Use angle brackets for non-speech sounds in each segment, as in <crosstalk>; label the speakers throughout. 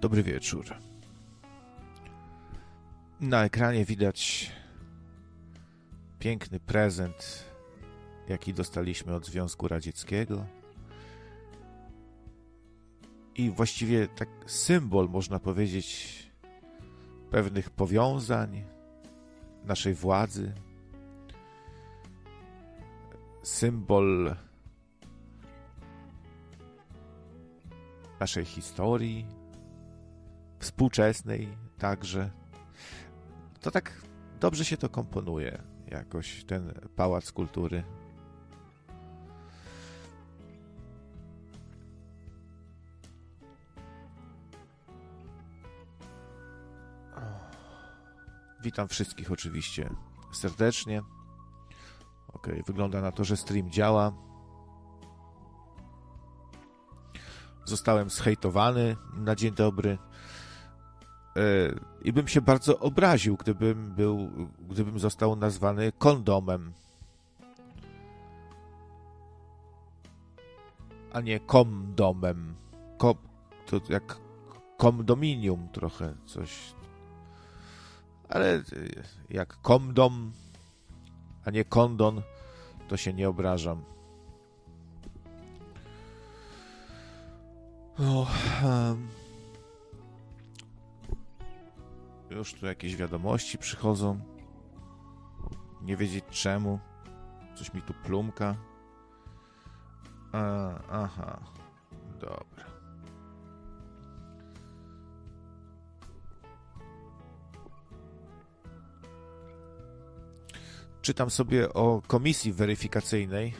Speaker 1: Dobry wieczór. Na ekranie widać piękny prezent, jaki dostaliśmy od Związku Radzieckiego. I właściwie tak symbol, można powiedzieć, pewnych powiązań naszej władzy. Symbol naszej historii, współczesnej także. To tak dobrze się to komponuje, jakoś ten pałac kultury. Witam wszystkich oczywiście serdecznie. Ok, wygląda na to, że stream działa. Zostałem zhejtowany na dzień dobry. E, I bym się bardzo obraził, gdybym był, gdybym został nazwany kondomem. A nie komdomem. Kom, to jak komdominium trochę, coś. Ale jak komdom, a nie kondon, to się nie obrażam. Oh, um. Już tu jakieś wiadomości przychodzą. Nie wiedzieć czemu. Coś mi tu plumka. A, aha. Dobra. Czytam sobie o komisji weryfikacyjnej.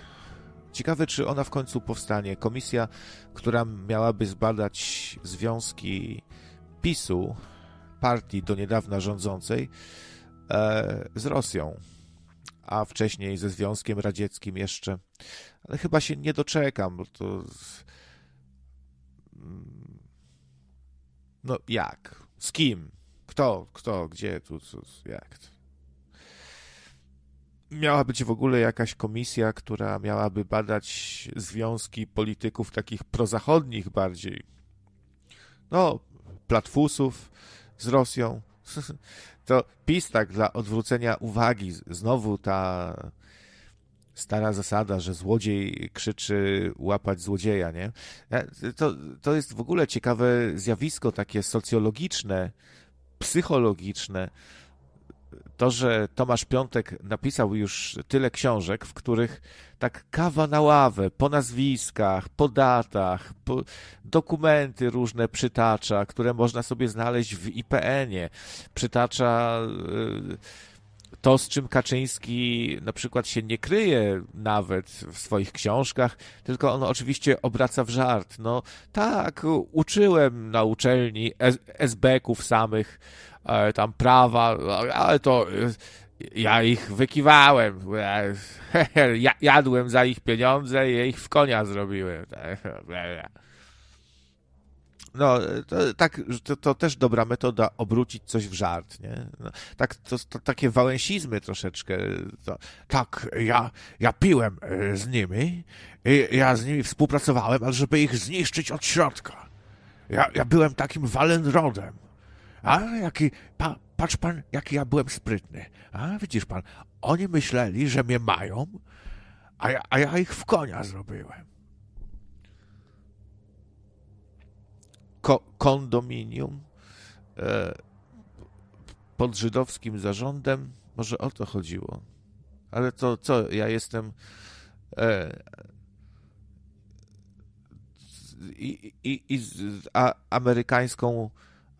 Speaker 1: Ciekawe, czy ona w końcu powstanie. Komisja, która miałaby zbadać związki PiSu partii do niedawna rządzącej e, z Rosją, a wcześniej ze Związkiem Radzieckim jeszcze. Ale chyba się nie doczekam, bo to. Mm, no jak? Z kim? Kto? Kto? Gdzie? Tu? tu jak? Miała być w ogóle jakaś komisja, która miałaby badać związki polityków takich prozachodnich bardziej. No, platfusów, z Rosją. <laughs> To PiS tak dla odwrócenia uwagi, znowu ta stara zasada, że złodziej krzyczy łapać złodzieja, nie? To, to jest w ogóle ciekawe zjawisko takie socjologiczne, psychologiczne, to, że Tomasz Piątek napisał już tyle książek, w których tak kawa na ławę, po nazwiskach, po datach, po dokumenty różne przytacza, które można sobie znaleźć w IPN-ie. Przytacza y, to, z czym Kaczyński na przykład się nie kryje nawet w swoich książkach, tylko on oczywiście obraca w żart. No tak, uczyłem na uczelni SB-ków samych, tam prawa, ale to e, ja ich wykiwałem. <laughs> Jadłem za ich pieniądze i ich w konia zrobiłem. <laughs> No, to, tak, to, to, też dobra metoda obrócić coś w żart, nie? No, tak, to, to, takie wałęsizmy troszeczkę. Tak, ja, ja piłem e, z nimi ja z nimi współpracowałem, ale żeby ich zniszczyć od środka. Ja, ja byłem takim Walenrodem. A jaki, pa, patrz pan, jaki ja byłem sprytny. A widzisz pan, oni myśleli, że mnie mają, a ja, a ja ich w konia zrobiłem. Ko kondominium e, pod żydowskim zarządem, może o to chodziło. Ale to co, ja jestem e, i, i, i a, amerykańską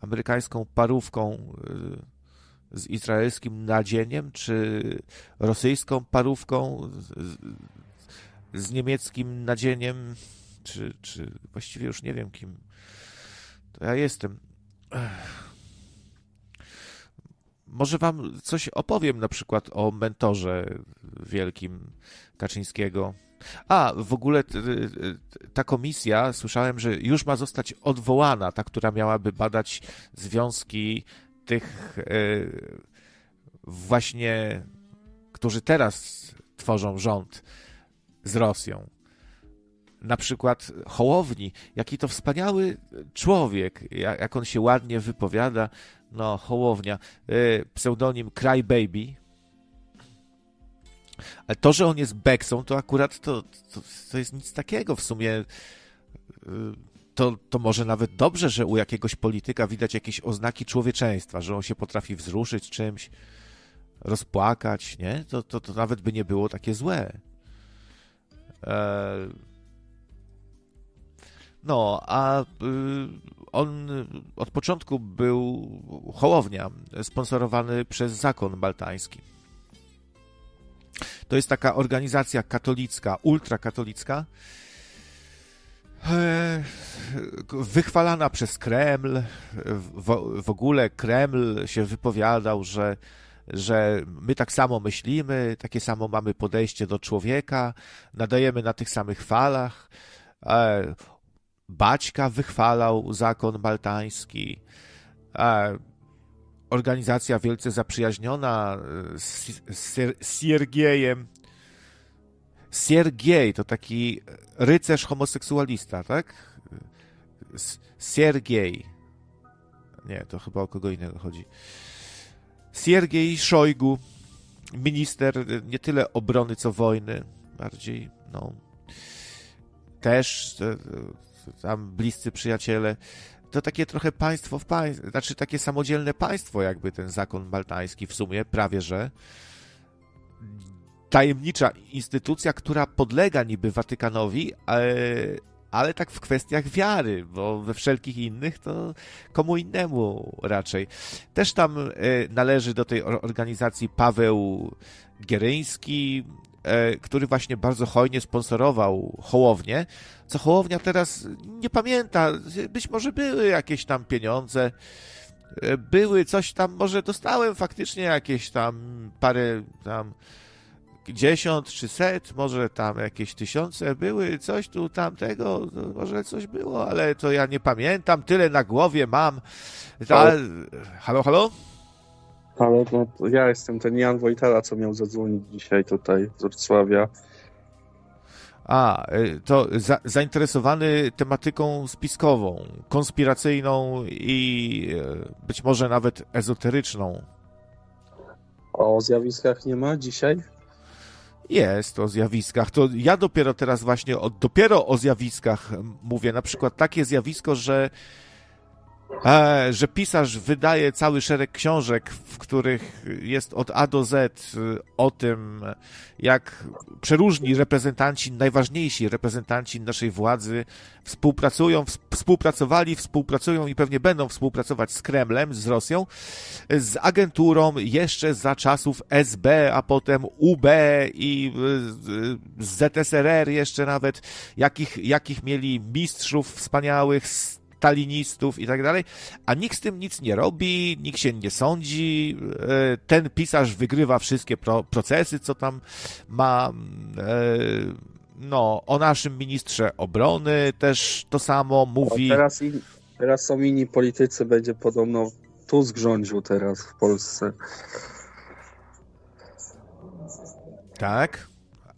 Speaker 1: amerykańską parówką y, z izraelskim nadzieniem, czy rosyjską parówką z, z niemieckim nadzieniem, czy, czy właściwie już nie wiem kim to ja jestem. Może wam coś opowiem na przykład o mentorze wielkim Kaczyńskiego. A, w ogóle ta komisja, słyszałem, że już ma zostać odwołana, ta, która miałaby badać związki tych e, właśnie, którzy teraz tworzą rząd z Rosją. na przykład Hołowni, jaki to wspaniały człowiek, jak on się ładnie wypowiada, no Hołownia, pseudonim Crybaby, ale to, że on jest Beksą, to akurat to, to, to jest nic takiego w sumie. Y, to, to może nawet dobrze, że u jakiegoś polityka widać jakieś oznaki człowieczeństwa, że on się potrafi wzruszyć czymś, rozpłakać, nie? To, to, to nawet by nie było takie złe. E, no, a y, on od początku był Hołownia, sponsorowany przez zakon maltański. To jest taka organizacja katolicka, ultrakatolicka, e, wychwalana przez Kreml. W, w ogóle Kreml się wypowiadał, że, że my tak samo myślimy, takie samo mamy podejście do człowieka, nadajemy na tych samych falach. E, Baćka wychwalał zakon maltański. E, organizacja wielce zaprzyjaźniona e, z, Siergiejem. Siergiej to taki rycerz homoseksualista, tak? Siergiej. Nie, to chyba o kogo innego chodzi. Siergiej Szojgu, minister nie tyle obrony, co wojny, bardziej, no, też e, tam bliscy przyjaciele to takie trochę państwo w państwie, znaczy takie samodzielne państwo, jakby ten zakon maltański w sumie, prawie że. Tajemnicza instytucja, która podlega niby Watykanowi, ale, ale tak w kwestiach wiary, bo we wszelkich innych to komu innemu raczej. Też tam e, należy do tej organizacji Paweł Gieryński, który właśnie bardzo hojnie sponsorował Hołownię, co Hołownia teraz nie pamięta. Być może były jakieś tam pieniądze, e, były coś tam, może dostałem faktycznie jakieś tam parę tam dziesiąt czy set, może tam jakieś tysiące były, coś tu tamtego, może coś było, ale to ja nie pamiętam, tyle na głowie mam. Ta... Halo, halo?
Speaker 2: Ale no, ja jestem ten Jan Wojtala, co miał zadzwonić dzisiaj tutaj z Wrocławia.
Speaker 1: A, y, to za, zainteresowany tematyką spiskową, konspiracyjną i y, być może nawet ezoteryczną.
Speaker 2: O zjawiskach nie ma dzisiaj?
Speaker 1: Jest o zjawiskach. To ja dopiero teraz właśnie o, dopiero o zjawiskach mówię. Na przykład takie zjawisko, że że pisarz wydaje cały szereg książek, w których jest od A do Z y, o tym, jak przeróżni reprezentanci, najważniejsi reprezentanci naszej władzy współpracują, współpracowali, współpracują i pewnie będą współpracować z Kremlem, z Rosją, z agenturą jeszcze za czasów SB, a potem UB i y, z ZSRR jeszcze nawet, jakich, jakich mieli mistrzów wspaniałych, stalinistów i tak dalej, a nikt z tym nic nie robi, nikt się nie sądzi, e, ten pisarz wygrywa wszystkie pro, procesy, co tam ma, e, no, o naszym ministrze obrony też to samo mówi.
Speaker 2: teraz, in, teraz są inni politycy, będzie podobno Tusk rządził teraz w Polsce.
Speaker 1: Tak?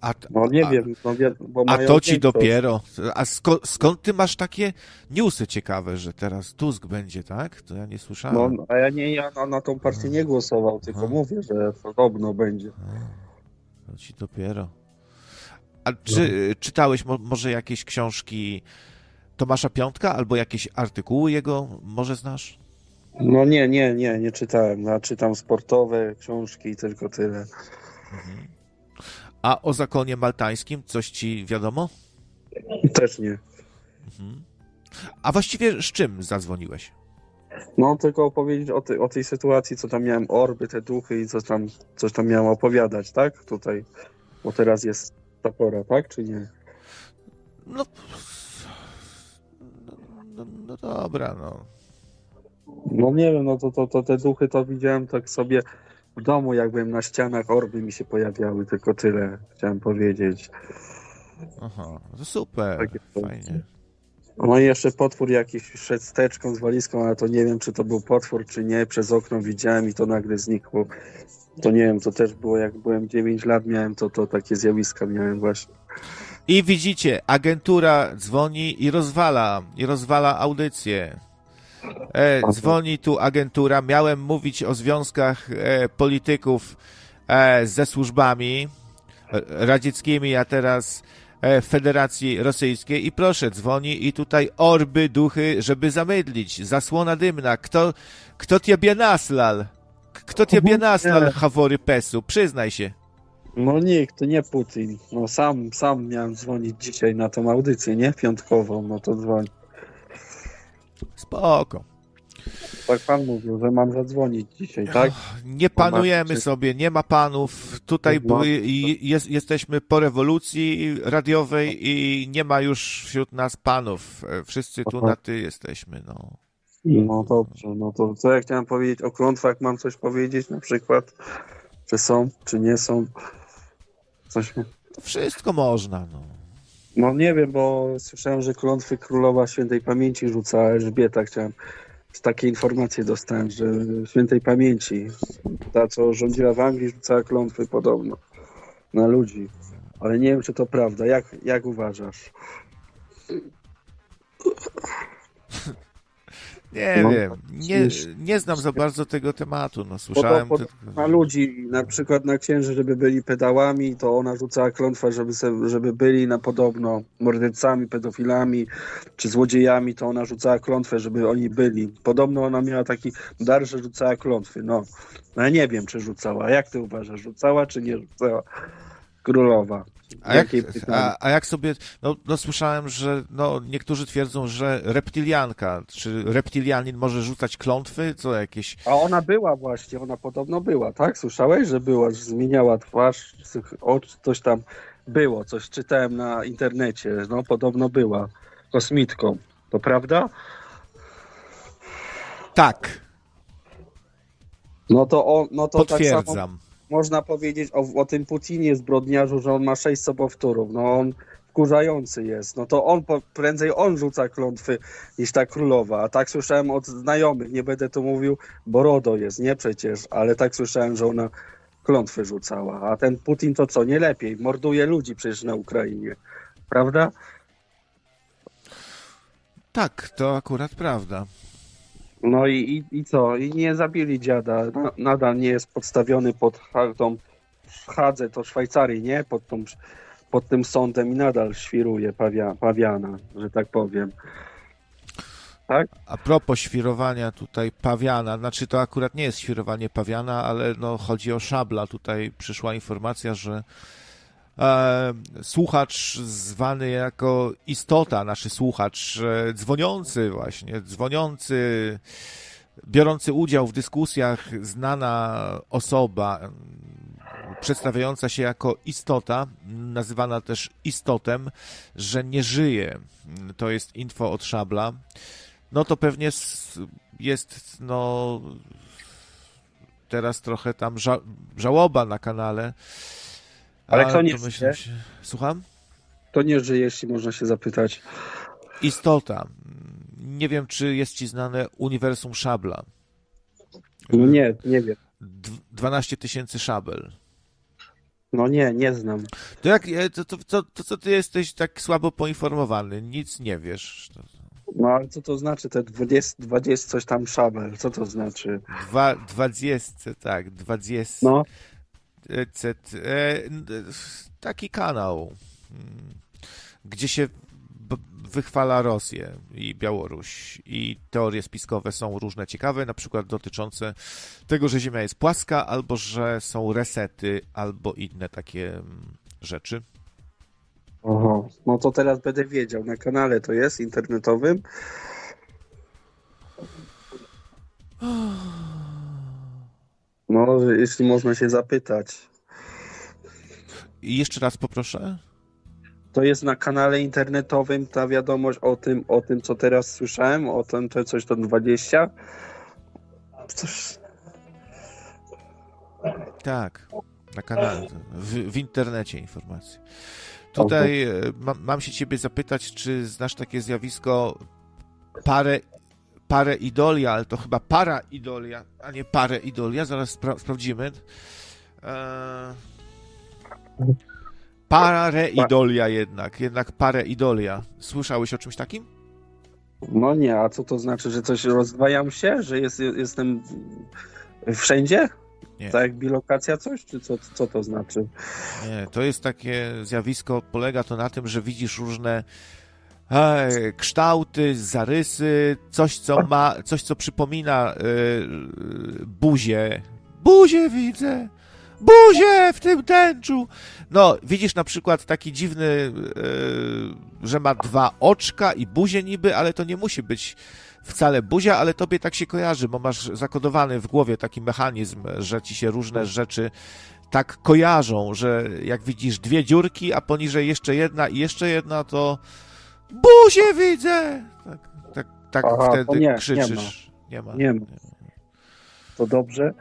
Speaker 2: A, no nie a, wiem, no,
Speaker 1: bo A to ci dopiero. A sko, skąd ty masz takie newsy ciekawe, że teraz Tusk będzie, tak? To ja nie słyszałem.
Speaker 2: No, a ja nie, ja na, na tą partię nie głosował, tylko a. mówię, że podobno będzie.
Speaker 1: A, to ci dopiero. A czy no. czytałeś mo, może jakieś książki Tomasza Piątka albo jakieś artykuły jego może znasz?
Speaker 2: No nie, nie, nie, nie czytałem. Ja czytam sportowe książki i tylko tyle. Mhm.
Speaker 1: A o zakonie maltańskim coś ci wiadomo?
Speaker 2: Też nie. Mhm.
Speaker 1: A właściwie z czym zadzwoniłeś?
Speaker 2: No, tylko opowiedzieć o, tej, o tej sytuacji, co tam miałem, orby, te duchy i co tam, coś tam miałem opowiadać, tak? Tutaj, bo teraz jest ta pora, tak? Czy nie?
Speaker 1: No, no, no, no dobra, no.
Speaker 2: No nie wiem, no to, to, to te duchy to widziałem tak sobie w domu, jak byłem na ścianach, orby mi się pojawiały, tylko tyle chciałem powiedzieć.
Speaker 1: Aha, to super, Takie fajnie.
Speaker 2: No i jeszcze potwór jakiś szedł z teczką, z walizką, ale to nie wiem, czy to był potwór, czy nie. Przez okno widziałem i to nagle znikło. To nie wiem, to też było jak byłem 9 lat, miałem to, to takie zjawiska miałem właśnie.
Speaker 1: I widzicie, agentura dzwoni i rozwala, i rozwala audycję. E, dzwoni tu agentura. Miałem mówić o związkach e, polityków e, ze służbami radzieckimi, a teraz e, Federacji Rosyjskiej. I proszę, dzwoni i tutaj orby, duchy, żeby zamydlić. Zasłona dymna. Kto, kto ciebie naslal? Kto ciebie naslal, Hawory Pesu? Przyznaj się.
Speaker 2: No nikt, to nie Putin. No sam, sam miałem dzwonić dzisiaj na tą audycję, nie? Piątkową, no to dzwoń.
Speaker 1: Spoko.
Speaker 2: Tak pan mówił, że mam zadzwonić dzisiaj, tak?
Speaker 1: Nie panujemy sobie, nie ma panów. Tutaj były, jest, jesteśmy po rewolucji radiowej i nie ma już wśród nas panów. E, Wszyscy tu na ty jesteśmy, no.
Speaker 2: No dobrze, no to co ja chciałem powiedzieć o klątwach, mam coś powiedzieć na przykład? Czy są, czy nie są? Coś...
Speaker 1: To wszystko można, no.
Speaker 2: No nie wiem, bo słyszałem, że klątwy królowa świętej pamięci rzuca Elżbieta. Chciałem, takie informacje dostałem, że świętej pamięci, ta co rządziła w Anglii, rzucała klątwy podobno na ludzi. Ale nie wiem, czy to prawda. Jak, jak uważasz?
Speaker 1: Nie
Speaker 2: No,
Speaker 1: wiem, nie, nie znam za bardzo tego tematu, no. Słyszałem
Speaker 2: Pod-
Speaker 1: tylko...
Speaker 2: Na ludzi, na przykład na księży, żeby byli pedałami, to ona rzucała klątwę, żeby, se, żeby byli na podobno mordercami, pedofilami czy złodziejami, to ona rzucała klątwę, żeby oni byli. Podobno ona miała taki dar, że rzucała klątwy. No, no ja nie wiem, czy rzucała. Jak ty uważasz, rzucała czy nie rzucała? Królowa.
Speaker 1: A jak, a, a jak sobie, no, no słyszałem, że no, niektórzy twierdzą, że reptilianka, czy reptilianin może rzucać klątwy, co jakieś...
Speaker 2: A ona była właśnie, ona podobno była, tak? Słyszałeś, że była, że zmieniała twarz, ocz, coś tam było, coś czytałem na internecie, no podobno była kosmitką. To prawda?
Speaker 1: Tak,
Speaker 2: No to, o, no to tak samo
Speaker 1: potwierdzam.
Speaker 2: Można powiedzieć o, o tym Putinie zbrodniarzu, że on ma sześć sobowtórów. No on wkurzający jest. No to on prędzej on rzuca klątwy niż ta królowa. A tak słyszałem od znajomych, nie będę tu mówił, bo RODO jest, nie przecież, ale tak słyszałem, że ona klątwy rzucała. A ten Putin to co, nie lepiej. Morduje ludzi przecież na Ukrainie. Prawda?
Speaker 1: Tak, to akurat prawda.
Speaker 2: No i, i, i co? I nie zabili dziada. Na, nadal nie jest podstawiony pod tą w Hadze, to Szwajcarii, nie? Pod, tą, pod tym sądem i nadal świruje pawia, pawiana, że tak powiem. Tak?
Speaker 1: A propos świrowania tutaj pawiana, znaczy to akurat nie jest świrowanie pawiana, ale no chodzi o szabla. Tutaj przyszła informacja, że e, słuchacz zwany jako istota, nasz słuchacz, e, dzwoniący właśnie, dzwoniący, biorący udział w dyskusjach, znana osoba, m, przedstawiająca się jako istota, nazywana też istotem, że nie żyje. To jest info od szabla no to pewnie jest, no, teraz trochę tam ża żałoba na kanale.
Speaker 2: Ale kto nie żyje?
Speaker 1: się... Słucham?
Speaker 2: To nie żyje, jeśli można się zapytać.
Speaker 1: Istota. Nie wiem, czy jest ci znane uniwersum szabla.
Speaker 2: No nie, nie wiem.
Speaker 1: Dw- 12 tysięcy szabel.
Speaker 2: No nie, nie znam.
Speaker 1: To jak, e, to, to, to, to co ty jesteś tak słabo poinformowany? Nic nie wiesz.
Speaker 2: No ale co to znaczy te 20, 20 coś tam szabel? Co to znaczy?
Speaker 1: Dwa, 20, tak, 20.
Speaker 2: No,
Speaker 1: E, e, taki kanał, mm, gdzie się wychwala Rosję i Białoruś i teorie spiskowe są różne ciekawe, na przykład dotyczące tego, że Ziemia jest płaska, albo że są resety, albo inne takie mm, rzeczy.
Speaker 2: Oho. no to teraz będę wiedział. Na kanale to jest internetowym. <sighs> <sighs> No, jeśli można się zapytać.
Speaker 1: I jeszcze raz poproszę.
Speaker 2: To jest na kanale internetowym ta wiadomość o tym, o tym co teraz słyszałem, o tym, to coś to 20. Coś...
Speaker 1: Tak, na kanale, w, w internecie informacje. Tutaj e, ma, mam się ciebie zapytać, czy znasz takie zjawisko parę, parę idolia, ale to chyba para idolia, a nie parę idolia, zaraz spra sprawdzimy. E, Pareidolia jednak, jednak pareidolia. Słyszałeś o czymś takim?
Speaker 2: No nie, a co to znaczy, że coś rozdwajam się, że jest, jestem wszędzie? Nie. Tak jak bilokacja coś, czy co, co to znaczy?
Speaker 1: Nie, to jest takie zjawisko, polega to na tym, że widzisz różne kształty, zarysy, coś co ma, coś co przypomina e, buzię. Buzię widzę! Buzię w tym tęczu! No, widzisz na przykład taki dziwny, e, że ma dwa oczka i buzię niby, ale to nie musi być wcale buzia, ale tobie tak się kojarzy, bo masz zakodowany w głowie taki mechanizm, że ci się różne rzeczy tak kojarzą, że jak widzisz dwie dziurki, a poniżej jeszcze jedna i jeszcze jedna, to buzię widzę! Tak, tak, tak Aha, wtedy nie, krzyczysz.
Speaker 2: Nie ma. Nie ma. Nie ma. To dobrze.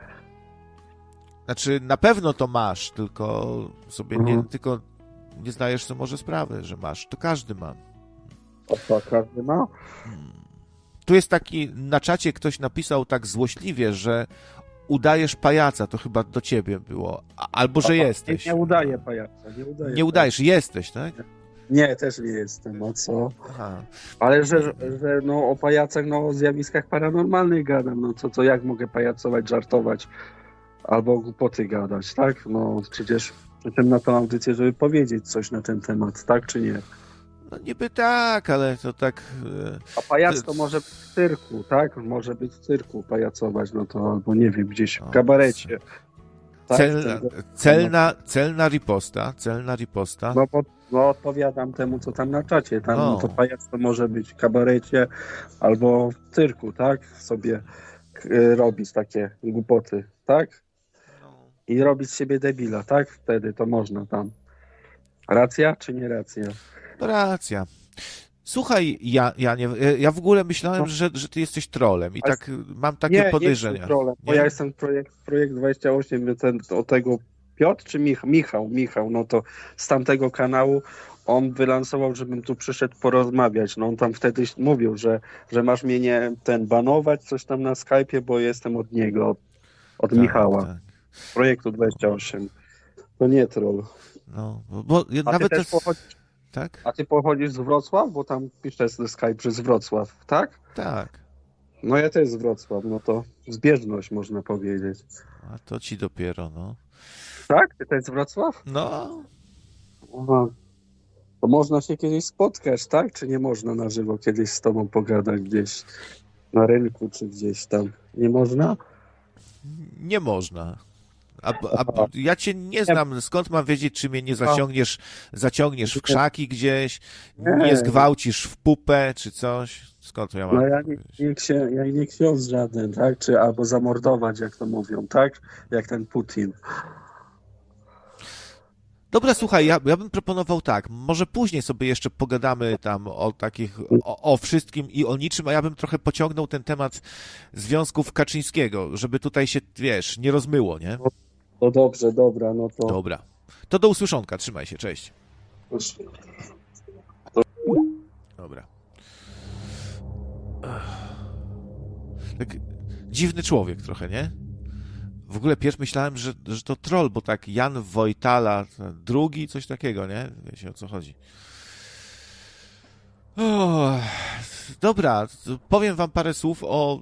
Speaker 1: Znaczy, na pewno to masz, tylko sobie mhm. nie, tylko nie zdajesz sobie może sprawy, że masz. To każdy ma.
Speaker 2: O, to każdy ma? Hmm.
Speaker 1: Tu jest taki, na czacie ktoś napisał tak złośliwie, że udajesz pajaca, to chyba do ciebie było. Albo, że jesteś.
Speaker 2: Nie, nie udaję pajaca. Nie, udaję
Speaker 1: nie udajesz, pajaca. jesteś, tak?
Speaker 2: Nie, też nie jestem, o co? Aha. Ale że, że no, o pajacach, no o zjawiskach paranormalnych gadam, no co, co, jak mogę pajacować, żartować albo głupoty gadać, tak? No przecież przyszedłem na tą audycję, żeby powiedzieć coś na ten temat, tak czy nie?
Speaker 1: No niby tak, ale to tak...
Speaker 2: E, A pajac to może być w cyrku, tak? Może być w cyrku pajacować, no to albo nie wiem, gdzieś w kabarecie.
Speaker 1: Tak? Celna, celna, celna riposta, celna riposta.
Speaker 2: No, bo, no odpowiadam temu, co tam na czacie. Tam no. to pajac to może być w kabarecie albo w cyrku, tak? Sobie e, robić takie głupoty, tak? i robić z siebie debila, tak? Wtedy to można tam. Racja czy nie racja?
Speaker 1: No racja. Słuchaj, ja, ja, nie, ja w ogóle myślałem, no. że, że ty jesteś trolem i Ale... tak mam takie nie, podejrzenia. Nie
Speaker 2: trolem, nie? bo ja jestem projekt, projekt 28, ten, o tego Piotr czy Mich Michał? Michał, no to z tamtego kanału on wylansował, żebym tu przyszedł porozmawiać. No on tam wtedy mówił, że, że masz mnie nie ten banować coś tam na Skype'ie, bo jestem od niego, od, od tak, Michała. Tak. Projektu 28. To nie troll.
Speaker 1: No, bo a nawet
Speaker 2: ty pochodzisz, tak? A ty pochodzisz z Wrocław? Bo tam pisze Skype przez Wrocław, tak?
Speaker 1: Tak.
Speaker 2: No ja też z Wrocław, no to zbieżność można powiedzieć.
Speaker 1: A to ci dopiero, no.
Speaker 2: Tak? Ty też z Wrocław?
Speaker 1: No.
Speaker 2: Aha. To można się kiedyś spotkać, tak? Czy nie można na żywo kiedyś z tobą pogadać gdzieś na rynku, czy gdzieś tam? Nie można?
Speaker 1: Nie można. A, a, ja cię nie znam, skąd mam wiedzieć, czy mnie nie zaciągniesz, zaciągniesz w krzaki gdzieś, nie zgwałcisz w pupę, czy coś? Skąd ja mam?
Speaker 2: No ja nie, nie, księ, ja nie ksiądz żaden, tak? Czy albo zamordować, jak to mówią, tak? Jak ten Putin.
Speaker 1: Dobra, słuchaj, ja, ja bym proponował tak, może później sobie jeszcze pogadamy tam o takich, o, o, wszystkim i o niczym, a ja bym trochę pociągnął ten temat związków Kaczyńskiego, żeby tutaj się, wiesz, nie rozmyło, nie?
Speaker 2: No dobrze, dobra, no to...
Speaker 1: Dobra. To do usłyszonka, trzymaj się, cześć. Dobra. Tak dziwny człowiek trochę, nie? W ogóle pierwszy myślałem, że, że to troll, bo tak Jan Wojtala, drugi, coś takiego, nie? Wiecie o co chodzi. Dobra, powiem wam parę słów o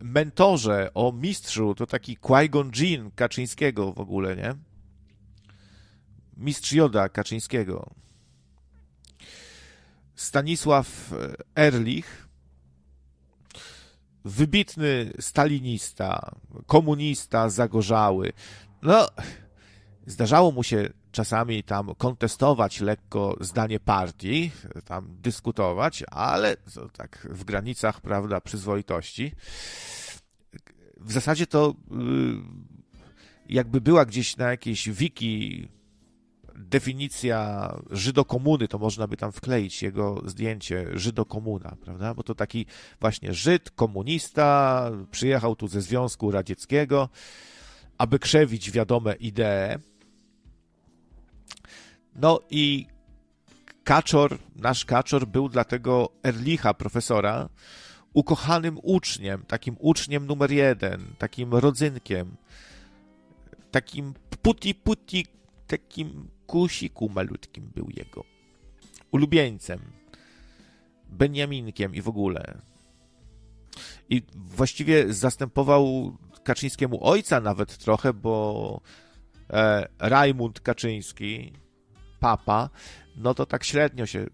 Speaker 1: y, mentorze, o mistrzu, to taki Qui-Gon Jinn Kaczyńskiego w ogóle, nie? Mistrz Joda Kaczyńskiego. Stanisław Erlich, wybitny stalinista, komunista zagorzały. No, zdarzało mu się czasami tam kontestować lekko zdanie partii, tam dyskutować, ale tak w granicach, prawda, przyzwoitości. W zasadzie to y, jakby była gdzieś na jakiejś wiki definicja Żydokomuny, to można by tam wkleić jego zdjęcie Żydokomuna, prawda? Bo to taki właśnie Żyd, komunista, przyjechał tu ze Związku Radzieckiego, aby krzewić wiadome idee. No i Kaczor, nasz Kaczor był dla tego Erlicha, profesora, ukochanym uczniem, takim uczniem numer jeden, takim rodzynkiem, takim puti puti, takim kukusiku malutkim był jego. Ulubieńcem. Beniaminkiem i w ogóle. I właściwie zastępował Kaczyńskiemu ojca nawet trochę, bo e, Rajmund Kaczyński, papa, no to tak średnio się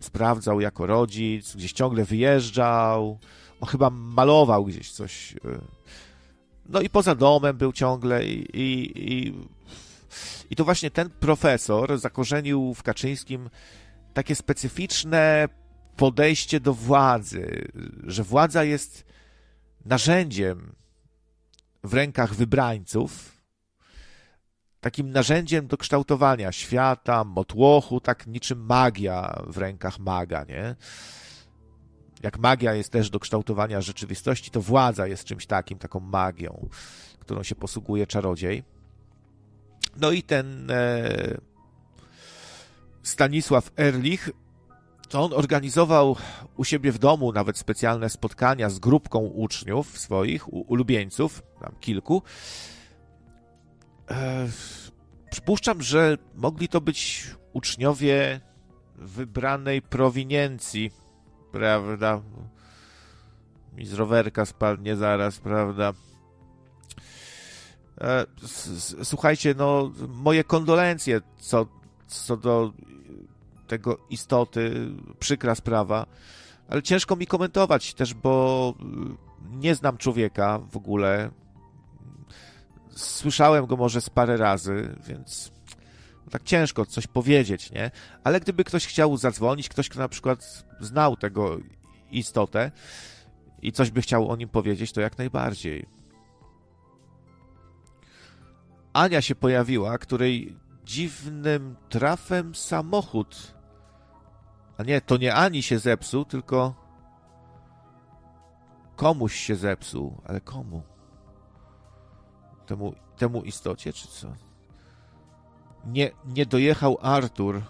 Speaker 1: sprawdzał jako rodzic, gdzieś ciągle wyjeżdżał, on chyba malował gdzieś coś. E, no i poza domem był ciągle i, i, i, i to właśnie ten profesor zakorzenił w Kaczyńskim takie specyficzne podejście do władzy, że władza jest narzędziem w rękach wybrańców, takim narzędziem do kształtowania świata, motłochu, tak niczym magia w rękach maga, nie? Jak magia jest też do kształtowania rzeczywistości, to władza jest czymś takim, taką magią, którą się posługuje czarodziej. No i ten e, Stanisław Erlich, to on organizował u siebie w domu nawet specjalne spotkania z grupką uczniów swoich, ulubieńców, tam kilku. E, przypuszczam, że mogli to być uczniowie wybranej prowiniencji, prawda? Mi z rowerka spadnie zaraz, prawda? E, słuchajcie, no, moje kondolencje co, co do tego istoty, przykra sprawa, ale ciężko mi komentować też, bo nie znam człowieka w ogóle. Słyszałem go może z parę razy, więc tak ciężko coś powiedzieć, nie? Ale gdyby ktoś chciał zadzwonić, ktoś, kto na przykład znał tego istotę i coś by chciał o nim powiedzieć, to jak najbardziej. Ania się pojawiła, której dziwnym trafem samochód. A nie, to nie Ani się zepsuł, tylko komuś się zepsuł. Ale komu? Temu, temu istocie, czy co? Nie, nie dojechał Artur.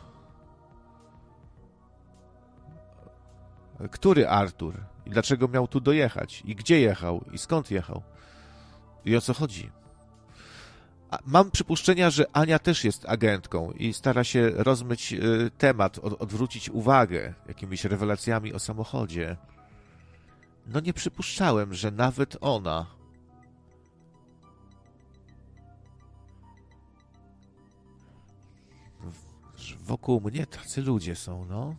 Speaker 1: Który Artur? I dlaczego miał tu dojechać? I gdzie jechał? I skąd jechał? I o co chodzi? Mam przypuszczenia, że Ania też jest agentką i stara się rozmyć y, temat, odwrócić uwagę jakimiś rewelacjami o samochodzie. No nie przypuszczałem, że nawet ona. Wokół mnie tacy ludzie są, no.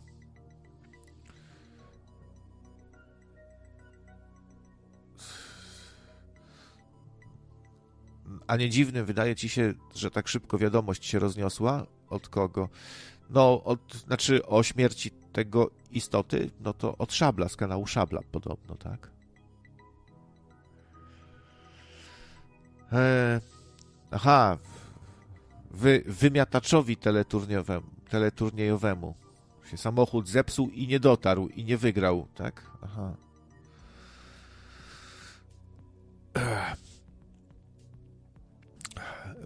Speaker 1: A nie dziwnym wydaje ci się, że tak szybko wiadomość się rozniosła? Od kogo? No, od, znaczy o śmierci tego istoty, no to od Szabla, z kanału Szabla podobno, tak? E, aha, wy, wymiataczowi teleturniejowemu, teleturniejowemu się samochód zepsuł i nie dotarł, i nie wygrał, tak? Aha.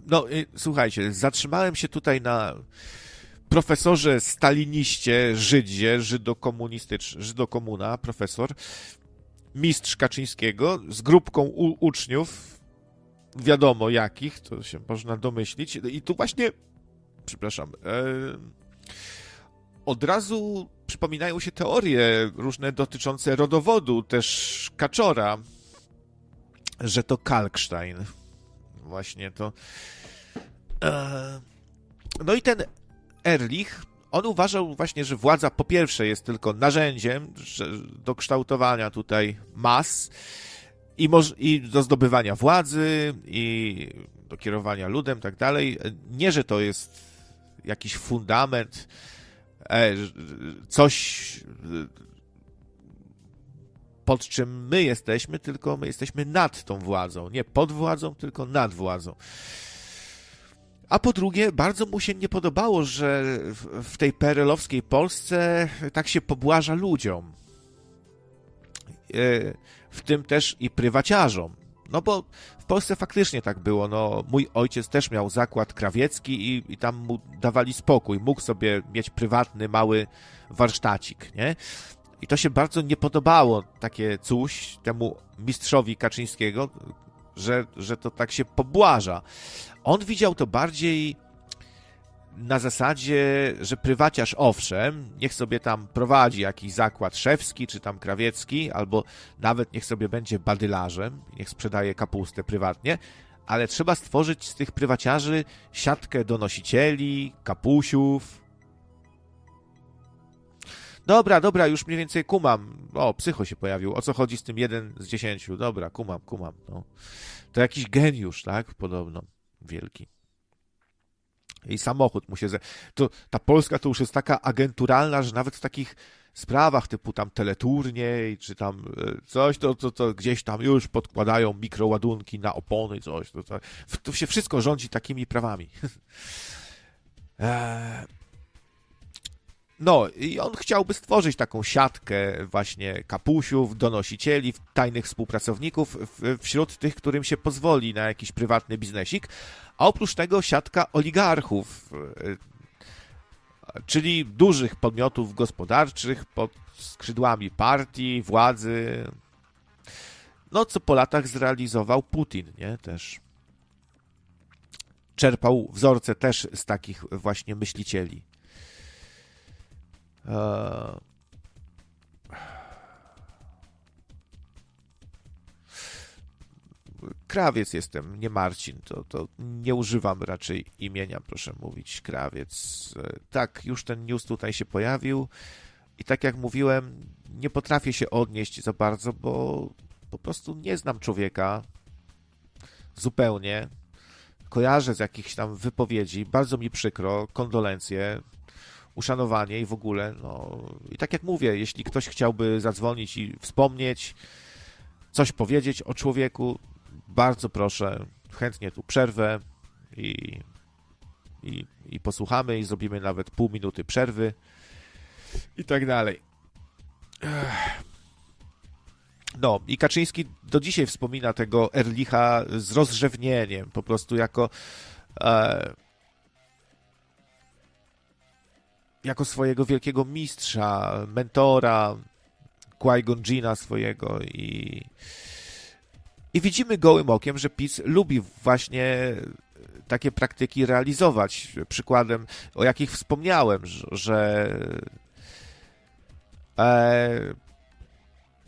Speaker 1: No, słuchajcie, zatrzymałem się tutaj na profesorze staliniście, Żydzie, żydokomunistycz, żydokomuna, profesor, mistrz Kaczyńskiego z grupką u, uczniów, wiadomo jakich, to się można domyślić. I tu właśnie, przepraszam, od razu przypominają się teorie różne dotyczące rodowodu, też Kaczora, że to Kalkstein. Właśnie to no i ten Erlich, on uważał właśnie, że władza po pierwsze jest tylko narzędziem do kształtowania tutaj mas i, i do zdobywania władzy i do kierowania ludem, tak dalej. Nie, że to jest jakiś fundament, e, coś pod czym my jesteśmy, tylko my jesteśmy nad tą władzą. Nie pod władzą, tylko nad władzą. A po drugie, bardzo mu się nie podobało, że w tej perelowskiej Polsce tak się pobłaża ludziom. E, w tym też i prywaciarzom. No bo w Polsce faktycznie tak było. No, mój ojciec też miał zakład krawiecki i, i tam mu dawali spokój. Mógł sobie mieć prywatny, mały warsztacik, nie? I to się bardzo nie podobało, takie coś temu mistrzowi Kaczyńskiego, że, że to tak się pobłaża. On widział to bardziej na zasadzie, że prywaciarz owszem, niech sobie tam prowadzi jakiś zakład szewski, czy tam krawiecki, albo nawet niech sobie będzie badylarzem, niech sprzedaje kapustę prywatnie, ale trzeba stworzyć z tych prywaciarzy siatkę donosicieli, kapusiów. Dobra, dobra, już mniej więcej kumam. O, psycho się pojawił. O co chodzi z tym jeden z dziesięciu? Dobra, kumam, kumam. No. To jakiś geniusz, tak? Podobno. Wielki. I samochód mu się... Ze... To, ta Polska to już jest taka agenturalna, że nawet w takich sprawach typu tam teleturniej, czy tam e, coś, to, to, to gdzieś tam już podkładają mikroładunki na opony, coś. To, to, to się wszystko rządzi takimi prawami. <laughs> E, no, i on chciałby stworzyć taką siatkę właśnie kapusiów, donosicieli, tajnych współpracowników wśród tych, którym się pozwoli na jakiś prywatny biznesik, a oprócz tego siatka oligarchów, e, czyli dużych podmiotów gospodarczych pod skrzydłami partii, władzy. No, co po latach zrealizował Putin, nie? Też. Czerpał wzorce też z takich właśnie myślicieli. Eee... Krawiec jestem, nie Marcin, to, to nie używam raczej imienia, proszę mówić, Krawiec. E, tak, już ten news tutaj się pojawił i tak jak mówiłem, nie potrafię się odnieść za bardzo, bo po prostu nie znam człowieka zupełnie. Kojarzę z jakichś tam wypowiedzi, bardzo mi przykro, kondolencje, uszanowanie i w ogóle, no i tak jak mówię, jeśli ktoś chciałby zadzwonić i wspomnieć, coś powiedzieć o człowieku, bardzo proszę, chętnie tu przerwę i, i, i posłuchamy i zrobimy nawet pół minuty przerwy i tak dalej. No, i Kaczyński do dzisiaj wspomina tego Erlicha z rozrzewnieniem, po prostu jako e, jako swojego wielkiego mistrza, mentora, Qui-Gon swojego i i widzimy gołym okiem, że PiS lubi właśnie takie praktyki realizować. Przykładem, o jakich wspomniałem, że, e,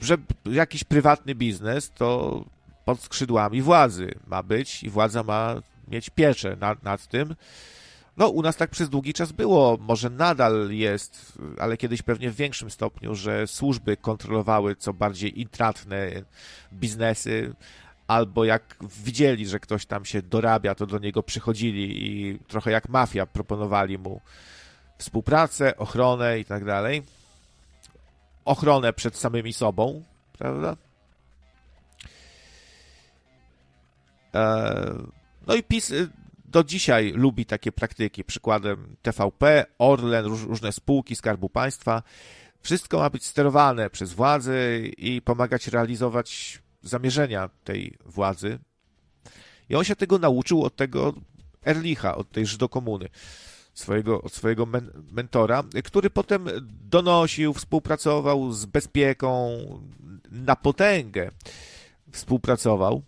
Speaker 1: że jakiś prywatny biznes to pod skrzydłami władzy ma być i władza ma mieć pieczę nad, nad tym. No, u nas tak przez długi czas było, może nadal jest, ale kiedyś pewnie w większym stopniu, że służby kontrolowały co bardziej intratne biznesy, albo jak widzieli, że ktoś tam się dorabia, to do niego przychodzili i trochę jak mafia proponowali mu współpracę, ochronę i tak dalej. Ochronę przed samymi sobą, prawda? E, no i PiS y, do dzisiaj lubi takie praktyki. Przykładem TVP, Orlen, różne spółki Skarbu Państwa. Wszystko ma być sterowane przez władze i pomagać realizować zamierzenia tej władzy. I on się tego nauczył od tego Erlicha, od tej Żydokomuny, swojego, od swojego men mentora, który potem donosił, współpracował z bezpieką, na potęgę współpracował.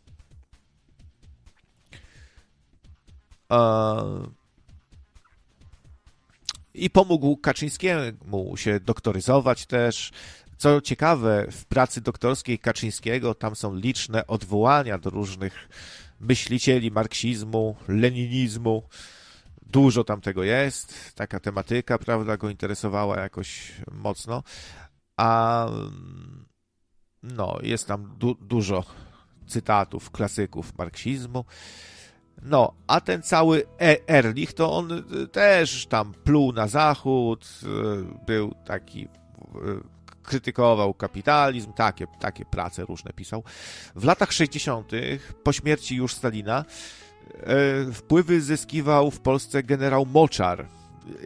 Speaker 1: I pomógł Kaczyńskiemu się doktoryzować też. Co ciekawe, w pracy doktorskiej Kaczyńskiego tam są liczne odwołania do różnych myślicieli marksizmu, leninizmu. Dużo tam tego jest. Taka tematyka, prawda, go interesowała jakoś mocno. A no, jest tam du dużo cytatów klasyków marksizmu. No, a ten cały e Erlich, to on y, też tam pluł na zachód, y, był taki, y, krytykował kapitalizm, takie, takie prace różne pisał. W latach 60., po śmierci już Stalina, wpływy zyskiwał w Polsce generał Moczar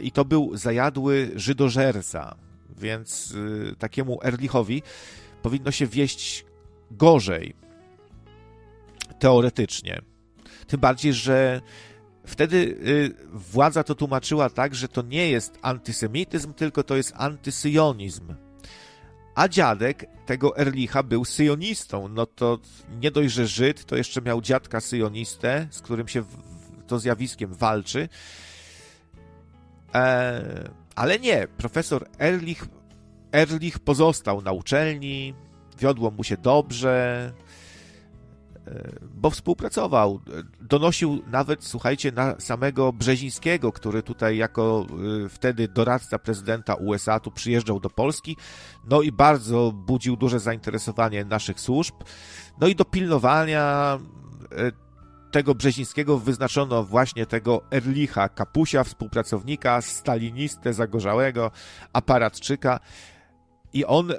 Speaker 1: i to był zajadły żydożerca, więc takiemu Erlichowi powinno się wieść gorzej, teoretycznie tym bardziej, że wtedy y, władza to tłumaczyła tak, że to nie jest antysemityzm, tylko to jest antysyjonizm. A dziadek tego Erlicha był syjonistą. No to nie dość, że Żyd, to jeszcze miał dziadka syjonistę, z którym się to zjawiskiem walczy. E, ale nie, profesor Erlich, Erlich pozostał na uczelni, wiodło mu się dobrze, bo współpracował. Donosił nawet, słuchajcie, na samego Brzezińskiego, który tutaj jako e, wtedy doradca prezydenta USA tu przyjeżdżał do Polski, no i bardzo budził duże zainteresowanie naszych służb. No i do pilnowania e, tego Brzezińskiego wyznaczono właśnie tego Erlicha, kapusia, współpracownika, stalinistę zagorzałego, aparatczyka. I on, y,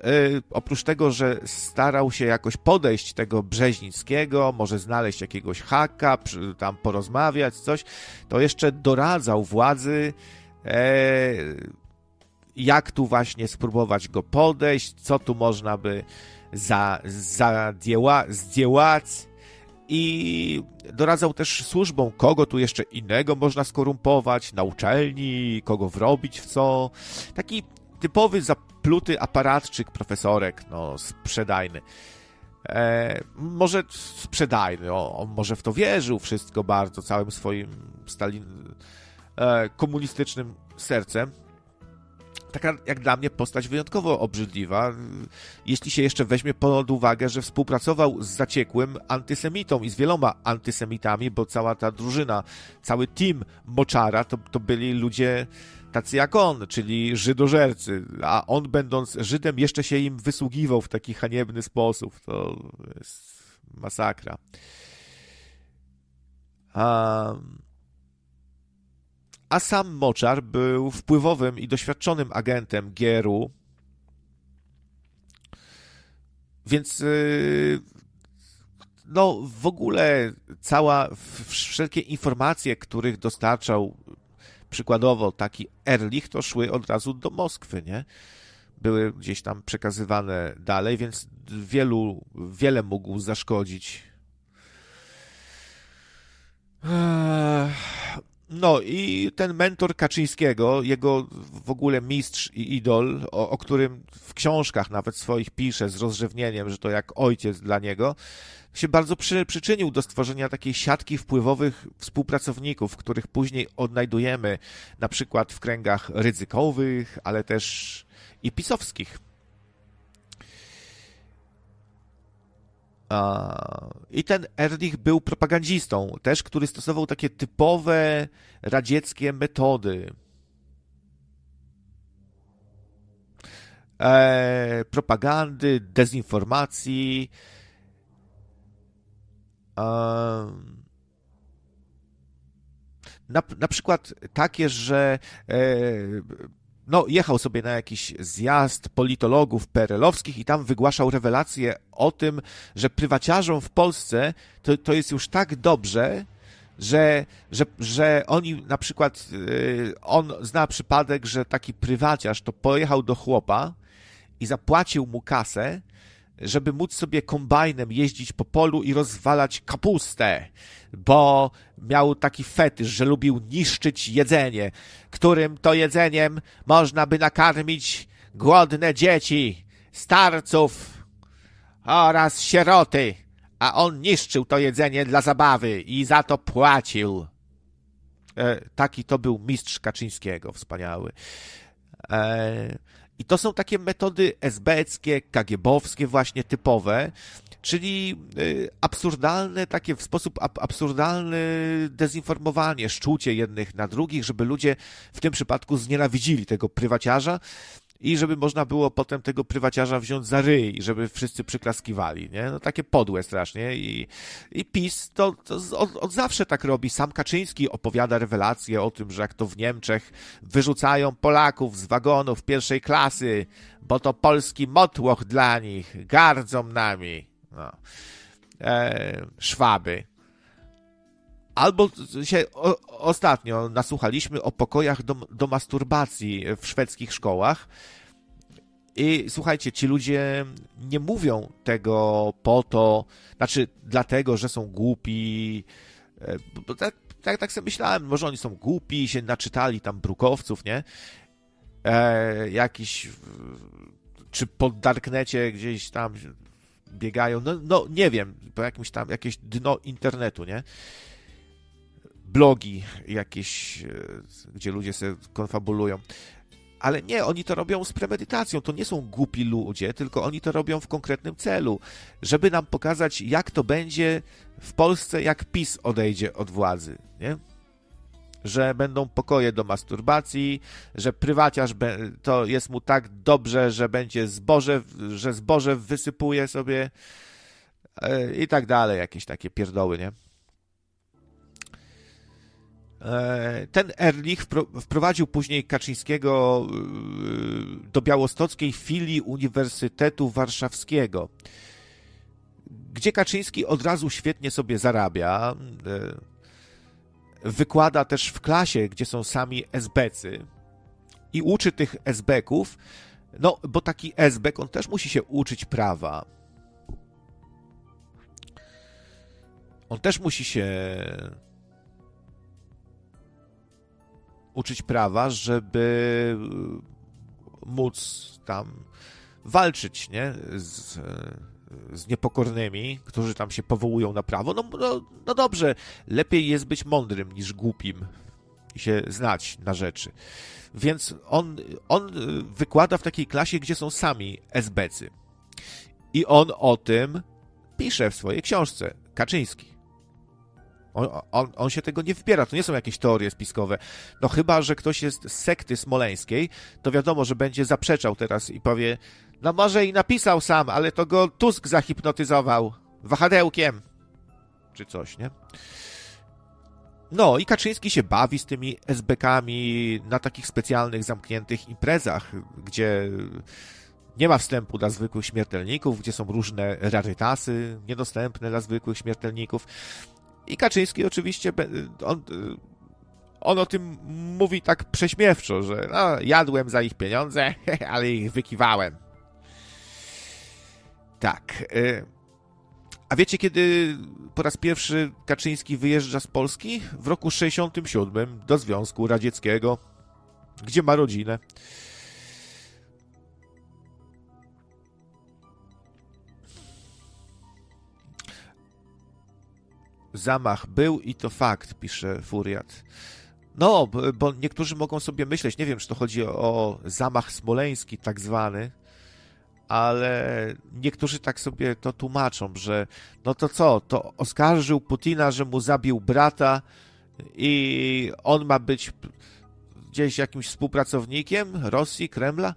Speaker 1: oprócz tego, że starał się jakoś podejść tego Brzezińskiego, może znaleźć jakiegoś haka, tam porozmawiać, coś, to jeszcze doradzał władzy, e, jak tu właśnie spróbować go podejść, co tu można by za, zadieła, zdiełać, i doradzał też służbom, kogo tu jeszcze innego można skorumpować na uczelni, kogo wrobić w co. Taki typowy zapluty aparatczyk profesorek, no, sprzedajny. E, może sprzedajny, o, on może w to wierzył wszystko bardzo, całym swoim Stalin, e, komunistycznym sercem taka jak dla mnie postać wyjątkowo obrzydliwa, jeśli się jeszcze weźmie pod uwagę, że współpracował z zaciekłym antysemitą i z wieloma antysemitami, bo cała ta drużyna, cały team Moczara to, to byli ludzie tacy jak on, czyli żydożercy, a on będąc Żydem jeszcze się im wysługiwał w taki haniebny sposób. To jest masakra. Um, a sam Moczar był wpływowym i doświadczonym agentem GRU, więc y, no w ogóle cała, wszelkie informacje, których dostarczał przykładowo taki Erlich, to szły od razu do Moskwy, nie? Były gdzieś tam przekazywane dalej, więc wielu, wiele mógł zaszkodzić. No i ten mentor Kaczyńskiego, jego w ogóle mistrz i idol, o, o, którym w książkach nawet swoich pisze z rozrzewnieniem, że to jak ojciec dla niego, się bardzo przy, przyczynił do stworzenia takiej siatki wpływowych współpracowników, których później odnajdujemy na przykład w kręgach ryzykowych, ale też i pisowskich. I ten Erlich był propagandzistą, też, który stosował takie typowe radzieckie metody. E, propagandy, dezinformacji. E, na, na przykład takie, że e, no, jechał sobie na jakiś zjazd politologów perelowskich i tam wygłaszał rewelacje o tym, że prywaciarzom w Polsce to, to jest już tak dobrze, że, że, że oni na przykład, yy, on zna przypadek, że taki prywaciarz to pojechał do chłopa i zapłacił mu kasę, żeby móc sobie kombajnem jeździć po polu i rozwalać kapustę, bo miał taki fetysz, że lubił niszczyć jedzenie, którym to jedzeniem można by nakarmić głodne dzieci, starców oraz sieroty, a on niszczył to jedzenie dla zabawy i za to płacił. E, taki to był mistrz Kaczyńskiego, wspaniały. E, i to są takie metody esbeckie, kagiebowskie właśnie typowe, czyli y, absurdalne, takie w sposób absurdalny dezinformowanie, szczucie jednych na drugich, żeby ludzie w tym przypadku znienawidzili tego prywaciarza, i żeby można było potem tego prywaciarza wziąć za ryj, żeby wszyscy przyklaskiwali, nie? No takie podłe strasznie i, i PiS to, to od, od, zawsze tak robi. Sam Kaczyński opowiada rewelacje o tym, że jak to w Niemczech wyrzucają Polaków z wagonów pierwszej klasy, bo to polski motłoch dla nich, gardzą nami. No. E, szwaby. Albo się o, ostatnio nasłuchaliśmy o pokojach do, do masturbacji w szwedzkich szkołach. I słuchajcie, ci ludzie nie mówią tego po to, znaczy dlatego, że są głupi. E, tak, tak, tak sobie myślałem, może oni są głupi, się naczytali tam brukowców, nie? E, jakiś, czy po darknecie gdzieś tam biegają, no, no nie wiem, po jakimś tam, jakieś dno internetu, nie? Blogi jakieś, e, gdzie ludzie sobie konfabulują. Ale nie, oni to robią z premedytacją. To nie są głupi ludzie, tylko oni to robią w konkretnym celu, żeby nam pokazać, jak to będzie w Polsce, jak PiS odejdzie od władzy. Nie? Że będą pokoje do masturbacji, że prywaciarz to jest mu tak dobrze, że będzie zboże, że zboże wysypuje sobie e, i tak dalej. Jakieś takie pierdoły, nie? E, ten Erlich wprowadził później Kaczyńskiego e, do białostockiej filii Uniwersytetu Warszawskiego, gdzie Kaczyński od razu świetnie sobie zarabia. E, wykłada też w klasie, gdzie są sami SBcy i uczy tych SBków, no bo taki SBek, on też musi się uczyć prawa. On też musi się uczyć prawa, żeby e, móc tam walczyć, nie? Z, z niepokornymi, którzy tam się powołują na prawo. No, no, no dobrze, lepiej jest być mądrym niż głupim i się znać na rzeczy. Więc on, on wykłada w takiej klasie, gdzie są sami SBcy. I on o tym pisze w swojej książce, Kaczyński. On, on, on, się tego nie wpiera, to nie są jakieś teorie spiskowe. No chyba, że ktoś jest z sekty smoleńskiej, to wiadomo, że będzie zaprzeczał teraz i powie, no może i napisał sam, ale to go Tusk zahipnotyzował wahadełkiem, czy coś, nie? No i Kaczyński się bawi z tymi SBK-ami na takich specjalnych, zamkniętych imprezach, gdzie nie ma wstępu dla zwykłych śmiertelników, gdzie są różne rarytasy niedostępne dla zwykłych śmiertelników. I Kaczyński oczywiście, on, on o tym mówi tak prześmiewczo, że no, jadłem za ich pieniądze, <laughs> ale ich wykiwałem. Tak. Y, a wiecie, kiedy po raz pierwszy Kaczyński wyjeżdża z Polski? W roku 67 do Związku Radzieckiego, gdzie ma rodzinę. Zamach był i to fakt, pisze Furiat. No, bo niektórzy mogą sobie myśleć, nie wiem, czy to chodzi o zamach smoleński, tak zwany, ale niektórzy tak sobie to tłumaczą, że no to co, to oskarżył Putina, że mu zabił brata i on ma być gdzieś jakimś współpracownikiem Rosji, Kremla.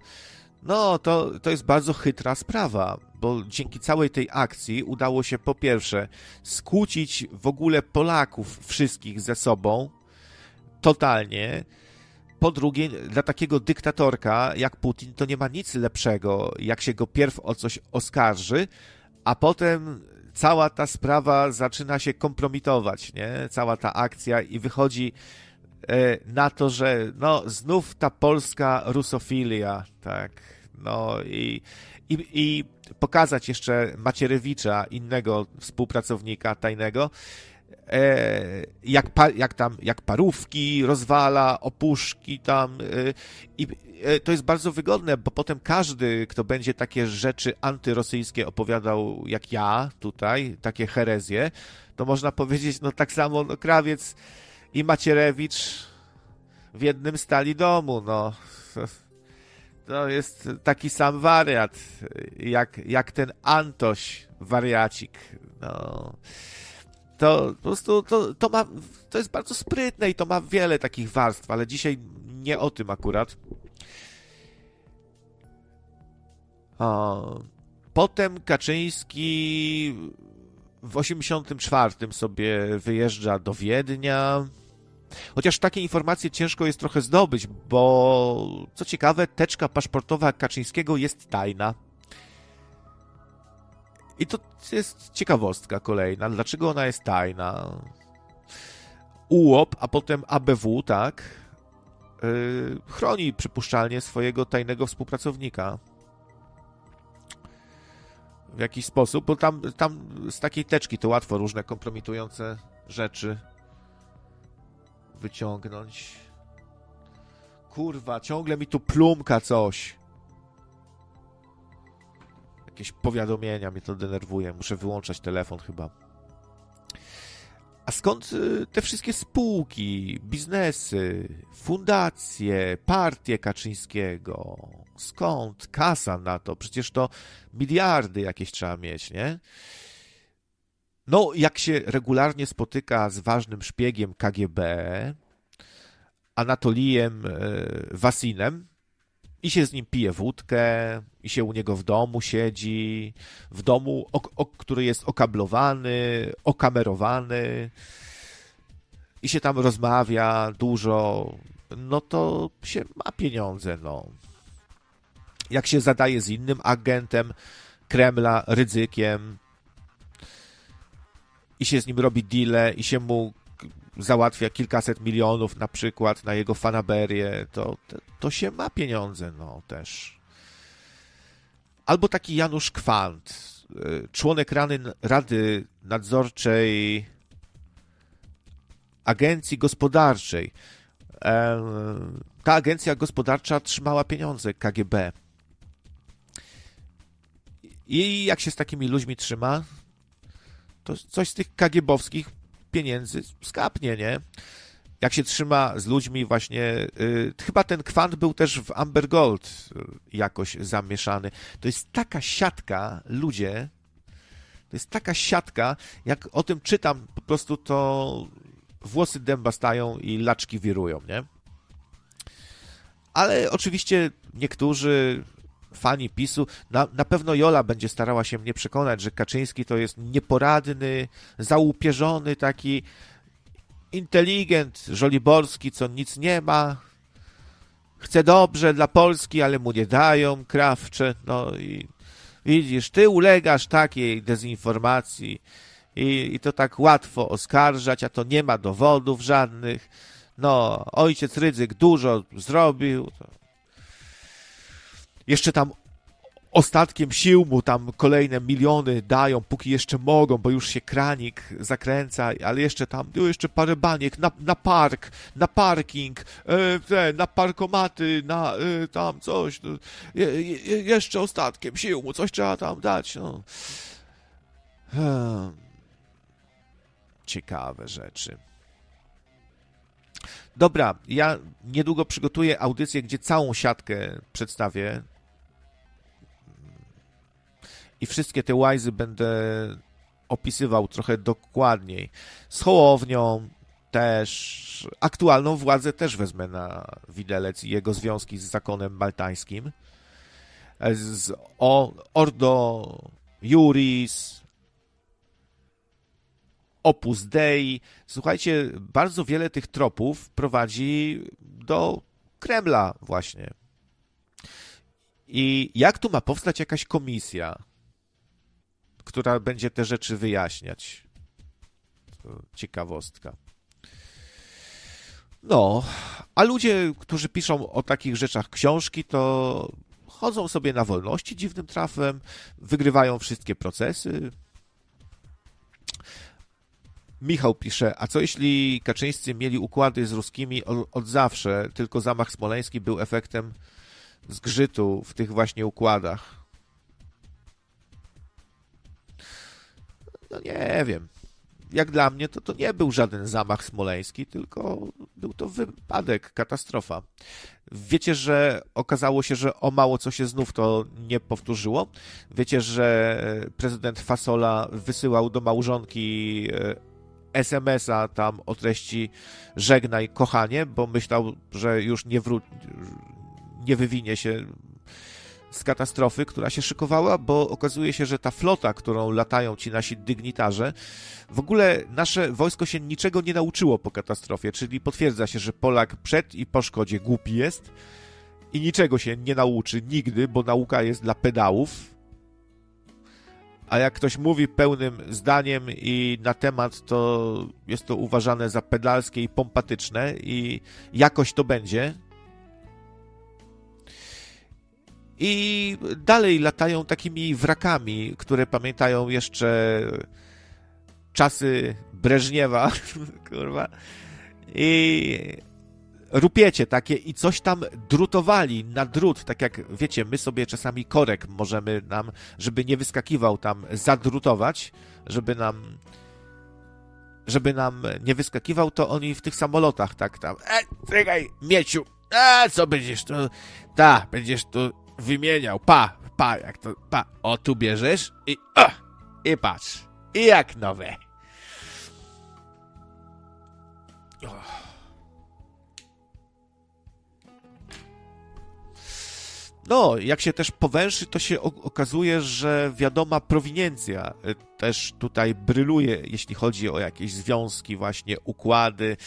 Speaker 1: No, to, to jest bardzo chytra sprawa, bo dzięki całej tej akcji udało się po pierwsze skłócić w ogóle Polaków wszystkich ze sobą totalnie. Po drugie, dla takiego dyktatorka jak Putin to nie ma nic lepszego, jak się go pierw o coś oskarży, a potem cała ta sprawa zaczyna się kompromitować, nie? Cała ta akcja i wychodzi e, na to, że no znów ta polska rusofilia, tak, no i, i, i pokazać jeszcze Macierewicza, innego współpracownika tajnego, e, jak, pa, jak tam, jak parówki rozwala, opuszki tam e, i e, to jest bardzo wygodne, bo potem każdy, kto będzie takie rzeczy antyrosyjskie opowiadał jak ja tutaj, takie herezje, to można powiedzieć, no tak samo no, Krawiec i Macierewicz w jednym stali domu, no <laughs> to jest taki sam wariat, jak, jak ten Antoś wariacik. No. To po prostu to, to, ma, to jest bardzo sprytne i to ma wiele takich warstw, ale dzisiaj nie o tym akurat. O. Potem Kaczyński w 84 sobie wyjeżdża do Wiednia. Chociaż takie informacje ciężko jest trochę zdobyć, bo co ciekawe, teczka paszportowa Kaczyńskiego jest tajna. I to jest ciekawostka kolejna. Dlaczego ona jest tajna? UOP, a potem ABW, tak, yy, chroni przypuszczalnie swojego tajnego współpracownika. W jakiś sposób, bo tam, tam z takiej teczki to łatwo różne kompromitujące rzeczy wyciągnąć. Kurwa, ciągle mi tu plumka coś. Jakieś powiadomienia mnie to denerwuje. Muszę wyłączać telefon chyba. A skąd y, te wszystkie spółki, biznesy, fundacje, partie Kaczyńskiego? Skąd kasa na to? Przecież to miliardy jakieś trzeba mieć, nie? No, jak się regularnie spotyka z ważnym szpiegiem KGB, Anatolijem y, Wasinem, i się z nim pije wódkę, i się u niego w domu siedzi, w domu, o, o, który jest okablowany, okamerowany, i się tam rozmawia dużo, no to się ma pieniądze, no. Jak się zadaje z innym agentem Kremla, Rydzykiem, i się z nim robi deale, i się mu załatwia kilkaset milionów na przykład na jego fanaberię, to, to się ma pieniądze, no też. Albo taki Janusz Kwant, y, członek Rady Nadzorczej Agencji Gospodarczej. Ta agencja gospodarcza trzymała pieniądze KGB. I jak się z takimi ludźmi trzyma, to coś z tych KGBowskich pieniędzy skapnie, nie? Jak się trzyma z ludźmi właśnie, yy, chyba ten kwant był też w Amber Gold y, jakoś zamieszany. To jest taka siatka, ludzie, to jest taka siatka, jak o tym czytam, po prostu to włosy dęba stają i laczki wirują, nie? Ale oczywiście niektórzy fani PiSu, na, na pewno Jola będzie starała się mnie przekonać, że Kaczyński to jest nieporadny, załupierzony, taki inteligent, żoliborski, co nic nie ma, chce dobrze dla Polski, ale mu nie dają, krawcze, no i widzisz, ty ulegasz takiej dezinformacji i, i to tak łatwo oskarżać, a to nie ma dowodów żadnych. No, ojciec Rydzyk dużo zrobił, jeszcze tam ostatkiem sił mu tam kolejne miliony dają, póki jeszcze mogą, bo już się kranik zakręca, ale jeszcze tam, no jeszcze parę baniek na, na park, na parking, e, na parkomaty, na e, tam coś, no, je, je, jeszcze ostatkiem sił mu coś trzeba tam dać, no. Hmm. Ciekawe rzeczy. Dobra, ja niedługo przygotuję audycję, gdzie całą siatkę przedstawię i wszystkie te łajzy będę opisywał trochę dokładniej. Z Hołownią też, aktualną władzę też wezmę na widelec i jego związki z zakonem maltańskim. Z o, Ordo Juris, Opus Dei. Słuchajcie, bardzo wiele tych tropów prowadzi do Kremla właśnie. I jak tu ma powstać jakaś komisja, która będzie te rzeczy wyjaśniać. Ciekawostka. No, a ludzie, którzy piszą o takich rzeczach książki, to chodzą sobie na wolności dziwnym trafem, wygrywają wszystkie procesy. Michał pisze, a co jeśli Kaczyńscy mieli układy z ruskimi od zawsze, tylko zamach smoleński był efektem zgrzytu w tych właśnie układach? No nie wiem. Jak dla mnie to, to nie był żaden zamach smoleński, tylko był to wypadek, katastrofa. Wiecie, że okazało się, że o mało co się znów to nie powtórzyło. Wiecie, że prezydent Fasola wysyłał do małżonki e, SMS-a tam o treści żegnaj kochanie, bo myślał, że już nie, wró- nie wywinie się z katastrofy, która się szykowała, bo okazuje się, że ta flota, którą latają ci nasi dygnitarze, w ogóle nasze wojsko się niczego nie nauczyło po katastrofie, czyli potwierdza się, że Polak przed i po szkodzie głupi jest i niczego się nie nauczy nigdy, bo nauka jest dla pedałów. A jak ktoś mówi pełnym zdaniem i na temat, to jest to uważane za pedalskie i pompatyczne i jakoś to będzie, i dalej latają takimi wrakami, które pamiętają jeszcze czasy Breżniewa, <laughs> kurwa, i rupiecie takie i coś tam drutowali na drut, tak jak wiecie, my sobie czasami korek możemy nam, żeby nie wyskakiwał tam, zadrutować, żeby nam żeby nam nie wyskakiwał, to oni w tych samolotach tak tam, e, czekaj, mieciu, a co będziesz tu, ta, będziesz tu wymieniał, pa, pa, jak to, pa, o, tu bierzesz i, o, i patrz, i jak nowe. No, jak się też powęszy, to się okazuje, że wiadoma prowiniencja y, też tutaj bryluje, jeśli chodzi o jakieś związki, właśnie układy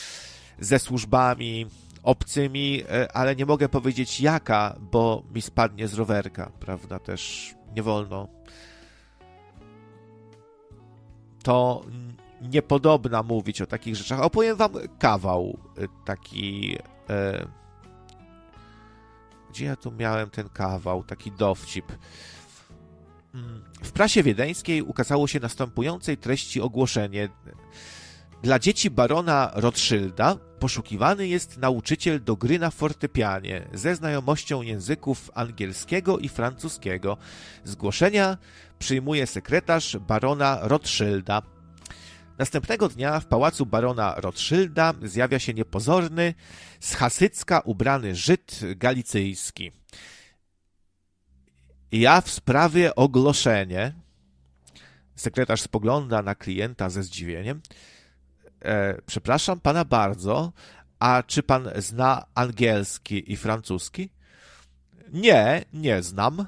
Speaker 1: ze służbami obcymi, y, ale nie mogę powiedzieć jaka, bo mi spadnie z rowerka, prawda? Też nie wolno. To niepodobna mówić o takich rzeczach. Opowiem wam kawał y, taki. Gdzie ja tu miałem ten kawał, taki dowcip? Mm, w prasie wiedeńskiej ukazało się następującej treści ogłoszenie. Dla dzieci barona Rothschilda poszukiwany jest nauczyciel do gry na fortepianie ze znajomością języków angielskiego i francuskiego. Zgłoszenia przyjmuje sekretarz barona Rothschilda. Następnego dnia w pałacu barona Rothschilda zjawia się niepozorny, z Hasycka ubrany Żyd galicyjski. Ja w sprawie ogłoszenie. Sekretarz spogląda na klienta ze zdziwieniem. E, przepraszam pana bardzo, a czy pan zna angielski i francuski? Nie, nie znam.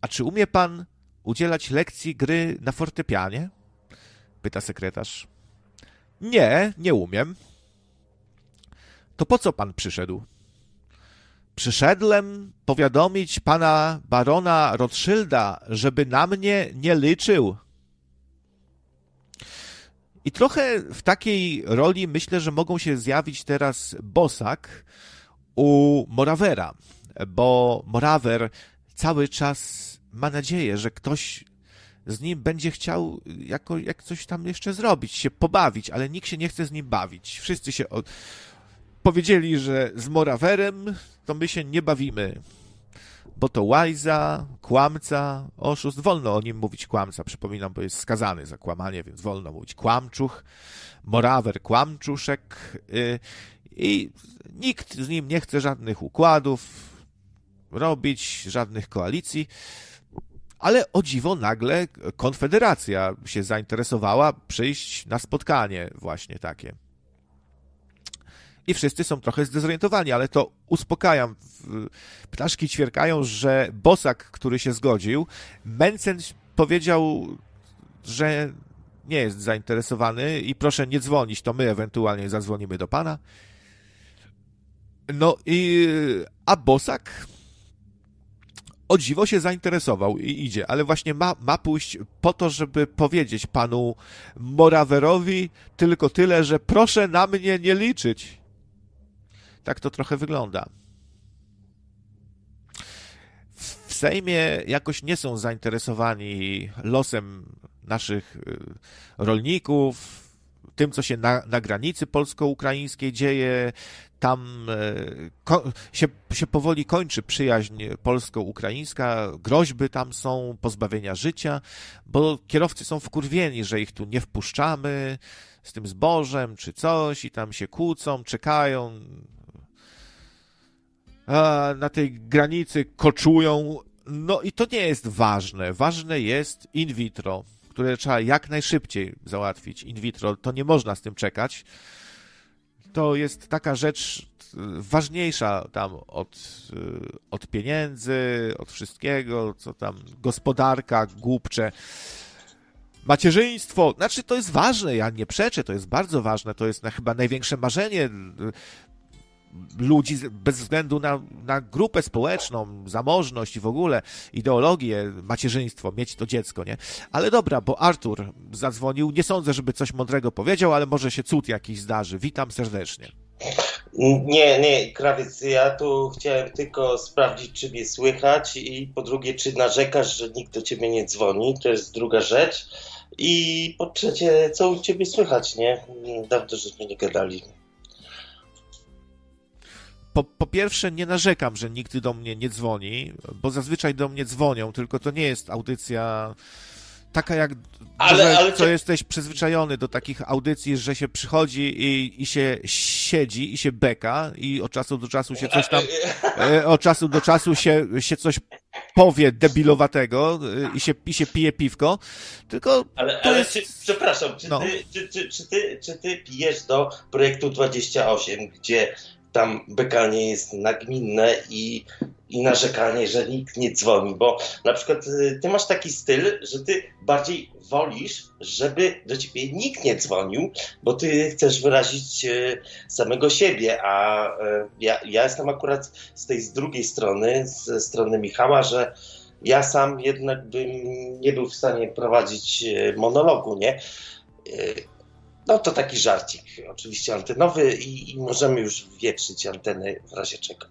Speaker 1: A czy umie pan udzielać lekcji gry na fortepianie? Pyta sekretarz. Nie, nie umiem. To po co pan przyszedł? Przyszedłem powiadomić pana barona Rothschilda, żeby na mnie nie liczył. I trochę w takiej roli myślę, że mogą się zjawić teraz Bosak u Moravera, bo Morawer cały czas ma nadzieję, że ktoś z nim będzie chciał jako, jak coś tam jeszcze zrobić, się pobawić, ale nikt się nie chce z nim bawić. Wszyscy się od... powiedzieli, że z Morawerem to my się nie bawimy, bo to łajza, kłamca, oszust. Wolno o nim mówić kłamca, przypominam, bo jest skazany za kłamanie, więc wolno mówić kłamczuch, Morawer, kłamczuszek yy, i nikt z nim nie chce żadnych układów robić, żadnych koalicji ale o dziwo nagle Konfederacja się zainteresowała przyjść na spotkanie właśnie takie. I wszyscy są trochę zdezorientowani, ale to uspokajam. Ptaszki ćwierkają, że Bosak, który się zgodził, Mencen powiedział, że nie jest zainteresowany i proszę nie dzwonić, to my ewentualnie zadzwonimy do pana. No i a Bosak o dziwo się zainteresował i idzie, ale właśnie ma, ma pójść po to, żeby powiedzieć panu Morawerowi tylko tyle, że proszę na mnie nie liczyć. Tak to trochę wygląda. W Sejmie jakoś nie są zainteresowani losem naszych y, rolników, tym, co się na, na granicy polsko-ukraińskiej dzieje, tam ko- się, się powoli kończy przyjaźń polsko-ukraińska, groźby tam są, pozbawienia życia, bo kierowcy są wkurwieni, że ich tu nie wpuszczamy z tym zbożem czy coś i tam się kłócą, czekają. Na tej granicy koczują. No i to nie jest ważne. Ważne jest in vitro, które trzeba jak najszybciej załatwić. In vitro to nie można z tym czekać to jest taka rzecz e, ważniejsza tam od, e, od pieniędzy, od wszystkiego, co tam gospodarka, głupcze. Macierzyństwo, znaczy to jest ważne, ja nie przeczę, to jest bardzo ważne, to jest na, chyba największe marzenie ludzi bez względu na, na grupę społeczną, zamożność i w ogóle ideologię, macierzyństwo, mieć to dziecko, nie? Ale dobra, bo Artur zadzwonił, nie sądzę, żeby coś mądrego powiedział, ale może się cud jakiś zdarzy. Witam serdecznie.
Speaker 3: Nie, nie, krawiec, ja tu chciałem tylko sprawdzić, czy mnie słychać i po drugie, czy narzekasz, że nikt do ciebie nie dzwoni, to jest druga rzecz. I po trzecie, co u ciebie słychać, nie? Dawno żeśmy nie gadali
Speaker 1: po, po pierwsze, nie narzekam, że nikt do mnie nie dzwoni, bo zazwyczaj do mnie dzwonią, tylko to nie jest audycja taka jak ale, ale co czy... jesteś przyzwyczajony do takich audycji, że się przychodzi i, i się siedzi i się beka i od czasu do czasu się coś tam, <laughs> e, od czasu do czasu się, się coś powie debilowatego e, i się, i się pije piwko, tylko
Speaker 3: ale, ale jest... czy, przepraszam, czy, no. ty, czy, czy, czy, ty, czy ty pijesz do projektu 28, gdzie tam bekanie jest nagminne i, i narzekanie, że nikt nie dzwoni, bo na przykład y, ty masz taki styl, że ty bardziej wolisz, żeby do ciebie nikt nie dzwonił, bo ty chcesz wyrazić y, samego siebie, a y, ja, ja jestem akurat z tej z drugiej strony, ze strony Michała, że ja sam jednak bym nie był w stanie prowadzić monologu, nie? No to taki żarcik, oczywiście antenowy i, i możemy już wietrzyć anteny w razie czego.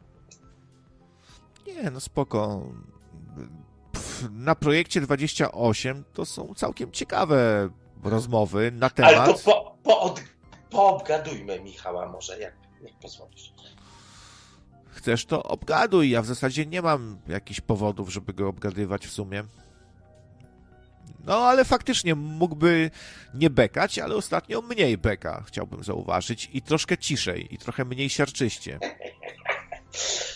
Speaker 1: Nie, no spoko. Na projekcie 28 to są całkiem ciekawe rozmowy na temat.
Speaker 3: Ale to po, po, od, poobgadujmy Michała może, jak, jak pozwolisz.
Speaker 1: Chcesz to obgaduj, ja w zasadzie nie mam jakichś powodów, żeby go obgadywać w sumie. No, ale faktycznie mógłby nie bekać, ale ostatnio mniej beka, chciałbym zauważyć, i troszkę ciszej, i trochę mniej siarczyście.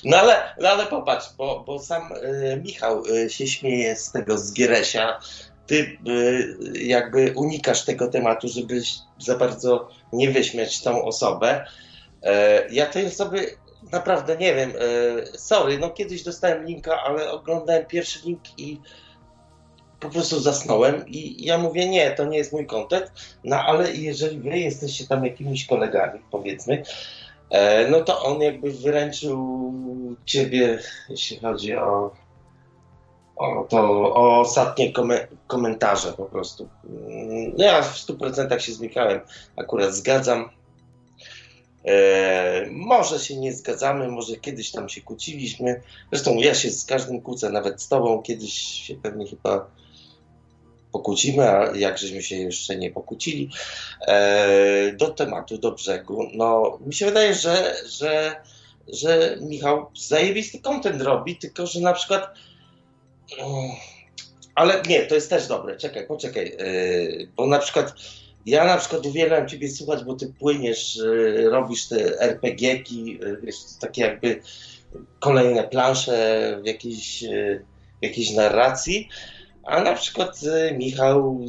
Speaker 3: No ale, no ale popatrz, bo, bo sam y, Michał y, się śmieje z tego z Gieresia. Ty y, jakby unikasz tego tematu, żeby za bardzo nie wyśmiać tą osobę. ja tej osoby naprawdę nie wiem. sorry, no kiedyś dostałem linka, ale oglądałem pierwszy link i po prostu zasnąłem i ja mówię, nie, to nie jest mój kontent, no ale jeżeli wy jesteście tam jakimiś kolegami, powiedzmy, e, no to on jakby wyręczył ciebie, jeśli chodzi o, o to, o ostatnie komentarze po prostu. No ja w 100% się z Michałem akurat zgadzam. E, może się nie zgadzamy, może kiedyś tam się kłóciliśmy. Zresztą ja się z każdym kłócę, nawet z tobą. Kiedyś się pewnie chyba pokłócimy, a jak żeśmy się jeszcze nie pokłócili, e, do tematu, do brzegu. No, mi się wydaje, że, że, że Michał zajebisty content robi, tylko że na przykład mm, ale nie, to jest też dobre. Czekaj, poczekaj, e, bo na przykład ja na przykład uwielbiam Ciebie słuchać, bo Ty płyniesz, e, robisz te RPG-ki, wiesz, takie jakby kolejne plansze w jakiejś, w jakiejś narracji, a na przykład y, Michał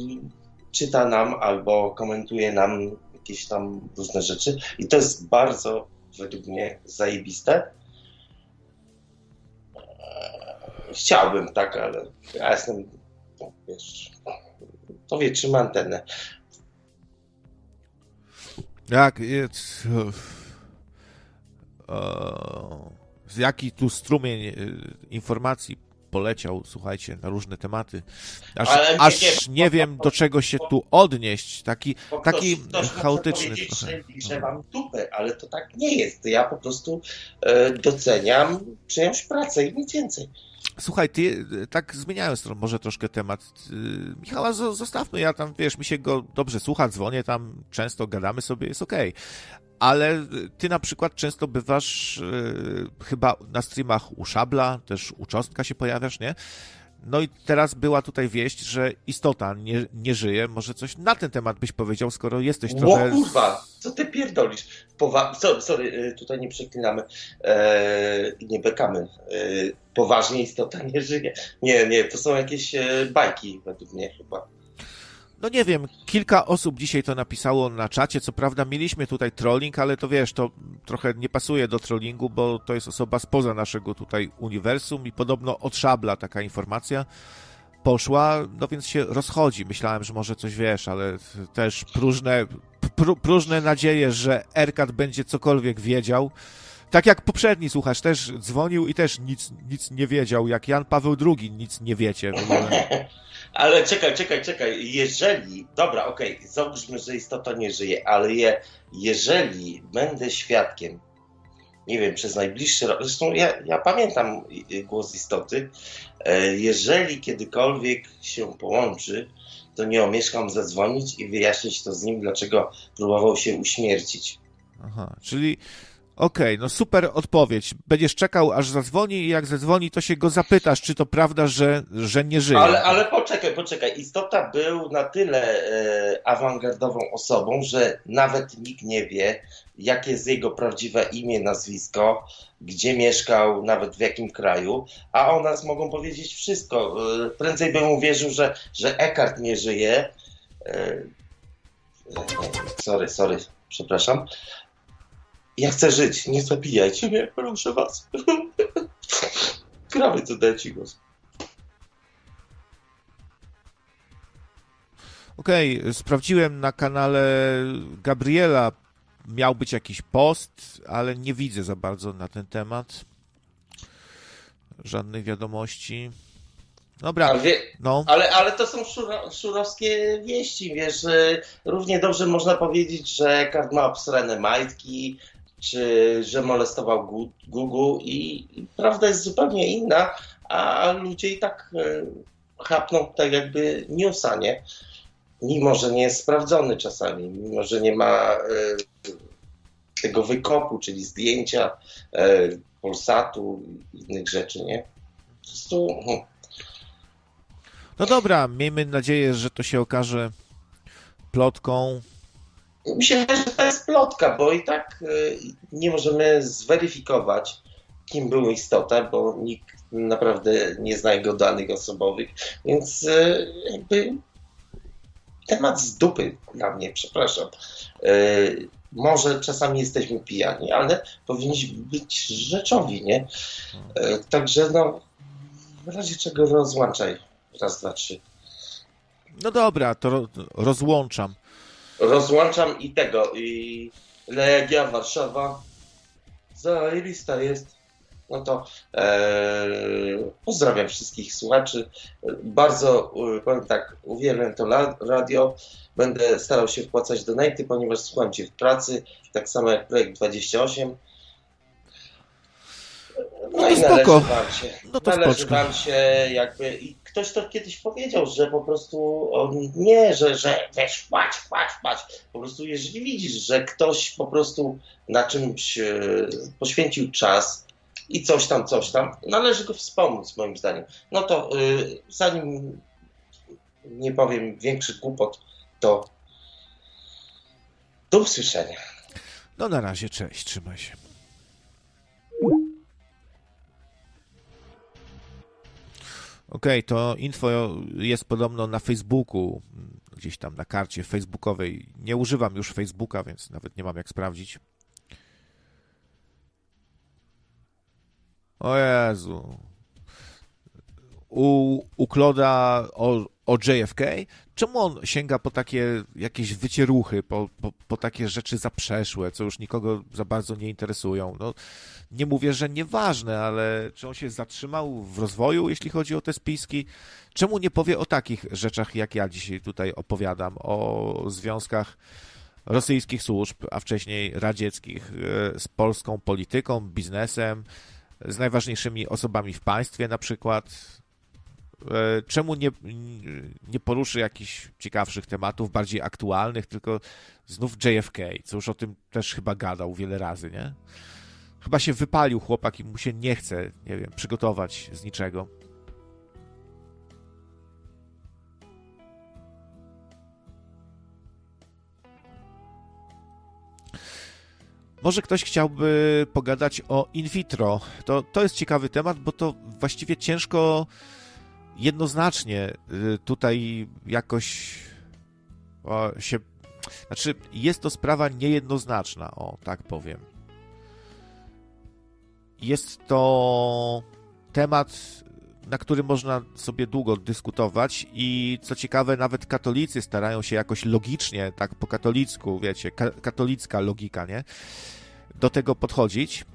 Speaker 3: czyta nam albo komentuje nam jakieś tam różne rzeczy i to jest bardzo według mnie zajebiste. Chciałbym tak, ale ja jestem, no, wiesz, to wie, trzymam antenę.
Speaker 1: Jak jest... Z jaki tu strumień y, informacji poleciał, słuchajcie, na różne tematy. Aż, nie, aż nie, nie wiem, do czego się tu odnieść. Taki, taki ktoś, chaotyczny
Speaker 3: trochę. Że, mam tupę, ale to tak nie jest. Ja po prostu e, doceniam czyjąś pracę i nic więcej.
Speaker 1: Słuchaj, ty, tak zmieniając może troszkę temat, y, Michała zostawmy, ja tam, wiesz, mi się go dobrze słucha, dzwonię tam, często gadamy sobie, jest okej. Okay ale ty na przykład często bywasz yy, chyba na streamach u Szabla, też u Czostka się pojawiasz, nie? No i teraz była tutaj wieść, że istota nie, nie żyje. Może coś na ten temat byś powiedział, skoro jesteś trochę...
Speaker 3: O kurwa, co ty pierdolisz? Powa sorry, sorry, y, tutaj nie przeklinamy eee, nie bekamy. Eee, poważnie istota nie żyje. Nie, nie, to są jakieś e, bajki według mnie chyba.
Speaker 1: No nie wiem, kilka osób dzisiaj to napisało na czacie. Co prawda mieliśmy tutaj trolling, ale to wiesz, to trochę nie pasuje do trollingu, bo to jest osoba spoza naszego tutaj uniwersum i podobno od szabla taka informacja poszła, no więc się rozchodzi. Myślałem, że może coś wiesz, ale też próżne, pró, próżne nadzieje, że Erkat będzie cokolwiek wiedział. Tak jak poprzedni słuchacz też dzwonił i też nic, nic nie wiedział, jak Jan Paweł II nic nie wiecie. <laughs>
Speaker 3: Ale czekaj, czekaj, czekaj. Jeżeli, dobra, okej, okay, załóżmy, że istota nie żyje, ale je, jeżeli będę świadkiem, nie wiem, przez najbliższy rok, zresztą ja, ja pamiętam głos istoty, e, jeżeli kiedykolwiek się połączy, to nie omieszkam zadzwonić i wyjaśnić to z nim, dlaczego próbował się uśmiercić.
Speaker 1: Aha, czyli Okej, okay, no super odpowiedź. Będziesz czekał, aż zadzwoni i jak zadzwoni, to się go zapytasz, czy to prawda, że, że nie żyje.
Speaker 3: Ale, ale poczekaj, poczekaj. Istota był na tyle e, awangardową osobą, że nawet nikt nie wie, jakie jest jego prawdziwe imię, nazwisko, gdzie mieszkał, nawet w jakim kraju, a o nas mogą powiedzieć wszystko. E, prędzej bym uwierzył, że, że Eckhart nie żyje. E, sorry, sorry, przepraszam. Ja chcę żyć, nie zabijajcie mnie, proszę was. Krawy, co dać ci głos.
Speaker 1: Okej, okay, sprawdziłem na kanale Gabriela, miał być jakiś post, ale nie widzę za bardzo na ten temat. Żadnej wiadomości. Dobra,
Speaker 3: ale, wie, no. ale, ale to są szuro, szurowskie wieści, wiesz, równie dobrze można powiedzieć, że Kart ma obsrane majtki, czy że molestował Google i, prawda jest zupełnie inna, a ludzie i tak e, chapną tak jakby newsa, nie? Mimo, że nie jest sprawdzony czasami, mimo, że nie ma e, tego wykopu, czyli zdjęcia e, Polsatu innych rzeczy, nie? Po prostu... Hmm.
Speaker 1: No dobra, miejmy nadzieję, że to się okaże plotką,
Speaker 3: Myślę, że to jest plotka, bo i tak y, nie możemy zweryfikować, kim był istota, bo nikt naprawdę nie zna jego danych osobowych, więc y, jakby temat z dupy dla mnie, przepraszam. Y, może czasami jesteśmy pijani, ale powinniśmy być rzeczowi, nie? Także no, w razie czego rozłączaj. Raz, dwa, trzy.
Speaker 1: No dobra, to rozłączam
Speaker 3: rozłączam i tego, i Legia Warszawa zajebista jest. No to e, pozdrawiam wszystkich słuchaczy. Bardzo, powiem tak, uwielbiam to radio. Będę starał się wpłacać donaty, ponieważ słucham Cię w pracy, tak samo jak Projekt 28. No, no i spoko. należy Wam się, no to należy Wam się jakby... I ktoś to kiedyś powiedział, że po prostu on nie, że, że wiesz, płać, płać, płać. Po prostu jeżeli widzisz, że ktoś po prostu na czymś e, poświęcił czas i coś tam, coś tam, należy go wspomóc moim zdaniem. No to e, zanim nie powiem większych głupot, to do usłyszenia.
Speaker 1: No na razie, cześć, trzymaj się. Okej, okay, to info jest podobno na Facebooku, gdzieś tam na karcie facebookowej. Nie używam już Facebooka, więc nawet nie mam jak sprawdzić. O Jezu. U, u Kloda o, o JFK? Czemu on sięga po takie jakieś wycieruchy, po, po, po takie rzeczy zaprzeszłe, co już nikogo za bardzo nie interesują? No, nie mówię, że nieważne, ale czy on się zatrzymał w rozwoju, jeśli chodzi o te spiski? Czemu nie powie o takich rzeczach, jak ja dzisiaj tutaj opowiadam, o związkach rosyjskich służb, a wcześniej radzieckich e, z polską polityką, biznesem, z najważniejszymi osobami w państwie na przykład? E, czemu nie, nie poruszy jakichś ciekawszych tematów, bardziej aktualnych, tylko znów JFK, co już o tym też chyba gadał wiele razy, nie? Chyba się wypalił chłopak i mu się nie chce, nie wiem, przygotować z niczego. Może ktoś chciałby pogadać o in vitro. To, to jest ciekawy temat, bo to właściwie ciężko jednoznacznie y, tutaj jakoś się. Znaczy, jest to sprawa niejednoznaczna, o tak powiem. Jest to temat, na który można sobie długo dyskutować i co ciekawe, nawet katolicy starają się jakoś logicznie, tak po katolicku, wiecie, ka katolicka logika, nie? Do tego podchodzić.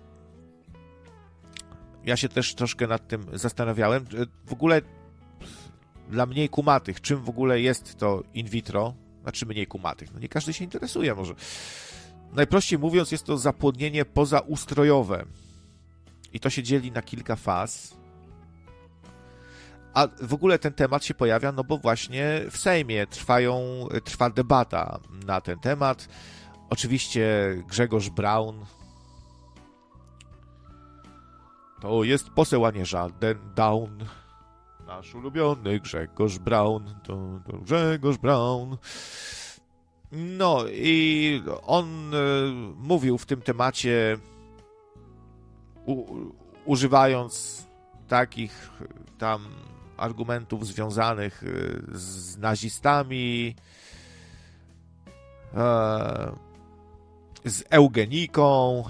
Speaker 1: Ja się też troszkę nad tym zastanawiałem. W ogóle dla mniej kumatych, czym w ogóle jest to in vitro, znaczy mniej kumatych, no nie każdy się interesuje może. Najprościej mówiąc, jest to zapłodnienie pozaustrojowe. I to się dzieli na kilka faz. A w ogóle ten temat się pojawia, no bo właśnie w Sejmie trwają, trwa debata na ten temat. Oczywiście Grzegorz Braun, To jest poseł, a nie żaden down. Nasz ulubiony Grzegorz Brown. To, to Grzegorz Brown. No i on y, mówił w tym temacie, u, używając takich tam argumentów związanych y, z nazistami, e, z eugeniką,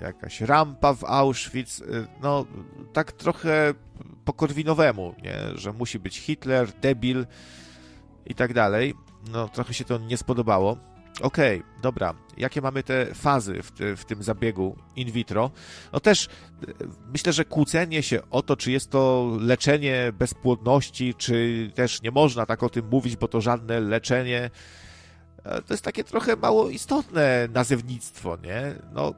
Speaker 1: jakaś rampa w Auschwitz, y, no tak trochę po korwinowemu, nie? że musi być Hitler, debil i tak dalej. No trochę się to nie spodobało. Okej, okay, dobra. Jakie mamy te fazy w, w, tym zabiegu in vitro? No też y, myślę, że kłócenie się o to, czy jest to leczenie bezpłodności, czy też nie można tak o tym mówić, bo to żadne leczenie to jest takie trochę mało istotne nazewnictwo, nie? No,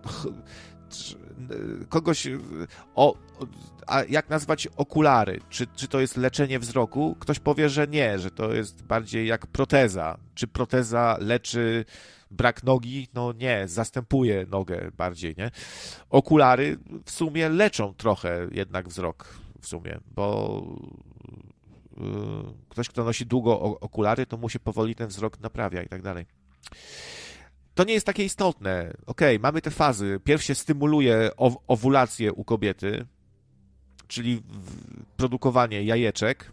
Speaker 1: kogoś. O, a jak nazwać okulary? Czy, czy to jest leczenie wzroku? Ktoś powie, że nie, że to jest bardziej jak proteza. Czy proteza leczy brak nogi? No nie, zastępuje nogę bardziej, nie? Okulary w sumie leczą trochę jednak wzrok, w sumie, bo ktoś, kto nosi długo okulary, to mu się powoli ten wzrok naprawia i tak dalej. To nie jest takie istotne. Ok, mamy te fazy. Pierw się stymuluje owulację u kobiety, czyli produkowanie jajeczek.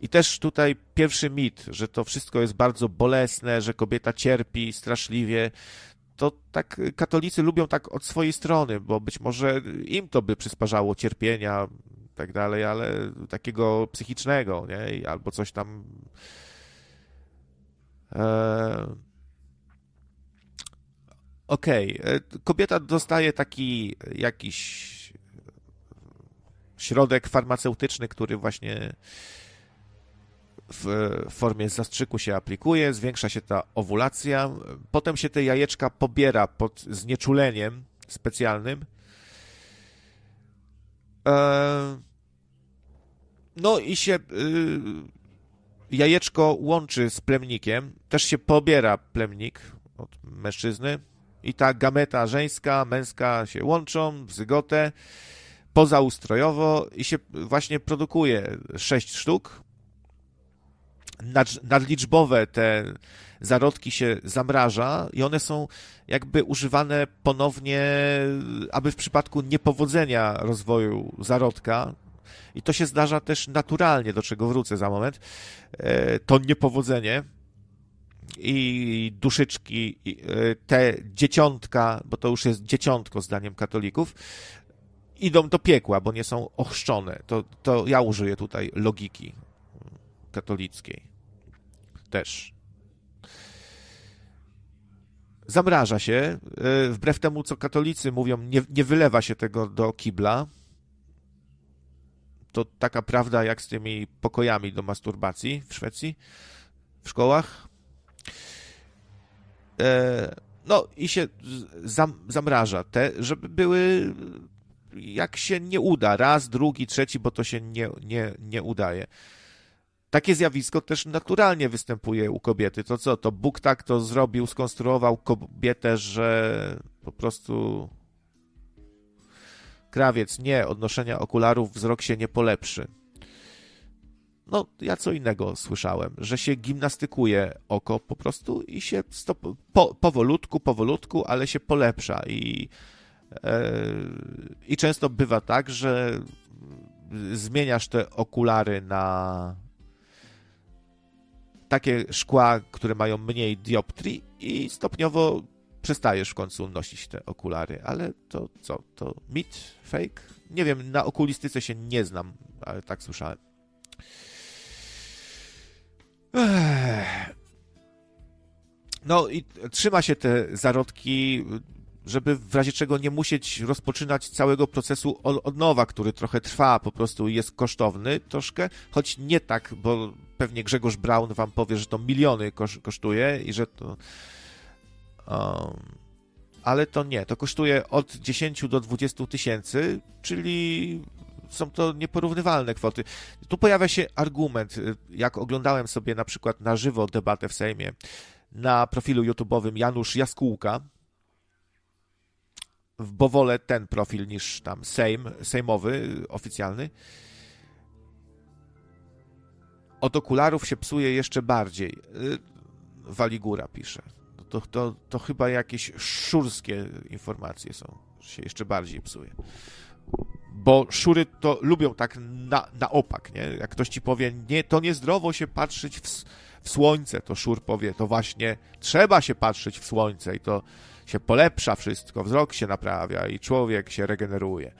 Speaker 1: I też tutaj pierwszy mit, że to wszystko jest bardzo bolesne, że kobieta cierpi straszliwie. To tak katolicy lubią tak od swojej strony, bo być może im to by przysparzało cierpienia, tak dalej, ale takiego psychicznego, nie? Albo coś tam. E... Okej, okay. E, kobieta dostaje taki jakiś środek farmaceutyczny, który właśnie w formie zastrzyku się aplikuje, zwiększa się ta owulacja, potem się te jajeczka pobiera pod znieczuleniem specjalnym E, no i się y, jajeczko łączy z plemnikiem, też się pobiera plemnik od mężczyzny i ta gameta żeńska, męska się łączą w zygotę pozaustrojowo i się właśnie produkuje sześć sztuk. Nad, nadliczbowe te zarodki się zamraża i one są jakby używane ponownie, aby w przypadku niepowodzenia rozwoju zarodka, i to się zdarza też naturalnie, do czego wrócę za moment, e, to niepowodzenie i duszyczki, e, te dzieciątka, bo to już jest dzieciątko zdaniem katolików, idą do piekła, bo nie są ochrzczone. To, to ja użyję tutaj logiki katolickiej. Też zamraża się. E, wbrew temu, co katolicy mówią, nie, nie wylewa się tego do kibla. To taka prawda jak z tymi pokojami do masturbacji w Szwecji, w szkołach. E, no i się zam, zamraża te, żeby były, jak się nie uda, raz, drugi, trzeci, bo to się nie, nie, nie udaje. Takie zjawisko też naturalnie występuje u kobiety. To co? To Bóg tak to zrobił, skonstruował kobietę, że po prostu krawiec, nie, odnoszenia okularów wzrok się nie polepszy. No, ja co innego słyszałem, że się gimnastykuje oko po prostu i się stop, po, powolutku, powolutku, ale się polepsza i, e, i często bywa tak, że zmieniasz te okulary na takie szkła, które mają mniej dioptrii i stopniowo przestajesz w końcu nosić te okulary. Ale to co? To mit? Fake? Nie wiem, na okulistyce się nie znam, ale tak słyszałem. No i trzyma się te zarodki żeby w razie czego nie musieć rozpoczynać całego procesu od nowa, który trochę trwa, po prostu jest kosztowny troszkę, choć nie tak, bo pewnie Grzegorz Braun wam powie, że to miliony kosztuje i że to... Um, ale to nie, to kosztuje od 10 do 20 tysięcy, czyli są to nieporównywalne kwoty. Tu pojawia się argument, jak oglądałem sobie na przykład na żywo debatę w Sejmie na profilu YouTube'owym Janusz Jaskółka, bo wolę ten profil niż tam Sejm, sejmowy, oficjalny. Od okularów się psuje jeszcze bardziej. Y, Waligura pisze. To, to, to chyba jakieś szurskie informacje są, się jeszcze bardziej psuje. Bo szury to lubią tak na, na opak, nie? Jak ktoś ci powie, nie, to niezdrowo się patrzeć w, w słońce, to szur powie, to właśnie trzeba się patrzeć w słońce i to się polepsza wszystko, wzrok się naprawia i człowiek się regeneruje.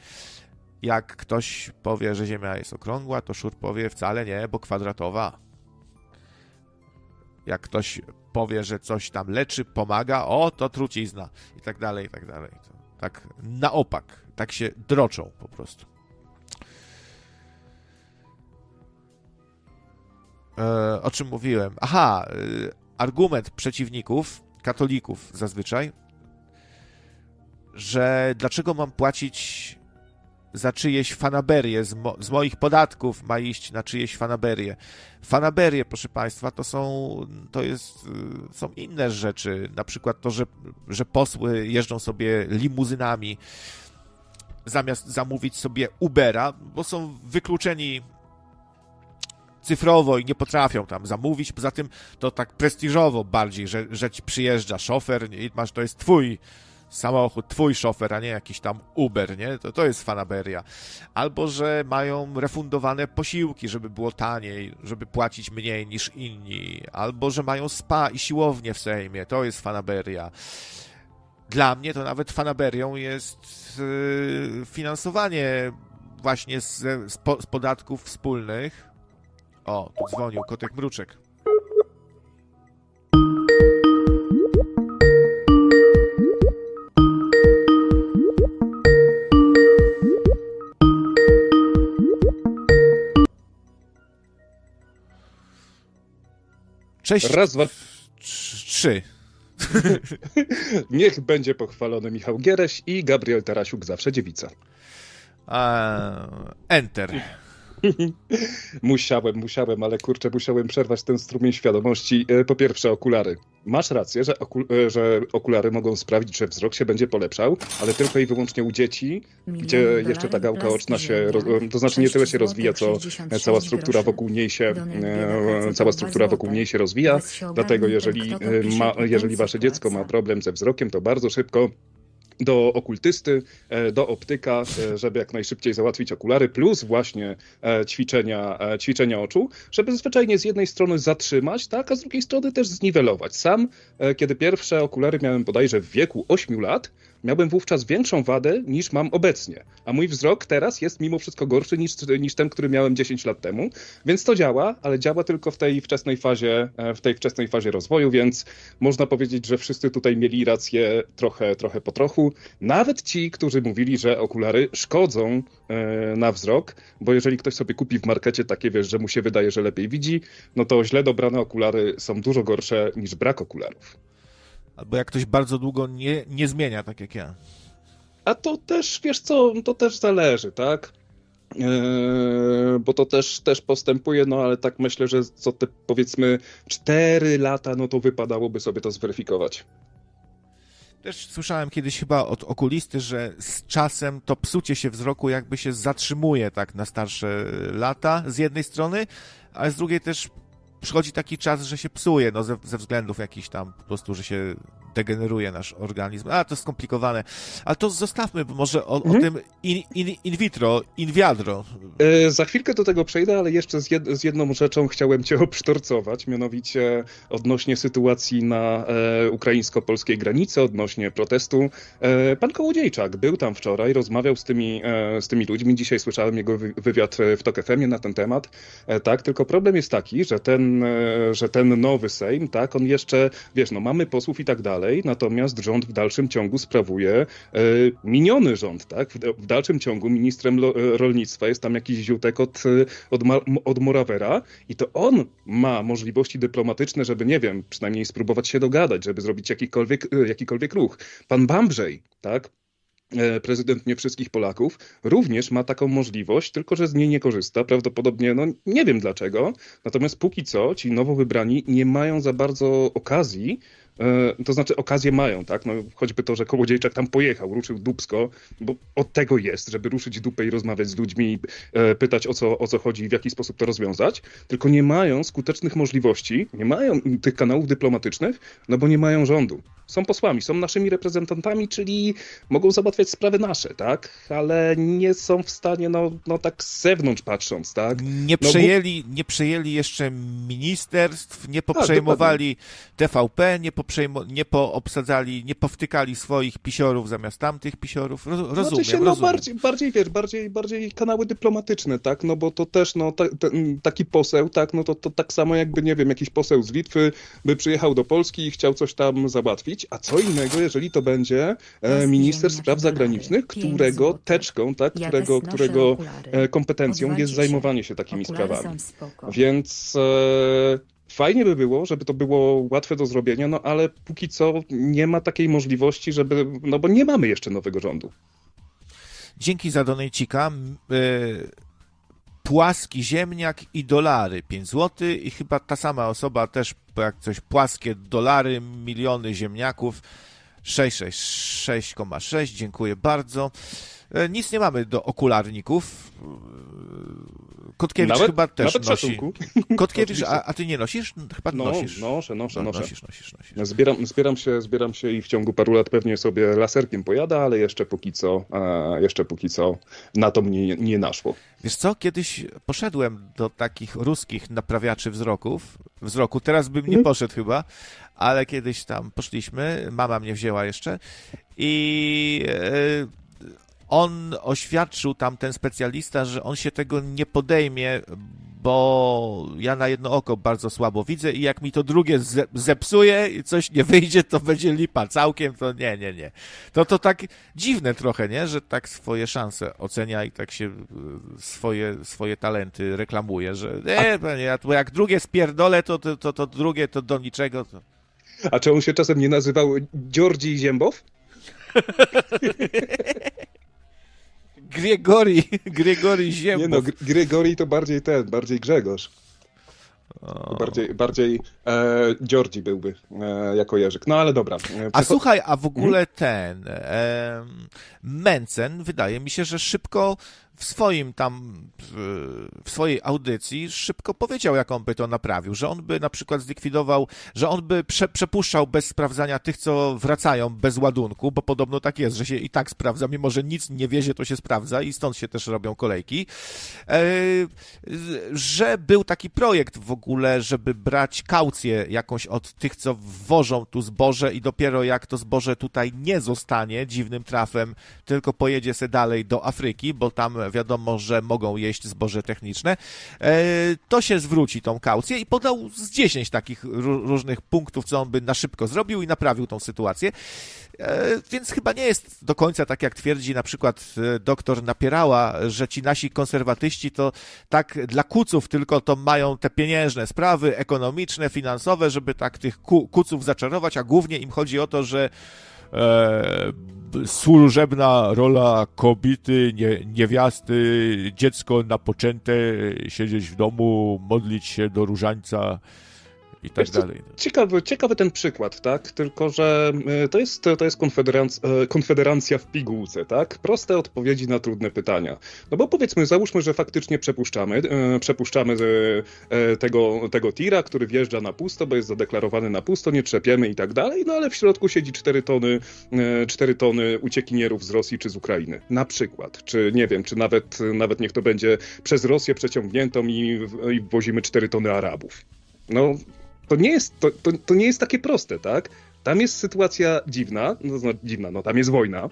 Speaker 1: Jak ktoś powie, że Ziemia jest okrągła, to szur powie wcale nie, bo kwadratowa. Jak ktoś powie, że coś tam leczy, pomaga, o, to trucizna i tak dalej, i tak dalej. Tak na opak, tak się droczą po prostu. E, o czym mówiłem? Aha, e, argument przeciwników, katolików zazwyczaj, że dlaczego mam płacić za czyjeś fanaberie, z, mo z, moich podatków ma iść na czyjeś fanaberie. Fanaberie, proszę Państwa, to są, to jest, y, są inne rzeczy, na przykład to, że, że posły jeżdżą sobie limuzynami, zamiast zamówić sobie Ubera, bo są wykluczeni cyfrowo i nie potrafią tam zamówić. Poza tym to tak prestiżowo bardziej, że, że ci przyjeżdża szofer i masz, to jest twój samochód, twój szofer, a nie jakiś tam Uber, nie? To, to jest fanaberia. Albo, że mają refundowane posiłki, żeby było taniej, żeby płacić mniej niż inni. Albo, że mają spa i siłownię w Sejmie. To jest fanaberia. Dla mnie to nawet fanaberią jest yy, finansowanie właśnie z, z, po, z podatków wspólnych. O, tu dzwonił kotek mruczek. Cześć.
Speaker 4: Raz, dwa.
Speaker 1: Trzy. <laughs>
Speaker 4: Niech będzie pochwalony Michał Giereś i Gabriel Tarasiuk, zawsze dziewica.
Speaker 1: enter. <laughs>
Speaker 4: musiałem, musiałem, ale kurczę, musiałem przerwać ten strumień świadomości. E, po pierwsze, okulary. Masz rację, że, okul e, że okulary mogą sprawić, że wzrok się będzie polepszał, ale tylko i wyłącznie u dzieci, gdzie jeszcze ta gałka oczna się, to znaczy nie tyle się rozwija, co cała struktura wokół niej się, e, cała struktura wokół niej się rozwija. Dlatego jeżeli, ma, jeżeli wasze dziecko ma problem ze wzrokiem, to bardzo szybko do okultysty, e, do optyka, e, żeby jak najszybciej załatwić okulary, plus właśnie e, ćwiczenia, ćwiczenia oczu, żeby zwyczajnie z jednej strony zatrzymać, tak, a z drugiej strony też zniwelować. Sam, kiedy pierwsze okulary miałem bodajże w wieku 8 lat, miałbym wówczas większą wadę niż mam obecnie. A mój wzrok teraz jest mimo wszystko gorszy niż, niż ten, który miałem 10 lat temu. Więc to działa, ale działa tylko w tej wczesnej fazie, w tej wczesnej fazie rozwoju, więc można powiedzieć, że wszyscy tutaj mieli rację trochę, trochę po trochu. Nawet ci, którzy mówili, że okulary szkodzą e, na wzrok, bo jeżeli ktoś sobie kupi w markecie takie, wiesz, że mu się wydaje, że lepiej widzi, no to źle dobrane okulary są dużo gorsze niż brak okularów.
Speaker 1: Albo jak ktoś bardzo długo nie, nie zmienia, tak jak ja.
Speaker 4: A to też, wiesz co, to też zależy, tak? Yy, bo to też, też postępuje, no ale tak myślę, że co te powiedzmy 4 lata, no to wypadałoby sobie to zweryfikować.
Speaker 1: Też słyszałem kiedyś chyba od okulisty, że z czasem to psucie się wzroku jakby się zatrzymuje tak na starsze lata z jednej strony, ale z drugiej też przychodzi taki czas, że się psuje, no ze, ze względów jakichś tam po prostu, że się degeneruje nasz organizm. A, to skomplikowane. Ale to zostawmy może o, mhm. o tym in, in, in, vitro, in wiadro.
Speaker 4: E, za chwilkę do tego przejdę, ale jeszcze z, jed, z, jedną rzeczą chciałem cię <laughs> obsztorcować, mianowicie odnośnie sytuacji na e, ukraińsko-polskiej granicy, odnośnie protestu. E, pan Kołodziejczak był tam wczoraj, rozmawiał z tymi, e, z tymi ludźmi. Dzisiaj słyszałem jego wywiad w TOK FM na ten temat. E, tak, tylko problem jest taki, że ten, e, że ten nowy Sejm, tak, on jeszcze, wiesz, no mamy posłów i tak dalej, natomiast rząd w dalszym ciągu sprawuje e, miniony rząd, tak? W, dalszym ciągu ministrem e, rolnictwa jest tam jakiś ziutek od, od, od Morawera i to on ma możliwości dyplomatyczne, żeby, nie wiem, przynajmniej spróbować się dogadać, żeby zrobić jakikolwiek, jakikolwiek ruch. Pan Bambrzej, tak? Prezydent nie wszystkich Polaków, również ma taką możliwość, tylko że z niej nie korzysta. Prawdopodobnie, no nie wiem dlaczego. Natomiast póki co ci nowo wybrani nie mają za bardzo okazji, e, to znaczy okazję mają, tak? No, choćby to, że Kołodziejczak tam pojechał, ruszył dubsko, bo od tego jest, żeby ruszyć dupę i rozmawiać z ludźmi, e, pytać o co, o co chodzi i w jaki sposób to rozwiązać, tylko nie mają skutecznych możliwości, nie mają tych kanałów dyplomatycznych, no bo nie mają rządu. Są posłami, są naszymi reprezentantami, czyli mogą załatwiać sprawy nasze, tak? Ale nie są w stanie, no, no tak z zewnątrz patrząc, tak?
Speaker 1: Nie
Speaker 4: No,
Speaker 1: przejęli, nie przejęli jeszcze ministerstw, nie poprzejmowali TVP, nie, poprzejmo, nie poobsadzali, nie powtykali swoich pisiorów zamiast tamtych pisiorów. Roz, rozumiem,
Speaker 4: znaczy się, no
Speaker 1: rozumiem.
Speaker 4: bardziej, bardziej, wiesz, bardziej, bardziej kanały dyplomatyczne, tak, no bo to też, no, ta, ten, taki poseł, tak, no to, to tak samo jakby, nie wiem, jakiś poseł z Litwy by przyjechał do Polski i chciał coś tam załatwić, a co innego, jeżeli to będzie e, minister spraw zagranicznych, którego teczką, tak, którego, którego e, kompetencją jest zajmowanie się takimi sprawami. Więc e, fajnie by było, żeby to było łatwe do zrobienia, no ale póki co nie ma takiej możliwości, żeby, no bo nie mamy jeszcze nowego rządu.
Speaker 1: Dzięki za donejcika. Y, płaski ziemniak i dolary 5 zł i chyba ta sama osoba też jak coś płaskie dolary, miliony ziemniaków 666,6 dziękuję bardzo. E, Nic nie mamy do okularników. Kotkiewicz
Speaker 4: Nawet-
Speaker 1: chyba też
Speaker 4: nawet
Speaker 1: nosi.
Speaker 4: szacunku. <laughs>
Speaker 1: Kotkiewicz, a, a ty nie nosisz? Chyba
Speaker 4: No,
Speaker 1: nosisz.
Speaker 4: noszę, noszę,
Speaker 1: No,
Speaker 4: noszę.
Speaker 1: nosisz, nosisz, nosisz.
Speaker 4: Zbieram, zbieram, się, zbieram się i w ciągu paru lat pewnie sobie laserkiem pojada, ale jeszcze póki co, jeszcze póki co na to mnie nie naszło.
Speaker 1: Wiesz co, kiedyś poszedłem do takich ruskich naprawiaczy wzroków, wzroku, teraz bym nie
Speaker 4: Mhm.
Speaker 1: poszedł chyba, ale kiedyś tam poszliśmy, mama mnie wzięła jeszcze i e, on oświadczył tam, ten specjalista, że on się tego nie podejmie, bo ja na jedno oko bardzo słabo widzę i jak mi to drugie ze- zepsuje i coś nie wyjdzie, to będzie lipa całkiem, to nie, nie, nie. To to tak dziwne trochę, nie? Że tak swoje szanse ocenia i tak się y, swoje, swoje talenty reklamuje, że nie, panie, ja jak drugie spierdolę, to, to, to, to drugie to do niczego. To...
Speaker 4: A czy on się czasem nie nazywał Dziordzi Ziębow? <laughs>
Speaker 1: Grigori, <laughs> Grigori
Speaker 4: Nie
Speaker 1: Ziembow.
Speaker 4: no, Gr- Gregory to bardziej ten, bardziej Grzegorz. To bardziej, bardziej e, byłby e, jako Jerzyk. No ale dobra. E,
Speaker 1: A
Speaker 4: przecho-
Speaker 1: słuchaj, a w ogóle ten em, Mencen wydaje mi się, że szybko w swoim tam, w- swojej audycji szybko powiedział, jak on by to naprawił, że on by na przykład zlikwidował, że on by prze, przepuszczał bez sprawdzania tych, co wracają bez ładunku, bo podobno tak jest, że się i tak sprawdza, mimo że nic nie wiezie, to się sprawdza i stąd się też robią kolejki. E, że był taki projekt w ogóle, żeby brać kaucję jakąś od tych, co wwożą tu zboże i dopiero jak to zboże tutaj nie zostanie dziwnym trafem, tylko pojedzie se dalej do Afryki, bo tam wiadomo, że mogą jeść zboże techniczne, e, to się zwróci tą kaucję i podał z 10 takich ró- różnych punktów, co on by na szybko zrobił i naprawił tą sytuację. E, Więc chyba nie jest do końca tak, jak twierdzi na przykład e, doktor Napierała, że ci nasi konserwatyści to tak dla kuców tylko to mają te pieniężne sprawy, ekonomiczne, finansowe, żeby tak tych ku, kuców zaczarować, a głównie im chodzi o to, że e, służebna rola kobiety, nie, niewiasty, dziecko napoczęte, siedzieć w domu, modlić się do różańca i tak
Speaker 4: co,
Speaker 1: dalej.
Speaker 4: Ciekawy, ciekawy ten przykład, tak? Tylko, że y, to jest, to jest konfederanc, e, konfederacja w pigułce, tak? Proste odpowiedzi na trudne pytania. No bo powiedzmy, załóżmy, że faktycznie przepuszczamy, e, przepuszczamy tego, tego tira, który wjeżdża na pusto, bo jest zadeklarowany na pusto, nie trzepiemy i tak dalej, no ale w środku siedzi 4 tony, e, 4 tony uciekinierów z Rosji czy z Ukrainy. Na przykład. Czy nie wiem, czy nawet, nawet niech to będzie przez Rosję przeciągniętą i, i wwozimy 4 tony Arabów. No, to nie jest, to, to, to nie jest takie proste, tak? Tam jest sytuacja dziwna, no, no dziwna, no tam jest wojna,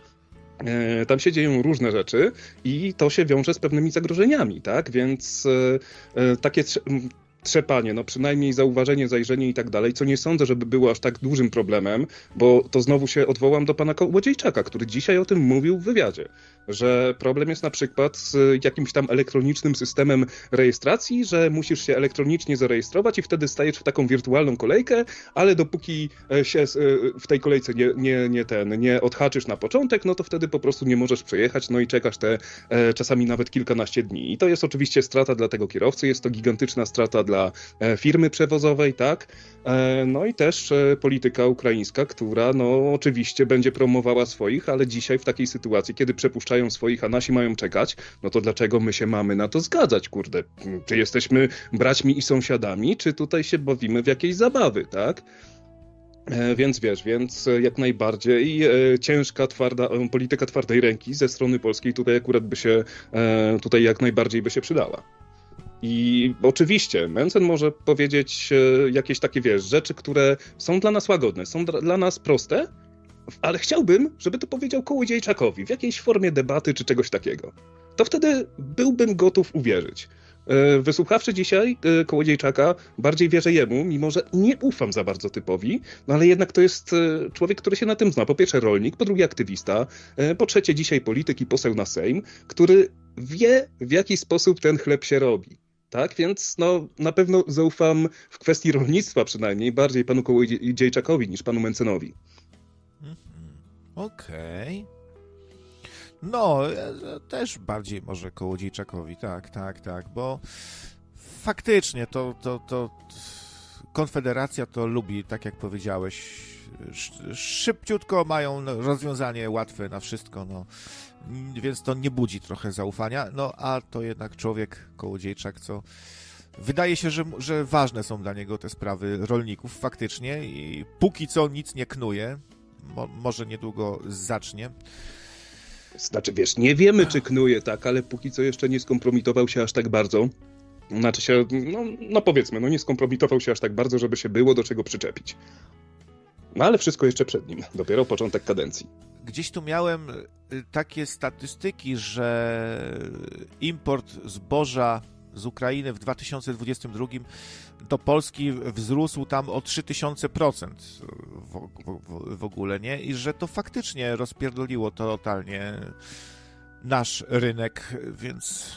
Speaker 4: e, tam się dzieją różne rzeczy i to się wiąże z pewnymi zagrożeniami, tak? Więc e, e, takie trzepanie, no przynajmniej zauważenie, zajrzenie i tak dalej, co nie sądzę, żeby było aż tak dużym problemem, bo to znowu się odwołam do pana Kołodziejczaka, który dzisiaj o tym mówił w wywiadzie. Że problem jest na przykład z jakimś tam elektronicznym systemem rejestracji, że musisz się elektronicznie zarejestrować i wtedy stajesz w taką wirtualną kolejkę, ale dopóki e, się e, w tej kolejce nie, nie, nie ten, nie odhaczysz na początek, no to wtedy po prostu nie możesz przejechać, no i czekasz te e, czasami nawet kilkanaście dni. I to jest oczywiście strata dla tego kierowcy, jest to gigantyczna strata dla firmy przewozowej, tak? No i też polityka ukraińska, która no oczywiście będzie promowała swoich, ale dzisiaj w takiej sytuacji, kiedy przepuszczają swoich, a nasi mają czekać, no to dlaczego my się mamy na to zgadzać, kurde? Czy jesteśmy braćmi i sąsiadami, czy tutaj się bawimy w jakieś zabawy, tak? E, więc wiesz, więc jak najbardziej e, ciężka, twarda, e, polityka twardej ręki ze strony polskiej tutaj akurat by się, tutaj jak najbardziej by się przydała. I oczywiście Mencen może powiedzieć jakieś takie, wiesz, rzeczy, które są dla nas łagodne, są dla nas proste, ale chciałbym, żeby to powiedział Kołodziejczakowi w jakiejś formie debaty czy czegoś takiego. To wtedy byłbym gotów uwierzyć. E, wysłuchawszy dzisiaj e, Kołodziejczaka, bardziej wierzę jemu, mimo że nie ufam za bardzo typowi, no ale jednak to jest e, człowiek, który się na tym zna. Po pierwsze rolnik, po drugie aktywista, po trzecie dzisiaj polityk i poseł na Sejm, który wie w jaki sposób ten chleb się robi. Tak, więc no, na pewno zaufam w kwestii rolnictwa przynajmniej bardziej panu Kołodziejczakowi niż panu Mencenowi.
Speaker 1: Mhm. Okej. Okay. No, też bardziej może Kołodziejczakowi, tak, tak, tak, bo faktycznie to, to, to Konfederacja to lubi, tak jak powiedziałeś, szybciutko mają rozwiązanie łatwe na wszystko, no, więc to nie budzi trochę zaufania, no a to jednak człowiek Kołodziejczak, co wydaje się, że, że ważne są dla niego te sprawy rolników faktycznie i póki co nic nie knuje, mo, może niedługo zacznie,
Speaker 4: znaczy, wiesz, nie wiemy, czy knuje tak, ale póki co jeszcze nie skompromitował się aż tak bardzo. Znaczy się, no, no powiedzmy, no nie skompromitował się aż tak bardzo, żeby się było do czego przyczepić. No ale wszystko jeszcze przed nim, dopiero początek kadencji.
Speaker 1: Gdzieś tu miałem y, takie statystyki, że import zboża z Ukrainy w 2022 do Polski wzrósł tam o 3000% w, w, w ogóle, nie? I że to faktycznie rozpierdoliło totalnie nasz rynek, więc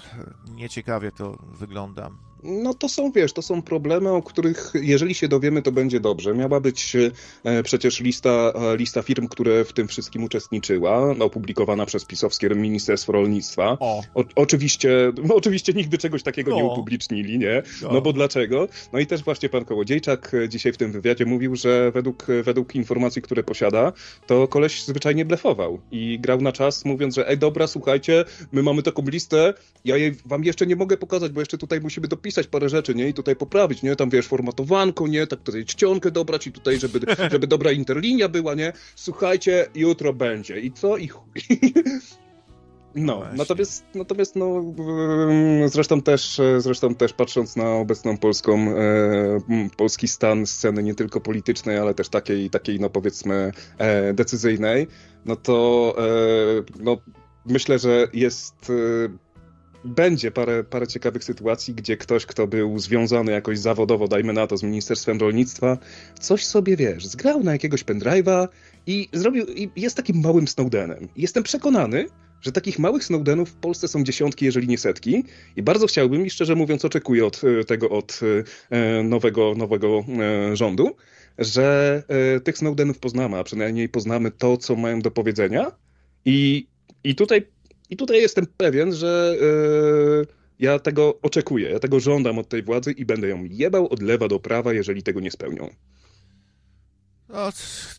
Speaker 1: nieciekawie to wygląda.
Speaker 4: No to są, wiesz, to są problemy, o których jeżeli się dowiemy, to będzie dobrze. Miała być e, przecież lista, e, lista firm, które w tym wszystkim uczestniczyła, opublikowana przez pisowskie Ministerstwo Rolnictwa. O. o oczywiście, no, oczywiście nigdy czegoś takiego no. nie upublicznili, nie? No. no bo dlaczego? No i też właśnie pan Kołodziejczak dzisiaj w tym wywiadzie mówił, że według, według informacji, które posiada, to koleś zwyczajnie blefował i grał na czas, mówiąc, że ej, dobra, słuchajcie, my mamy taką listę, ja jej wam jeszcze nie mogę pokazać, bo jeszcze tutaj musimy dopisać dopisać parę rzeczy, nie? I tutaj poprawić, nie? Tam wiesz, formatowanko, nie? Tak tutaj czcionkę dobrać i tutaj, żeby, <laughs> żeby dobra interlinia była, nie? Słuchajcie, jutro będzie. I co? I chuj. No, no natomiast, natomiast no, zresztą też, zresztą też patrząc na obecną polską, e, polski stan sceny nie tylko politycznej, ale też takiej, takiej no powiedzmy e, decyzyjnej, no to e, no, myślę, że jest e, będzie parę, parę ciekawych sytuacji, gdzie ktoś, kto był związany jakoś zawodowo, dajmy na to, z Ministerstwem Rolnictwa, coś sobie, wiesz, zgrał na jakiegoś pendrive'a i zrobił, i jest takim małym Snowdenem. Jestem przekonany, że takich małych Snowdenów w Polsce są dziesiątki, jeżeli nie setki i bardzo chciałbym i szczerze mówiąc oczekuję od e, tego, od e, nowego, nowego e, rządu, że tych Snowdenów poznamy, a przynajmniej poznamy to, co mają do powiedzenia i, i tutaj i tutaj jestem pewien, że yy, ja tego oczekuję, ja tego żądam od tej władzy i będę ją jebał od lewa do prawa, jeżeli tego nie spełnią.
Speaker 1: No,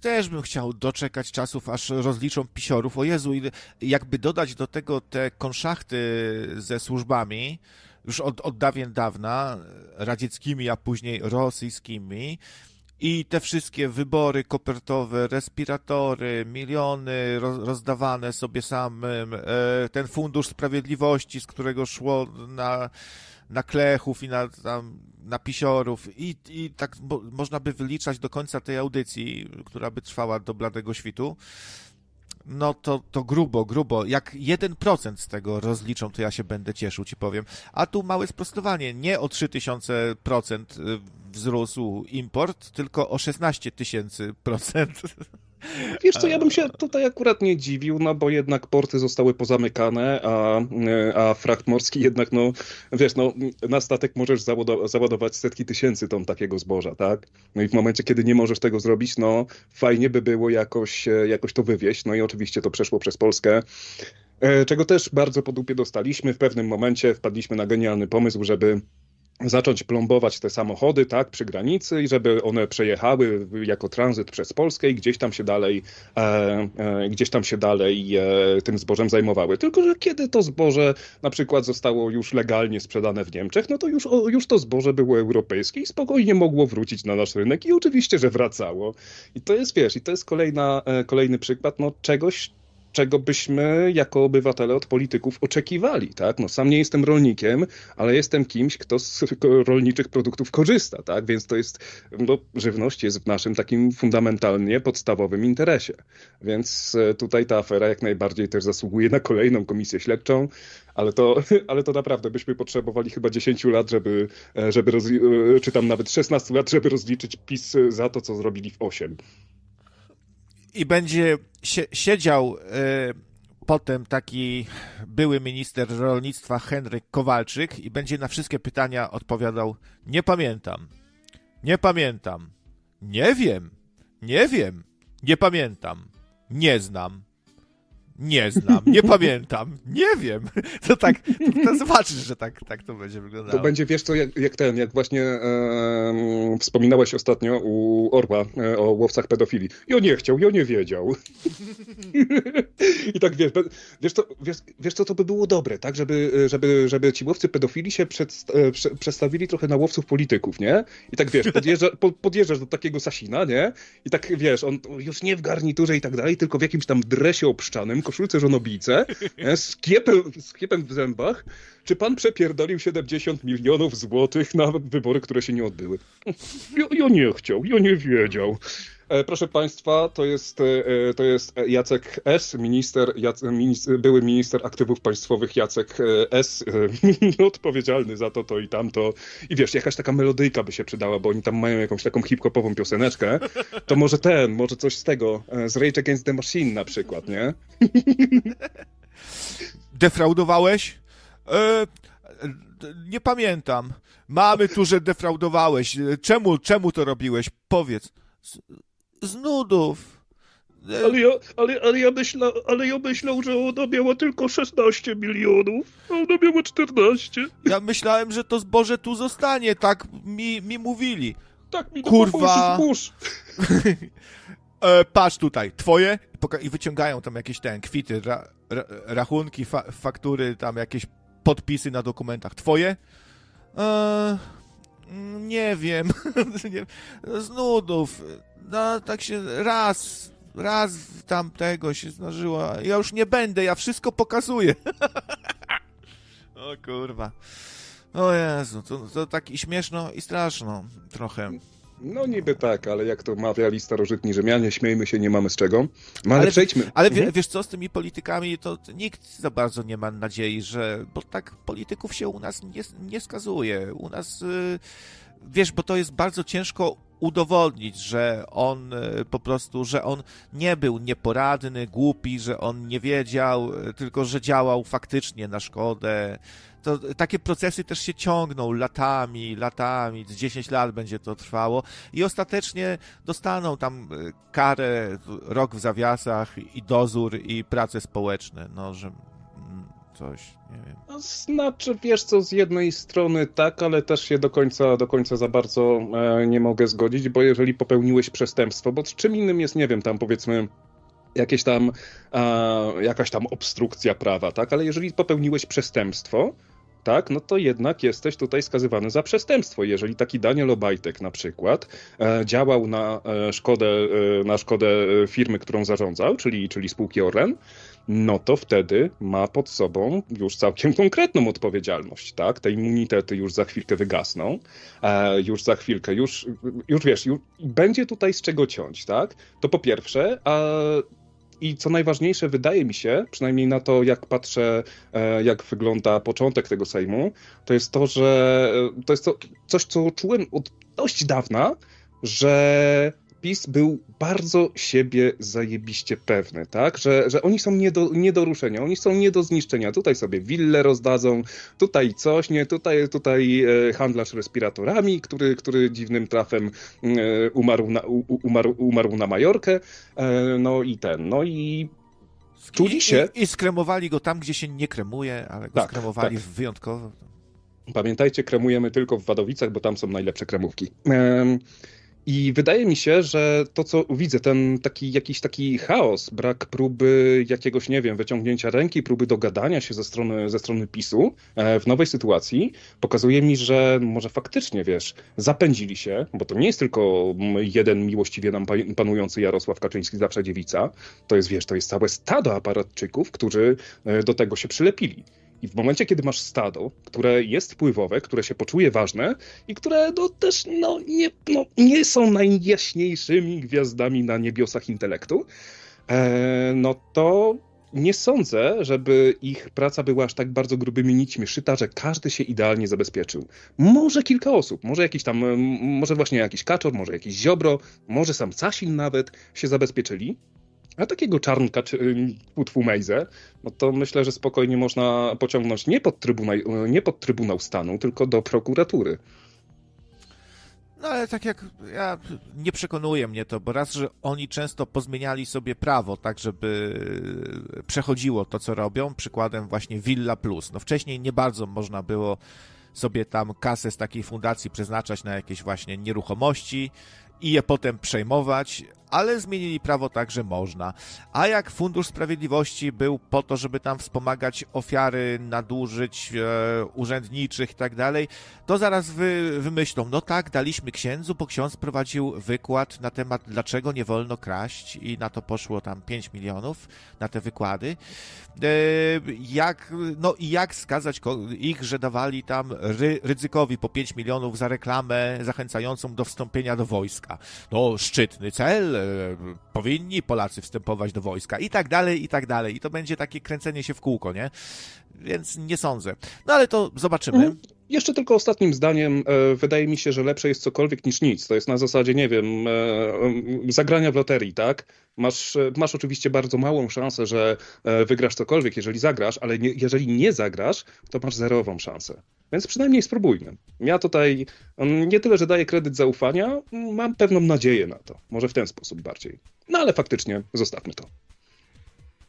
Speaker 1: też bym chciał doczekać czasów, aż rozliczą pisiorów. O Jezu, jakby dodać do tego te konszachty ze służbami, już od, od dawien dawna, radzieckimi, a później rosyjskimi, i te wszystkie wybory kopertowe, respiratory, miliony rozdawane sobie samym, e, ten fundusz sprawiedliwości, z którego szło na, na klechów i na, tam, na pisiorów i, i tak można by wyliczać do końca tej audycji, która by trwała do bladego świtu, no to, to grubo, grubo. Jak 1% z tego rozliczą, to ja się będę cieszył, ci powiem. A tu małe sprostowanie. Nie o 3000% y, wzrósł import, tylko o 16 tysięcy procent.
Speaker 4: Wiesz co, ja bym się tutaj akurat nie dziwił, no bo jednak porty zostały pozamykane, a, a frakt morski jednak, no wiesz, no na statek możesz załadować setki tysięcy ton takiego zboża, tak? No i w momencie, kiedy nie możesz tego zrobić, no fajnie by było jakoś, jakoś to wywieźć, no i oczywiście to przeszło przez Polskę. E, czego też bardzo po dupie dostaliśmy. W pewnym momencie wpadliśmy na genialny pomysł, żeby zacząć plombować te samochody, tak, przy granicy i żeby one przejechały jako tranzyt przez Polskę i gdzieś tam się dalej, e, e, gdzieś tam się dalej e, tym zbożem zajmowały. Tylko, że kiedy to zboże na przykład zostało już legalnie sprzedane w Niemczech, no to już, o, już to zboże było europejskie i spokojnie mogło wrócić na nasz rynek i oczywiście, że wracało. I to jest, wiesz, i to jest kolejna, e, kolejny przykład, no czegoś, czego byśmy jako obywatele od polityków oczekiwali. Tak? No, sam nie jestem rolnikiem, ale jestem kimś, kto z <laughs> rolniczych produktów korzysta, tak? więc to jest, no, żywność jest w naszym takim fundamentalnie podstawowym interesie. Więc e, tutaj ta afera jak najbardziej też zasługuje na kolejną komisję śledczą, ale to, <laughs> ale to naprawdę byśmy potrzebowali chyba 10 lat, żeby, e, żeby e, czy tam nawet 16 lat, żeby rozliczyć PiS za to, co zrobili w 8
Speaker 1: i będzie siedział y, potem taki były minister rolnictwa Henryk Kowalczyk i będzie na wszystkie pytania odpowiadał: Nie pamiętam, nie pamiętam, nie wiem, nie wiem, nie pamiętam, nie znam, nie znam, nie pamiętam, nie wiem. <laughs> To tak, to zobaczysz, że tak, tak to będzie wyglądało.
Speaker 4: To będzie, wiesz co, jak, jak ten, jak właśnie e, wspominałeś ostatnio u Orła e, o łowcach pedofilii. Ja nie chciał, ja nie wiedział. <laughs> I tak wiesz, wiesz, co, wiesz, wiesz co, to by było dobre, tak, żeby, żeby, żeby ci łowcy pedofili się przed, e, prze, przestawili trochę na łowców polityków, nie? I tak wiesz, podjeżdża, po, podjeżdżasz do takiego Sasina, nie? I tak wiesz, on już nie w garniturze i tak dalej, tylko w jakimś tam dresie obszczanym, koszulce żonobijce, z kiepem, z kiepem w zębach, czy pan przepierdolił 70 milionów złotych na wybory, które się nie odbyły? Ja, ja nie chciał, ja nie wiedział. E, proszę Państwa, to jest, e, to jest Jacek S., minister, minister, były minister aktywów państwowych Jacek e, S., <laughs> odpowiedzialny za to, to i tamto. I wiesz, jakaś taka melodyjka by się przydała, bo oni tam mają jakąś taką hip-hopową pioseneczkę. To może ten, może coś z tego, z Rage Against the Machine na przykład, nie? <laughs>
Speaker 1: Defraudowałeś? E, nie pamiętam. Mamy tu, że defraudowałeś. Czemu, czemu to robiłeś? Powiedz z nudów.
Speaker 4: Ale ja, ale, ale, ja myśla, ale ja myślał, że ona miała tylko 16 milionów, a ona miała 14.
Speaker 1: Ja myślałem, że to zboże tu zostanie, tak mi, mi mówili.
Speaker 4: Tak mi Kurwa. Burz, <laughs>
Speaker 1: e, patrz tutaj, twoje i wyciągają tam jakieś ten kwity, ra, ra, rachunki, fa, faktury, tam jakieś podpisy na dokumentach. Twoje? E, nie wiem. <laughs> z nudów no tak się raz, raz tamtego się zdarzyło. Ja już nie będę, ja wszystko pokazuję. <laughs> o kurwa. O Jezu, to, to tak i śmieszno i straszno trochę.
Speaker 4: No niby tak, ale jak to mawiali starożytni Rzymianie, śmiejmy się, nie mamy z czego. No, ale, ale przejdźmy.
Speaker 1: Ale mhm. wiesz co, z tymi politykami to nikt za bardzo nie ma nadziei, że... Bo tak polityków się u nas nie, nie skazuje. U nas... Yy wiesz, bo to jest bardzo ciężko udowodnić, że on e, po prostu, że on nie był nieporadny, głupi, że on nie wiedział, e, tylko że działał faktycznie na szkodę. To takie procesy też się ciągną latami, latami, 10 lat będzie to trwało. I ostatecznie dostaną tam e, karę, rok w zawiasach i dozór i prace społeczne, no, że coś, nie wiem.
Speaker 4: No, znaczy, wiesz co, z jednej strony tak, ale też się do końca, do końca za bardzo e, nie mogę zgodzić, bo jeżeli popełniłeś przestępstwo, bo czym innym jest, nie wiem, tam powiedzmy jakieś tam, e, jakaś tam obstrukcja prawa, tak, ale jeżeli popełniłeś przestępstwo, tak, no to jednak jesteś tutaj skazywany za przestępstwo. Jeżeli taki Daniel Obajtek na przykład e, działał na e, szkodę, e, na szkodę firmy, którą zarządzał, czyli, czyli spółki Orlen, no to wtedy ma pod sobą już całkiem <laughs> konkretną odpowiedzialność, tak? Te immunitety już za chwilkę wygasną, już za chwilkę, już, już wiesz, już, będzie tutaj z czego ciąć, tak? To po pierwsze, a i co najważniejsze, wydaje mi się, przynajmniej na to, jak patrzę, e, jak wygląda początek tego Sejmu, to jest to, że to jest to, coś, co czułem od dość dawna, że PiS był bardzo siebie zajebiście pewny, tak? Że, że oni są nie do, nie do ruszenia, oni są nie do zniszczenia. Tutaj sobie willę rozdadzą, tutaj coś, nie, tutaj, tutaj e, handlarz respiratorami, który, który dziwnym trafem e, umarł, na, umarł, umarł na Majorkę, e, no i ten, no i czuli się...
Speaker 1: I, i, skremowali go tam, gdzie się nie kremuje, ale go tak, skremowali tak. wyjątkowo.
Speaker 4: Pamiętajcie, kremujemy tylko w Wadowicach, bo tam są najlepsze kremówki. I wydaje mi się, że to, co widzę, ten taki jakiś taki chaos, brak próby jakiegoś, nie wiem, wyciągnięcia ręki, próby dogadania się ze strony, ze strony PiSu e, w nowej sytuacji, pokazuje mi, że może faktycznie, wiesz, zapędzili się, bo to nie jest tylko jeden miłościwie nam panujący Jarosław Kaczyński, zawsze dziewica, to jest, wiesz, to jest całe stado aparatczyków, którzy e, do tego się przylepili. I w momencie, kiedy masz stado, które jest wpływowe, które się poczuje ważne i które no, też no, nie, no, nie są najjaśniejszymi gwiazdami na niebiosach intelektu, e, no to nie sądzę, żeby ich praca była aż tak bardzo grubymi nićmi szyta, że każdy się idealnie zabezpieczył. Może kilka osób, może jakiś tam, może właśnie jakiś kaczor, może jakiś ziobro, może sam Sasin nawet się zabezpieczyli, a takiego czarnka czy utwu Mejze, no to myślę, że spokojnie można pociągnąć nie pod, trybunał, nie pod Trybunał Stanu, tylko do prokuratury.
Speaker 1: No ale tak jak ja nie przekonuje mnie to, bo raz, że oni często pozmieniali sobie prawo, tak żeby przechodziło to, co robią. Przykładem właśnie Villa Plus. No wcześniej nie bardzo można było sobie tam kasę z takiej fundacji przeznaczać na jakieś właśnie nieruchomości i je potem przejmować, ale zmienili prawo tak, że można. A jak Fundusz Sprawiedliwości był po to, żeby tam wspomagać ofiary nadużyć e, urzędniczych i tak dalej, to zaraz wy, wymyślą, no tak, daliśmy księdzu, bo ksiądz prowadził wykład na temat, dlaczego nie wolno kraść i na to poszło tam 5 milionów, na te wykłady. E, jak, no i jak skazać ich, że dawali tam ry, ryzykowi po 5 milionów za reklamę zachęcającą do wstąpienia do wojska. No, szczytny cel, powinni Polacy wstępować do wojska i tak dalej, i tak dalej. I to będzie takie kręcenie się w kółko, nie? Więc nie sądzę. No ale to zobaczymy.
Speaker 4: Jeszcze tylko ostatnim zdaniem, e, wydaje mi się, że lepsze jest cokolwiek niż nic. To jest na zasadzie, nie wiem, e, zagrania w loterii, tak? Masz, e, masz oczywiście bardzo małą szansę, że wygrasz cokolwiek, jeżeli zagrasz, ale nie, jeżeli nie zagrasz, to masz zerową szansę. Więc przynajmniej spróbujmy. Ja tutaj mm, nie tyle, że daję kredyt zaufania, mam pewną nadzieję na to. Może w ten sposób bardziej. No ale faktycznie zostawmy to.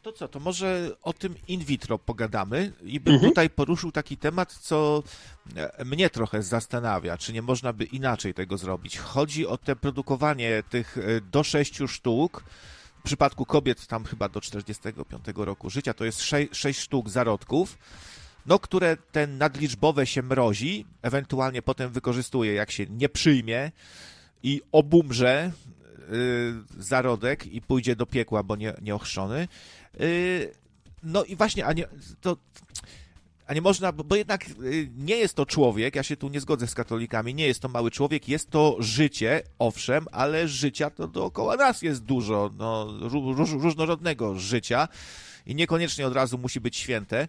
Speaker 1: To co, to może o tym in vitro pogadamy i bym mhm. tutaj poruszył taki temat, co e, mnie trochę zastanawia, czy nie można by inaczej tego zrobić. Chodzi o te produkowanie tych e, do sześciu sztuk, w przypadku kobiet tam chyba do 45 roku życia, to jest 6, 6 sztuk zarodków, no, które ten nadliczbowe się mrozi, ewentualnie potem wykorzystuje, jak się nie przyjmie i obumrze yy, zarodek i pójdzie do piekła, bo nie, nieochrzczony. Yy, no i właśnie, a nie, to, a nie można, bo, jednak yy, nie jest to człowiek, ja się tu nie zgodzę z katolikami, nie jest to mały człowiek, jest to życie, owszem, ale życia to dookoła nas jest dużo, no, róż, różnorodnego życia i niekoniecznie od razu musi być święte.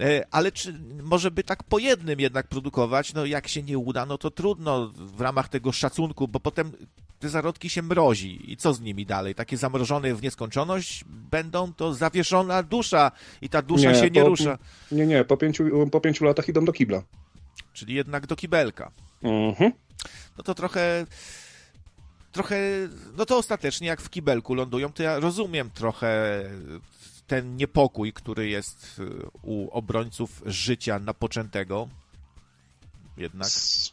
Speaker 1: E, ale czy może by tak po jednym jednak produkować? No jak się nie uda, no to trudno w ramach tego szacunku, bo potem te zarodki się mrozi. I co z nimi dalej? Takie zamrożone w nieskończoność będą? To zawieszona dusza i ta dusza nie, się nie
Speaker 4: po,
Speaker 1: rusza.
Speaker 4: Nie, nie, po pięciu, po pięciu latach idą do kibla.
Speaker 1: Czyli jednak do kibelka.
Speaker 4: Mhm.
Speaker 1: No to trochę trochę, no to ostatecznie jak w kibelku lądują, to ja rozumiem trochę ten niepokój, który jest y, u obrońców życia napoczętego. Jednak.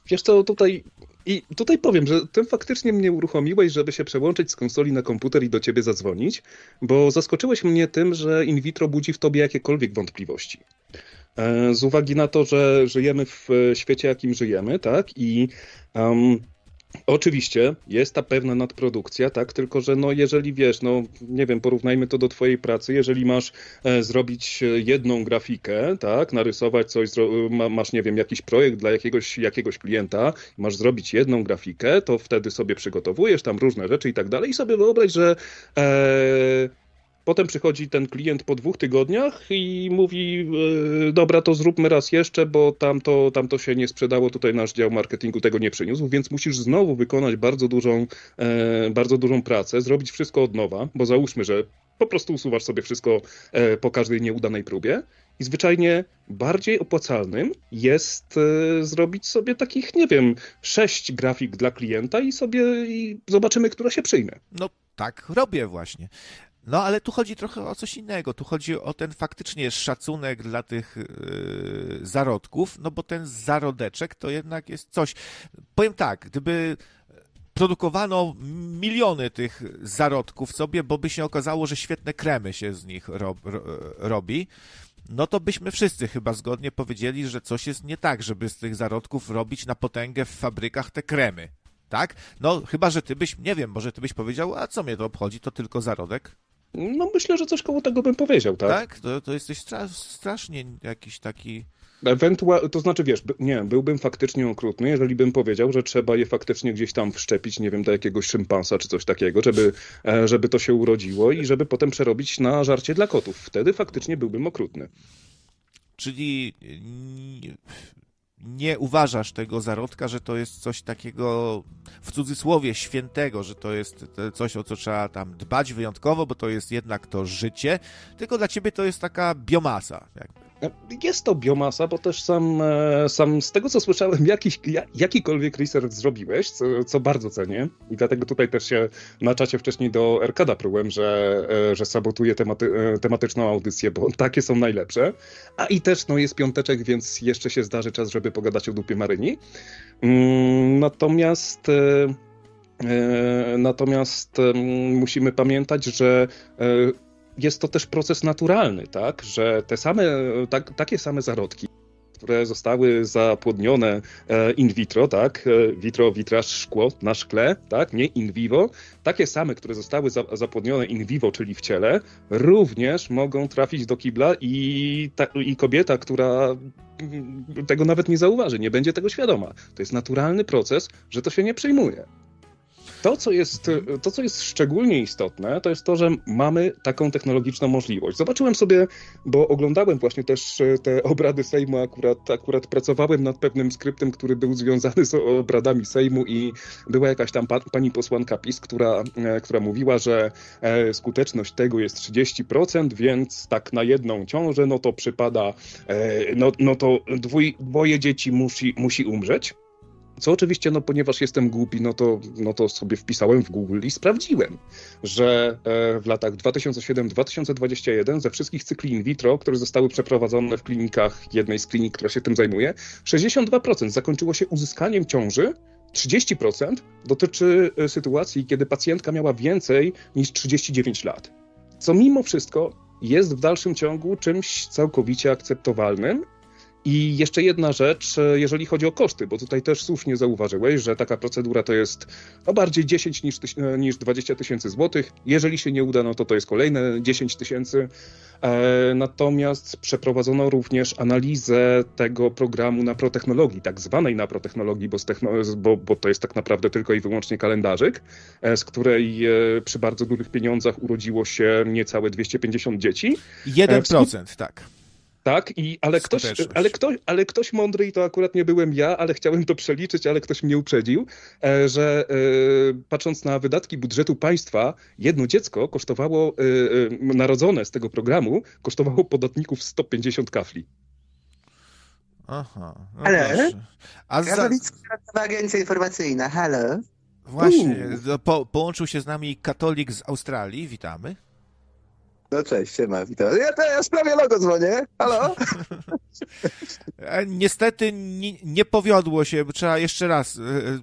Speaker 4: Wiesz co, tutaj i tutaj powiem, że ty faktycznie mnie uruchomiłeś, żeby się przełączyć z konsoli na komputer i do ciebie zadzwonić, bo zaskoczyłeś mnie tym, że in vitro budzi w tobie jakiekolwiek wątpliwości. E, z uwagi na to, że żyjemy w świecie, jakim żyjemy, tak? I um, Oczywiście jest ta pewna nadprodukcja, tak, tylko że no jeżeli wiesz, no nie wiem, porównajmy to do twojej pracy, jeżeli masz e, zrobić jedną grafikę, tak, narysować coś, ma, masz nie wiem, jakiś projekt dla jakiegoś, jakiegoś klienta, masz zrobić jedną grafikę, to wtedy sobie przygotowujesz tam różne rzeczy i tak dalej i sobie wyobraź, że e, Potem przychodzi ten klient po dwóch tygodniach i mówi, e, dobra, to zróbmy raz jeszcze, bo tamto, tamto się nie sprzedało, tutaj nasz dział marketingu tego nie przyniósł, więc musisz znowu wykonać bardzo dużą, e, bardzo dużą pracę, zrobić wszystko od nowa, bo załóżmy, że po prostu usuwasz sobie wszystko e, po każdej nieudanej próbie. I zwyczajnie bardziej opłacalnym jest zrobić sobie takich, nie wiem, sześć grafik dla klienta i sobie i zobaczymy, która się przyjmie.
Speaker 1: No tak robię właśnie. No ale tu chodzi trochę o coś innego. Tu chodzi o ten faktycznie szacunek dla tych yy, zarodków, no bo ten zarodeczek to jednak jest coś. Powiem tak, gdyby produkowano miliony tych zarodków sobie, bo by się okazało, że świetne kremy się z nich rob, ro, robi, no to byśmy wszyscy chyba zgodnie powiedzieli, że coś jest nie tak, żeby z tych zarodków robić na potęgę w fabrykach te kremy. Tak? No, chyba, że ty byś, nie wiem, może ty byś powiedział, a co mnie to obchodzi, to tylko zarodek?
Speaker 4: No myślę, że coś koło tego bym powiedział, tak?
Speaker 1: Tak? To, to jesteś stra strasznie jakiś taki...
Speaker 4: Ewentualnie, to znaczy wiesz, nie, byłbym faktycznie okrutny, jeżeli bym powiedział, że trzeba je faktycznie gdzieś tam wszczepić, nie wiem, do jakiegoś szympansa czy coś takiego, żeby, e, żeby to się urodziło i żeby potem przerobić na żarcie dla kotów. Wtedy faktycznie byłbym okrutny.
Speaker 1: Czyli nie uważasz tego zarodka, że to jest coś takiego w cudzysłowie świętego, że to jest coś, o co trzeba tam dbać wyjątkowo, bo to jest jednak to życie, tylko dla ciebie to jest taka biomasa. Jakby.
Speaker 4: Jest to biomasa, bo też sam, e, sam z tego, co słyszałem, jakiś, jakikolwiek research zrobiłeś, co, co, bardzo cenię i dlatego tutaj też się na czacie wcześniej do Erkada prułem, że, e, że sabotuję tematy, e, tematyczną audycję, bo <laughs> takie są najlepsze. A i też no, jest piąteczek, więc jeszcze się zdarzy czas, żeby pogadać o dupie Maryni. Mm, natomiast... Natomiast musimy pamiętać, że jest to też proces naturalny, tak? Że te same, tak, takie same zarodki, które zostały zapłodnione e, in vitro, tak? E, vitro, witraż, szkło na szkle, tak? Nie in vivo. Takie same, które zostały za, zapłodnione in vivo, czyli w ciele, również mogą trafić do kibla i, ta, i kobieta, która tego nawet nie zauważy, nie będzie tego świadoma. To jest naturalny proces, że to się nie przyjmuje. To co, jest, to, co jest szczególnie istotne, to jest to, że mamy taką technologiczną możliwość. Zobaczyłem sobie, bo oglądałem właśnie też e, te obrady Sejmu, akurat, akurat pracowałem nad pewnym skryptem, który był związany z obradami Sejmu i była jakaś tam pa, pani posłanka PiS, która, e, która mówiła, że e, skuteczność tego jest 30%, więc tak na jedną ciążę, no to przypada, no, no to dwój, dwoje dzieci musi, musi umrzeć. Co oczywiście, no ponieważ jestem głupi, no to, no to sobie wpisałem w Google i sprawdziłem, że e, w latach 2007-2021 ze wszystkich cykli in vitro, które zostały przeprowadzone w klinikach, jednej z klinik, która się tym zajmuje, 62% zakończyło się uzyskaniem ciąży, 30% dotyczy e, sytuacji, kiedy pacjentka miała więcej niż 39 lat. Co mimo wszystko jest w dalszym ciągu czymś całkowicie akceptowalnym i jeszcze jedna rzecz, e, jeżeli chodzi o koszty, bo tutaj też słusznie zauważyłeś, że taka procedura to jest no bardziej 10 niż, e, niż 20 tysięcy złotych. Jeżeli się nie uda, no to to jest kolejne 10 tysięcy. E, natomiast przeprowadzono również analizę tego programu naprotechnologii, tak zwanej naprotechnologii, bo, bo, bo to jest tak naprawdę tylko i wyłącznie kalendarzyk, z której przy bardzo dużych pieniądzach urodziło się niecałe 250 dzieci.
Speaker 1: 1%, e, tak.
Speaker 4: Tak, i, ale, ktoś, ale, ktoś, ale ktoś mądry, i to akurat nie byłem ja, ale chciałem to przeliczyć, ale ktoś mnie uprzedził, e, że e, patrząc na wydatki budżetu państwa, jedno dziecko kosztowało, e, narodzone z tego programu, kosztowało podatników 150 kafli.
Speaker 1: Aha. No
Speaker 5: Halo? A za... Agencja Informacyjna, halo?
Speaker 1: Właśnie, po, połączył się z nami katolik z Australii, witamy.
Speaker 5: No cześć, siema, witam. Ja teraz prawie logo dzwonię. Halo? <laughs>
Speaker 1: E, niestety nie, nie powiodło się, trzeba jeszcze raz e, e,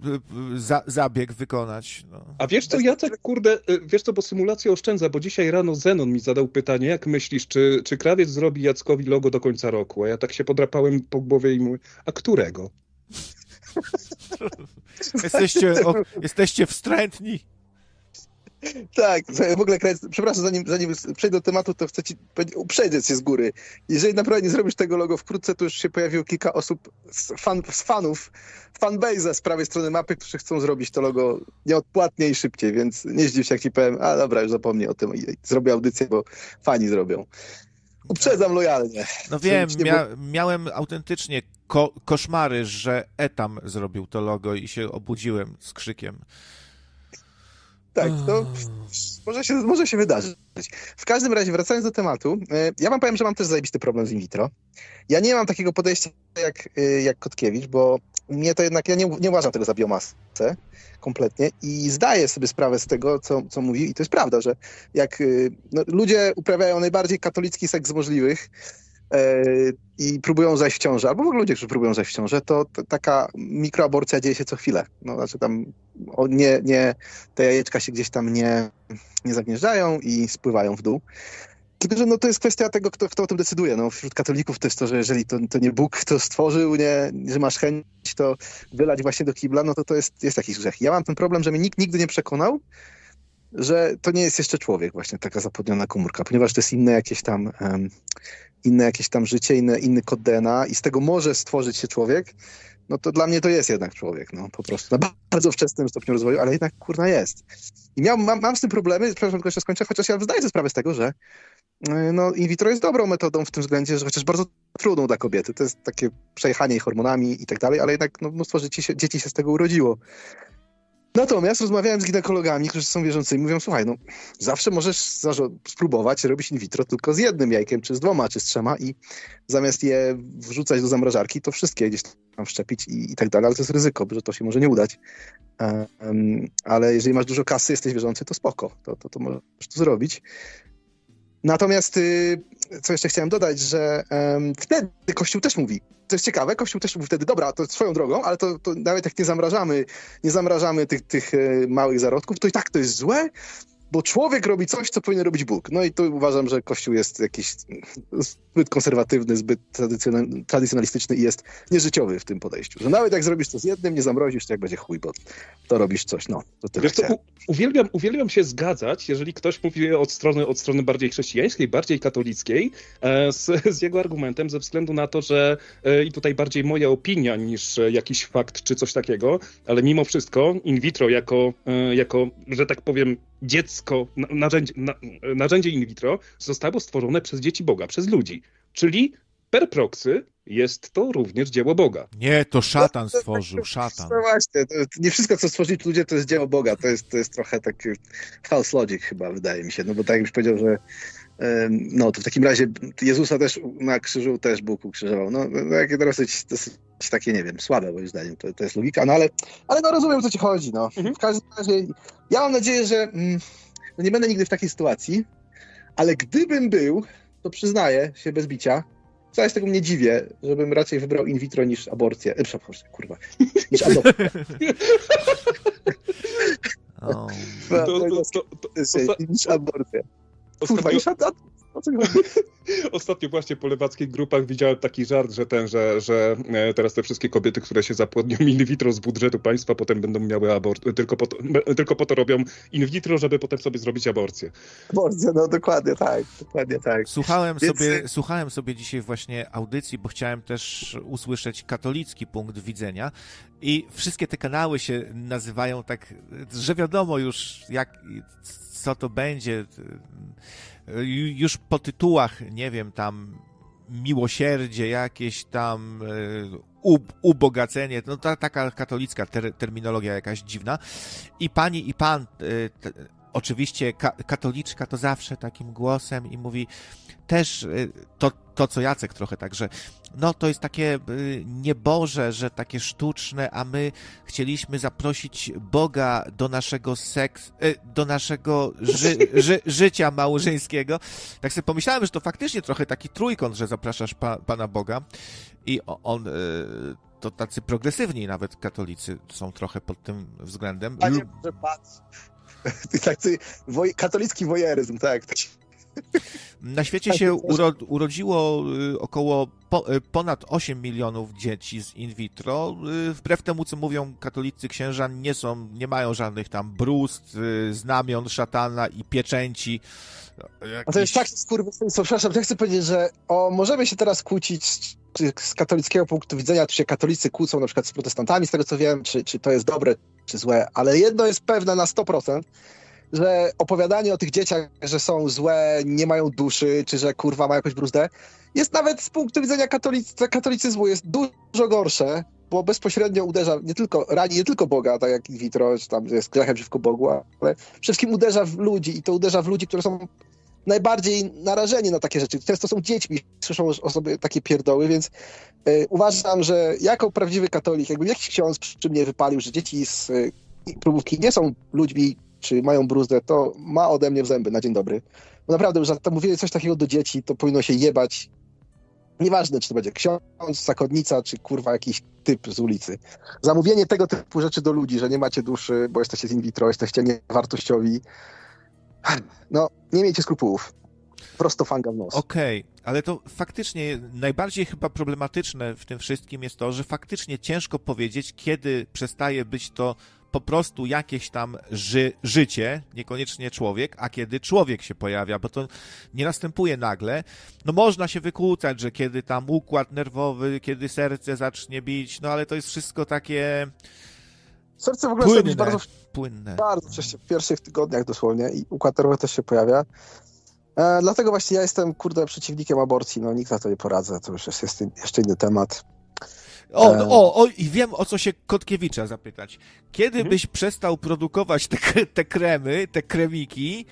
Speaker 1: za, zabieg wykonać. No.
Speaker 4: A wiesz co, Jacek, kurde, wiesz co, bo symulacja oszczędza, bo dzisiaj rano Zenon mi zadał pytanie, jak myślisz, czy, czy krawiec zrobi Jackowi logo do końca roku? A ja tak się podrapałem po głowie i mówię, a którego? <laughs>
Speaker 1: jesteście, o, jesteście wstrętni.
Speaker 5: Tak, w ogóle, przepraszam, zanim, zanim przejdę do tematu, to chcę ci uprzedzać się z góry. Jeżeli naprawdę nie zrobisz tego logo wkrótce, to już się pojawiło kilka osób, z, fan, z fanów, fanbase z prawej strony mapy, którzy chcą zrobić to logo nieodpłatnie i szybciej, więc nie zdziw się, jak ci powiem, a dobra, już zapomnij o tym i zrobię audycję, bo fani zrobią. Uprzedzam lojalnie.
Speaker 1: No wiem, mia miałem autentycznie ko koszmary, że Etam zrobił to logo i się obudziłem z krzykiem.
Speaker 5: Tak, to może się, może się wydarzyć. W każdym razie, wracając do tematu, e, ja wam powiem, że mam też zajebisty problem z in vitro. Ja nie mam takiego podejścia jak, e, jak Kotkiewicz, bo mnie to jednak, ja nie, nie uważam tego za biomasę kompletnie i zdaję sobie sprawę z tego, co, co mówi i to jest prawda, że jak e, no, ludzie uprawiają najbardziej katolicki seks z możliwych, i próbują zajść w ciążę, albo w ogóle ludzie, którzy próbują zajść w ciążę, to, to taka mikroaborcja dzieje się co chwilę. No, znaczy tam o, nie, nie, te jajeczka się gdzieś tam nie, nie zagnieżdżają i spływają w dół. Tylko, że no, to jest kwestia tego, kto, kto o tym decyduje. No, wśród katolików to jest to, że jeżeli to, to nie Bóg to stworzył, nie, że masz chęć to wylać właśnie do kibla, no to to jest, jest jakiś grzech. Ja mam ten problem, że mnie nikt nigdy nie przekonał, że to nie jest jeszcze człowiek właśnie, taka zapodniona komórka, ponieważ to jest inne jakieś tam um, inne jakieś tam życie, inny, inny kod DNA i z tego może stworzyć się człowiek, no to dla mnie to jest jednak człowiek, no po prostu. Na bardzo wczesnym stopniu rozwoju, ale jednak kurna jest. I miał, mam, mam z tym problemy, przepraszam, tylko jeszcze skończę, chociaż ja zdaję sobie sprawę z tego, że y, no, in vitro jest dobrą metodą w tym względzie, że chociaż bardzo trudną dla kobiety. To jest takie przejechanie hormonami i tak dalej, ale jednak no, mnóstwo dzieci się, dzieci się z tego urodziło. Natomiast rozmawiałem z ginekologami, którzy są wierzącymi, mówią, słuchaj, no zawsze możesz spróbować robić in vitro tylko z jednym jajkiem, czy z dwoma, czy z trzema i zamiast je wrzucać do zamrażarki, to wszystkie gdzieś tam wszczepić i, i tak dalej, ale to jest ryzyko, że to się może nie udać. Um, ale jeżeli masz dużo kasy, jesteś wierzący, to spoko, to, to, to możesz to zrobić. Natomiast, y, co jeszcze chciałem dodać, że um, wtedy Kościół też mówi, to jest ciekawe, Kościół też mówi wtedy, dobra, to swoją drogą, ale to, to nawet jak nie zamrażamy, nie zamrażamy tych, tych e, małych zarodków, to i tak to jest złe, bo człowiek robi coś, co powinien robić Bóg. No i tu uważam, że Kościół jest jakiś zbyt konserwatywny, zbyt tradycjonalistyczny i jest nieżyciowy w tym podejściu. Że nawet jak zrobisz to z jednym, nie zamrozisz, to jak będzie chuj, bo to robisz coś, no. To tyle
Speaker 4: Wiesz, to uwielbiam, uwielbiam się zgadzać, jeżeli ktoś mówi od strony, od strony bardziej chrześcijańskiej, bardziej katolickiej, e, z, z jego argumentem, ze względu na to, że e, i tutaj bardziej moja opinia niż jakiś fakt czy coś takiego, ale mimo wszystko in vitro jako, e, jako że tak powiem, dziecko, narzędzie, narzędzie in vitro zostało stworzone przez dzieci Boga, przez ludzi. Czyli per proxy jest to również dzieło Boga.
Speaker 1: Nie, to szatan stworzył, szatan.
Speaker 5: No właśnie, to, nie wszystko, co stworzyli ludzie, to jest dzieło Boga. To jest, to jest trochę taki false logic chyba, wydaje mi się. No bo tak jak już powiedział, że no to w takim razie Jezusa też na krzyżu też Bóg ukrzyżował. No, no takie dosyć, dosyć takie, nie wiem, słabe moim zdaniem, to, to jest logika, no ale, ale no rozumiem, o co ci chodzi, no. Mhm. W każdym razie, ja mam nadzieję, że mm, no nie będę nigdy w takiej sytuacji, ale gdybym był, to przyznaję się bez bicia, wcale z tego mnie dziwię, żebym raczej wybrał in vitro niż aborcję. E, przepraszam, kurwa, niż <laughs> adopcję. <laughs>
Speaker 1: Oh.
Speaker 5: To, to, to, to, niż aborcję. Kurwa, już <laughs>
Speaker 4: Ostatnio właśnie po lewackich grupach widziałem taki żart, że ten, że, że e, teraz te wszystkie kobiety, które się zapłodnią in vitro z budżetu państwa, potem będą miały aborcję, tylko po to, tylko po to robią in vitro, żeby potem sobie zrobić aborcję.
Speaker 5: Aborcję, no dokładnie tak, dokładnie tak.
Speaker 1: Słuchałem, Więc... sobie, słuchałem sobie dzisiaj właśnie audycji, bo chciałem też usłyszeć katolicki punkt widzenia i wszystkie te kanały się nazywają tak, że wiadomo już jak, co to będzie już po tytułach, nie wiem, tam miłosierdzie, jakieś tam e, ubogacenie, no ta, taka katolicka ter, terminologia jakaś dziwna. I pani i pan, e, oczywiście ka, katoliczka to zawsze takim głosem i mówi też to, to co Jacek trochę także no to jest takie y, nieboże, że takie sztuczne, a my chcieliśmy zaprosić Boga do naszego seks, y, do naszego ży, <laughs> ży, życia małżeńskiego. Tak sobie pomyślałem, że to faktycznie trochę taki trójkąt, że zapraszasz pa, Pana Boga i on y, to tacy progresywni nawet katolicy są trochę pod tym względem.
Speaker 5: Panie, że patrz. <laughs> Tacy woj, katolicki wojeryzm, tak. <laughs>
Speaker 1: Na świecie się uro, urodziło y, około po, y, ponad 8 milionów dzieci z in vitro. Y, wbrew temu, co mówią katolicy księża, nie są, nie mają żadnych tam brust, znamion szatana i pieczęci.
Speaker 5: Jakiś... A to jest tak skurwysyństwo. Przepraszam, ja chcę powiedzieć, że o, możemy się teraz kłócić czy z katolickiego punktu widzenia, czy się katolicy kłócą na przykład z protestantami, z tego co wiem, czy, czy to jest dobre, czy złe, ale jedno jest pewne na 100%, że opowiadanie o tych dzieciach, że są złe, nie mają duszy, czy że kurwa mają jakąś bruzdę, jest nawet z punktu widzenia katolicy, katolicyzmu jest dużo gorsze, bo bezpośrednio uderza nie tylko, rani nie tylko Boga, tak jak in vitro, czy tam jest grzechem przeciwko Bogu, ale wszystkim uderza w ludzi i to uderza w ludzi, którzy są najbardziej narażeni na takie rzeczy. Często są dziećmi, słyszą o sobie takie pierdoły, więc y, uważam, że jako prawdziwy katolik, jakby jakiś ksiądz przy mnie wypalił, że dzieci z y, próbówki nie są ludźmi czy mają bruzdę, to ma ode mnie w zęby na dzień dobry. Bo naprawdę, już to mówienie coś takiego do dzieci, to powinno się jebać. Nieważne, czy to będzie ksiądz, zakonnica, czy kurwa jakiś typ z ulicy. Zamówienie tego typu rzeczy do ludzi, że nie macie duszy, bo jesteście z in vitro, jesteście niewartościowi. No, nie miejcie skrupułów. Prosto fanga w nos.
Speaker 1: Okej, okay, ale to faktycznie najbardziej chyba problematyczne w tym wszystkim jest to, że faktycznie ciężko powiedzieć, kiedy przestaje być to po prostu jakieś tam ży życie, niekoniecznie człowiek, a kiedy człowiek się pojawia, bo to nie następuje nagle. No można się wykłócać, że kiedy tam układ nerwowy, kiedy serce zacznie bić, no ale to jest wszystko takie...
Speaker 5: Serce w ogóle
Speaker 1: płynne,
Speaker 5: bardzo,
Speaker 1: płynne.
Speaker 5: bardzo wcześnie, w pierwszych tygodniach dosłownie i układ nerwowy też się pojawia. E, dlatego właśnie ja jestem, kurde, przeciwnikiem aborcji, no nikt na to nie poradzę, to już jest, jest jeszcze inny temat.
Speaker 1: O, no, o, o, i wiem o co się Kotkiewicza zapytać. Kiedy mhm. byś przestał produkować te, te kremy, te kremiki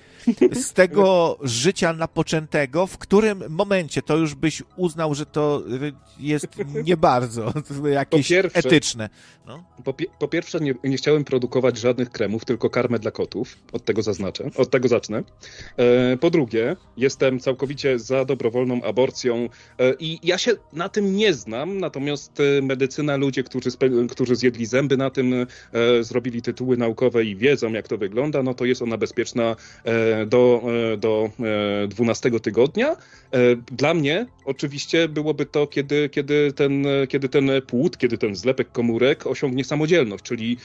Speaker 1: z tego życia napoczętego, w którym momencie to już byś uznał, że to jest nie bardzo jakieś po pierwsze, etyczne? No?
Speaker 4: Po, po, pierwsze, nie, nie, chciałem produkować żadnych kremów, tylko karmę dla kotów. Od tego zaznaczę, od tego zacznę. E, po drugie, jestem całkowicie za dobrowolną aborcją e, i ja się na tym nie znam, natomiast e, medycyna, ludzie, którzy, którzy zjedli zęby na tym, e, zrobili tytuły naukowe i wiedzą, jak to wygląda, no to jest ona bezpieczna e, do, e, do 12 tygodnia. Dla mnie oczywiście byłoby to, kiedy, kiedy, ten, kiedy ten płód, kiedy ten zlepek komórek osiągnie samodzielność, czyli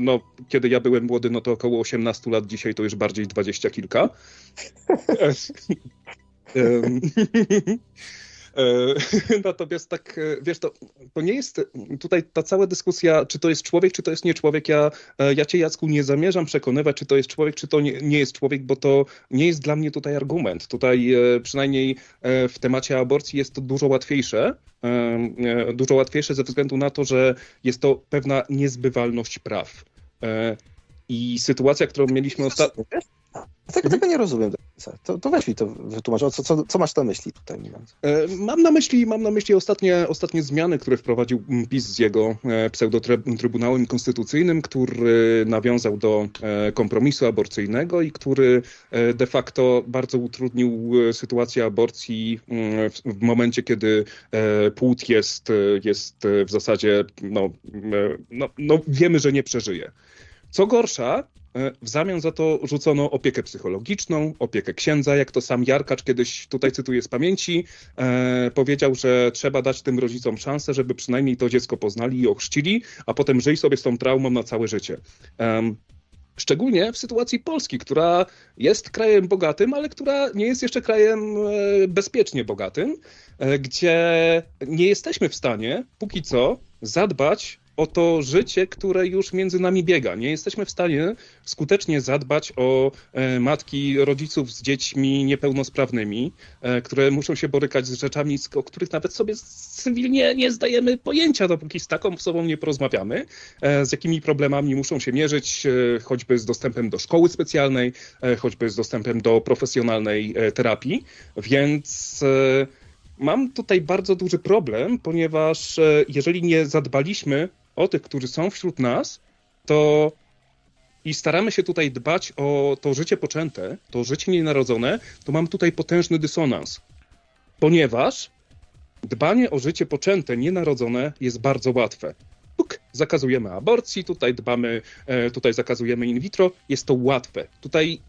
Speaker 4: no, kiedy ja byłem młody, no to około 18 lat, dzisiaj to już bardziej dwadzieścia kilka. <laughs> <laughs> E, <laughs> natomiast tak, e, wiesz, to, to nie jest tutaj ta cała dyskusja, czy to jest człowiek, czy to jest nie człowiek. Ja, e, ja cię, Jacku, nie zamierzam przekonywać, czy to jest człowiek, czy to nie, nie jest człowiek, bo to nie jest dla mnie tutaj argument. Tutaj przynajmniej w temacie aborcji jest to dużo łatwiejsze. Dużo łatwiejsze ze względu na to, że jest to pewna niezbywalność praw. I sytuacja, którą mieliśmy ostatnio.
Speaker 5: Tego, tego nie rozumiem. To, to weź mi to wytłumacz. Co, co, co masz na myśli tutaj?
Speaker 4: E, mam na myśli, mam na myśli ostatnie, ostatnie zmiany, które wprowadził PiS z jego e, pseudo-trybunałem konstytucyjnym, który nawiązał do e, kompromisu aborcyjnego i który de facto bardzo utrudnił sytuację aborcji w momencie, kiedy płód jest, jest w zasadzie, no, no, no wiemy, że nie przeżyje. Co gorsza, w zamian za to rzucono opiekę psychologiczną, opiekę księdza, jak to sam Jarkacz kiedyś, tutaj cytuję z pamięci, e, powiedział, że trzeba dać tym rodzicom szansę, żeby przynajmniej to dziecko poznali i ochrzcili, a potem żyj sobie z tą traumą na całe życie. E, Szczególnie w sytuacji Polski, która jest krajem bogatym, ale która nie jest jeszcze krajem e, bezpiecznie bogatym, gdzie nie jesteśmy w stanie póki co zadbać o to życie, które już między nami biega. Nie jesteśmy w stanie skutecznie zadbać o e, matki, rodziców z dziećmi niepełnosprawnymi, e, które muszą się borykać z rzeczami, o których nawet sobie cywilnie nie zdajemy pojęcia, dopóki z taką osobą nie porozmawiamy, e, z jakimi problemami muszą się mierzyć, choćby z dostępem do szkoły specjalnej, choćby z dostępem do profesjonalnej terapii. Więc mam tutaj bardzo duży problem, ponieważ jeżeli nie zadbaliśmy o tych, którzy są wśród nas, to i staramy się tutaj dbać o to życie poczęte, to życie nienarodzone, to mam tutaj potężny dysonans. Ponieważ dbanie o życie poczęte, nienarodzone jest bardzo łatwe. Puk, zakazujemy aborcji, tutaj dbamy, e, tutaj zakazujemy in vitro, jest to łatwe. Tutaj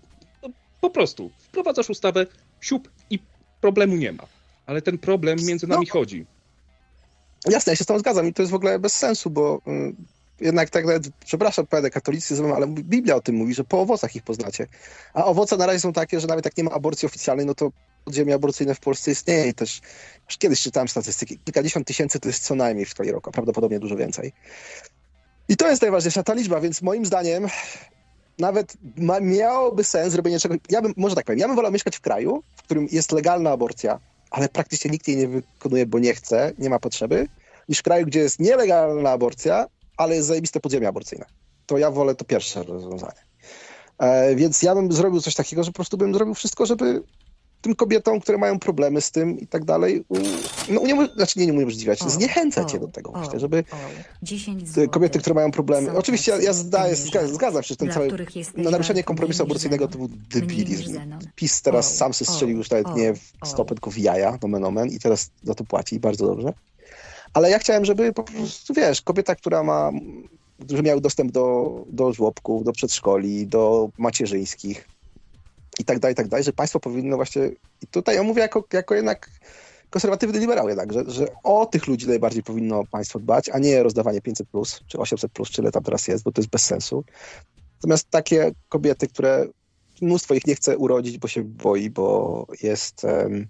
Speaker 4: no, Po prostu. Wprowadzasz ustawę, siup i problemu nie ma. Ale ten problem między nami no. chodzi.
Speaker 5: Jasne, ja się z tym zgadzam i to jest w ogóle bez sensu, bo y, jednak tak nawet, przepraszam, pojadę katolicyzm, ale Biblia o tym mówi, że po owocach ich poznacie. A owoce na razie są takie, że nawet jak nie ma aborcji oficjalnej, no to podziemie aborcyjne w Polsce istnieje i też już kiedyś czytałem statystyki. Kilkadziesiąt tysięcy to jest co najmniej w skali roku, a prawdopodobnie dużo więcej. I to jest najważniejsza ta liczba, więc moim zdaniem nawet ma, miałoby sens zrobienie czegoś. Ja bym, może tak powiem, ja bym wolał mieszkać w kraju, w którym jest legalna aborcja, ale praktycznie nikt jej nie wykonuje, bo nie chce, nie ma potrzeby, niż w kraju, gdzie jest nielegalna aborcja, ale jest zajebiste podziemie aborcyjne. To ja wolę to pierwsze rozwiązanie. E, więc ja bym zrobił coś takiego, że po prostu bym zrobił wszystko, żeby tym kobietom, które mają problemy z tym i tak dalej, no uniemoż... znaczy nie uniemożliwiać, zniechęcać je do tego właśnie, żeby kobiety, które mają problemy, oczywiście ja, ja zdaję, zgadzam się, że ten cały no, naruszenie kompromisu aborcyjnego to był debilizm. PiS teraz sam się strzelił już nawet nie w stopę, tylko w jaja, nomen omen i teraz za to płaci bardzo dobrze. Ale ja chciałem, żeby po prostu, wiesz, kobieta, która ma, którzy miały dostęp do, do żłobków, do przedszkoli, do macierzyńskich, i tak dalej, i tak dalej, że państwo powinno właśnie, i tutaj ja mówię jako, jako jednak konserwatywny liberał jednak, że, że o tych ludzi najbardziej powinno państwo dbać, a nie rozdawanie 500 plus, czy 800 plus, czy ile tam teraz jest, bo to jest bez sensu. Natomiast takie kobiety, które mnóstwo ich nie chce urodzić, bo się boi, bo jest, um,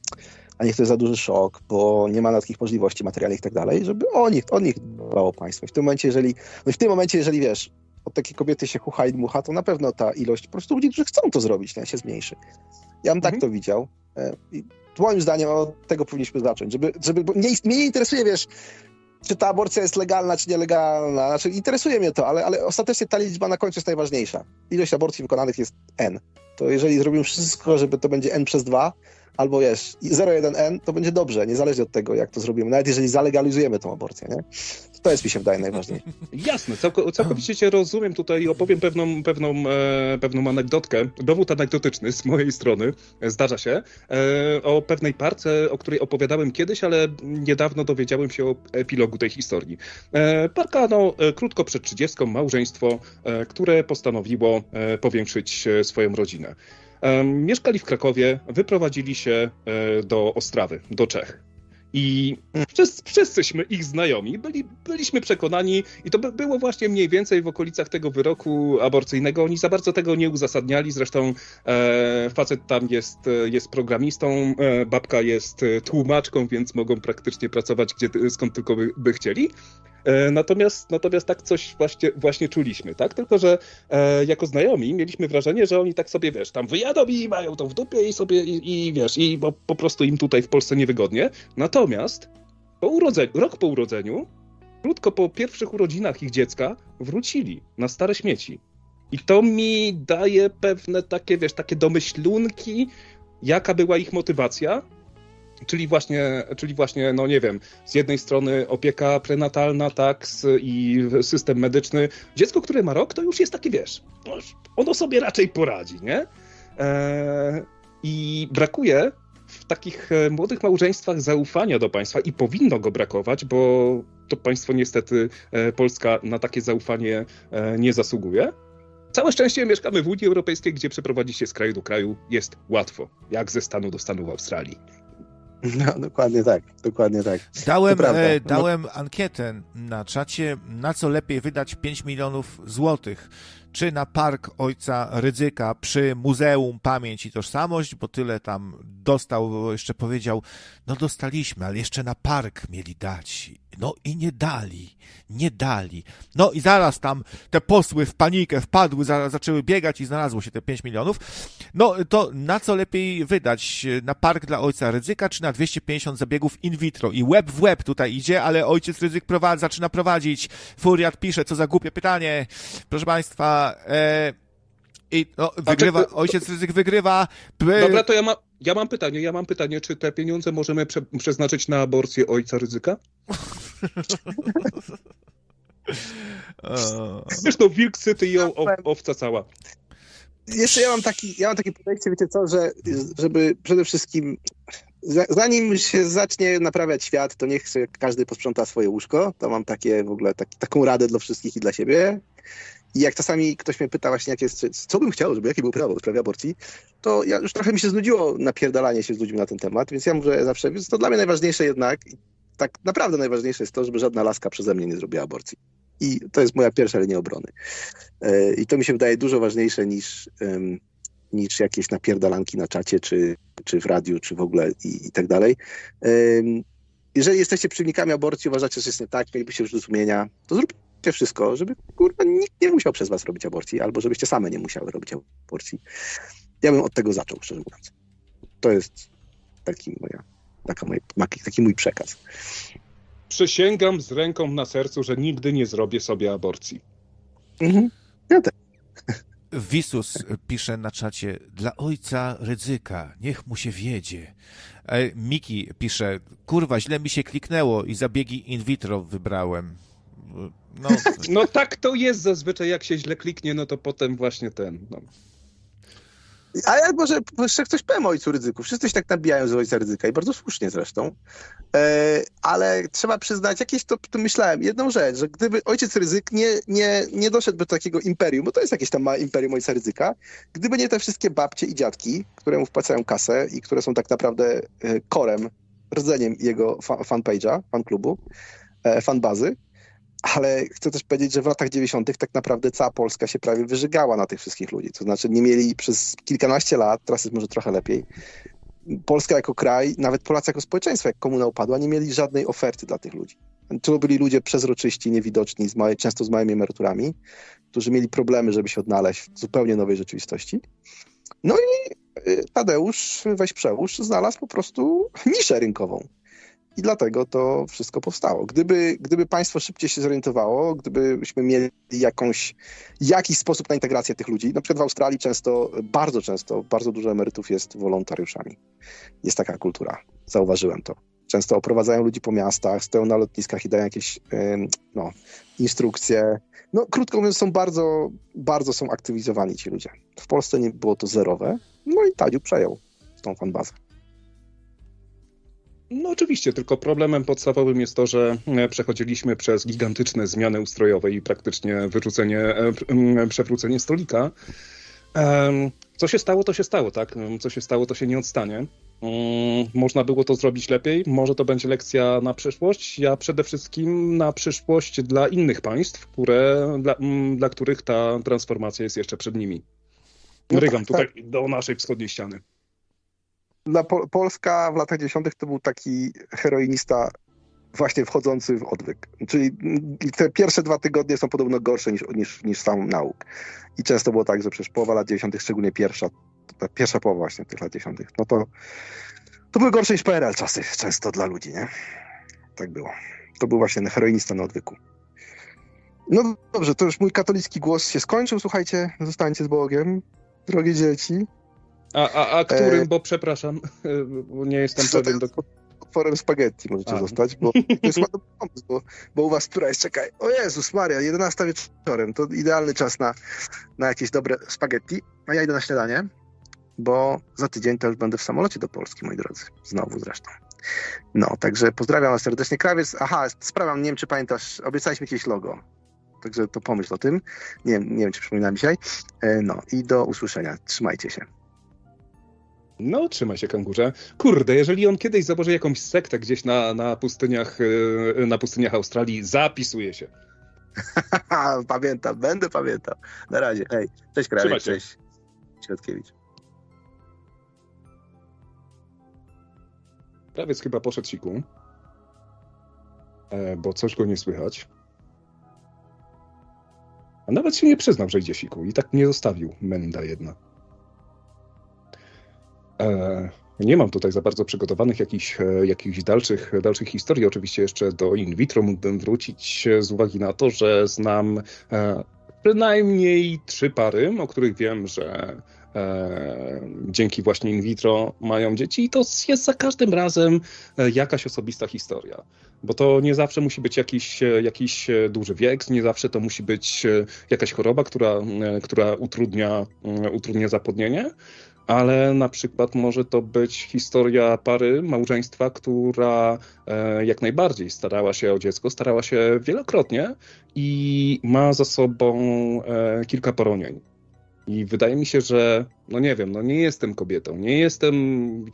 Speaker 5: a niech to jest za duży szok, bo nie ma takich możliwości materialnych i tak dalej, żeby o nich, o nich dbało państwo. I w tym momencie, jeżeli, no w tym momencie, jeżeli wiesz, od takiej kobiety się chucha i dmucha, to na pewno ta ilość po prostu ludzi, którzy chcą to zrobić, nie, się zmniejszy. Ja bym tak mhm. tak to widział. E, I moim zdaniem od tego powinniśmy zacząć, żeby, żeby bo mnie, mnie nie interesuje, wiesz, czy ta aborcja jest legalna, czy nielegalna. Znaczy, interesuje mnie to, ale, ale ostatecznie ta liczba na końcu jest najważniejsza. Ilość aborcji wykonanych jest N. To jeżeli zrobimy wszystko, żeby to będzie N przez 2, albo wiesz, 0,1N, to będzie dobrze, niezależnie od tego, jak to zrobimy. Nawet jeżeli zalegalizujemy tą aborcję, nie? To jest mi się wydaje najważniejsze. <laughs>
Speaker 4: Jasne, całkowicie cię rozumiem tutaj opowiem pewną, pewną, e, pewną anegdotkę, dowód anegdotyczny z mojej strony, zdarza się, e, o pewnej parce, o której opowiadałem kiedyś, ale niedawno dowiedziałem się o epilogu tej historii. E, parka, no, e, krótko przed trzydziestką, małżeństwo, e, które postanowiło e, powiększyć swoją rodzinę. Mieszkali w Krakowie, wyprowadzili się e, do Ostrawy, do Czech. I wszyscy, wszyscyśmy ich znajomi byli, byliśmy przekonani, i to było właśnie mniej więcej w okolicach tego wyroku aborcyjnego. Oni za bardzo tego nie uzasadniali. Zresztą e, facet tam jest, jest programistą, e, babka jest tłumaczką, więc mogą praktycznie pracować gdzie, skąd tylko by, by chcieli. E, natomiast, natomiast tak coś właśnie, właśnie czuliśmy, tak? Tylko, że e, jako znajomi mieliśmy wrażenie, że oni tak sobie, wiesz, tam wyjadą i mają to w dupie i sobie, i, i wiesz, i bo po prostu im tutaj w Polsce niewygodnie. Natomiast po urodzeniu, rok po urodzeniu, krótko po pierwszych urodzinach ich dziecka, wrócili na stare śmieci. I to mi daje pewne takie, wiesz, takie domyślunki, jaka była ich motywacja, Czyli właśnie, czyli właśnie, no nie wiem, z jednej strony opieka prenatalna, tak, i system medyczny. Dziecko, które ma rok, to już jest takie, wiesz, no, ono sobie raczej poradzi, nie? Eee, I brakuje w takich e, młodych małżeństwach zaufania do państwa i powinno go brakować, bo to państwo niestety, e, Polska na takie zaufanie e, nie zasługuje. Całe szczęście mieszkamy w Unii Europejskiej, gdzie przeprowadzić się z kraju do kraju jest łatwo, jak ze stanu do stanu w Australii.
Speaker 5: No, dokładnie tak, dokładnie tak.
Speaker 1: Dałem, e, dałem no. ankietę na czacie, na co lepiej wydać 5 milionów złotych czy na park ojca Rydzyka przy Muzeum Pamięć i Tożsamość, bo tyle tam dostał, jeszcze powiedział, no dostaliśmy, ale jeszcze na park mieli dać. No i nie dali, nie dali. No i zaraz tam te posły w panikę wpadły, zaczęły biegać i znalazło się te 5 milionów. No to na co lepiej wydać? Na park dla ojca Rydzyka, czy na 250 zabiegów in vitro? I web w web tutaj idzie, ale ojciec Rydzyk prowadzi, zaczyna prowadzić. Furiat pisze, co za głupie pytanie. Proszę Państwa, e, i no, wygrywa, czy, ojciec ryzyk wygrywa.
Speaker 4: Dobra, to ja, ma, ja mam pytanie, ja mam pytanie, czy te pieniądze możemy prze, przeznaczyć na aborcję ojca ryzyka? <laughs> Wiesz, no wilk syty i owca cała.
Speaker 5: Jeszcze ja mam taki, ja mam takie podejście, wiecie co, że żeby przede wszystkim Zanim się zacznie naprawiać świat, to niech każdy posprząta swoje łóżko. To mam takie w ogóle tak, taką radę dla wszystkich i dla siebie. I jak czasami ktoś mnie pyta właśnie, co bym chciał, żeby jakie było prawo w sprawie aborcji, to ja już trochę mi się znudziło napierdalanie się z ludźmi na ten temat, więc ja mówię zawsze, więc to dla mnie najważniejsze jednak, tak naprawdę najważniejsze jest to, żeby żadna laska przeze mnie nie zrobiła aborcji. I to jest moja pierwsza linia obrony. E, I to mi się wydaje dużo ważniejsze niż, niż jakieś napierdalanki na czacie, czy, czy w radiu, czy w ogóle i, i tak dalej. Jeżeli jesteście przeciwnikami aborcji, uważacie, że jest nie tak, mielibyście już do sumienia, to zróbcie wszystko, żeby kurwa, nikt nie musiał przez was robić aborcji, albo żebyście same nie musiały robić aborcji. Ja bym od tego zaczął, szczerze mówiąc. To jest taki, moja, taka moja, taki mój przekaz.
Speaker 4: Przysięgam z ręką na sercu, że nigdy nie zrobię sobie aborcji.
Speaker 5: Mhm. Ja też.
Speaker 1: Wisus pisze na czacie, dla ojca ryzyka, niech mu się wiedzie. E, Miki pisze, kurwa, źle mi się kliknęło i zabiegi in vitro wybrałem.
Speaker 4: No, <laughs> no tak to jest zazwyczaj, jak się źle kliknie, no to potem właśnie ten. No.
Speaker 5: A ja może jeszcze coś powiem o ojcu ryzyku. Wszyscy się tak nabijają z ojca ryzyka i bardzo słusznie zresztą. E, ale trzeba przyznać, jakieś to, to myślałem, jedną rzecz, że gdyby ojciec ryzyk nie, nie, nie doszedł do takiego imperium, bo to jest jakieś tam małe imperium ojca ryzyka, gdyby nie te wszystkie babcie i dziadki, które mu wpłacają kasę i które są tak naprawdę e, korem, rdzeniem jego fanpage'a, fanklubu, e, fanbazy, ale chcę też powiedzieć, że w latach 90. tak naprawdę cała Polska się prawie wyżygała na tych wszystkich ludzi. To znaczy nie mieli przez kilkanaście lat, teraz jest może trochę lepiej, Polska jako kraj, nawet Polacy jako społeczeństwo, jak komuna upadła, nie mieli żadnej oferty dla tych ludzi. To byli ludzie przezroczyści, niewidoczni, z małe, często z małymi emeryturami, którzy mieli problemy, żeby się odnaleźć w zupełnie nowej rzeczywistości. No i y, Tadeusz, weź przełóż, znalazł po prostu niszę rynkową. I dlatego to wszystko powstało. Gdyby, gdyby państwo szybciej się zorientowało, gdybyśmy mieli jakąś, jakiś sposób na integrację tych ludzi, na przykład w Australii często, bardzo często, bardzo dużo emerytów jest wolontariuszami. Jest taka kultura. Zauważyłem to. Często oprowadzają ludzi po miastach, stoją na lotniskach i dają jakieś no, instrukcje. No, krótko mówiąc, są bardzo, bardzo są aktywizowani ci ludzie. W Polsce nie było to zerowe, no i Tadziu przejął tą fanbazę.
Speaker 4: No oczywiście, tylko problemem podstawowym jest to, że e, przechodziliśmy przez gigantyczne zmiany ustrojowe i praktycznie wyrzucenie, e, przewrócenie stolika. Co się stało, to się stało, tak? Co się stało, to się nie odstanie. Można było to zrobić lepiej, może to będzie lekcja na przyszłość. Ja przede wszystkim na przyszłość dla innych państw, które, dla, dla których ta transformacja jest jeszcze przed nimi. No Rygam tak, tutaj tak. do naszej wschodniej ściany
Speaker 5: dla Pol Polska w latach 10. to był taki heroinista właśnie wchodzący w odwyk. Czyli te pierwsze dwa tygodnie są podobno gorsze niż, niż, niż sam nauk. I często było tak, że przecież połowa lat 90., szczególnie pierwsza, ta pierwsza połowa właśnie tych lat 10., no to, to były gorsze niż PRL czasy często dla ludzi, nie? Tak było. To był właśnie heroinista na odwyku. No dobrze, to już mój katolicki głos się skończył. Słuchajcie, zostańcie z Bogiem, drogie dzieci.
Speaker 4: A, a, a którym, e... bo przepraszam, bo nie jestem pewien. Do...
Speaker 5: Otworem spaghetti możecie a. zostać, bo to jest ładny pomysł, bo, bo u was która jest, czekaj, o Jezus Maria, 11 wieczorem, to idealny czas na, na jakieś dobre spaghetti, a ja idę na śniadanie, bo za tydzień to już będę w samolocie do Polski, moi drodzy, znowu zresztą. No, także pozdrawiam was serdecznie. Krawiec, aha, sprawa, nie wiem, czy pamiętasz, obiecaliśmy jakieś logo, także to pomyśl o tym. Nie, nie wiem, czy przypominam dzisiaj. E, no i do usłyszenia. Trzymajcie się.
Speaker 4: No, trzymaj się, kangurze. Kurde, jeżeli on kiedyś założy jakąś sektę gdzieś na, na, pustyniach, e, na pustyniach Australii, zapisuje się. <laughs>
Speaker 5: pamiętam, będę pamiętał. Na razie. Hej, cześć Krawiec, cześć. Świadkiewicz.
Speaker 4: Krawiec chyba poszedł siku, e, bo coś go nie słychać. A nawet się nie przyznał, że idzie siku i tak nie zostawił Menda jedna. E, nie mam tutaj za bardzo przygotowanych jakichś, e, jakichś dalszych, dalszych historii. Oczywiście jeszcze do in vitro mógłbym wrócić z uwagi na to, że znam e, przynajmniej trzy pary, o których wiem, że e, dzięki właśnie in vitro mają dzieci i to jest za każdym razem jakaś osobista historia. Bo to nie zawsze musi być jakiś, jakiś duży wiek, nie zawsze to musi być jakaś choroba, która, która utrudnia, utrudnia zapłodnienie ale na przykład może to być historia pary, małżeństwa, która e, jak najbardziej starała się o dziecko, starała się wielokrotnie i ma za sobą e, kilka poronień. I wydaje mi się, że, no nie wiem, no nie jestem kobietą, nie jestem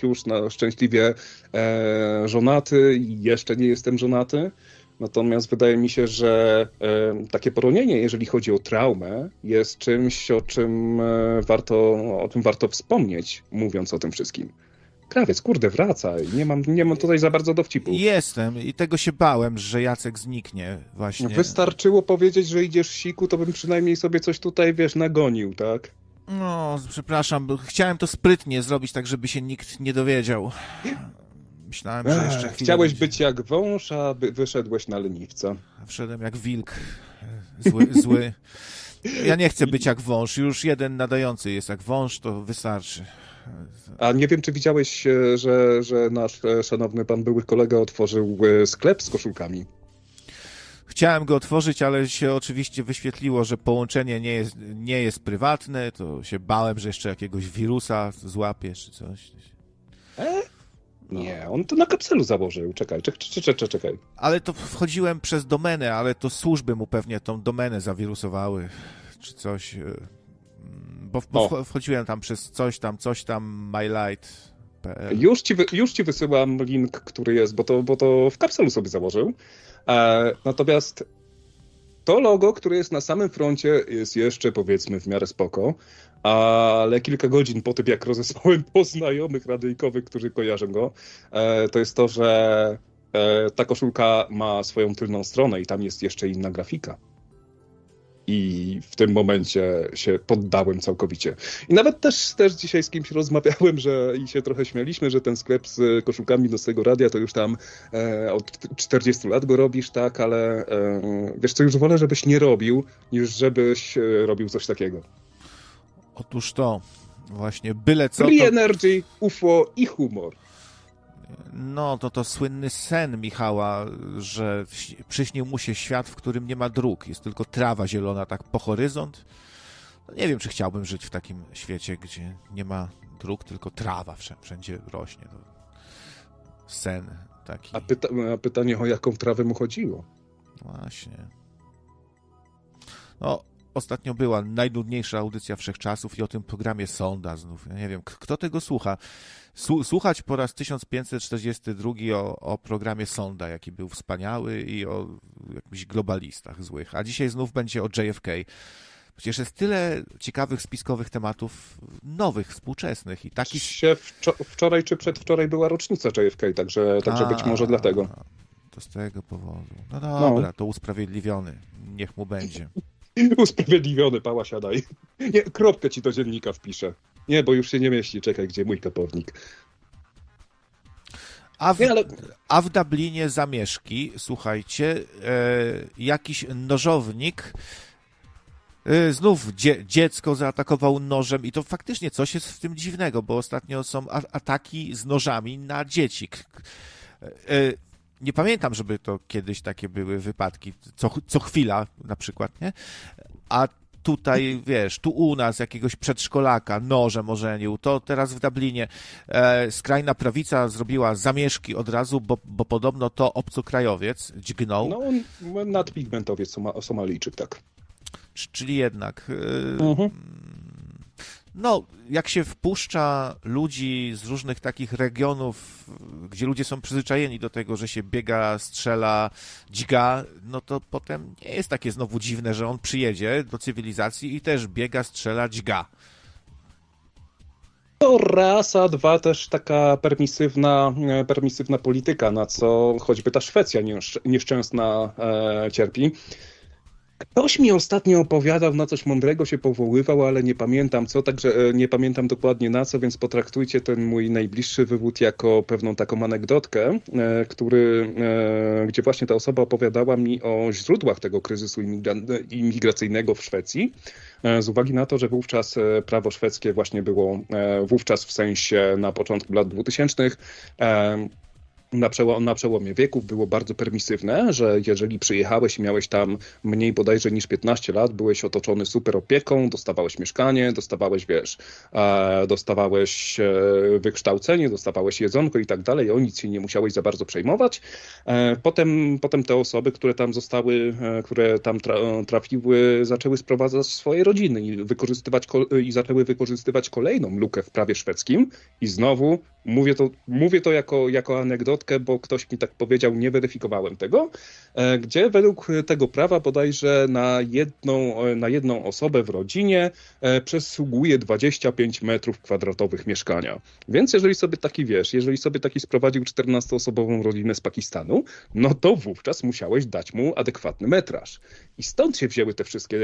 Speaker 4: już na szczęśliwie e, żonaty i jeszcze nie jestem żonaty, Natomiast wydaje mi się, że e, takie poronienie, jeżeli chodzi o traumę, jest czymś, o czym e, warto, o czym warto wspomnieć, mówiąc o tym wszystkim. Krawiec, kurde, wracaj. Nie mam, nie mam tutaj za bardzo dowcipu.
Speaker 1: Jestem i tego się bałem, że Jacek zniknie właśnie.
Speaker 4: Wystarczyło powiedzieć, że idziesz siku, to bym przynajmniej sobie coś tutaj, wiesz, nagonił, tak?
Speaker 1: No, przepraszam, chciałem to sprytnie zrobić, tak żeby się nikt nie dowiedział. Myślałem, że jeszcze chwilę
Speaker 4: Chciałeś będzie. być jak wąż, a wyszedłeś na leniwca.
Speaker 1: Wszedłem jak wilk. Zły, <laughs> zły. Ja nie chcę być jak wąż. Już jeden nadający jest jak wąż, to wystarczy.
Speaker 4: A nie wiem, czy widziałeś, e, że, że nasz e, szanowny pan były kolega otworzył e, sklep z koszulkami.
Speaker 1: Chciałem go otworzyć, ale się oczywiście wyświetliło, że połączenie nie jest, nie jest prywatne, to się bałem, że jeszcze jakiegoś wirusa złapie czy coś.
Speaker 4: E? Nie, on to na kapselu założył. Czekaj, czekaj, czekaj, czekaj.
Speaker 1: Ale to wchodziłem przez domenę, ale to służby mu pewnie tą domenę zawirusowały, czy coś. E, bo, bo wchodziłem tam przez coś tam, coś tam, mylight.pl.
Speaker 4: Już ci, już ci wysyłam link, który jest, bo to, bo to w kapselu sobie założył. E, natomiast to logo, które jest na samym froncie, jest jeszcze powiedzmy w miarę spoko ale kilka godzin po tym, jak rozesłałem po znajomych radyjkowych, którzy kojarzą go, e, to jest to, że e, ta koszulka ma swoją tylną stronę i tam jest jeszcze inna grafika. I w tym momencie się poddałem całkowicie. I nawet też, też dzisiaj z kimś rozmawiałem, że i się trochę śmialiśmy, że ten sklep z koszulkami do swojego radia to już tam e, od 40 lat go robisz, tak, ale e, wiesz co, już wolę, żebyś nie robił, niż żebyś e, robił coś takiego.
Speaker 1: Otóż to, właśnie byle co.
Speaker 4: Free to... energy, UFO i humor.
Speaker 1: No, to to słynny sen Michała, że przyśnił mu się świat, w którym nie ma dróg, jest tylko trawa zielona, tak po horyzont. No, nie wiem, czy chciałbym żyć w takim świecie, gdzie nie ma dróg, tylko trawa wszędzie rośnie. To sen taki.
Speaker 4: A, pyta a pytanie, o jaką trawę mu chodziło?
Speaker 1: Właśnie. No, ostatnio była najnudniejsza audycja wszechczasów i o tym programie Sonda znów. Ja nie wiem, kto tego słucha. Słuchać po raz 1542 o, o programie Sonda, jaki był wspaniały i o jakichś globalistach złych. A dzisiaj znów będzie o JFK. Przecież jest tyle ciekawych spiskowych tematów nowych, współczesnych i takich...
Speaker 4: Wczoraj czy przedwczoraj była rocznica JFK, także, także być może dlatego.
Speaker 1: To z tego powodu. No dobra, no. to usprawiedliwiony. Niech mu będzie. <laughs>
Speaker 4: Usprawiedliwiony, pała siadaj. Nie, kropkę ci do dziennika wpiszę. Nie, bo już się nie mieści. Czekaj, gdzie mój kapownik.
Speaker 1: A w, nie, ale... a w Dublinie zamieszki, słuchajcie, e, jakiś nożownik e, znów dzie, dziecko zaatakował nożem i to faktycznie coś jest w tym dziwnego, bo ostatnio są ataki z nożami na dzieci. E, nie pamiętam, żeby to kiedyś takie były wypadki, co, co chwila na przykład, nie? A tutaj, wiesz, tu u nas jakiegoś przedszkolaka nożem ożenił, to teraz w Dublinie e, skrajna prawica zrobiła zamieszki od razu, bo, bo podobno to obcokrajowiec dźgnął.
Speaker 4: No, nadpigmentowiec Somalijczyk, tak.
Speaker 1: Czyli jednak... E, mhm no, jak się wpuszcza ludzi z różnych takich regionów, gdzie ludzie są przyzwyczajeni do tego, że się biega, strzela, dźga, no to potem nie jest takie znowu dziwne, że on przyjedzie do cywilizacji i też biega, strzela, dźga.
Speaker 4: To raz, a dwa też taka permisywna, e, permisywna polityka, na co choćby ta Szwecja nieszczęsna e, cierpi. Ktoś mi ostatnio opowiadał, na coś mądrego się powoływał, ale nie pamiętam co, także e, nie pamiętam dokładnie na co, więc potraktujcie ten mój najbliższy wywód jako pewną taką anegdotkę, e, który, e, gdzie właśnie ta osoba opowiadała mi o źródłach tego kryzysu imigracyjnego w Szwecji, z uwagi na to, że wówczas prawo szwedzkie właśnie było wówczas w sensie na początku lat 2000 na, na przełomie wieków było bardzo permisywne, że jeżeli przyjechałeś i miałeś tam mniej bodajże niż 15 lat, byłeś otoczony super opieką, dostawałeś mieszkanie, dostawałeś, wiesz, e, dostawałeś e, wykształcenie, dostawałeś jedzonko i tak dalej, o nic się nie musiałeś za bardzo przejmować. E, potem, potem te osoby, które tam zostały, e, które tam tra, trafiły, zaczęły sprowadzać swoje rodziny i, wykorzystywać, i zaczęły wykorzystywać kolejną lukę w prawie szwedzkim i znowu mówię to, mówię to jako, jako anegdotę, bo ktoś mi tak powiedział, nie weryfikowałem tego, e, gdzie według tego prawa bodajże na jedną, e, na jedną osobę w rodzinie e, przysługuje 25 metrów kwadratowych mieszkania. Więc jeżeli sobie taki wiesz, jeżeli sobie taki sprowadził 14-osobową rodzinę z Pakistanu, no to wówczas musiałeś dać mu adekwatny metraż. I stąd się wzięły te wszystkie,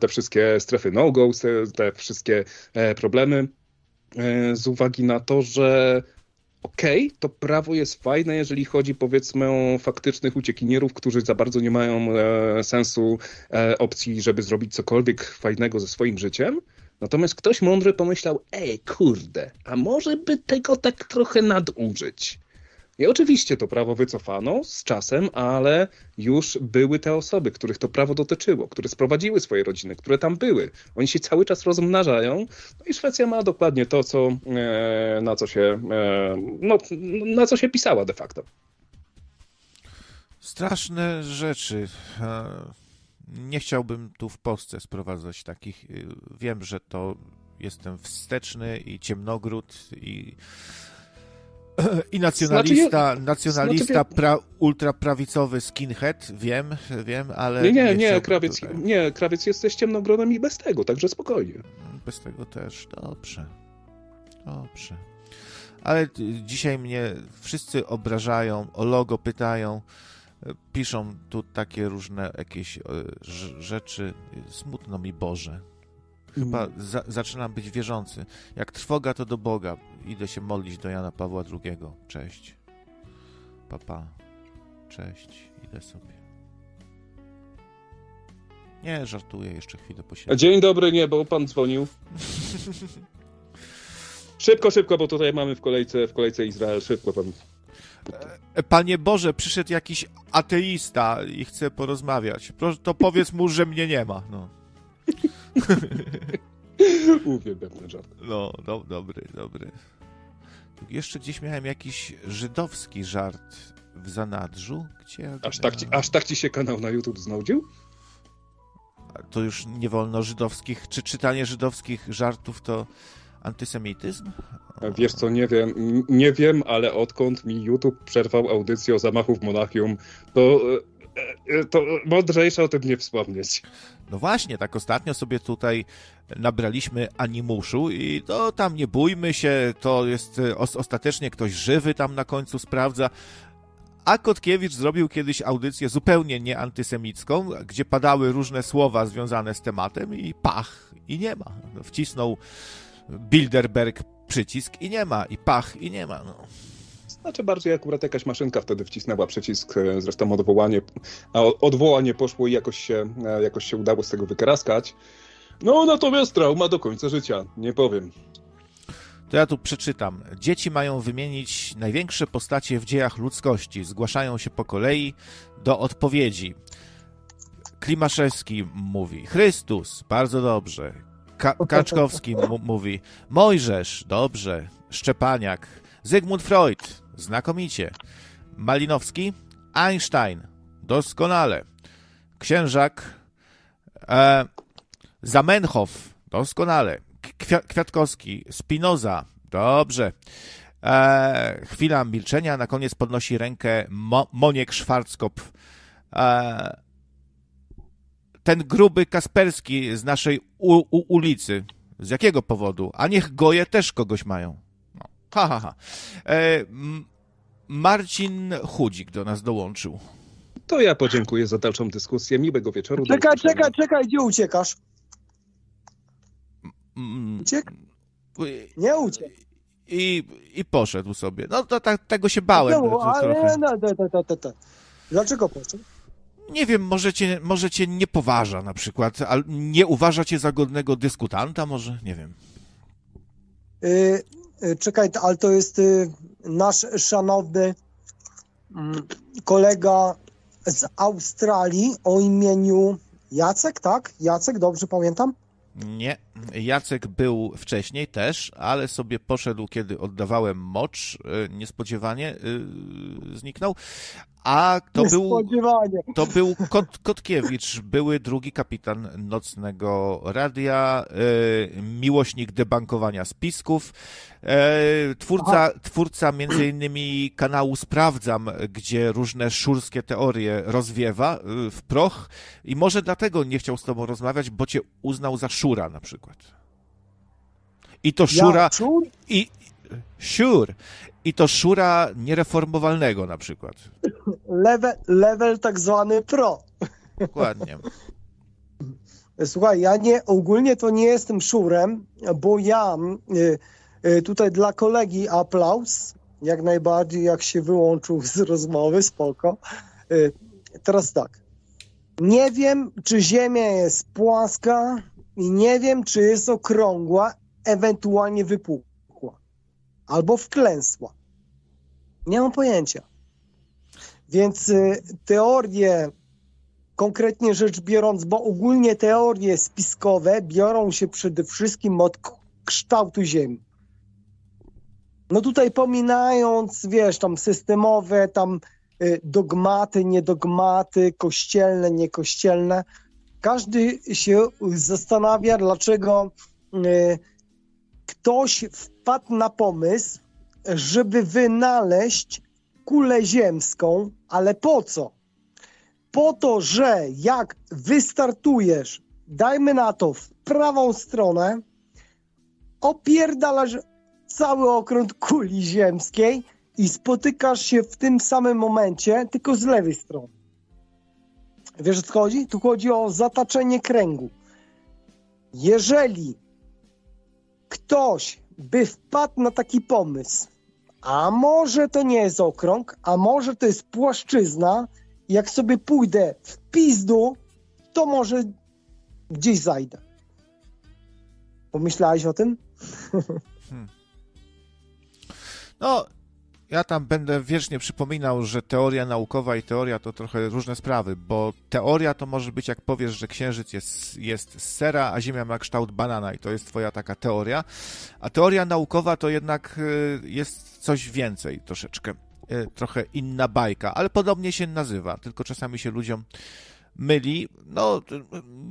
Speaker 4: te wszystkie strefy no-go, te wszystkie problemy z uwagi na to, że okej, okay, to prawo jest fajne, jeżeli chodzi powiedzmy o faktycznych uciekinierów, którzy za bardzo nie mają e, sensu e, opcji, żeby zrobić cokolwiek fajnego ze swoim życiem. Natomiast ktoś mądry pomyślał, ej, kurde, a może by tego tak trochę nadużyć? I oczywiście to prawo wycofano z czasem, ale już były te osoby, których to prawo dotyczyło, które sprowadziły swoje rodziny, które tam były. Oni się cały czas rozmnażają. No i Szwecja ma dokładnie to, co, e, na, co się, e, no, na co się pisała de facto.
Speaker 1: Straszne rzeczy. E, nie chciałbym tu w Polsce sprowadzać takich. Wiem, że to jestem wsteczny i ciemnogród i <clears throat> i nacjonalista, znaczy, nacjonalista znaczy, pra, ultraprawicowy skinhead, wiem, wiem, ale...
Speaker 4: Nie, nie, nie, krawiec, nie, krawiec jesteś ciemnogronem i bez tego, także spokojnie.
Speaker 1: Bez tego też, dobrze, dobrze. Ale dzisiaj mnie wszyscy obrażają, o logo pytają, piszą tu takie różne jakieś e, rzeczy, smutno mi Boże. Chyba mm. za, zaczynam być wierzący. Jak trwoga, to do Boga. Idę się modlić do Jana Pawła II. Cześć. Papa. Cześć. Idę sobie. Nie, żartuję, jeszcze chwilę posiedzę.
Speaker 4: Dzień dobry, nie, bo pan dzwonił. <laughs> szybko, szybko, bo tutaj mamy w kolejce, w kolejce Izrael. Szybko pan.
Speaker 1: E, Panie Boże, przyszedł jakiś ateista i chce porozmawiać. To powiedz mu, że mnie nie ma. No. <laughs>
Speaker 4: Uwielbiam ten żart.
Speaker 1: No, do, dobry, dobry. Jeszcze gdzieś miałem jakiś żydowski żart w zanadrzu. Gdzie
Speaker 4: aż, tak ci, aż tak ci się kanał na YouTube znudził?
Speaker 1: To już nie wolno żydowskich, czy czytanie żydowskich żartów to antysemityzm?
Speaker 4: Wiesz co, nie wiem, nie wiem, ale odkąd mi YouTube przerwał audycję o zamachu w Monachium, to e, e, to mądrzejsze o tym nie wspomnieć.
Speaker 1: No właśnie, tak ostatnio sobie tutaj nabraliśmy animuszu i to tam nie bójmy się, to jest e, ostatecznie ktoś żywy tam na końcu sprawdza. A Kotkiewicz zrobił kiedyś audycję zupełnie nieantysemicką, gdzie padały różne słowa związane z tematem i pach, i nie ma. No, wcisnął Bilderberg przycisk i nie ma, i pach, i nie ma. No.
Speaker 4: Znaczy bardziej akurat jakaś maszynka wtedy wcisnęła przycisk, e, zresztą odwołanie, a odwołanie poszło i jakoś się, e, jakoś się udało z tego wykaraskać. No natomiast trauma do końca życia, nie powiem.
Speaker 1: To ja tu przeczytam. Dzieci mają wymienić największe postacie w dziejach ludzkości. Zgłaszają się po kolei do odpowiedzi. Klimaszewski mówi Chrystus, bardzo dobrze. Ka <laughs> Kaczkowski mówi Mojżesz, dobrze. Szczepaniak, Zygmunt Freud, Znakomicie. Malinowski, Einstein, doskonale. Księżak, e, Zamenhof, doskonale. Kwia Kwiatkowski, Spinoza, dobrze. E, chwila milczenia, na koniec podnosi rękę Mo Moniek Schwarzkopf. E, ten gruby Kasperski z naszej ulicy. Z jakiego powodu? A niech goje też kogoś mają. Ha, ha, ha. E, Marcin Chudzik do nas dołączył.
Speaker 4: To ja podziękuję za dalszą dyskusję. Miłego wieczoru.
Speaker 2: Czekaj, czekaj, czekaj, gdzie uciekasz? Uciek? Nie uciekł.
Speaker 1: I, I poszedł sobie. No to tak, tego się bałem. No, ale, trochę. No, no,
Speaker 2: no, no, no. Dlaczego poszedł?
Speaker 1: Nie wiem, może cię, może cię nie poważa na przykład, ale nie uważa cię za godnego dyskutanta, może? Nie wiem.
Speaker 2: Y, Y, czekaj, ale to jest y, nasz szanowny
Speaker 6: mm, kolega z Australii o imieniu Jacek, tak? Jacek, dobrze pamiętam?
Speaker 1: Nie, Jacek był wcześniej też, ale sobie poszedł, kiedy oddawałem mocz, e, niespodziewanie yy, zniknął. A to był, to był Kot, Kotkiewicz, były drugi kapitan Nocnego Radia, yy, miłośnik debankowania spisków, twórca, twórca między innymi kanału Sprawdzam, gdzie różne szurskie teorie rozwiewa w proch i może dlatego nie chciał z tobą rozmawiać, bo cię uznał za szura na przykład. I to szura... Ja, i, Sure. I to szura niereformowalnego na przykład.
Speaker 6: Level, level tak zwany pro.
Speaker 1: Dokładnie.
Speaker 6: Słuchaj, ja nie, ogólnie to nie jestem szurem, bo ja y, y, tutaj dla kolegi aplauz, jak najbardziej, jak się wyłączył z rozmowy, spoko. Y, teraz tak, nie wiem, czy Ziemia jest płaska i nie wiem, czy jest okrągła, ewentualnie wypukła albo wklęsła. Nie mam pojęcia. Więc y, teorie, konkretnie rzecz biorąc, bo ogólnie teorie spiskowe biorą się przede wszystkim od kształtu Ziemi. No tutaj pominając, wiesz, tam systemowe, tam y, dogmaty, niedogmaty, kościelne, niekościelne, każdy się zastanawia, dlaczego y, ktoś wpadł na pomysł, żeby wynaleźć kulę ziemską, ale po co? Po to, że jak wystartujesz, dajmy na to w prawą stronę, opierdalasz cały okrąg kuli ziemskiej i spotykasz się w tym samym momencie, tylko z lewej strony. Wiesz o co chodzi? Tu chodzi o zataczenie kręgu. Jeżeli ktoś by wpadł na taki pomysł, a może to nie jest okrąg, a może to jest płaszczyzna, jak sobie pójdę w pizdu, to może gdzieś zajdę. Pomyślałeś o tym? Hmm.
Speaker 1: No, ja tam będę wiecznie przypominał, że teoria naukowa i teoria to trochę różne sprawy, bo teoria to może być jak powiesz, że księżyc jest, jest z sera, a Ziemia ma kształt banana i to jest twoja taka teoria, a teoria naukowa to jednak y, jest coś więcej troszeczkę, y, trochę inna bajka, ale podobnie się nazywa, tylko czasami się ludziom myli. No,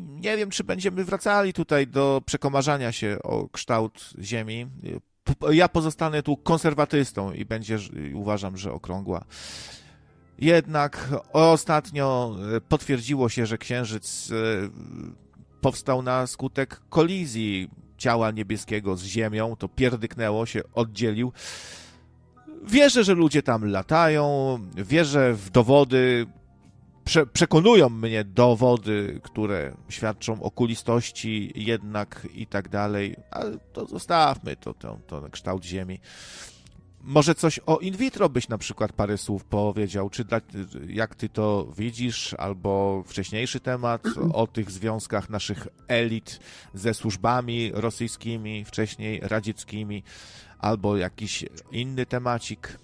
Speaker 1: nie wiem, czy będziemy wracali tutaj do przekomarzania się o kształt Ziemi ja pozostanę tu konserwatystą i będzie, uważam, że okrągła. Jednak ostatnio e, potwierdziło się, że Księżyc e, powstał na skutek kolizji ciała niebieskiego z Ziemią. To pierdyknęło się, oddzielił. Wierzę, że ludzie tam latają, wierzę w dowody, prze, przekonują mnie dowody, które świadczą o kulistości jednak i tak dalej, ale to zostawmy to, to, to kształt Ziemi. Może coś o in vitro byś na przykład parę słów powiedział, czy dla, jak ty to widzisz, albo wcześniejszy temat o tych związkach naszych elit ze służbami rosyjskimi, wcześniej radzieckimi, albo jakiś inny temacik.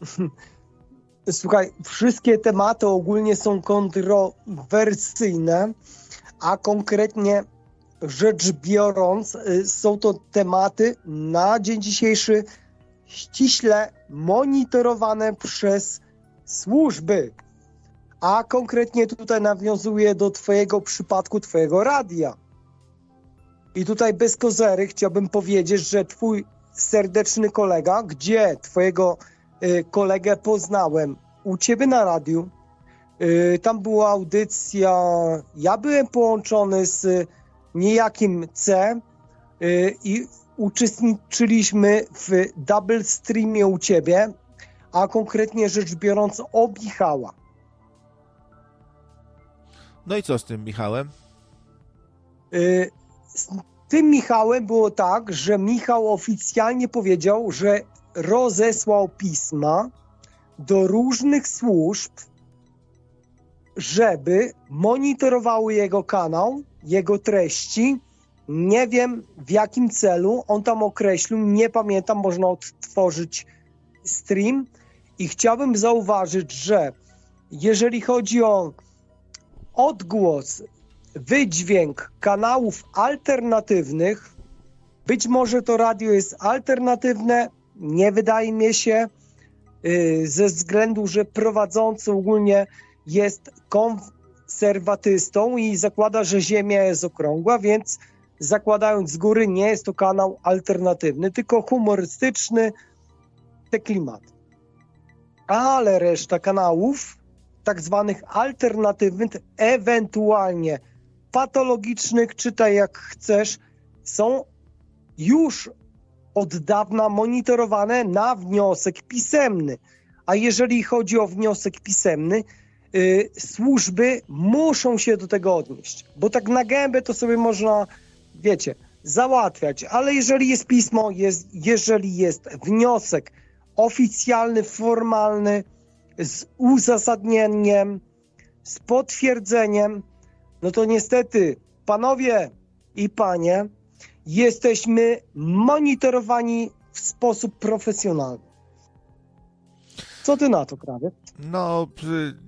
Speaker 1: <laughs>
Speaker 6: Słuchaj, wszystkie tematy ogólnie są kontrowersyjne, a konkretnie rzecz biorąc, y, są to tematy na dzień dzisiejszy ściśle monitorowane przez służby. A konkretnie tutaj nawiązuję do Twojego przypadku, Twojego radia. I tutaj bez kozery chciałbym powiedzieć, że Twój serdeczny kolega, gdzie Twojego kolegę poznałem u ciebie na radiu. Y, tam była audycja, ja byłem połączony z niejakim C y, i uczestniczyliśmy w double streamie u ciebie, a konkretnie rzecz biorąc o Michała.
Speaker 1: No i co z tym Michałem?
Speaker 6: Z tym Michałem było tak, że Michał oficjalnie powiedział, że rozesłał pisma do różnych służb, żeby monitorowały jego kanał, jego treści. Nie wiem w jakim celu on tam określił, nie pamiętam, można odtworzyć stream. I chciałbym zauważyć, że jeżeli chodzi o odgłos, wydźwięk kanałów alternatywnych, być może to radio jest alternatywne, nie wydaje mi się, yy, ze względu, że prowadzący ogólnie jest konserwatystą i zakłada, że Ziemia jest okrągła, więc zakładając z góry, nie jest to kanał alternatywny, tylko humorystyczny, te klimat. Ale reszta kanałów, tak zwanych alternatywnych, ewentualnie patologicznych, czytaj jak chcesz, są już od dawna monitorowane na wniosek pisemny. A jeżeli chodzi o wniosek pisemny, yy, służby muszą się do tego odnieść, bo tak na gębę to sobie można, wiecie, załatwiać, ale jeżeli jest pismo, jest, jeżeli jest wniosek oficjalny, formalny, z uzasadnieniem, z potwierdzeniem, no to niestety, panowie i panie, jesteśmy monitorowani w sposób profesjonalny. Co ty na to, krawiec?
Speaker 1: No,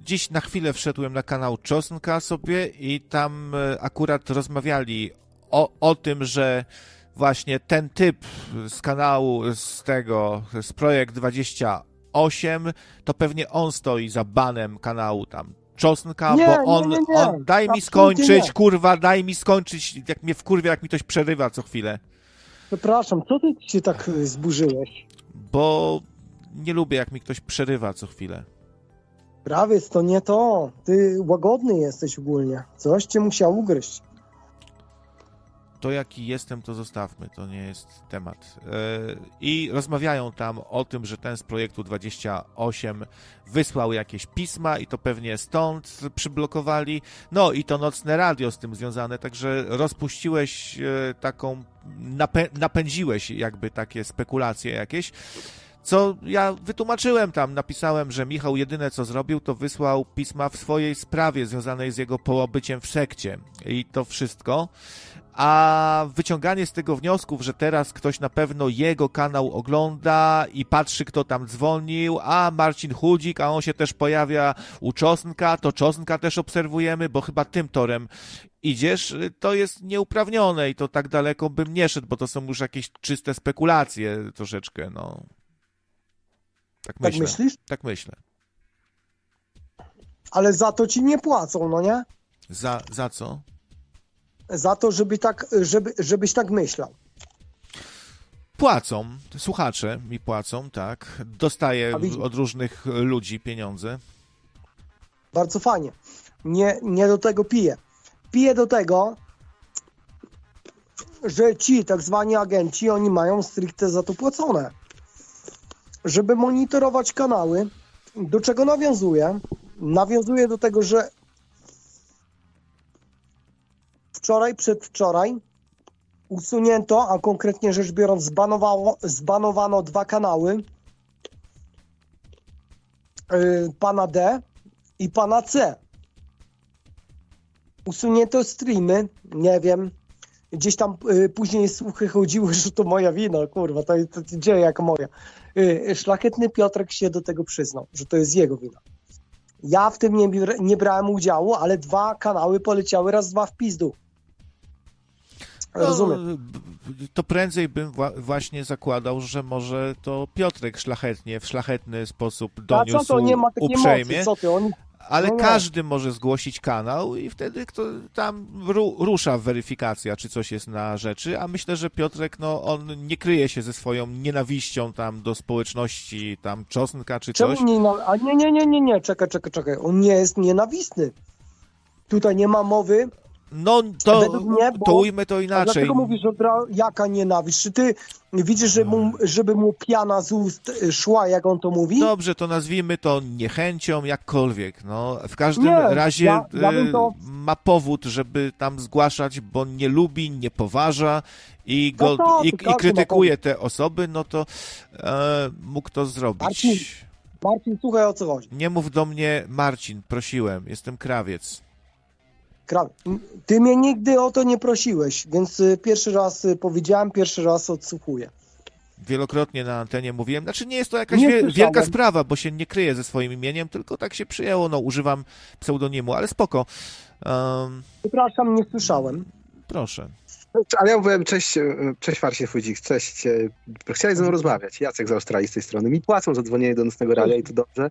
Speaker 1: dziś na chwilę wszedłem na kanał Czosnka sobie i tam y, akurat rozmawiali o, o tym, że właśnie ten typ z kanału, z tego, z Projekt 28, to pewnie on stoi za banem kanału tam Czosnka,
Speaker 6: Nie,
Speaker 1: bo on,
Speaker 6: nie, nie.
Speaker 1: on daj mi skończyć, kurwa, daj mi skończyć, jak mnie wkurwia, jak mi ktoś przerywa co chwilę,
Speaker 6: Przepraszam, co ty się tak y, zburzyłeś?
Speaker 1: bo nie lubię, jak mi ktoś przerywa co chwilę.
Speaker 6: Krawiec, to nie to. Ty łagodny jesteś ogólnie. Coś cię musiał ugryźć.
Speaker 1: To jaki jestem, to zostawmy, to nie jest temat. E, I rozmawiają tam o tym, że ten z projektu 28 wysłał jakieś pisma i to pewnie stąd przyblokowali. No i to nocne radio z tym związane, także rozpuściłeś e, taką, napę- napędziłeś jakby takie spekulacje jakieś. Co ja wytłumaczyłem tam, napisałem, że Michał jedyne co zrobił, to wysłał pisma w swojej sprawie związanej z jego pobyciem w sekcie. I to wszystko. A wyciąganie z tego wniosków, że teraz ktoś na pewno jego kanał ogląda i patrzy, kto tam dzwonił, a Marcin Chudzik, a on się też pojawia u Czosnka, to Czosnka też obserwujemy, bo chyba tym torem idziesz, to jest nieuprawnione i to tak daleko bym nie szedł, bo to są już jakieś czyste spekulacje troszeczkę, no. Tak
Speaker 6: Tak
Speaker 1: myślę.
Speaker 6: myślisz?
Speaker 1: Tak myślę.
Speaker 6: Ale za to ci nie płacą, no nie?
Speaker 1: Za, za co?
Speaker 6: Za to, żeby tak, żeby, żebyś tak myślał.
Speaker 1: Płacą, słuchacze mi płacą, tak. Dostaję od różnych ludzi pieniądze.
Speaker 6: Bardzo fajnie. Nie, nie do tego piję. Piję do tego, że ci tak zwani agenci, oni mają stricte za to płacone. Żeby monitorować kanały, do czego nawiązuję? Nawiązuję do tego, że wczoraj, przedwczoraj usunięto, a konkretnie rzecz biorąc zbanowało, zbanowano dwa kanały yy, pana D i pana C. Usunięto streamy, nie wiem. Gdzieś tam y, później słuchy chodziły, <laughs> że to moja wina, kurwa, to, to, to dzieje jak moja. Y, szlachetny Piotrek się do tego przyznał, że to jest jego wina. Ja w tym nie, nie brałem udziału, ale dwa kanały poleciały raz, dwa w pizdu. Rozumiem.
Speaker 1: No, b- to prędzej bym wła- właśnie zakładał, że może to Piotrek szlachetnie, w szlachetny sposób
Speaker 6: A co
Speaker 1: doniósł
Speaker 6: to nie ma takiej
Speaker 1: uprzejmie,
Speaker 6: mocy, co ty, oni
Speaker 1: ale
Speaker 6: no nie.
Speaker 1: każdy może zgłosić kanał i wtedy kto tam ru, rusza weryfikacja, czy coś jest na rzeczy, a myślę, że Piotrek, no on nie kryje się ze swoją nienawiścią tam do społeczności tam czosnka czy coś.
Speaker 6: Czemu nie, na- a nie, nie, nie, nie, nie, czekaj, czekaj, czekaj. On nie jest nienawistny. Tutaj nie ma mowy.
Speaker 1: No to,
Speaker 6: mnie, bo-
Speaker 1: to ujmę to inaczej.
Speaker 6: dlaczego mówisz, że jaka nienawiść? Czy ty widzisz, że mu, żeby mu piana z ust szła, jak on to mówi?
Speaker 1: Dobrze, to nazwijmy to niechęcią, jakkolwiek. No, w każdym
Speaker 6: Nie,
Speaker 1: razie
Speaker 6: ja- ja
Speaker 1: y,
Speaker 6: to-
Speaker 1: ma powód, żeby tam zgłaszać, bo nie lubi, nie poważa i, go,
Speaker 6: No to,
Speaker 1: i, i krytykuje te osoby, no to e, mógł to zrobić.
Speaker 6: Marcin. Marcin, słuchaj o co chodzi.
Speaker 1: Nie mów do mnie Marcin, prosiłem, jestem krawiec.
Speaker 6: Ty mnie nigdy o to nie prosiłeś, więc y, pierwszy raz y, powiedziałem, pierwszy raz odsłuchuję.
Speaker 1: wielokrotnie na antenie mówiłem. Znaczy nie jest to jakaś wie, wielka sprawa, bo się nie kryję ze swoim imieniem, tylko tak się przyjęło, no używam pseudonimu, ale spoko. Um,
Speaker 6: Przepraszam, nie słyszałem.
Speaker 1: proszę.
Speaker 5: Ale ja mówiłem, cześć, e, cześć Farsie Fudzik, cześć. e, Chciałeś ze mną rozmawiać. Jacek z Australii z tej strony. Mi płacą za dzwonienie do nocnego radia i to dobrze.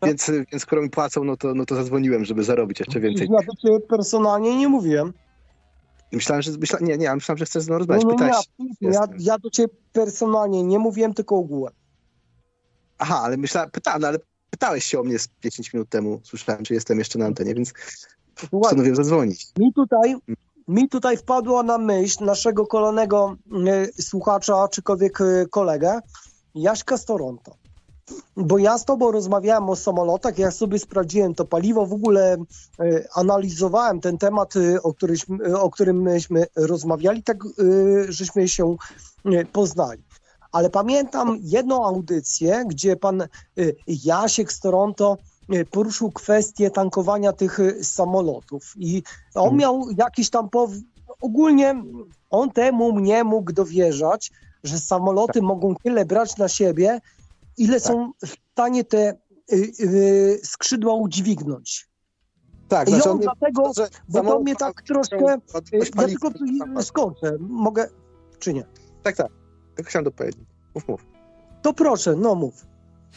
Speaker 5: <laughs> Więc, więc skoro mi płacą, no to, no to zadzwoniłem, żeby zarobić jeszcze więcej.
Speaker 6: Ja do ciebie personalnie nie mówiłem.
Speaker 5: Myślałem, że myśla, nie, nie, ja myślałem, że chcesz ze mną rozmawiać.
Speaker 6: nie, nie,
Speaker 5: Pytałeś.
Speaker 6: absolutnie. ja, ja do ciebie personalnie nie mówiłem, tylko ogółem.
Speaker 5: Aha, ale myślałem, pytałem, no ale pytałeś się o mnie z 10 minut temu. Słyszałem, czy jestem jeszcze na antenie, więc postanowiłem zadzwonić.
Speaker 6: mi tutaj, mi tutaj wpadła na myśl naszego kolonego e, słuchacza, czykolwiek e, kolegę, Jaśka z Toronto. Bo ja z tobą rozmawiałem o samolotach, ja sobie sprawdziłem to paliwo, w ogóle e, analizowałem ten temat, e, o, któryśmy, o którym myśmy rozmawiali, tak e, żeśmy się e, poznali. Ale pamiętam jedną audycję, gdzie pan e, Jasiek z Toronto e, poruszył kwestię tankowania tych e, samolotów. I on miał jakiś tam pow... ogólnie on temu nie mógł dowierzać, że samoloty mogą tyle brać na siebie, ile są w stanie te y, y, skrzydła udźwignąć.
Speaker 5: Tak,
Speaker 6: I
Speaker 5: znaczy
Speaker 6: on
Speaker 5: on
Speaker 6: dlatego,
Speaker 5: że
Speaker 6: bo to mnie tak troszkę, y, ja tylko y, skończę, mogę, czy nie?
Speaker 5: Tak, tak. Tak chciałem dopowiedzieć. Mów, mów.
Speaker 6: To proszę, no mów.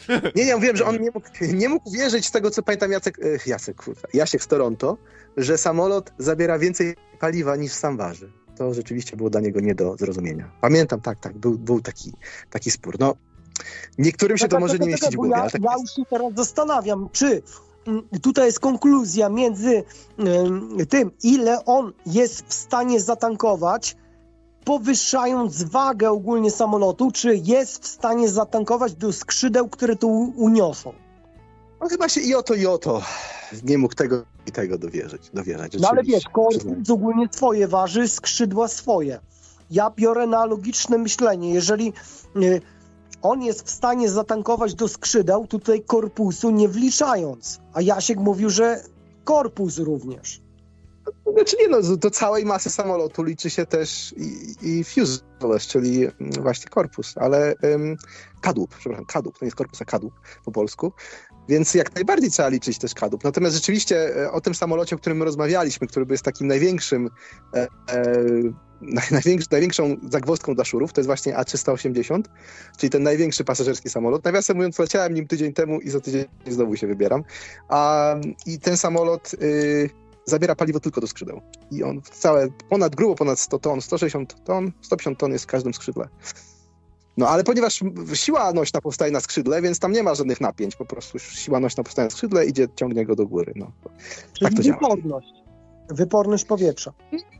Speaker 6: <laughs>
Speaker 5: Nie, nie, wiem, że on nie mógł, nie mógł wierzyć z tego, co pamiętam Jacek, Jacek, kurwa, Jasiek z Toronto, że samolot zabiera więcej paliwa niż sam waży. To rzeczywiście było dla niego nie do zrozumienia. Pamiętam, tak, tak, był, był taki, taki spór. No, niektórym się to
Speaker 6: Czekaj,
Speaker 5: może
Speaker 6: czekaj,
Speaker 5: nie mieścić w głowie,
Speaker 6: ja,
Speaker 5: tak
Speaker 6: ja już się teraz zastanawiam, czy mm, tutaj jest konkluzja między ym, tym, ile on jest w stanie zatankować, powyższając wagę ogólnie samolotu, czy jest w stanie zatankować do skrzydeł, które tu uniosą.
Speaker 5: No chyba się i oto, i oto nie mógł tego i tego dowierzyć. dowierzać
Speaker 6: No ale wiesz, korpus ogólnie swoje waży, skrzydła swoje. Ja biorę na logiczne myślenie. Jeżeli y, on jest w stanie zatankować do skrzydeł, tutaj korpusu nie wliczając. A Jasiek mówił, że korpus również.
Speaker 5: Znaczy nie no, do całej masy samolotu liczy się też i, i fuselage, czyli mm, właśnie korpus, ale kadłub, przepraszam, kadłub, to nie jest korpus, a kadłub po polsku, więc jak najbardziej trzeba liczyć też kadłub. Natomiast rzeczywiście e, o tym samolocie, o którym my rozmawialiśmy, który jest takim największym, e, e, największą zagwozdką dla szurów, to jest właśnie A380, czyli ten największy pasażerski samolot. Nawiasem mówiąc, leciałem nim tydzień temu i za tydzień znowu się wybieram. A, I ten samolot... Y, zabiera paliwo tylko do skrzydeł. I on całe, ponad, grubo ponad 100 ton, 160 ton, 150 ton jest w każdym skrzydle. No ale ponieważ siła nośna powstaje na skrzydle, więc tam nie ma żadnych napięć, po prostu siła nośna powstaje na skrzydle, idzie, ciągnie go do góry. No.
Speaker 6: Czyli
Speaker 5: to działa.
Speaker 6: wyporność. Wyporność powietrza.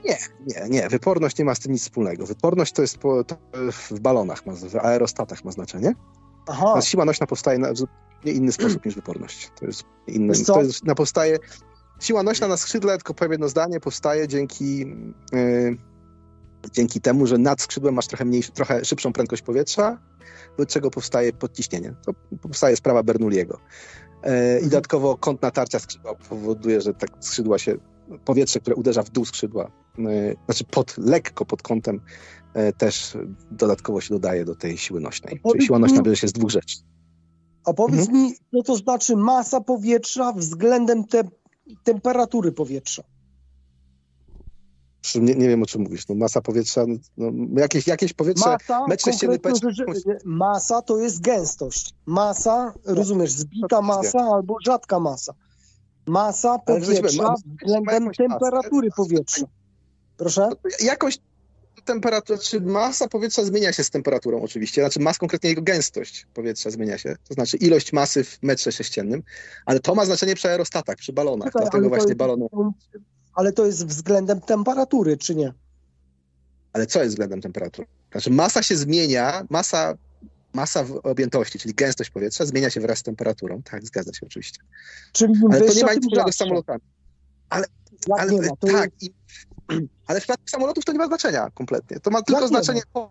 Speaker 5: Nie, nie, wyporność nie ma z tym nic wspólnego. Wyporność to jest po, to w balonach, ma, w aerostatach ma znaczenie.
Speaker 6: Aha,
Speaker 5: siła nośna powstaje na zupełnie inny sposób niż wyporność. To jest inny, to jest, na powstaje, siła nośna na skrzydle, tylko powiem jedno zdanie, powstaje dzięki, yy, dzięki temu, że nad skrzydłem masz trochę mniejszy, trochę szybszą prędkość powietrza, do czego powstaje podciśnienie. To powstaje sprawa Bernoulliego. Yy, I dodatkowo kąt natarcia skrzydła powoduje, że tak skrzydła się, powietrze, które uderza w dół skrzydła, yy, znaczy pod, lekko pod kątem, yy, też dodatkowo się dodaje do tej siły nośnej. Czyli
Speaker 6: powiedz
Speaker 5: siła nośna bierze się z dwóch rzeczy.
Speaker 6: a powiedz
Speaker 5: Mhm.
Speaker 6: mi, co to znaczy masa powietrza względem te, temperatury powietrza?
Speaker 5: Nie, nie wiem, o czym mówisz. No, masa powietrza, no, jakieś, jakieś powietrze...
Speaker 6: Masa,
Speaker 5: metr sześcienny powietrza-
Speaker 6: masa to jest gęstość. Masa, rozumiesz, zbita masa albo rzadka masa. Masa powietrza
Speaker 5: ma-
Speaker 6: względem
Speaker 5: jakąś masę.
Speaker 6: temperatury powietrza. Proszę?
Speaker 5: Jakoś temperatura, czy masa powietrza zmienia się z temperaturą oczywiście, znaczy mas konkretnie jego gęstość powietrza zmienia się, to znaczy ilość masy w metrze sześciennym, ale to ma znaczenie przy aerostatach, przy balonach,
Speaker 6: Czekaj,
Speaker 5: dlatego właśnie balony...
Speaker 6: Ale to jest względem temperatury, czy nie?
Speaker 5: Ale co jest względem temperatury? Znaczy masa się zmienia, masa, masa w objętości, czyli gęstość powietrza zmienia się wraz z temperaturą, tak, zgadza się oczywiście.
Speaker 6: Czyli im
Speaker 5: Ale to nie ma nic wspólnego z samolotami. Ale,
Speaker 6: to
Speaker 5: tak, i, <clears throat> ale w przypadku samolotów to nie ma znaczenia kompletnie. To ma tylko
Speaker 6: nie
Speaker 5: znaczenie
Speaker 6: ma?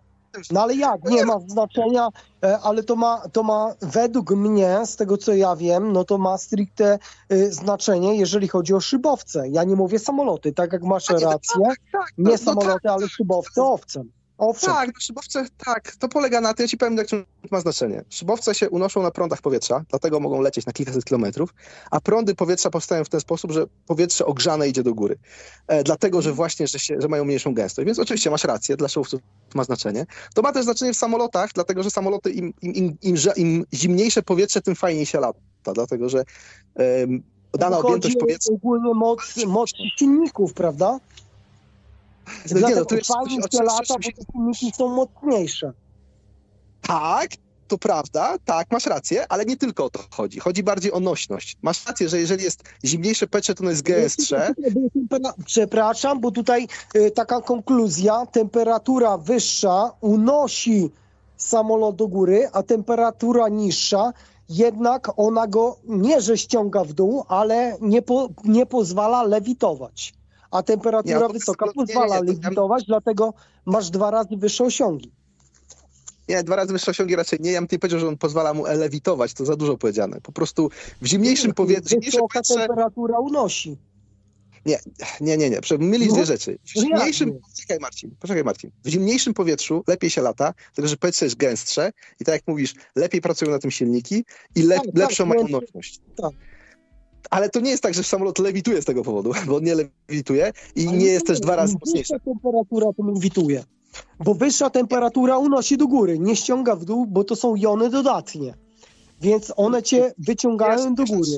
Speaker 6: No ale jak? Nie ma znaczenia, e, ale to ma, to ma według mnie, z tego co ja wiem, no to ma stricte e, znaczenie, jeżeli chodzi o szybowce. Ja nie mówię samoloty, tak jak masz
Speaker 5: nie,
Speaker 6: rację.
Speaker 5: tak,
Speaker 6: Nie
Speaker 5: no, no
Speaker 6: samoloty, ale szybowce owcem. Owszem.
Speaker 5: Tak, no szybowce, tak, to polega na tym, ja ci powiem, jak to ma znaczenie. Szybowce się unoszą na prądach powietrza, dlatego mogą lecieć na kilkaset kilometrów, a prądy powietrza powstają w ten sposób, że powietrze ogrzane idzie do góry. E, dlatego, że właśnie, że, się, że mają mniejszą gęstość. Więc oczywiście masz rację, dla szybowców to ma znaczenie. To ma też znaczenie w samolotach, dlatego, że samoloty, im, im, im, im, im zimniejsze powietrze, tym fajniej się lata, dlatego, że em, dana
Speaker 6: Chodzi
Speaker 5: objętość powietrza...
Speaker 6: ogólnie moc, moc silników, prawda?
Speaker 5: No nie, no, jest- oczywiście-
Speaker 6: lata, bo te silniki są mocniejsze.
Speaker 5: Tak, to prawda, tak, masz rację, ale nie tylko o to chodzi. Chodzi bardziej o nośność. Masz rację, że jeżeli jest zimniejsze powietrze, to ono jest gęstsze.
Speaker 6: Przepraszam, bo tutaj y, taka konkluzja, temperatura wyższa unosi samolot do góry, a temperatura niższa jednak ona go nie, że ściąga w dół, ale nie, po, nie pozwala lewitować. A temperatura
Speaker 5: Nie, to-
Speaker 6: wysoka
Speaker 5: nie, nie, nie,
Speaker 6: pozwala
Speaker 5: to ja-
Speaker 6: lewitować, dlatego masz dwa razy wyższe osiągi.
Speaker 5: Nie, dwa razy wyższe osiągi raczej nie. Ja bym nie powiedział, że on pozwala mu lewitować, to za dużo powiedziane. Po prostu w zimniejszym powietrzu,
Speaker 6: Wysoka
Speaker 5: powietrze...
Speaker 6: temperatura unosi.
Speaker 5: Nie, nie, nie, prze- mylisz
Speaker 6: No,
Speaker 5: dwie rzeczy. W
Speaker 6: no
Speaker 5: zimniejszym...
Speaker 6: nie?
Speaker 5: Poczekaj Marcin, poczekaj Marcin. W zimniejszym powietrzu lepiej się lata, dlatego że powietrze jest gęstsze i tak jak mówisz, lepiej pracują na tym silniki i le...
Speaker 6: Tak, tak,
Speaker 5: lepszą mają
Speaker 6: więc-
Speaker 5: nośność.
Speaker 6: tak.
Speaker 5: Ale to nie jest tak, że samolot lewituje z tego powodu, bo on nie lewituje i
Speaker 6: Ale
Speaker 5: nie jest też dwa razy mocniejszy.
Speaker 6: Wyższa temperatura to lewituje. Bo wyższa temperatura unosi do góry, nie ściąga w dół, bo to są jony dodatnie. Więc one cię wyciągają do góry.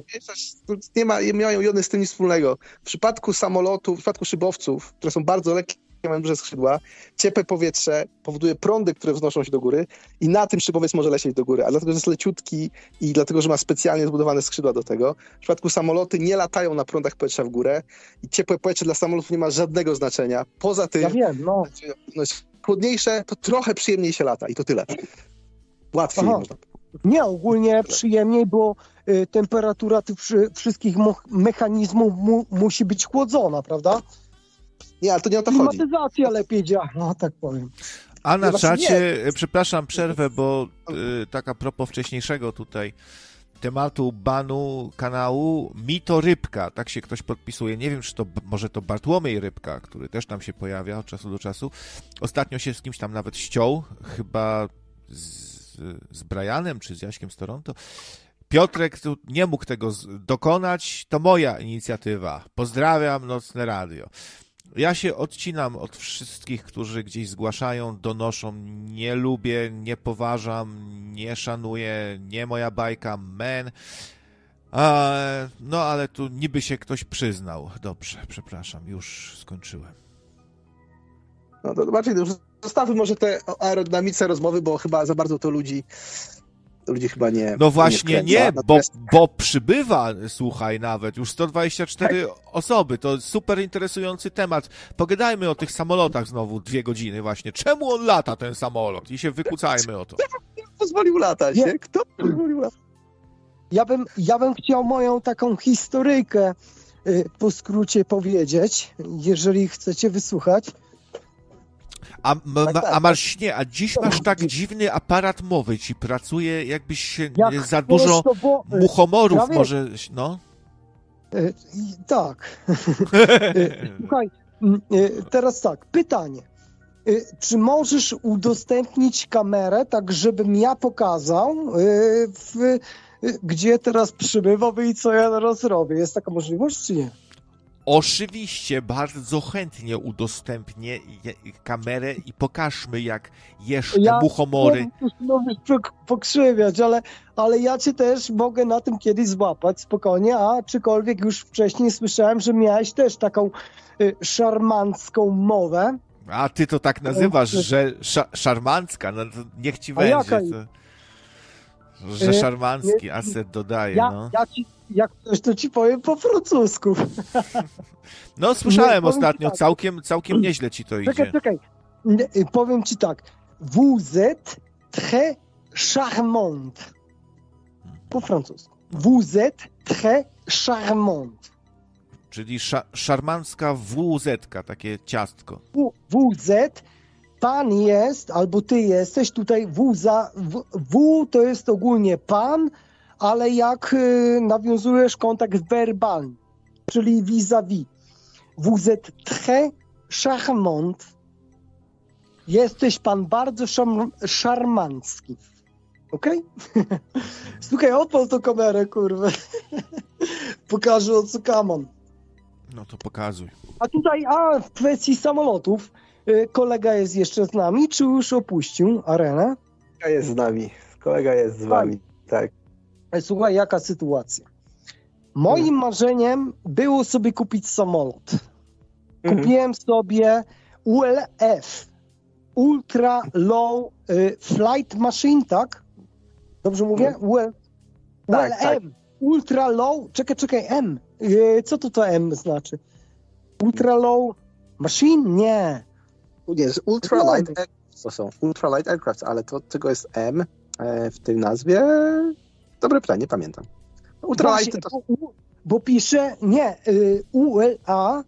Speaker 5: Nie, ma, nie mają jony z tym nic wspólnego. W przypadku samolotów, w przypadku szybowców, które są bardzo lekkie, mają duże skrzydła, ciepłe powietrze powoduje prądy, które wznoszą się do góry i na tym szybowiec może lecieć do góry. A dlatego, że jest leciutki i dlatego, że ma specjalnie zbudowane skrzydła do tego. W przypadku samoloty nie latają na prądach powietrza w górę i ciepłe powietrze dla samolotów nie ma żadnego znaczenia. Poza tym,
Speaker 6: Ja wiem, no.
Speaker 5: jest chłodniejsze, to trochę przyjemniej się lata i to tyle. Łatwiej
Speaker 6: Aha. Nie, ogólnie przyjemniej, bo y, temperatura tych wszy- wszystkich mechanizmów mu, musi być chłodzona, prawda?
Speaker 5: Nie, ale to nie o to chodzi.
Speaker 6: Klimatyzacja lepiej działa, no tak powiem.
Speaker 1: A na
Speaker 5: No
Speaker 1: czacie, e, przepraszam, przerwę, bo y, tak a propos wcześniejszego tutaj tematu banu kanału Mito Rybka, tak się ktoś podpisuje. Nie wiem, czy to może to Bartłomiej Rybka, który też tam się pojawia od czasu do czasu. Ostatnio się z kimś tam nawet ściął, chyba z, z Brianem czy z Jaśkiem z Toronto. Piotrek tu nie mógł tego z- dokonać, to moja inicjatywa. Pozdrawiam, Nocne Radio. Ja się odcinam od wszystkich, którzy gdzieś zgłaszają, donoszą. Nie lubię, nie poważam, nie szanuję, nie moja bajka, men. No ale tu niby się ktoś przyznał. Dobrze, przepraszam, już skończyłem.
Speaker 5: No to już zostawmy może te aerodynamiczne rozmowy, bo chyba za bardzo to ludzi ludzi chyba nie.
Speaker 1: No właśnie
Speaker 5: wkręca.
Speaker 1: nie, bo,
Speaker 5: Natomiast-
Speaker 1: bo przybywa, słuchaj, nawet już 124 osoby. To super interesujący temat. Pogadajmy o tych samolotach znowu dwie godziny właśnie. Czemu on lata, ten samolot? I się wykucajmy o to.
Speaker 5: pozwolił latać,
Speaker 6: Nie.
Speaker 5: nie? Kto pozwolił latać?
Speaker 6: Ja bym, ja bym chciał moją taką historyjkę y, po skrócie powiedzieć, jeżeli chcecie wysłuchać.
Speaker 1: A,
Speaker 5: Tak,
Speaker 1: ma-
Speaker 5: tak,
Speaker 1: a masz nie, a dziś masz tak dziwny aparat mowy ci pracuje, jakbyś się
Speaker 6: Jak
Speaker 1: za dużo
Speaker 6: bo, y,
Speaker 1: muchomorów
Speaker 6: prawie-
Speaker 1: może, no.
Speaker 6: i- tak. Y, <laughs> Słuchaj, teraz tak, pytanie. Czy możesz udostępnić kamerę, tak żebym ja pokazał, w, gdzie teraz przybywam i co ja teraz robię? Jest taka możliwość, czy nie?
Speaker 1: Oczywiście, bardzo chętnie udostępnię kamerę i pokażmy, jak jesz
Speaker 6: Ja-
Speaker 1: muchomory.
Speaker 6: Pok- pokrzywiać, ale, ale ja cię też mogę na tym kiedyś złapać spokojnie, a czykolwiek już wcześniej słyszałem, że miałeś też taką y, szarmancką mowę.
Speaker 1: A ty to tak nazywasz, że sza, szarmancka, no to niech ci
Speaker 6: A
Speaker 1: będzie. To, że
Speaker 6: E,
Speaker 1: szarmancki aset dodaje,
Speaker 6: Ja,
Speaker 1: no.
Speaker 6: ja ci, jak coś, to ci powiem po francusku.
Speaker 1: No słyszałem ostatnio,
Speaker 6: tak.
Speaker 1: całkiem, całkiem nieźle ci to
Speaker 6: Czekaj,
Speaker 1: idzie.
Speaker 6: czekaj. Nie, y, Powiem ci tak. Êtes très charmante. Po francusku. Êtes très charmante.
Speaker 1: Czyli sza, szarmancka WZ, takie ciastko.
Speaker 6: W- WZ, pan jest, albo ty jesteś, tutaj W, za, w, w to jest ogólnie pan, ale jak y, nawiązujesz kontakt werbalny, czyli vis-a-vis. Vous êtes très charmante. Jesteś pan bardzo szarm, szarmancki. Okej? <laughs> Słuchaj, odpal tą kamerę, kurwa. <laughs> Pokażę o co kaman.
Speaker 1: No to pokazuj.
Speaker 6: A tutaj, a w kwestii samolotów, y, kolega jest jeszcze z nami, czy już opuścił arenę?
Speaker 5: Kolega jest z nami. Kolega jest z wami. Tak.
Speaker 6: Słuchaj, jaka sytuacja. Moim marzeniem było sobie kupić samolot.
Speaker 5: Mhm.
Speaker 6: Kupiłem sobie ULF, Ultra Low y, Flight Machine, tak? Dobrze mówię? UL,
Speaker 5: Tak,
Speaker 6: ULM, Ultra Low, czekaj, czekaj, M. Y, co to to M znaczy? Ultra Low Machine? Nie.
Speaker 5: Nie, jest ultralight aircraft to są. Ultralight aircraft, ale to tego jest M e, w tej nazwie. Dobre pytanie, nie pamiętam. Ultralight
Speaker 6: Właśnie,
Speaker 5: to
Speaker 6: bo, bo pisze, nie, y, ULA,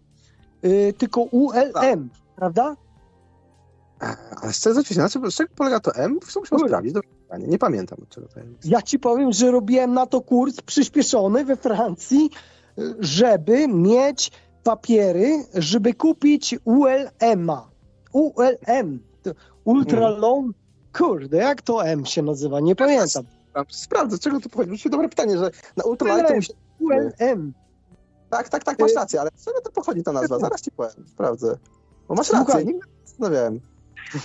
Speaker 6: y, tylko ULM, prawda?
Speaker 5: Ale szczerze na czym- z czego polega to M? W sumie
Speaker 6: Oj.
Speaker 5: sprawdzić. Dobre pytanie. Nie pamiętam od czego to jest.
Speaker 6: Ja ci powiem, że robiłem na to kurs przyspieszony we Francji, żeby mieć papiery, żeby kupić ULM-a. ULM, Ultra
Speaker 5: Mm.
Speaker 6: Low, kurde, jak to M się nazywa, nie pamiętam.
Speaker 5: Sprawdzę, czego to pochodzi. Oczywiście Dobre pytanie, że na ultralight to
Speaker 6: ULM.
Speaker 5: musi...
Speaker 6: ULM.
Speaker 5: Tak, tak, tak, masz
Speaker 6: Y-
Speaker 5: rację, ale z czego to pochodzi ta nazwa? Zaraz ci powiem, sprawdzę. Bo masz
Speaker 6: Słuchaj.
Speaker 5: rację, nigdy nie zastanawiałem.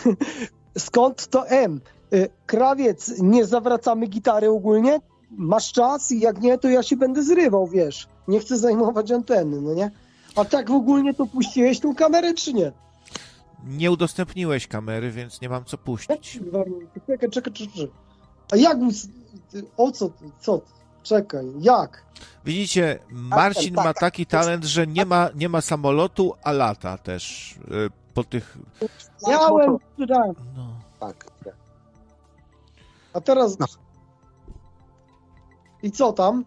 Speaker 5: <laughs>
Speaker 6: Skąd to M? Y, Krawiec, nie zawracamy gitary ogólnie? Masz czas i jak nie, to ja się będę zrywał, wiesz. Nie chcę zajmować anteny, no nie? A tak w ogóle to puściłeś tą kamerę, czy nie?
Speaker 1: Nie udostępniłeś kamery, więc nie mam co puścić.
Speaker 6: Czekaj, czekaj, czekaj. A jak, o co, co? Czekaj, jak?
Speaker 1: Widzicie, Marcin
Speaker 5: tak,
Speaker 1: ma
Speaker 5: tak.
Speaker 1: taki talent, że nie ma, nie ma samolotu, a lata też y, po tych...
Speaker 6: Miałem.
Speaker 1: No.
Speaker 5: Tak.
Speaker 6: A teraz...
Speaker 5: No.
Speaker 6: I co tam?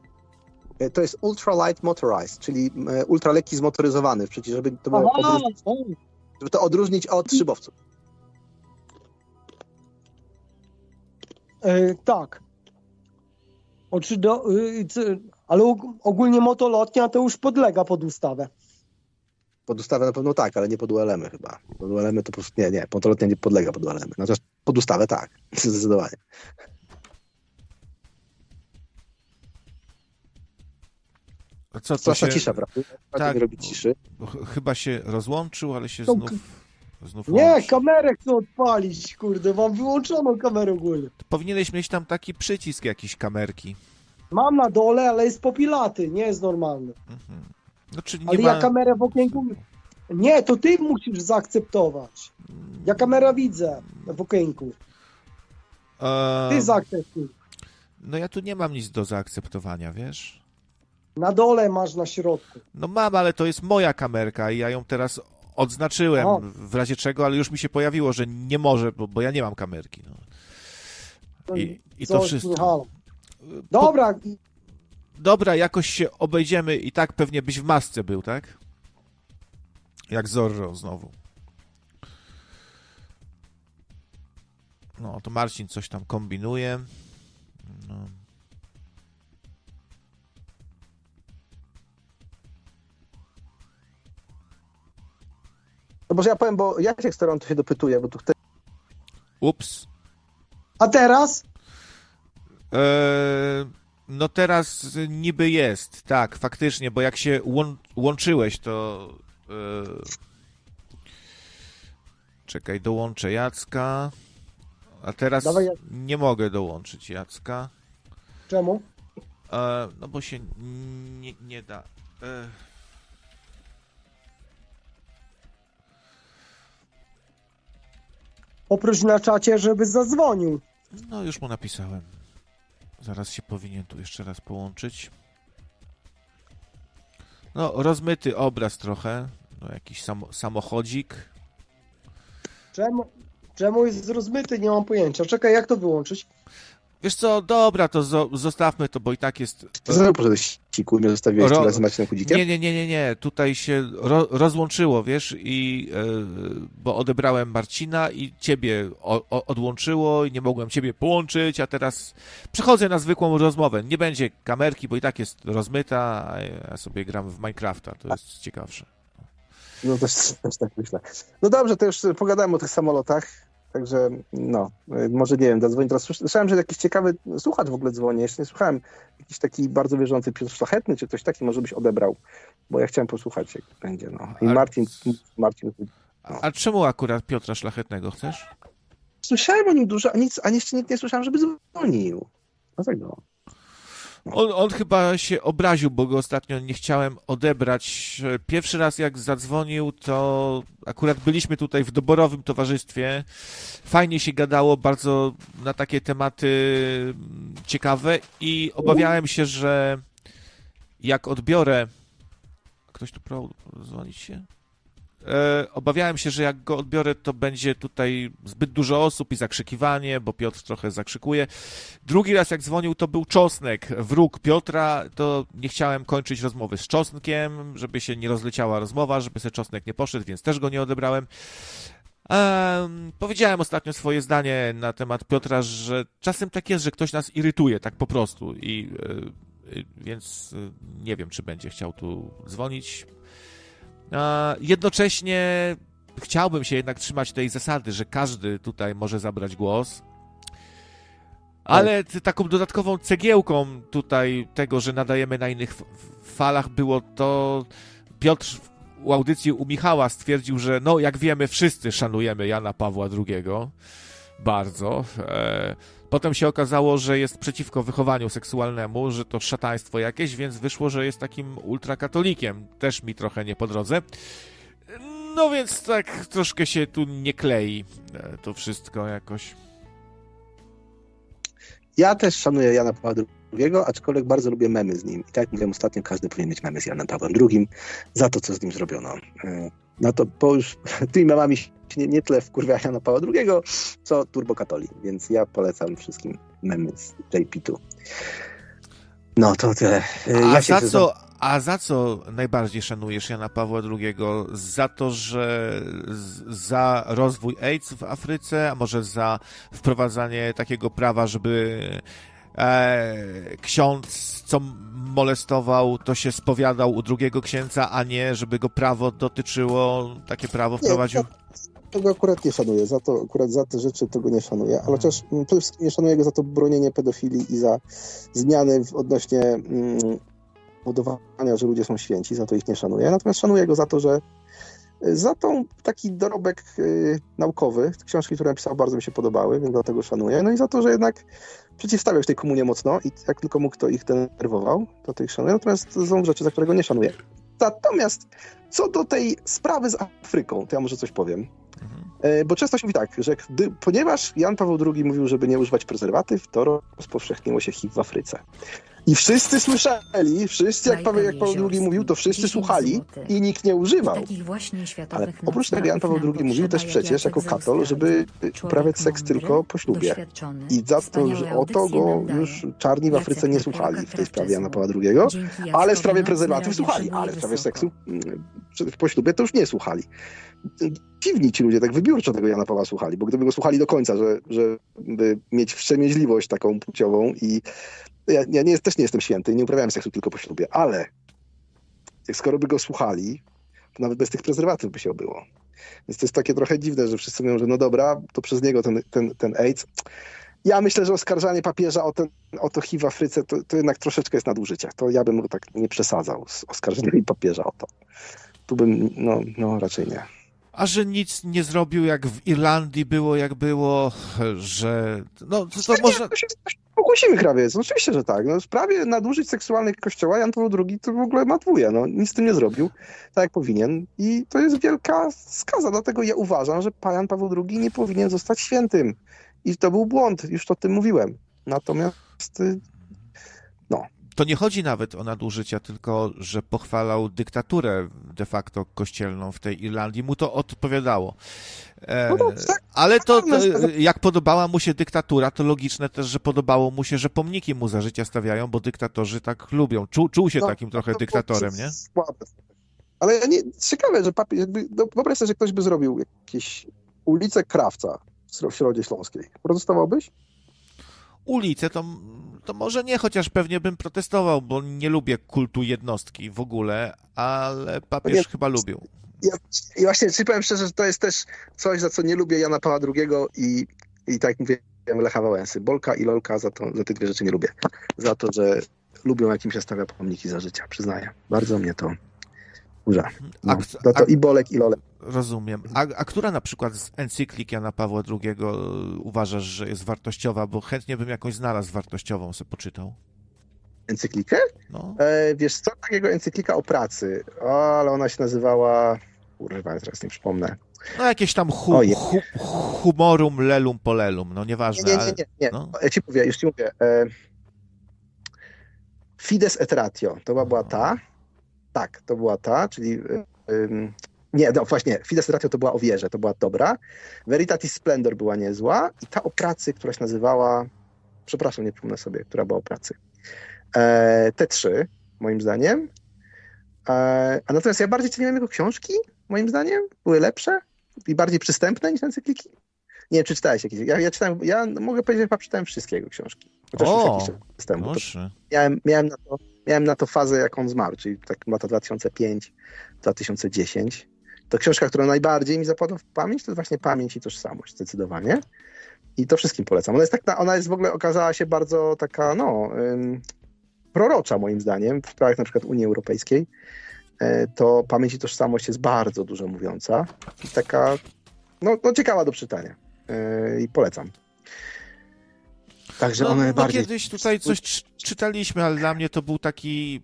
Speaker 5: E, To jest ultralight motorized, czyli e, ultralekki zmotoryzowany, przecież żeby to, było odróżnić, żeby to odróżnić od szybowców.
Speaker 6: Tak. Oczy do, y, co- ale og- ogólnie motolotnia to już podlega pod ustawę.
Speaker 5: Pod ustawę na pewno tak, ale nie pod ULM chyba. Pod ULM to po prostu nie, nie, motorotnia nie podlega pod ULM. Natomiast pod ustawę tak, <laughs> zdecydowanie.
Speaker 1: A co, to
Speaker 5: Straszna
Speaker 1: się...
Speaker 5: cisza, prawda?
Speaker 1: Tak,
Speaker 5: Tak, nie robi ciszy.
Speaker 1: Chyba się rozłączył, ale się
Speaker 6: To-
Speaker 1: znów... znów
Speaker 6: Nie, kamerę chcę odpalić, kurde, mam wyłączoną kamerę ogólnie.
Speaker 1: Powinieneś mieć tam taki przycisk jakiś kamerki.
Speaker 6: Mam na dole, ale jest popilaty, nie jest normalny.
Speaker 1: Mhm. No, czyli nie
Speaker 6: Ale
Speaker 1: ma...
Speaker 6: ja kamerę w okienku... Nie, to ty musisz zaakceptować. Ja kamerę widzę w okienku. Ty zaakceptuj.
Speaker 1: No ja tu nie mam nic do zaakceptowania, wiesz?
Speaker 6: Na dole masz na środku.
Speaker 1: No mam, ale to jest moja kamerka i ja ją teraz odznaczyłem w razie czego, ale już mi się pojawiło, że nie może, bo, bo ja nie mam kamerki. No. I, i to wszystko.
Speaker 6: Dobra,
Speaker 1: Dobra, jakoś się obejdziemy i tak pewnie byś w masce był, tak? Jak Zorro znowu. No, to Marcin coś tam kombinuje. No.
Speaker 5: No może ja powiem, bo Jasiek Toronto się dopytuje, bo tu chce...
Speaker 1: Ups.
Speaker 6: a teraz?
Speaker 1: Eee, no teraz niby jest, tak, faktycznie, bo jak się łą- łączyłeś, to... Eee, czekaj, dołączę Jacka. A teraz
Speaker 6: Dawaj, Jac-
Speaker 1: nie mogę dołączyć Jacka.
Speaker 6: Czemu?
Speaker 1: E, no bo się nie, nie da. E,
Speaker 6: Poproś na czacie, żeby zadzwonił.
Speaker 1: no już mu napisałem. Zaraz się powinien tu jeszcze raz połączyć. No, rozmyty obraz trochę. No, jakiś samo, samochodzik.
Speaker 6: Czemu, czemu jest rozmyty? Nie mam pojęcia. Czekaj, jak to wyłączyć?
Speaker 1: Wiesz co, dobra, to zo- zostawmy to, bo i tak jest.
Speaker 5: Znowu poszedłeś siku mnie zostawiłeś
Speaker 1: Ro-
Speaker 5: tyle z Marcinem Chudzikiem?
Speaker 1: Nie, nie, nie, nie, nie. Tutaj się ro- rozłączyło, wiesz, i e, bo odebrałem Marcina i ciebie odłączyło i nie mogłem ciebie połączyć, a teraz przechodzę na zwykłą rozmowę. Nie będzie kamerki, bo i tak jest rozmyta, a ja sobie gram w Minecrafta, to jest ciekawsze.
Speaker 5: No też, też tak myślę. No dobrze, to już pogadałem o tych samolotach. Także no, może nie wiem, zadzwoni teraz. Słyszałem, że jakiś ciekawy słuchacz w ogóle dzwoni. Jeszcze nie słuchałem. Jakiś taki bardzo wierzący Piotr Szlachetny, czy ktoś taki może byś odebrał, bo ja chciałem posłuchać, jak będzie. No. I Marcin, Marcin.
Speaker 1: A, a czemu akurat Piotra Szlachetnego chcesz?
Speaker 5: Słyszałem o nim dużo, a, nic, a jeszcze nikt nie słyszałem, żeby dzwonił. Dlatego.
Speaker 1: On, on chyba się obraził, bo go ostatnio nie chciałem odebrać. Pierwszy raz jak zadzwonił, to akurat byliśmy tutaj w doborowym towarzystwie. Fajnie się gadało, bardzo na takie tematy mm, ciekawe i obawiałem się, że jak odbiorę... Ktoś tu próbował dzwonić się? E, obawiałem się, że jak go odbiorę, to będzie tutaj zbyt dużo osób i zakrzykiwanie, bo Piotr trochę zakrzykuje. Drugi raz jak dzwonił, to był Czosnek, wróg Piotra, to nie chciałem kończyć rozmowy z Czosnkiem, żeby się nie rozleciała rozmowa, żeby se Czosnek nie poszedł, więc też go nie odebrałem. Em, powiedziałem ostatnio swoje zdanie na temat Piotra, że czasem tak jest, że ktoś nas irytuje, tak po prostu i e, e, więc e, nie wiem, czy będzie chciał tu dzwonić. Jednocześnie chciałbym się jednak trzymać tej zasady, że każdy tutaj może zabrać głos. Ale taką dodatkową cegiełką tutaj tego, że nadajemy na innych falach było to Piotr u audycji u Michała stwierdził, że no jak wiemy wszyscy szanujemy Jana Pawła II bardzo. E, Potem się okazało, że jest przeciwko wychowaniu seksualnemu, że to szataństwo jakieś, więc wyszło, że jest takim ultrakatolikiem. Też mi trochę nie po drodze. No więc tak troszkę się tu nie klei e, to wszystko jakoś.
Speaker 5: Ja też szanuję Jana Pawła II, aczkolwiek bardzo lubię memy z nim. I tak jak mówiłem ostatnio, każdy powinien mieć memy z Janem Pawłem II za to, co z nim zrobiono. E, Na to, bo już <laughs> tymi memami nie, nie tyle wkurwia Jana Pawła II, co turbokatolik, więc ja polecam wszystkim memy z JP2. No to tyle.
Speaker 1: A
Speaker 5: ja
Speaker 1: za co, a za co najbardziej szanujesz Jana Pawła II? Za to, że za rozwój AIDS w Afryce, a może za wprowadzanie takiego prawa, żeby e, ksiądz, co molestował, to się spowiadał u drugiego księdza, a nie, żeby go prawo dotyczyło, takie prawo
Speaker 5: Nie,
Speaker 1: wprowadził?
Speaker 5: Tego akurat nie szanuję, za to, akurat za te rzeczy tego nie szanuję, ale chociaż mm, przede wszystkim nie szanuję go za to bronienie pedofilii i za zmiany w odnośnie mm, budowania, że ludzie są święci, za to ich nie szanuję. Natomiast szanuję go za to, że y, za tą taki dorobek y, naukowy, książki, które napisał, bardzo mi się podobały, więc dlatego szanuję. No i za to, że jednak przeciwstawiał się tej komunie mocno i jak tylko mógł, to ich denerwował, to tych szanuję. Natomiast są rzeczy, za którego nie szanuję. Natomiast co do tej sprawy z Afryką, to ja może coś powiem.
Speaker 1: Mhm.
Speaker 5: E, Bo często się mówi tak, że gdy, ponieważ Jan Paweł II mówił, żeby nie używać prezerwatyw, to rozpowszechniło się HIV w Afryce. I wszyscy słyszeli, wszyscy jak Paweł, jak Paweł II mówił, to wszyscy słuchali i nikt nie używał. Ale oprócz tego Jan Paweł II mówił też przecież
Speaker 7: jak
Speaker 5: jako katol, żeby uprawiać seks tylko po ślubie. I za to, że o to go już czarni w Afryce nie słuchali w tej sprawie Jana. Pawła II, ale w sprawie prezerwatyw słuchali, ale w sprawie seksu mm, po ślubie to już nie słuchali. Dziwni ci ludzie tak wybiórczo tego Jana Pawła słuchali, bo gdyby go słuchali do końca, że, żeby mieć wstrzemięźliwość taką płciową i ja, ja nie, też nie jestem święty, nie uprawiałem seksu tylko po ślubie, ale skoro by go słuchali, to nawet bez tych prezerwatyw by się obyło. Więc to jest takie trochę dziwne, że wszyscy mówią, że no dobra, to przez niego ten, ten, ten AIDS. Ja myślę, że oskarżanie papieża o, ten, o to HIV w Afryce to, to jednak troszeczkę jest nadużycie. To ja bym tak nie przesadzał z oskarżeniem papieża o to. Tu bym, no, no raczej nie.
Speaker 1: A że nic nie zrobił, jak w Irlandii było, jak było, że... No, to, to można...
Speaker 5: To się pokłosimy krawiec. No, oczywiście, że tak. No, w sprawie nadużyć seksualnych kościoła Jan Paweł II to w ogóle matwuje. No, nic z tym nie zrobił, tak jak powinien. I to jest wielka skaza. Dlatego ja uważam, że Jan Paweł II nie powinien zostać świętym. I to był błąd. Już to o tym mówiłem. Natomiast y,
Speaker 1: To nie chodzi nawet o nadużycia, tylko że pochwalał dyktaturę de facto kościelną w tej Irlandii. Mu to odpowiadało. E,
Speaker 5: No dobrze, tak.
Speaker 1: ale to, to,
Speaker 5: Natomiast-
Speaker 1: jak podobała mu się dyktatura, to logiczne też, że podobało mu się, że pomniki mu za życia stawiają, bo dyktatorzy tak lubią. Czu, czuł się
Speaker 5: No,
Speaker 1: takim trochę dyktatorem, nie?
Speaker 5: Słabe. Ale ja nie, ciekawe, że papier, jakby, no, wyobraź sobie, że ktoś by zrobił jakieś ulicę Krawca w Środzie Śląskiej. Protestowałbyś?
Speaker 1: Ulice to, to może nie, chociaż pewnie bym protestował, bo nie lubię kultu jednostki w ogóle, ale papież
Speaker 5: Nie.
Speaker 1: chyba lubił.
Speaker 5: Ja, I właśnie, czy powiem szczerze, że to jest też coś, za co nie lubię Jana Pawła II i, i tak jak mówię, Lecha Wałęsy. Bolka i Lolka za, to, za te dwie rzeczy nie lubię. Za to, że lubią, jak im się stawia pomniki za życia, przyznaję. Bardzo mnie to burza. No,
Speaker 1: A-
Speaker 5: za to i Bolek, i Lolek.
Speaker 1: Rozumiem. A, a która na przykład z encyklik Jana Pawła II uważasz, że jest wartościowa? Bo chętnie bym jakąś znalazł wartościową, sobie poczytał.
Speaker 5: Encyklikę?
Speaker 1: No.
Speaker 5: E, wiesz co, takiego encyklika o pracy, o, ale ona się nazywała, kurwa, teraz nie przypomnę.
Speaker 1: No jakieś tam hu, hu, humorum lelum polelum, no
Speaker 5: Nie,
Speaker 1: nieważne,
Speaker 5: nie, nie,
Speaker 1: ale...
Speaker 5: nie, nie.
Speaker 1: no.
Speaker 5: Ja ci mówię, już ci mówię. E, Fides et Ratio, to była, była ta, tak, to była ta, czyli y, nie, no właśnie, Fides Ratio to była o wierze, to była dobra. Veritatis Splendor była niezła i ta o pracy, która się nazywała, przepraszam, nie przypomnę sobie, która była o pracy. E, te trzy, moim zdaniem. E, a natomiast ja bardziej ceniłem jego książki, moim zdaniem, były lepsze i bardziej przystępne niż encykliki. Nie wiem, czy czytałeś jakieś. Ja, ja czytałem, ja mogę powiedzieć, że chyba czytałem wszystkie jego książki. Chociaż już
Speaker 1: O,
Speaker 5: jakiś czas temu. Miałem, miałem, na to, miałem na to fazę, jak on zmarł, czyli tak lata 2005-2010. To książka, która najbardziej mi zapadła w pamięć, to właśnie Pamięć i Tożsamość, zdecydowanie. I to wszystkim polecam. Ona jest, tak, ona jest w ogóle, okazała się bardzo taka, no, ym, prorocza moim zdaniem, w sprawach na przykład Unii Europejskiej. E, to Pamięć i Tożsamość jest bardzo dużo mówiąca i taka, no, no ciekawa do czytania. E, I polecam. Także
Speaker 1: No,
Speaker 5: one
Speaker 1: no
Speaker 5: bardziej...
Speaker 1: kiedyś tutaj coś czy- czytaliśmy, ale dla mnie to był taki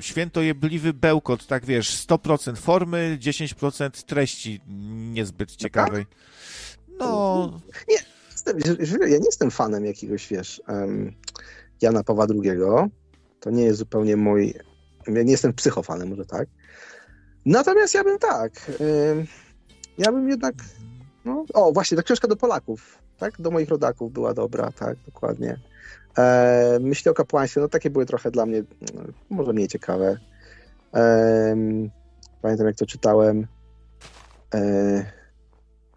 Speaker 1: świętojebliwy bełkot, tak wiesz, 100% formy, 10% treści niezbyt ciekawej. No,
Speaker 5: jestem, ja nie jestem fanem jakiegoś, wiesz, em, Jana Pawła II. To nie jest zupełnie mój. Ja nie jestem psychofanem, może tak. Natomiast ja bym tak. em, ja bym jednak. No, o, właśnie, ta książka do Polaków, tak? Do moich rodaków była dobra, tak, dokładnie. E, myśli o kapłaństwie, no takie były trochę dla mnie, no, może mniej ciekawe. Em, pamiętam, jak to czytałem. E,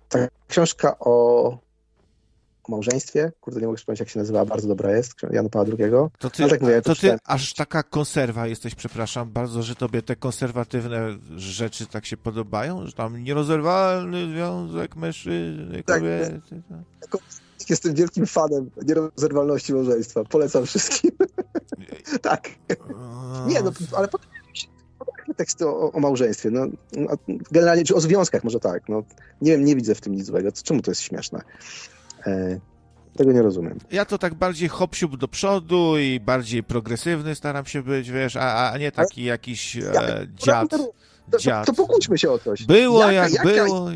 Speaker 5: ta książka o małżeństwie, kurde, nie mogę przypomnieć, jak się nazywała, bardzo dobra jest, Jana Pawła II.
Speaker 1: to ty,
Speaker 5: No tak mówię, to
Speaker 1: ty
Speaker 5: czytałem.
Speaker 1: aż taka konserwa jesteś, przepraszam bardzo, że tobie te konserwatywne rzeczy tak się podobają, że tam nierozerwalny związek mężczyzny,
Speaker 5: Tak,
Speaker 1: kobiety. tak.
Speaker 5: Jestem wielkim fanem nierozerwalności małżeństwa. Polecam wszystkim. <laughs> tak. Nie, no, ale potem teksty o, o małżeństwie. No, no, generalnie, czy o związkach może tak. No, nie wiem, nie widzę w tym nic złego. Czemu to jest śmieszne? E, tego nie rozumiem.
Speaker 1: Ja to tak bardziej hopsiub do przodu i bardziej progresywny staram się być, wiesz, a, a nie taki jakiś e, dziad.
Speaker 5: To, to,
Speaker 1: dziad.
Speaker 5: to pokłóćmy się o coś.
Speaker 1: Było
Speaker 5: Jaka-
Speaker 1: jak
Speaker 5: jaka-
Speaker 1: było.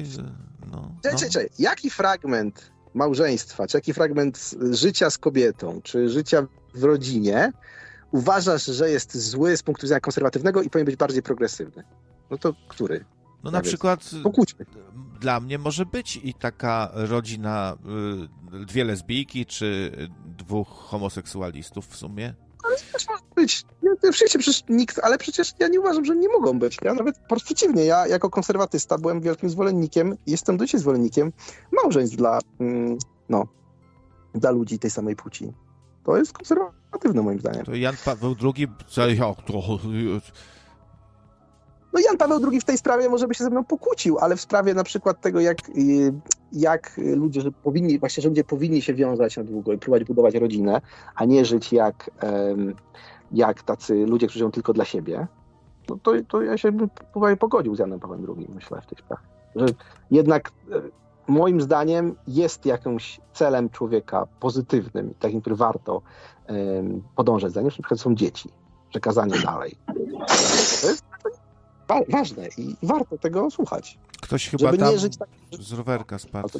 Speaker 1: No,
Speaker 5: Czekaj,
Speaker 1: no.
Speaker 5: czekaj. Jaki fragment małżeństwa, czy jaki fragment życia z kobietą, czy życia w rodzinie uważasz, że jest zły z punktu widzenia konserwatywnego i powinien być bardziej progresywny? No to który?
Speaker 1: No na przykład
Speaker 5: Pokłóćmy.
Speaker 1: dla mnie może być i taka rodzina, y, dwie lesbijki czy dwóch homoseksualistów w sumie.
Speaker 5: Też może być. Ja, ja, oczywiście, przecież nikt, ale przecież ja nie uważam, że nie mogą być. Ja nawet po przeciwnie, ja jako konserwatysta byłem wielkim zwolennikiem jestem do dzisiaj zwolennikiem małżeństw dla, mm, no, dla ludzi tej samej płci. To jest konserwatywne moim zdaniem.
Speaker 1: To Jan Paweł II, co, to,
Speaker 5: No Jan Paweł II w tej sprawie może by się ze mną pokłócił, ale w sprawie na przykład tego, jak, y, jak ludzie, że powinni, właśnie, że ludzie powinni się wiązać na długo i próbować budować rodzinę, a nie żyć jak, jak tacy ludzie, którzy żyją tylko dla siebie, no to, to ja się bym pogodził z Janem Pawłem II, myślę, w tej sprawie. Że jednak e, moim zdaniem jest jakimś celem człowieka pozytywnym, takim, który warto podążać za nim, na przykład są dzieci, przekazanie dalej. To jest wa- ważne i warto tego słuchać.
Speaker 1: ktoś chyba
Speaker 5: Żeby
Speaker 1: tam
Speaker 5: nie żyć tak.
Speaker 1: z rowerka spadł.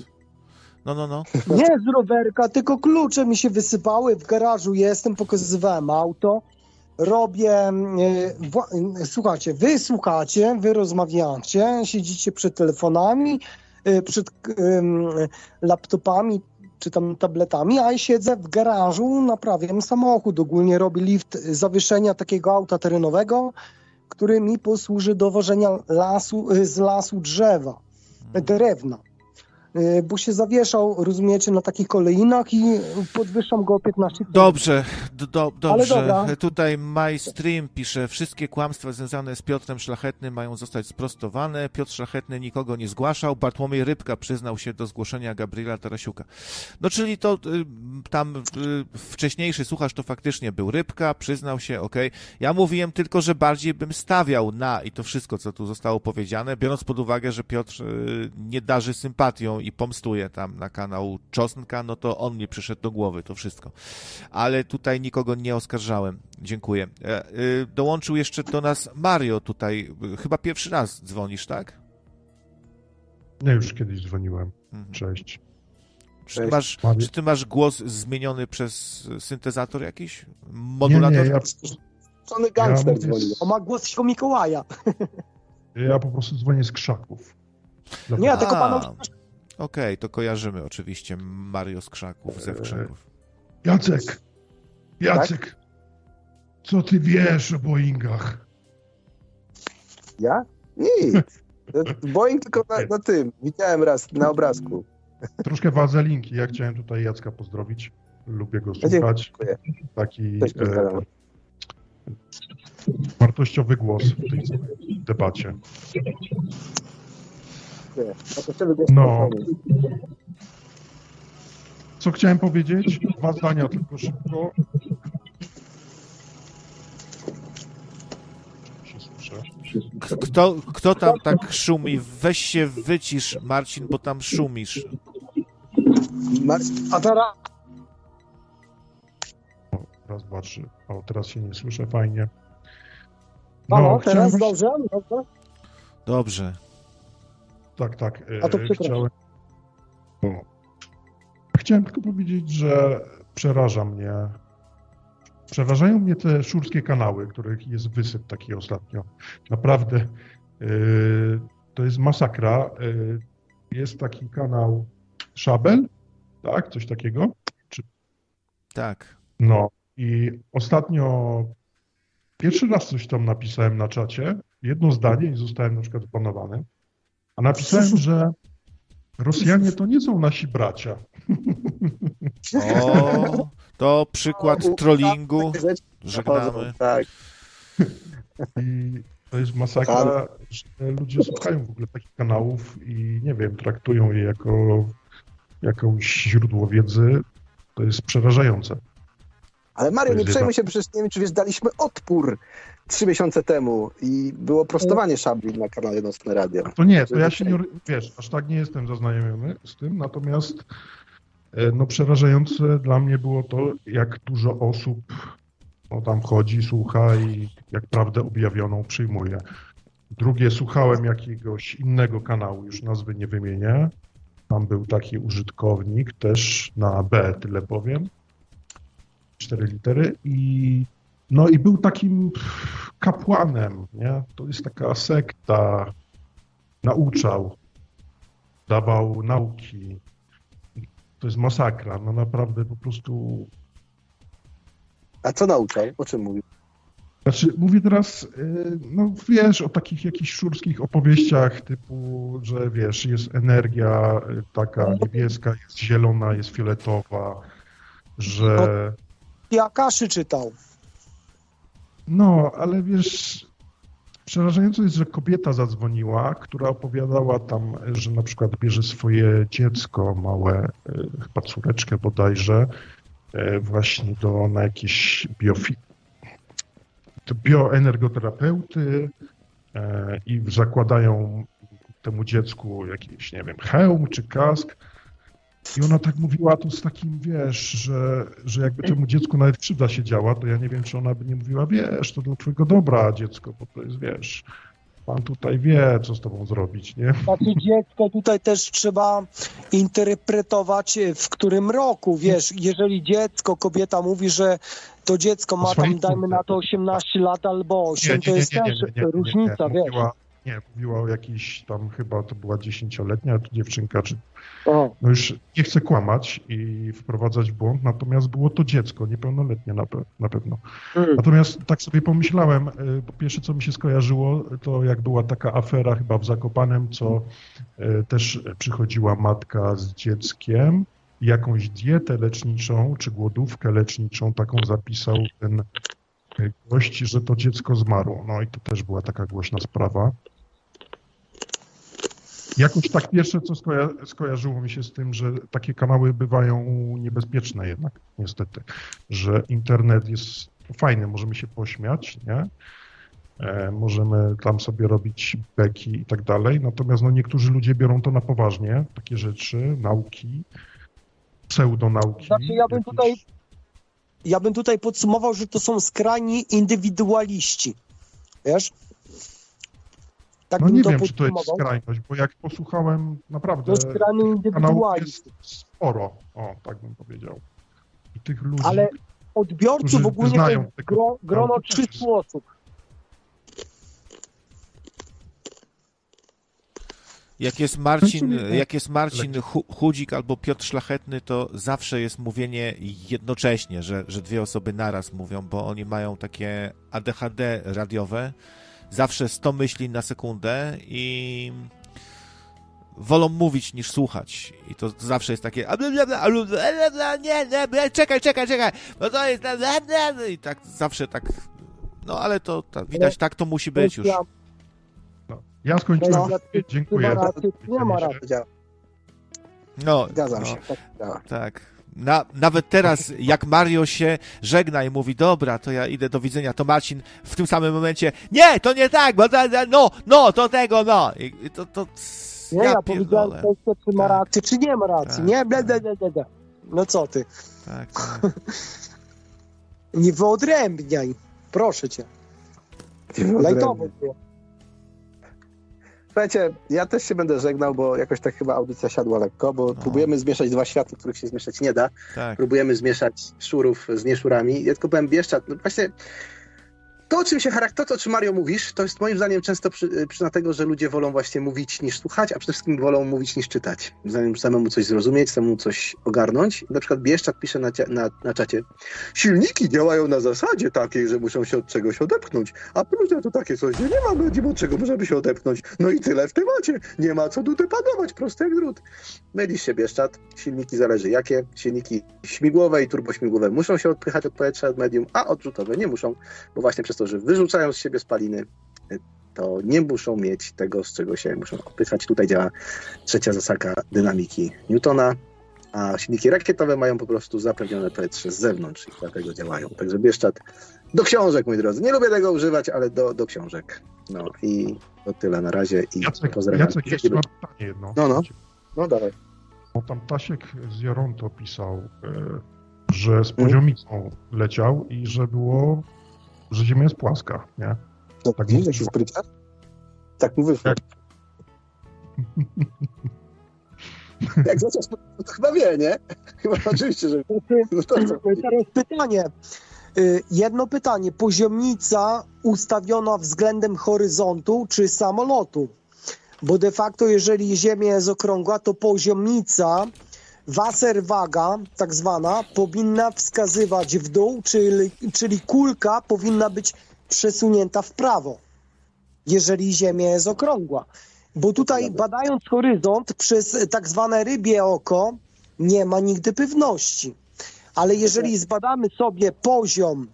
Speaker 1: No, no, no. <laughs>
Speaker 6: Nie z rowerka, tylko klucze mi się wysypały. W garażu jestem, pokazywałem auto. Robię. e, wła- Słuchajcie, wy słuchacie, wy rozmawiacie, siedzicie przed telefonami, e, przed laptopami czy tam tabletami, a ja siedzę w garażu, naprawiam samochód. Ogólnie robię lift zawieszenia takiego auta terenowego, który mi posłuży do wożenia lasu, e, z lasu drzewa, drewna. Y, bo się zawieszał, rozumiecie, na takich kolejnach i podwyższam go o 15 cm.
Speaker 1: Dobrze, do, dobrze. Tutaj MyStream pisze, wszystkie kłamstwa związane z Piotrem Szlachetnym mają zostać sprostowane. Piotr Szlachetny nikogo nie zgłaszał. Bartłomiej Rybka przyznał się do zgłoszenia Gabriela Tarasiuka. No czyli to y, tam y, wcześniejszy słuchacz to faktycznie był Rybka, przyznał się, okej. Ja mówiłem tylko, że bardziej bym stawiał na i to wszystko, co tu zostało powiedziane, biorąc pod uwagę, że Piotr nie darzy sympatią i pomstuje tam na kanał Czosnka, no to on mi przyszedł do głowy, to wszystko. Ale tutaj nikogo nie oskarżałem. Dziękuję. E, y, Dołączył jeszcze do nas Mario tutaj. Chyba pierwszy raz dzwonisz, tak?
Speaker 7: Ja już kiedyś dzwoniłem.
Speaker 1: Mhm.
Speaker 7: Cześć.
Speaker 1: Czy ty, masz, czy ty masz głos zmieniony przez syntezator jakiś?
Speaker 7: Nie,
Speaker 1: Modulator?
Speaker 7: nie, ja,
Speaker 5: Żony gangster
Speaker 7: Ja mówię
Speaker 5: dzwonił.
Speaker 6: On ma głos świętego Mikołaja.
Speaker 7: ja po prostu dzwonię z krzaków. Dlatego-
Speaker 6: Nie, tylko
Speaker 1: A, Okej, to kojarzymy oczywiście Mario z krzaków, ze krzaków.
Speaker 7: Jacek! Jacek! Co ty wiesz o Boeingach?
Speaker 5: Ja? Nic. Boeing tylko na, na tym. Widziałem raz na obrazku.
Speaker 7: Troszkę wazelinki. Ja chciałem tutaj Jacka pozdrowić. Lubię go słuchać.
Speaker 5: Dziękuję.
Speaker 7: Taki e, wartościowy głos w tej debacie.
Speaker 5: Dziękuję.
Speaker 7: No.
Speaker 5: spokojnie.
Speaker 7: Co chciałem powiedzieć? Dwa zdania tylko szybko.
Speaker 1: Kto, kto tam tak szumi? Weź się wycisz, Marcin, bo tam szumisz.
Speaker 6: A teraz...
Speaker 7: Raz, dwa, trzy. O, teraz się nie słyszę, fajnie.
Speaker 6: Halo,
Speaker 7: chciałem
Speaker 6: teraz
Speaker 7: właśnie-
Speaker 6: dobrze? dobrze?
Speaker 1: Dobrze.
Speaker 7: Tak, tak. e,
Speaker 6: A to przepraszam.
Speaker 7: chciałem... O. Chciałem tylko powiedzieć, że przeraża mnie. Przerażają mnie te szurskie kanały, których jest wysyp taki ostatnio. Naprawdę yy, to jest masakra. Yy, jest taki kanał Szabel, tak? Coś takiego.
Speaker 1: Tak.
Speaker 7: No i ostatnio pierwszy raz coś tam napisałem na czacie, jedno zdanie i zostałem na przykład zbanowany, a napisałem, że Rosjanie to nie są nasi bracia.
Speaker 1: O, to przykład trollingu. Żegnamy.
Speaker 5: Tak.
Speaker 7: I to jest masakra, że ludzie słuchają w ogóle takich kanałów i nie wiem, traktują je jako jakąś źródło wiedzy. To jest przerażające.
Speaker 5: Ale Mario, nie przejmuj się, przecież nie wiem, czy wiesz, daliśmy odpór trzy miesiące temu i było prostowanie szabli na kanale Nocne Radio.
Speaker 7: To nie, to ja się nie, wiesz, aż tak nie jestem zaznajomiony z tym, natomiast e, no przerażające dla mnie było to, jak dużo osób no, tam chodzi, słucha i jak prawdę objawioną przyjmuje. Drugie, słuchałem jakiegoś innego kanału, już nazwy nie wymienię. Tam był taki użytkownik, też na B, tyle powiem. Cztery litery i no i był takim kapłanem, nie? To jest taka sekta, nauczał, dawał nauki. To jest masakra, no naprawdę po prostu.
Speaker 5: A co nauczał? O czym mówił?
Speaker 7: Znaczy, mówię teraz, y, no wiesz, o takich jakichś szurskich opowieściach typu, że wiesz, jest energia y, taka niebieska, jest zielona, jest fioletowa, że.
Speaker 6: I Akaszy czytał.
Speaker 7: No, ale wiesz, przerażające jest, że kobieta zadzwoniła, która opowiadała tam, że na przykład bierze swoje dziecko małe, e, chyba córeczkę bodajże, e, właśnie do, na jakieś biofi... do bioenergoterapeuty e, i zakładają temu dziecku jakiś, nie wiem, hełm czy kask. I ona tak mówiła to z takim, wiesz, że, że jakby temu dziecku nawet krzywda się działa, to ja nie wiem, czy ona by nie mówiła, wiesz, to dla twojego dobra dziecko, bo to jest, wiesz, pan tutaj wie, co z tobą zrobić, nie?
Speaker 6: Znaczy dziecko tutaj też trzeba interpretować w którym roku, wiesz, jeżeli dziecko, kobieta mówi, że to dziecko ma tam, dajmy na to 18 lat albo 8, to jest też różnica, wiesz.
Speaker 7: Nie, mówiła o jakiejś tam chyba to była dziesięcioletnia dziewczynka, czy no już nie chcę kłamać i wprowadzać w błąd, natomiast było to dziecko, niepełnoletnie na, pe- na pewno.
Speaker 6: mm.
Speaker 7: Natomiast tak sobie pomyślałem, y, po pierwsze co mi się skojarzyło, to jak była taka afera chyba w Zakopanem, co y, też przychodziła matka z dzieckiem jakąś dietę leczniczą, czy głodówkę leczniczą taką zapisał ten y, gość, że to dziecko zmarło. No i to też była taka głośna sprawa. Jakoś tak pierwsze, co skoja- skojarzyło mi się z tym, że takie kanały bywają niebezpieczne jednak, niestety, że internet jest fajny, możemy się pośmiać, nie? E, możemy tam sobie robić beki i tak dalej, natomiast no, niektórzy ludzie biorą to na poważnie, takie rzeczy, nauki, pseudonauki.
Speaker 6: Znaczy, ja bym
Speaker 7: jakieś-
Speaker 6: tutaj ja bym tutaj podsumował, że to są skrajni indywidualiści. Wiesz? Tak
Speaker 7: No nie
Speaker 6: to
Speaker 7: wiem, czy to jest skrajność, bo jak posłuchałem naprawdę
Speaker 6: To skrajny
Speaker 7: jest sporo, o, tak bym powiedział. I tych ludzi,
Speaker 6: Ale odbiorców
Speaker 7: którzy
Speaker 6: ogólnie to
Speaker 7: znają tego
Speaker 6: gro, grono
Speaker 7: kanału, to też
Speaker 6: 300 osób.
Speaker 1: Jak jest Marcin,
Speaker 7: Znaczy,
Speaker 1: jak jest Marcin Chu- Chudzik albo Piotr Szlachetny, to zawsze jest mówienie jednocześnie, że, że dwie osoby naraz mówią, bo oni mają takie ADHD radiowe, zawsze 100 myśli na sekundę i wolą mówić niż słuchać. I to zawsze jest takie nie, nie, czekaj, czekaj, czekaj, bo to jest i tak zawsze tak, no ale to, to widać, tak to musi być już.
Speaker 6: Ja,
Speaker 7: no, ja skończyłem,
Speaker 6: No,
Speaker 7: dziękuję.
Speaker 6: nie ma racji.
Speaker 1: No,
Speaker 5: Zgadzam
Speaker 1: no.
Speaker 5: się. Tak.
Speaker 1: Tak. Na, nawet teraz, jak Mario się żegna i mówi, dobra, to ja idę do widzenia, to Marcin w tym samym momencie, nie, to nie tak, bo ta, no, no, to tego, no. I, to, to,
Speaker 6: Nie, ja, powiedziałem
Speaker 1: pierdolę.
Speaker 6: kwestię, czy ma
Speaker 1: Tak.
Speaker 6: rację, czy nie ma racji.
Speaker 1: Tak,
Speaker 6: nie, ble,
Speaker 1: tak.
Speaker 6: ble, ble, ble, ble. No co ty?
Speaker 1: Tak, <laughs> tak.
Speaker 6: Nie wyodrębniaj. Proszę cię. Lajtowo było.
Speaker 5: Słuchajcie, ja też się będę żegnał, bo jakoś tak chyba audycja siadła lekko, bo próbujemy zmieszać dwa światy, których się zmieszać nie da.
Speaker 1: tak.
Speaker 5: Próbujemy zmieszać szurów z nieszurami. Ja tylko powiem Bieszczad, no właśnie to, o czym się charakter, to, o czym Mario mówisz, to jest moim zdaniem często przy, przyczyna tego, że ludzie wolą właśnie mówić niż słuchać, a przede wszystkim wolą mówić niż czytać. Zanim samemu coś zrozumieć, samemu coś ogarnąć. Na przykład Bieszczad pisze na, na, na czacie silniki działają na zasadzie takiej, że muszą się od czegoś odepchnąć, a próżnia to takie coś, że nie ma będzie od czego, żeby się odepchnąć. No i tyle w temacie. Nie ma co tutaj panować, prosty jak drut. Mylisz się Bieszczad, silniki zależy jakie. Silniki śmigłowe i turbośmigłowe muszą się odpychać od powietrza, od medium, a odrzutowe nie muszą, bo właśnie przez to, że wyrzucają z siebie spaliny, to nie muszą mieć tego, z czego się muszą odpychać. Tutaj działa trzecia zasada dynamiki Newtona, a silniki rakietowe mają po prostu zapewnione powietrze z zewnątrz i dlatego działają. Także Bieszczad do książek, moi drodzy. Nie lubię tego używać, ale do, do książek. No i to tyle na razie i
Speaker 7: Jacek,
Speaker 5: pozdrawiam.
Speaker 7: Jacek jeszcze mam pytanie jedno.
Speaker 5: No, no. No dawaj.
Speaker 7: Bo tam Tasiek z Joronto pisał, e, że z poziomicą leciał i że było, że Ziemia jest płaska, nie?
Speaker 5: No,
Speaker 7: Tak
Speaker 5: tak
Speaker 7: mówisz.
Speaker 5: jakiś spryciarz? Tak mu <laughs> wyszło.
Speaker 7: Jak-
Speaker 5: Jak zaczął, no to chyba wie, nie? <laughs> Chyba oczywiście, że no to co?
Speaker 6: Teraz pytanie. Y, Jedno pytanie. Poziomnica ustawiona względem horyzontu czy samolotu? Bo de facto, jeżeli Ziemia jest okrągła, to poziomnica, waserwaga, tak zwana, powinna wskazywać w dół, czyli, czyli kulka powinna być przesunięta w prawo, jeżeli Ziemia jest okrągła. Bo tutaj badając horyzont przez tak zwane rybie oko, nie ma nigdy pewności. Ale jeżeli zbadamy sobie poziom,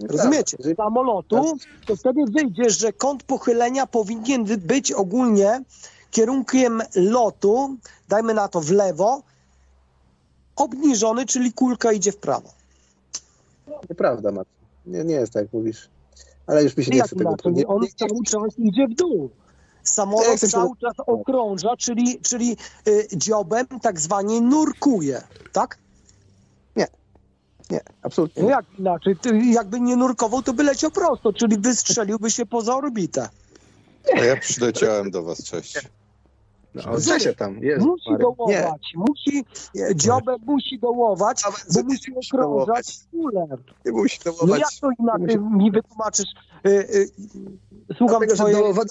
Speaker 6: rozumiecie,
Speaker 5: Jeżeli-
Speaker 6: samolotu, to wtedy wyjdzie, że kąt pochylenia powinien być ogólnie kierunkiem lotu, dajmy na to w lewo, obniżony, czyli kulka idzie w prawo.
Speaker 5: Nieprawda, Marcin. Nie, nie jest tak, jak mówisz. Ale już mi się nie
Speaker 6: Jak
Speaker 5: chce tego... Nie,
Speaker 6: On
Speaker 5: nie, nie,
Speaker 6: cały czas idzie w dół. Samolot
Speaker 5: się-
Speaker 6: cały czas okrąża, czyli, czyli y, dziobem tak zwanie nurkuje, tak?
Speaker 5: nie, absolutnie
Speaker 6: No
Speaker 5: nie.
Speaker 6: jak inaczej? Ty, jakby nie nurkował, to by leciał prosto, czyli wystrzeliłby się poza orbitę.
Speaker 8: A ja przyleciałem do was, cześć.
Speaker 5: No, Grzesia tam, jest.
Speaker 6: Musi
Speaker 5: Marek. Nie,
Speaker 6: dołować, musi, e, dziobę musi dołować,
Speaker 5: Nawet
Speaker 6: bo musi okrążać
Speaker 5: dołować.
Speaker 6: kulę.
Speaker 5: nie musi
Speaker 6: No
Speaker 5: dołować.
Speaker 6: jak to inaczej
Speaker 5: musi-
Speaker 6: mi wytłumaczysz? Y, y, Słucham
Speaker 5: Dlatego, że
Speaker 6: twojej...
Speaker 5: dołowanie,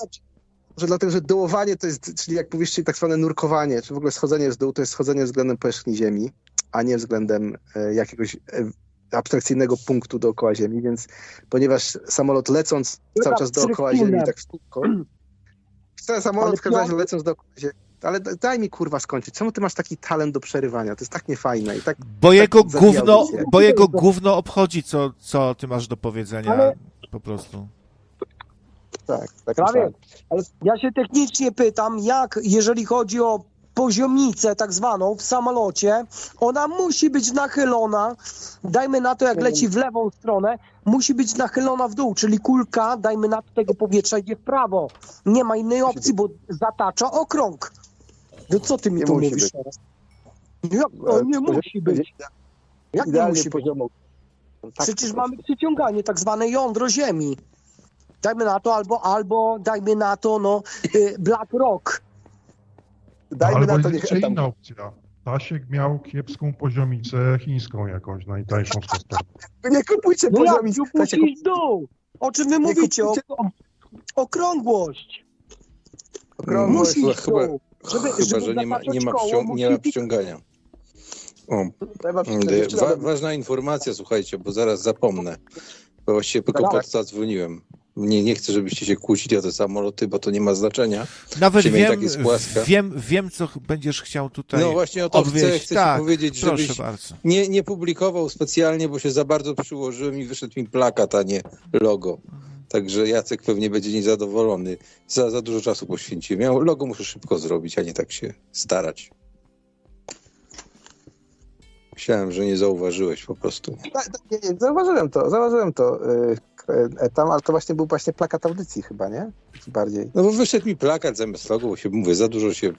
Speaker 5: że dlatego, że dołowanie to jest, czyli jak mówisz, czyli tak zwane nurkowanie, czy w ogóle schodzenie z dół, to jest schodzenie względem powierzchni Ziemi, a nie względem e, jakiegoś e, abstrakcyjnego punktu dookoła Ziemi, więc ponieważ samolot lecąc cały czas dookoła. Ziemi, tak w kółko, <clears throat> cały samolot w każdym razie lecąc Ziemi, ale daj mi kurwa skończyć, czemu ty masz taki talent do przerywania? To jest tak niefajne i tak
Speaker 1: Bo jego
Speaker 5: zabija
Speaker 1: gówno, bo jego gówno obchodzi, co, co ty masz do powiedzenia.
Speaker 6: Ale-
Speaker 1: Po prostu.
Speaker 5: tak, tak
Speaker 6: Prawie.
Speaker 5: myślałem. Ale
Speaker 6: Ja się technicznie pytam, jak jeżeli chodzi o poziomicę tak zwaną w samolocie, ona musi być nachylona, dajmy na to jak leci w lewą stronę, musi być nachylona w dół, czyli kulka, dajmy na to tego powietrza idzie w prawo. Nie ma innej opcji, bo zatacza okrąg. No co ty mi
Speaker 5: Nie
Speaker 6: tu mówisz teraz? Jak to nie musi być? Jak nie musi być?
Speaker 5: Tak,
Speaker 6: Przecież mamy przyciąganie, tak zwane jądro ziemi. Dajmy na to albo, albo dajmy na to, no, y, Black Rock.
Speaker 5: Dajmy
Speaker 7: Albo
Speaker 5: na to, niech
Speaker 7: inna opcja. Stasiek miał kiepską poziomicę chińską jakąś, najtańszą z kosterką.
Speaker 5: Nie kupujcie
Speaker 6: No
Speaker 5: poziomic.
Speaker 6: puścić dół. O czym wy mówicie? O,
Speaker 5: kupujcie-
Speaker 6: o, okrągłość.
Speaker 5: okrągłość.
Speaker 6: Musi
Speaker 8: Chyba-
Speaker 6: dół. Żeby,
Speaker 8: Chyba,
Speaker 6: żeby
Speaker 8: że nie ma, nie ma,
Speaker 6: koło,
Speaker 8: wcią- nie ma wciągania. O, ważna informacja, słuchajcie, bo zaraz zapomnę. Bo właściwie tylko
Speaker 5: Tak.
Speaker 8: po to zadzwoniłem. Nie, nie chcę, żebyście się kłócili o te samoloty, bo to nie ma znaczenia.
Speaker 1: Nawet
Speaker 8: Ziemia
Speaker 1: wiem,
Speaker 8: tak
Speaker 1: wiem, wiem, co będziesz chciał tutaj
Speaker 8: No właśnie o to chcę,
Speaker 1: odwieźć.
Speaker 8: chcę
Speaker 1: tak,
Speaker 8: ci powiedzieć,
Speaker 1: proszę
Speaker 8: żebyś
Speaker 1: bardzo.
Speaker 8: nie, nie publikował specjalnie, bo się za bardzo przyłożyłem i wyszedł mi plakat, a nie logo. Także Jacek pewnie będzie niezadowolony. Za, za dużo czasu poświęciłem. Ja logo muszę szybko zrobić, a nie tak się starać. Myślałem, że nie zauważyłeś po prostu.
Speaker 5: Tak, tak, nie, nie, zauważyłem to, zauważyłem to y, tam, ale to właśnie był właśnie plakat audycji chyba, nie? Bardziej.
Speaker 8: No bo wyszedł mi plakat zamiast logo, bo się mówię, za dużo się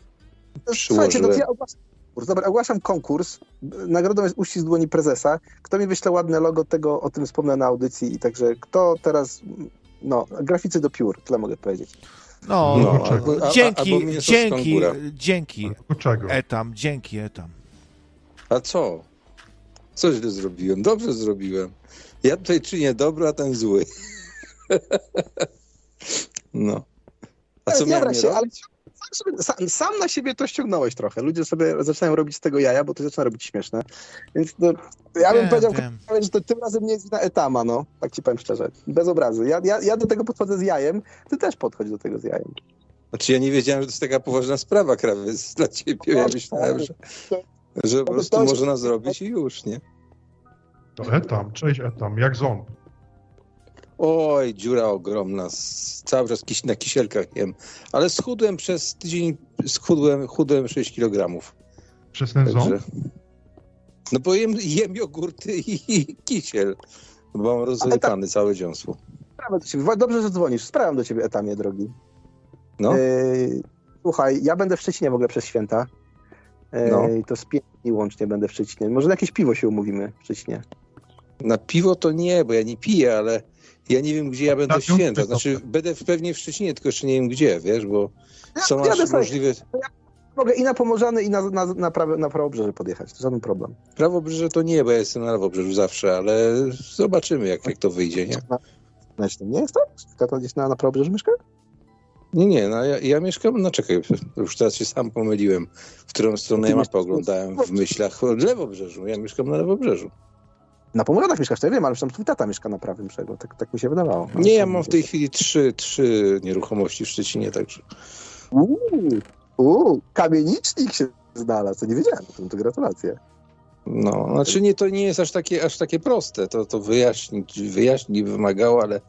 Speaker 5: Słuchajcie, no to
Speaker 8: przyłożyłem.
Speaker 5: ja ogłaszam konkurs. Dobra, ogłaszam konkurs. Nagrodą jest uścisk dłoni prezesa. Kto mi wyśle ładne logo, tego o tym wspomnę na audycji. I także kto teraz, no, graficy do piór, tyle mogę powiedzieć.
Speaker 1: No,
Speaker 7: No,
Speaker 1: no,
Speaker 7: albo-
Speaker 8: a- a-
Speaker 1: dzięki,
Speaker 8: albo
Speaker 1: dzięki, dzięki, etam, dzięki, etam.
Speaker 8: A co? Co źle zrobiłem? Dobrze zrobiłem. Ja tutaj czynię dobro, a ten zły. no. A co miałem
Speaker 5: się, ale sam, sam, na siebie to ściągnąłeś trochę. Ludzie sobie zaczynają robić z tego jaja, bo to zaczyna robić śmieszne. Więc no, ja bym powiedział,
Speaker 1: wiem.
Speaker 5: że to tym razem nie jest wina etama, no. Tak ci powiem szczerze. Bez obrazy. Ja, ja, ja do tego podchodzę z jajem, ty też podchodź do tego z jajem.
Speaker 8: Znaczy ja nie wiedziałem, że to jest taka poważna sprawa, krawiec <laughs> dla ciebie. Ja myślałem, że, że po prostu można zrobić i już, nie?
Speaker 7: To etam, cześć etam, jak ząb.
Speaker 8: Oj, dziura ogromna. Cały czas kis na kisielkach jem. Ale schudłem przez tydzień, schudłem, chudłem 6 kg.
Speaker 7: Przez ten ząb?
Speaker 8: Także... No bo jem, jem jogurty i, i kisiel. Bo mam rozrypany całe dziąsło.
Speaker 5: Sprawę do ciebie. Dobrze, że dzwonisz. Sprawiam do ciebie etamie, drogi.
Speaker 8: No.
Speaker 5: Yy, słuchaj, ja będę w Szczecinie w ogóle przez święta. Yy,
Speaker 8: No.
Speaker 5: To z pięć dni łącznie będę w Szczecinie. Może na jakieś piwo się umówimy w Szczecinie.
Speaker 8: Na piwo to nie, bo ja nie piję, ale ja nie wiem, gdzie ja będę w święta. Znaczy, będę w- pewnie w Szczecinie, tylko jeszcze nie wiem gdzie, wiesz, bo są
Speaker 5: jadę
Speaker 8: aż możliwe...
Speaker 5: Mogę i na Pomorzany, i na, na, na, prawe, na Prawobrzeże podjechać. To żaden problem.
Speaker 8: Prawobrzeże to nie, bo ja jestem na Lewobrzeżu zawsze, ale zobaczymy, jak, jak to wyjdzie, nie?
Speaker 5: Znaczy, to nie jest tak? Kato gdzieś na, na Prawobrzeżu mieszka?
Speaker 8: Nie, nie, no ja, ja mieszkam, no czekaj, już teraz się sam pomyliłem, w którą stronę ja mapę oglądałem w myślach Lewobrzeżu. Ja mieszkam na Lewobrzeżu.
Speaker 5: Na Pomorzanach mieszkasz, to ja wiem, ale tam twój tata mieszka na prawym brzegu. Tak, tak mi się wydawało.
Speaker 8: Nie, ja mam w tej chwili trzy, trzy nieruchomości w Szczecinie, także...
Speaker 5: Uuu, uuu, kamienicznik się znalazł. To nie wiedziałem o tym, to gratulacje.
Speaker 8: No, znaczy nie, to nie jest aż takie, aż takie proste. To, to wyjaśnić, wyjaśnić wymagało, ale,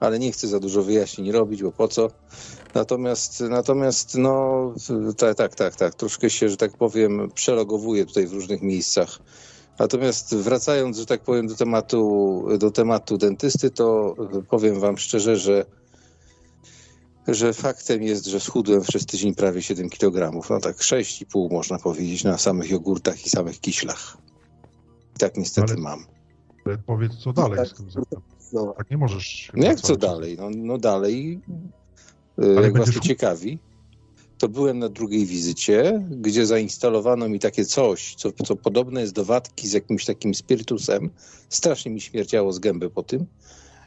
Speaker 8: ale nie chcę za dużo wyjaśnień robić, bo po co. Natomiast, natomiast no, tak, tak, tak, tak, troszkę się, że tak powiem, przelogowuję tutaj w różnych miejscach. Natomiast wracając, że tak powiem, do tematu, do tematu dentysty, to powiem wam szczerze, że że faktem jest, że schudłem przez tydzień prawie 7 kg. No tak 6,5 można powiedzieć na samych jogurtach i samych kiślach. Tak niestety
Speaker 7: Ale-
Speaker 8: mam.
Speaker 7: Ale Powiedz, co dalej
Speaker 5: tak.
Speaker 7: z tym zatem.
Speaker 5: No,
Speaker 7: Tak nie możesz...
Speaker 8: No jak co dalej? No, no dalej, y,
Speaker 7: Ale
Speaker 8: jak was to ciekawi, to byłem na drugiej wizycie, gdzie zainstalowano mi takie coś, co, co podobne jest do watki z jakimś takim spirytusem. Strasznie mi śmierdziało z gęby po tym.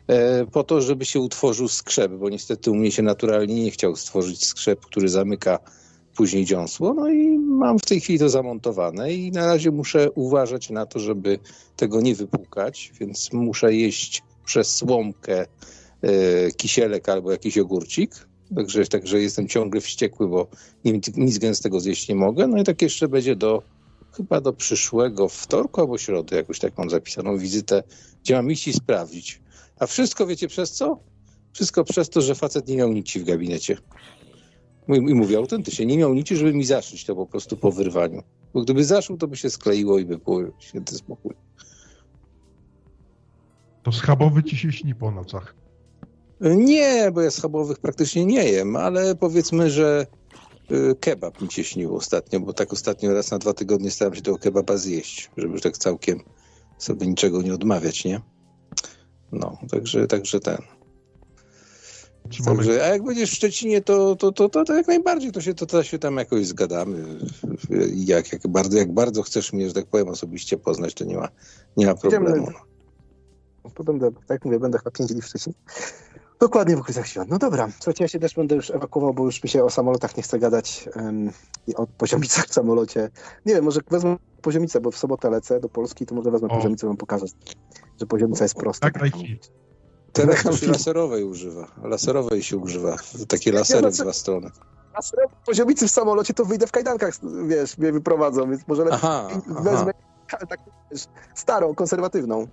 Speaker 8: E, po to, żeby się utworzył skrzep, bo niestety u mnie się naturalnie nie chciał stworzyć skrzep, który zamyka później dziąsło. No i mam w tej chwili to zamontowane i na razie muszę uważać na to, żeby tego nie wypłukać, więc muszę jeść przez słomkę e, kisielek albo jakiś ogórcik. Także, także jestem ciągle wściekły, bo nic, gęstego zjeść nie mogę. No i tak jeszcze będzie do chyba do przyszłego wtorku albo środy, jakoś tak mam zapisaną wizytę, gdzie mam iść i sprawdzić. A wszystko wiecie przez co? Wszystko przez to, że facet nie miał nici w gabinecie. I mówię autentycznie, nie miał nici, żeby mi zaszyć to po prostu po wyrwaniu. Bo gdyby zaszył, to by się skleiło i by było święty spokój.
Speaker 7: To schabowy ci się śni po nocach.
Speaker 8: Nie, bo ja schabowych praktycznie nie jem, ale powiedzmy, że y, kebab mi się śnił ostatnio, bo tak ostatnio raz na dwa tygodnie starałem się tego kebaba zjeść, żeby tak całkiem sobie niczego nie odmawiać, nie? No, także, także ten. Także, a jak będziesz w Szczecinie, to, to, to, to, to jak najbardziej to się, to, to się tam jakoś zgadamy. Jak, jak, bardzo, jak bardzo chcesz mnie, że tak powiem, osobiście poznać, to nie ma, nie ma problemu.
Speaker 5: Będę, tak mówię, będę chyba pięć dni w Szczecinie. Dokładnie w okolicach świąt. No dobra, słuchajcie, ja się też będę już ewakuował, bo już mi się o samolotach nie chce gadać um, i o poziomicach w samolocie. Nie wiem, może wezmę poziomicę, bo w sobotę lecę do Polski, to może wezmę o. poziomicę, wam pokażę, że poziomica jest prosta.
Speaker 7: Tak, tak
Speaker 8: Teraz to się laserowej używa. Laserowej się używa. Takie lasery w dwa strony.
Speaker 5: Laserowej poziomicy w samolocie to wyjdę w kajdankach, wiesz, mnie wyprowadzą, więc może
Speaker 8: aha,
Speaker 5: wezmę aha. tak, wiesz, starą, konserwatywną.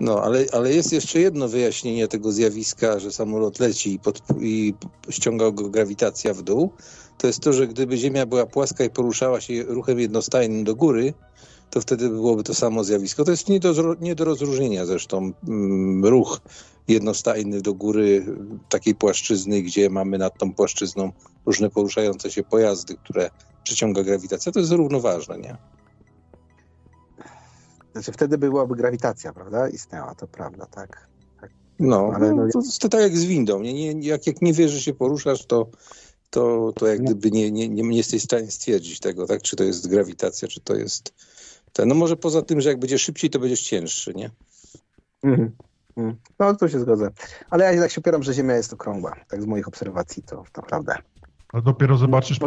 Speaker 8: No, ale, ale jest jeszcze jedno wyjaśnienie tego zjawiska, że samolot leci i, pod, i ściąga go grawitacja w dół. To jest to, że gdyby Ziemia była płaska i poruszała się ruchem jednostajnym do góry, to wtedy byłoby to samo zjawisko. To jest nie do, nie do rozróżnienia zresztą. Mm, ruch jednostajny do góry takiej płaszczyzny, gdzie mamy nad tą płaszczyzną różne poruszające się pojazdy, które przyciąga grawitacja, to jest równoważne, nie?
Speaker 5: Znaczy wtedy byłaby grawitacja, prawda? Istniała, to prawda, tak. tak.
Speaker 8: No, ale no, to, to tak jak z windą. Nie, nie, jak, jak nie wiesz, że się poruszasz, to, to, to jak gdyby nie, nie, nie, nie jesteś w stanie stwierdzić tego, tak? Czy to jest grawitacja, czy to jest... Ten. No może poza tym, że jak będzie szybciej, to będziesz cięższy, nie?
Speaker 5: Mhm. Mhm. No, to się zgodzę. Ale ja tak się opieram, że Ziemia jest okrągła. Tak z moich obserwacji to naprawdę.
Speaker 7: A dopiero zobaczysz po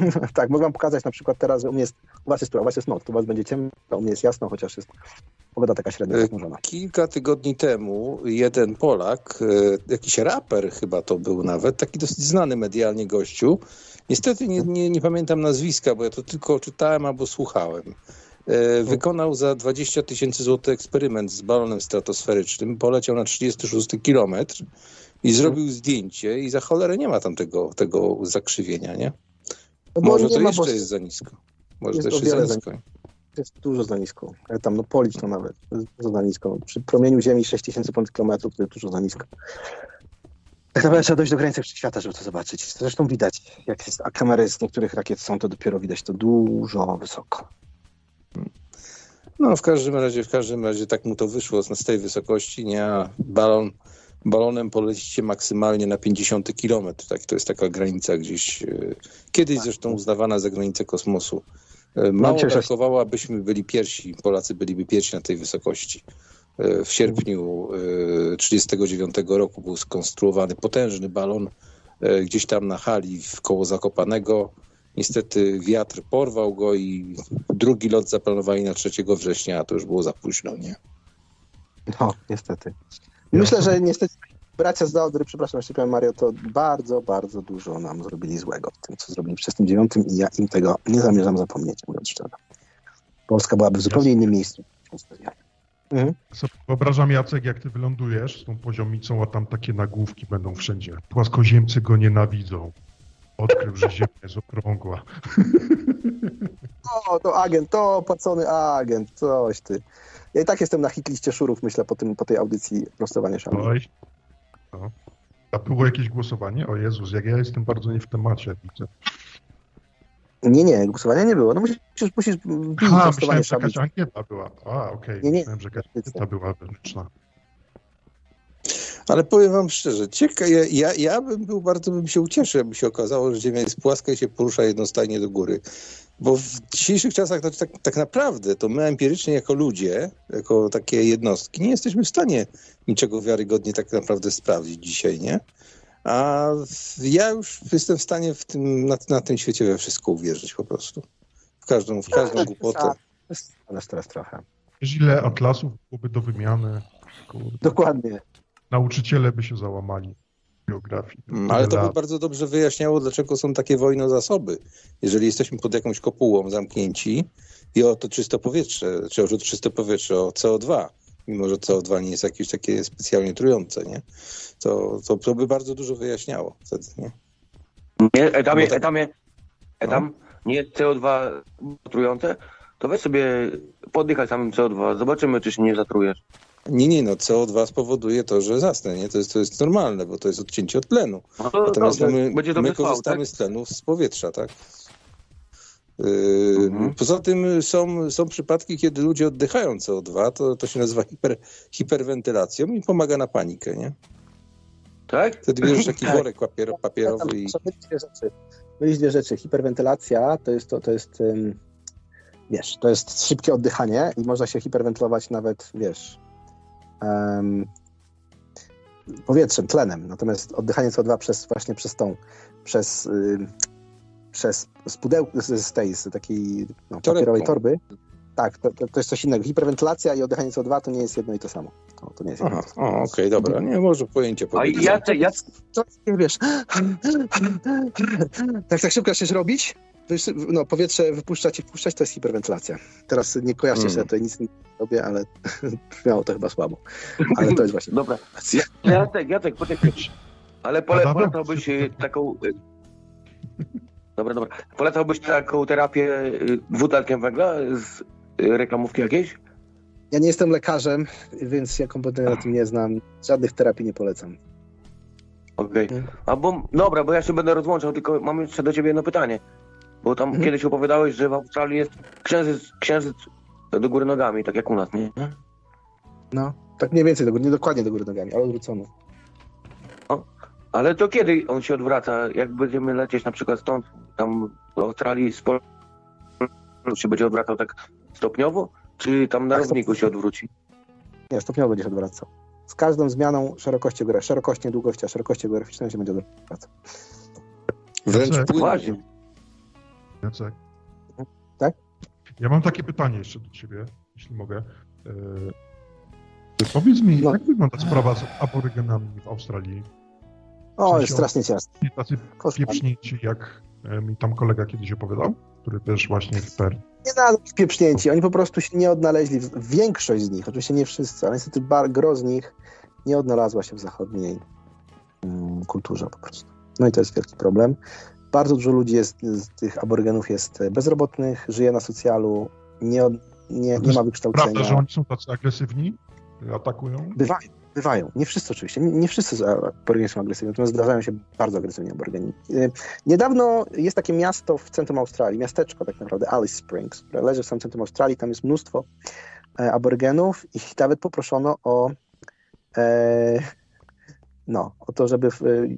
Speaker 7: <laughs>
Speaker 5: tak, mogę wam pokazać na przykład teraz, że u mnie jest, u was jest, u was jest noc, u was będzie ciemno, u mnie jest jasno, chociaż jest pogoda taka średnia zachmurzona.
Speaker 8: Kilka tygodni temu jeden Polak, e, jakiś raper chyba to był nawet, taki dosyć znany medialnie gościu, niestety nie, nie, nie pamiętam nazwiska, bo ja to tylko czytałem albo słuchałem, e, wykonał za 20 tysięcy złotych eksperyment z balonem stratosferycznym, poleciał na 36 kilometr i zrobił zdjęcie i za cholerę nie ma tam tego, tego zakrzywienia, nie? No Może to jeszcze jest za nisko. Może jest to jeszcze jest za nisko.
Speaker 5: Jest dużo za nisko. Ale tam, no polić to nawet. Dużo za nisko. Przy promieniu Ziemi 6000 kilometrów to jest dużo za nisko. Tak naprawdę trzeba dojść do granicy świata, żeby to zobaczyć. Zresztą widać, jak jest, a kamery z niektórych rakiet są, to dopiero widać to dużo wysoko.
Speaker 8: No w każdym razie, w każdym razie tak mu to wyszło z tej wysokości, nie? A balon balonem polecicie maksymalnie na 50 km. Tak? To jest taka granica gdzieś, e, kiedyś zresztą uznawana za granicę kosmosu. E, no, mało brakowało, abyśmy byli pierwsi, Polacy byliby pierwsi na tej wysokości. E, w sierpniu 1939 roku był skonstruowany potężny balon gdzieś tam na hali w koło Zakopanego. Niestety wiatr porwał go i drugi lot zaplanowali na 3 września, a to już było za późno, nie?
Speaker 5: No, niestety. Myślę, że niestety bracia z Zaodry, przepraszam, jeszcze powiem Mario, to bardzo, bardzo dużo nam zrobili złego w tym, co zrobili w 39 i ja im tego nie zamierzam zapomnieć, mówiąc szczerze. Polska byłaby w zupełnie innym miejscu.
Speaker 7: Mhm. Wyobrażam, Jacek, jak ty wylądujesz z tą poziomicą, a tam takie nagłówki będą wszędzie. Płaskoziemcy go nienawidzą. Odkrył, że Ziemia jest okrągła. <laughs>
Speaker 5: O, to agent, to opłacony agent, coś ty. Ja i tak jestem na hitliście szurów, myślę, po, tym, po tej audycji prostowania szamy. Oj.
Speaker 7: No. A było jakieś głosowanie? O Jezus, jak ja jestem bardzo nie w temacie, widzę.
Speaker 5: Nie, nie, głosowania nie było. No musisz, musisz
Speaker 7: A, myślałem, że jakaś ankieta była. A, okej. Okay. Nie, nie. Myślałem, że jakaś ankieta była wewnętrzna.
Speaker 8: Ale powiem wam szczerze, cieka, ja, ja, ja bym był bardzo bym się ucieszył, jakby się okazało, że Ziemia jest płaska i się porusza jednostajnie do góry. Bo w dzisiejszych czasach to tak, tak naprawdę to my empirycznie jako ludzie, jako takie jednostki, nie jesteśmy w stanie niczego wiarygodnie tak naprawdę sprawdzić dzisiaj, nie? A ja już jestem w stanie w tym, na, na tym świecie we wszystko uwierzyć po prostu. W każdą, w każdą <laughs> głupotę.
Speaker 5: Ale teraz trochę.
Speaker 7: Wiesz, ile atlasów byłoby do wymiany? Kurde.
Speaker 5: Dokładnie.
Speaker 7: Nauczyciele by się załamali w geografii.
Speaker 8: Mm, Ale to by bardzo dobrze wyjaśniało, dlaczego są takie wojny zasoby. Jeżeli jesteśmy pod jakąś kopułą zamknięci i o to czyste powietrze, czy o to czyste powietrze, o CO2, mimo że CO2 nie jest jakieś takie specjalnie trujące, nie? To, to, to by bardzo dużo wyjaśniało wtedy, nie?
Speaker 9: Nie, etamie,
Speaker 8: tak-
Speaker 9: etamie, etam, nie jest CO2 trujące, to weź sobie poddychaj samym CO2, zobaczymy, czy się nie zatrujesz.
Speaker 8: Nie, nie, no CO2 spowoduje to, że zasnę, nie? To jest, to jest normalne, bo to jest odcięcie od tlenu.
Speaker 9: No to
Speaker 8: Natomiast
Speaker 9: dobrze,
Speaker 8: my,
Speaker 9: będzie
Speaker 8: my
Speaker 9: trwał,
Speaker 8: korzystamy
Speaker 9: tak?
Speaker 8: z tlenu z powietrza, tak? Yy,
Speaker 9: Mhm.
Speaker 8: Poza tym są, są przypadki, kiedy ludzie oddychają CO2, to, to się nazywa hiper, hiperwentylacją i pomaga na panikę, nie?
Speaker 9: Tak?
Speaker 8: Wtedy bierzesz <laughs> taki
Speaker 5: Tak.
Speaker 8: worek papier, papierowy i...
Speaker 5: Są mylić dwie rzeczy. Mylić dwie rzeczy. Hiperwentylacja to jest to, to jest, ym, wiesz, to jest szybkie oddychanie i można się hiperwentylować nawet, wiesz, em, powietrzem, tlenem. Natomiast oddychanie CO2 przez właśnie przez tą, przez, ym, przez z pudełka, z, z tej, z takiej no, papierowej torby, tak, to, to, to jest coś innego. Hiperwentylacja i oddychanie CO2 to nie jest jedno i to samo. To, to nie jest jedno
Speaker 8: Aha, okej, dobra, nie, może pojęcie
Speaker 9: A
Speaker 8: powiedzieć.
Speaker 9: ja, ja,
Speaker 5: to nie wiesz. Tak, tak szybko chcesz robić? No, powietrze wypuszczać i wpuszczać to jest hiperwentylacja. Teraz nie kojarzcie
Speaker 8: Mm.
Speaker 5: sobie, tutaj nic nie robię, ale <laughs> brzmiało to chyba słabo. Ale to jest właśnie.
Speaker 9: dobra. Ja, Jacek, Jacek, poczekaj. Ale pole, polecałbyś y, taką... y, Dobra, dobra. Polecałbyś taką terapię y, dwutlenkiem węgla z y, reklamówki jakiejś?
Speaker 5: Ja nie jestem lekarzem, więc ja kompletnie na tym nie znam. Żadnych terapii nie polecam.
Speaker 9: Okej.
Speaker 5: Mhm.
Speaker 9: A bo, dobra, bo ja się będę rozłączał, tylko mam jeszcze do ciebie jedno pytanie. Bo tam
Speaker 5: Mhm.
Speaker 9: kiedyś opowiadałeś, że w Australii jest księżyc, księżyc do góry nogami, tak jak u nas, nie?
Speaker 5: No, tak mniej więcej, do góry, nie dokładnie do góry nogami, ale odwrócono.
Speaker 9: Ale to kiedy on się odwraca? Jak będziemy lecieć na przykład stąd, tam do Australii, z Pol- się będzie odwracał tak stopniowo? Czy tam na
Speaker 5: Tak,
Speaker 9: równiku się odwróci?
Speaker 5: Nie, stopniowo będzie się odwracał. Z każdą zmianą szerokości, szerokości, nie długości, a szerokości geograficznej się będzie odwracał.
Speaker 8: Wręcz płynnie.
Speaker 7: Jacek.
Speaker 5: Tak?
Speaker 7: Ja mam takie pytanie jeszcze do ciebie, jeśli mogę. E, powiedz mi,
Speaker 5: No.
Speaker 7: jak wygląda sprawa z aborygenami w Australii?
Speaker 5: O, jest strasznie ciasno.
Speaker 7: Nie tacy pieprznięci, jak e, mi tam kolega kiedyś opowiadał, który też właśnie w Per.
Speaker 5: Nie nadal pieprznięci. Oni po prostu się nie odnaleźli. w- Większość z nich, oczywiście nie wszyscy, ale niestety bar, gro z nich nie odnalazła się w zachodniej mm, kulturze po prostu. No i to jest wielki problem. Bardzo dużo ludzi jest, z tych aborygenów jest bezrobotnych, żyje na socjalu, nie, nie, nie ma wykształcenia.
Speaker 7: Prawda, że oni są tacy agresywni? Atakują?
Speaker 5: Bywają, bywają. Nie wszyscy oczywiście. Nie, nie wszyscy aborygeni są agresywni, natomiast zdarzają się bardzo agresywni aborygeni. Y, Niedawno jest takie miasto w centrum Australii, miasteczko tak naprawdę, Alice Springs, które leży w samym centrum Australii. Tam jest mnóstwo e, aborygenów i nawet poproszono o e, no, o to, żeby w, y,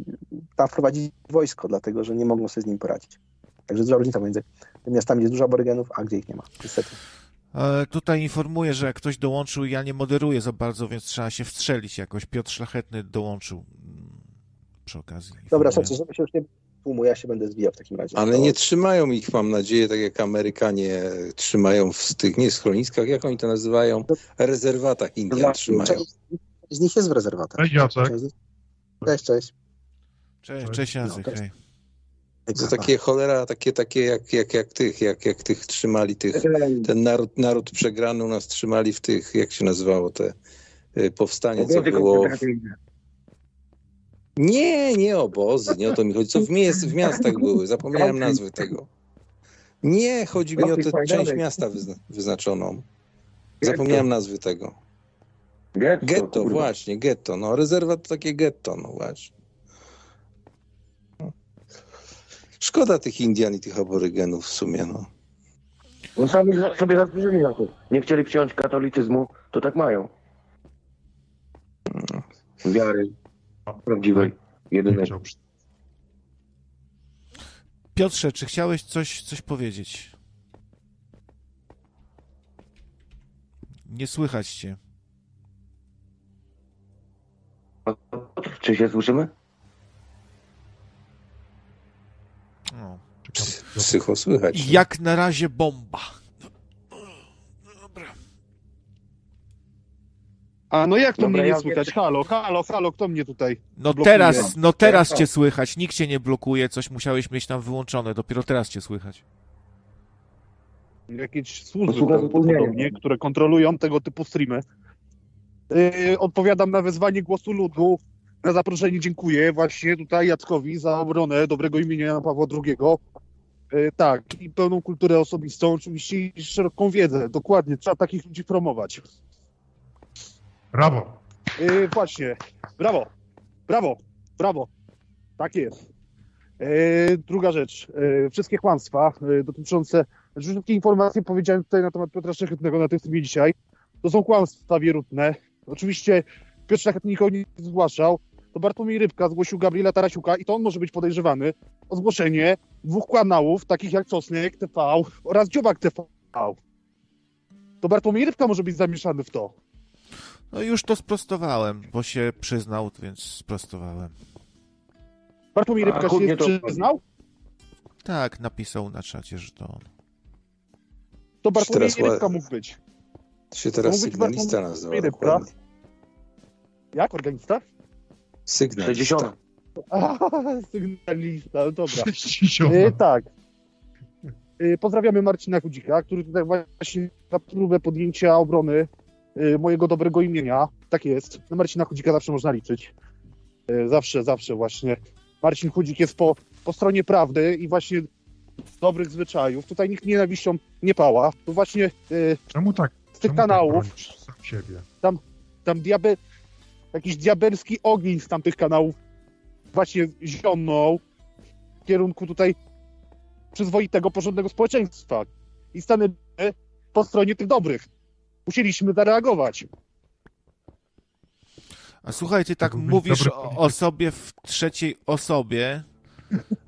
Speaker 5: tam wprowadzić wojsko, dlatego że nie mogą sobie z nim poradzić. Także duża różnica między tymi miastami, gdzie jest dużo aborygenów, a gdzie ich nie ma. Niestety.
Speaker 1: E, Tutaj informuję, że jak ktoś dołączył, ja nie moderuję za bardzo, więc trzeba się wstrzelić jakoś. Piotr Szlachetny dołączył mm, przy okazji.
Speaker 5: Dobra, słuchajcie, żeby się już nie tłumu, ja się będę zwijał w takim razie.
Speaker 8: Ale
Speaker 5: To-
Speaker 8: nie trzymają ich, mam nadzieję, tak jak Amerykanie trzymają w tych, nie schroniskach, jak oni to nazywają, rezerwatach Indian trzymają.
Speaker 5: Część z nich jest w rezerwatach. Część z nich- Cześć, cześć.
Speaker 1: Cześć, cześć Jacek,
Speaker 5: No, cześć.
Speaker 1: hej.
Speaker 8: To takie cholera, takie, takie jak, jak, jak tych, jak, jak tych trzymali tych, ten naród, naród przegrany u nas trzymali w tych, jak się nazywało te y, powstanie, co było. Nie, nie obozy, nie o to mi chodzi. Co w, mies- w miastach były, zapomniałem nazwy tego. Nie, chodzi mi o tę część miasta wyzna- wyznaczoną. Zapomniałem nazwy tego.
Speaker 9: Getto,
Speaker 8: Getto, właśnie, getto. No, rezerwat to takie getto, no właśnie. No. Szkoda tych Indian i tych aborygenów w sumie, no.
Speaker 9: Bo sami sobie zasłużyli na to. Nie chcieli przyjąć katolicyzmu, to tak mają. Wiary.
Speaker 3: Prawdziwej, jedynej.
Speaker 1: Piotrze, czy chciałeś coś, coś powiedzieć? Nie słychać cię.
Speaker 3: Czy się słyszymy?
Speaker 1: No.
Speaker 8: Psycho słychać.
Speaker 1: Jak na razie bomba. Dobra.
Speaker 10: A no jak to
Speaker 3: Dobra,
Speaker 10: mnie
Speaker 3: ja
Speaker 10: nie słychać? Halo, halo, halo, kto mnie tutaj?
Speaker 1: No
Speaker 10: Blokuje.
Speaker 1: teraz, no teraz cię słychać. Nikt cię nie blokuje, coś musiałeś mieć tam wyłączone. Dopiero teraz cię słychać.
Speaker 10: Jakieś służby które kontrolują tego typu streamy. Yy, odpowiadam na wezwanie głosu ludu. Na zaproszenie dziękuję właśnie tutaj Jackowi za obronę dobrego imienia Jana Pawła II. Yy, tak, i pełną kulturę osobistą, oczywiście i szeroką wiedzę. Dokładnie, trzeba takich ludzi promować.
Speaker 7: Brawo.
Speaker 10: Yy, właśnie, brawo, brawo, brawo. Tak jest. Druga rzecz. Wszystkie kłamstwa dotyczące. Znaczy, wszystkie informacje powiedziałem tutaj na temat Piotra Szlachetnego na tym streamie dzisiaj. To są kłamstwa wierutne. Oczywiście Piotr Szlachetny nikogo nie zgłaszał. To Bartłomiej Rybka zgłosił Gabriela Tarasiuka i to on może być podejrzewany o zgłoszenie dwóch kanałów, takich jak Sosnek TV oraz Dziobak TV. To Bartłomiej Rybka może być zamieszany w to.
Speaker 1: No już to sprostowałem, bo się przyznał, więc sprostowałem.
Speaker 10: Bartłomiej
Speaker 3: A
Speaker 10: Rybka
Speaker 3: chudnie
Speaker 10: się
Speaker 3: to-
Speaker 10: przyznał?
Speaker 1: Tak, napisał na czacie, że to on.
Speaker 10: To Bartłomiej Rybka mógł być.
Speaker 8: To się teraz
Speaker 10: Mógł
Speaker 8: sygnalista nazywa.
Speaker 10: Jak organista?
Speaker 8: Sygnalista.
Speaker 3: 60. <laughs>
Speaker 10: A, sygnalista, no dobra.
Speaker 7: 60.
Speaker 10: E, tak. E, pozdrawiamy Marcina Chudzika, który tutaj właśnie na próbę podjęcia obrony e, mojego dobrego imienia. Tak jest. Na Marcina Chudzika zawsze można liczyć. E, zawsze, zawsze właśnie. Marcin Chudzik jest po, po stronie prawdy i właśnie dobrych zwyczajów. Tutaj nikt nienawiścią nie pała. Tu właśnie e,
Speaker 7: Czemu tak?
Speaker 10: Z tych
Speaker 7: czemu
Speaker 10: kanałów
Speaker 7: Tak sam siebie.
Speaker 10: tam diabe, jakiś diabelski ogień z tamtych kanałów właśnie zionął w kierunku tutaj przyzwoitego, porządnego społeczeństwa. I stanęły po stronie tych dobrych. Musieliśmy zareagować.
Speaker 1: A słuchaj, ty tak mówisz o, o sobie w trzeciej osobie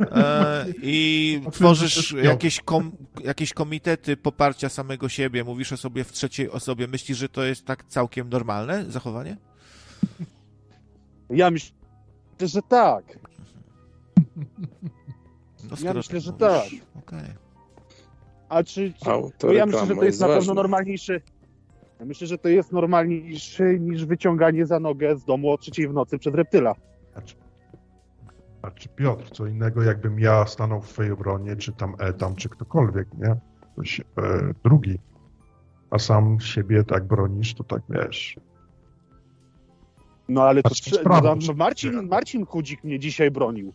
Speaker 1: e, i tworzysz
Speaker 7: jest
Speaker 1: jakieś, kom, jakieś komitety poparcia samego siebie, mówisz o sobie w trzeciej osobie. Myślisz, że to jest tak całkiem normalne zachowanie?
Speaker 10: Ja myślę, że tak.
Speaker 1: No,
Speaker 10: Ja myślę,
Speaker 1: tak
Speaker 10: że
Speaker 1: mówisz. Okej.
Speaker 10: A czy, czy bo ja myślę, że to jest na pewno
Speaker 8: ważne.
Speaker 10: normalniejszy. Ja myślę, że to jest normalniejszy niż wyciąganie za nogę z domu o trzeciej w nocy przez reptyla.
Speaker 7: A czy Piotr, co innego jakbym ja stanął w twojej obronie, czy tam Etam, czy ktokolwiek, nie? Ktoś e, drugi. A sam siebie tak bronisz, to tak wiesz.
Speaker 10: No ale to
Speaker 7: sprawa,
Speaker 10: no, Marcin, Marcin Chudzik mnie dzisiaj bronił.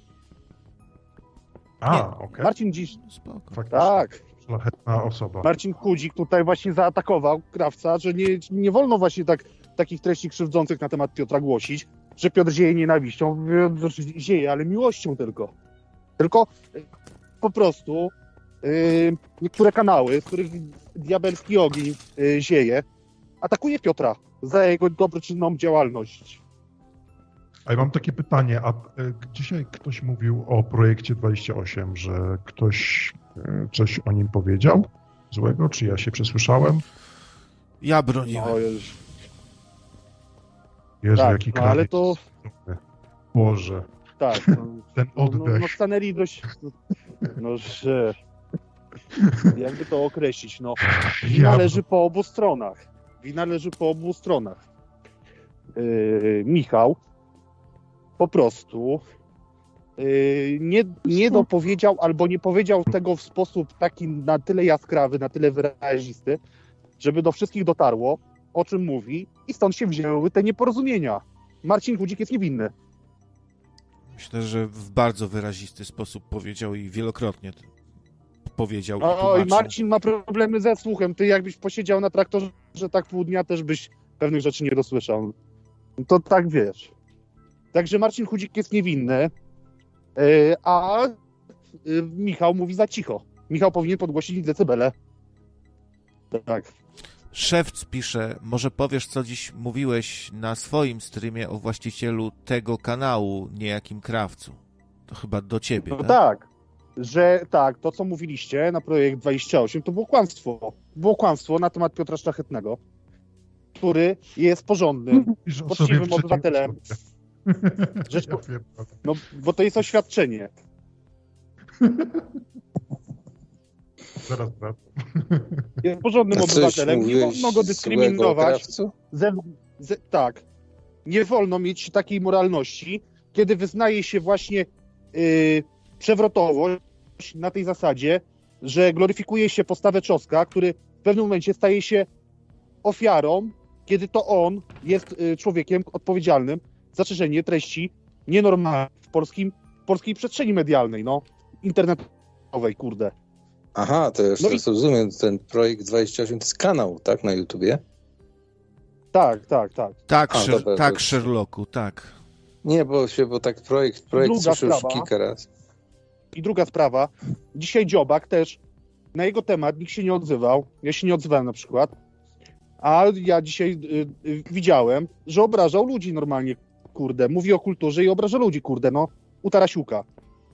Speaker 7: A, okej.
Speaker 10: Marcin dziś.
Speaker 1: Spoko.
Speaker 7: Faktycznie.
Speaker 10: Tak.
Speaker 7: Szlachetna osoba.
Speaker 10: Marcin Chudzik tutaj właśnie zaatakował krawca, że nie, nie wolno właśnie tak, takich treści krzywdzących na temat Piotra głosić, że Piotr zieje nienawiścią, Piotr zieje, ale miłością tylko. Tylko y, po prostu y, niektóre kanały, z których diabelski ogień y, zieje, atakuje Piotra za jego dobroczynną działalność.
Speaker 7: A ja mam takie pytanie, a e, dzisiaj ktoś mówił o projekcie 28, że ktoś e, coś o nim powiedział złego, czy ja się przesłyszałem?
Speaker 1: Ja broniłem.
Speaker 10: No,
Speaker 7: Jezu,
Speaker 10: tak,
Speaker 7: jaki
Speaker 10: no, ale to
Speaker 7: Boże,
Speaker 10: tak. <laughs> No,
Speaker 7: ten
Speaker 10: no,
Speaker 7: oddech.
Speaker 10: no stanęli dość. No, że. Jakby to określić, no. Wina
Speaker 7: Ja-
Speaker 10: leży po obu stronach. Wina leży po obu stronach. Yy, Michał po prostu yy, nie, nie dopowiedział albo nie powiedział tego w sposób taki na tyle jaskrawy, na tyle wyrazisty, żeby do wszystkich dotarło, o czym mówi i stąd się wzięły te nieporozumienia. Marcin Chudzik jest niewinny.
Speaker 1: Myślę, że w bardzo wyrazisty sposób powiedział i wielokrotnie powiedział.
Speaker 10: Oj. Marcin ma problemy ze słuchem. Ty jakbyś posiedział na traktorze tak pół dnia, też byś pewnych rzeczy nie dosłyszał. To tak wiesz. Także Marcin Chudzik jest niewinny, yy, a yy, Michał mówi za cicho. Michał powinien podgłosić decybele. Tak.
Speaker 1: Szewc pisze, może powiesz, co dziś mówiłeś na swoim streamie o właścicielu tego kanału, niejakim krawcu. To chyba do ciebie,
Speaker 10: No
Speaker 1: tak?
Speaker 10: tak, że tak, to co mówiliście na projekt 28 to było kłamstwo. Było kłamstwo na temat Piotra Szlachetnego, który jest porządnym, <laughs> poczciwym obywatelem. <laughs> Rzecz, no, bo to jest oświadczenie. <laughs>
Speaker 7: Zaraz wracam.
Speaker 10: Jest porządnym obywatelem, nie wolno go dyskryminować. Ze, ze, tak. Nie wolno mieć takiej moralności, kiedy wyznaje się właśnie yy, przewrotowość na tej zasadzie, że gloryfikuje się postawę Czoska, który w pewnym momencie staje się ofiarą, kiedy to on jest y, człowiekiem odpowiedzialnym za szerzenie treści nienormalnych w, polskim, w polskiej przestrzeni medialnej, no, internetowej, kurde.
Speaker 8: Aha, to już
Speaker 10: No i-
Speaker 8: rozumiem, ten projekt 28 to jest kanał, tak, na YouTubie?
Speaker 10: Tak, tak, tak.
Speaker 1: Tak,
Speaker 8: A,
Speaker 1: Sher-
Speaker 8: dobra,
Speaker 1: tak
Speaker 8: to-
Speaker 1: Sherlocku, tak.
Speaker 8: Nie, bo się, bo tak projekt, projekt
Speaker 10: Druga
Speaker 8: słyszę już
Speaker 10: sprawa.
Speaker 8: kilka razy.
Speaker 10: I druga sprawa, dzisiaj Dziobak też, na jego temat nikt się nie odzywał, ja się nie odzywałem na przykład, a ja dzisiaj y, y, widziałem, że obrażał ludzi normalnie, kurde, mówi o kulturze i obraża ludzi, kurde, no, u Tarasiuka.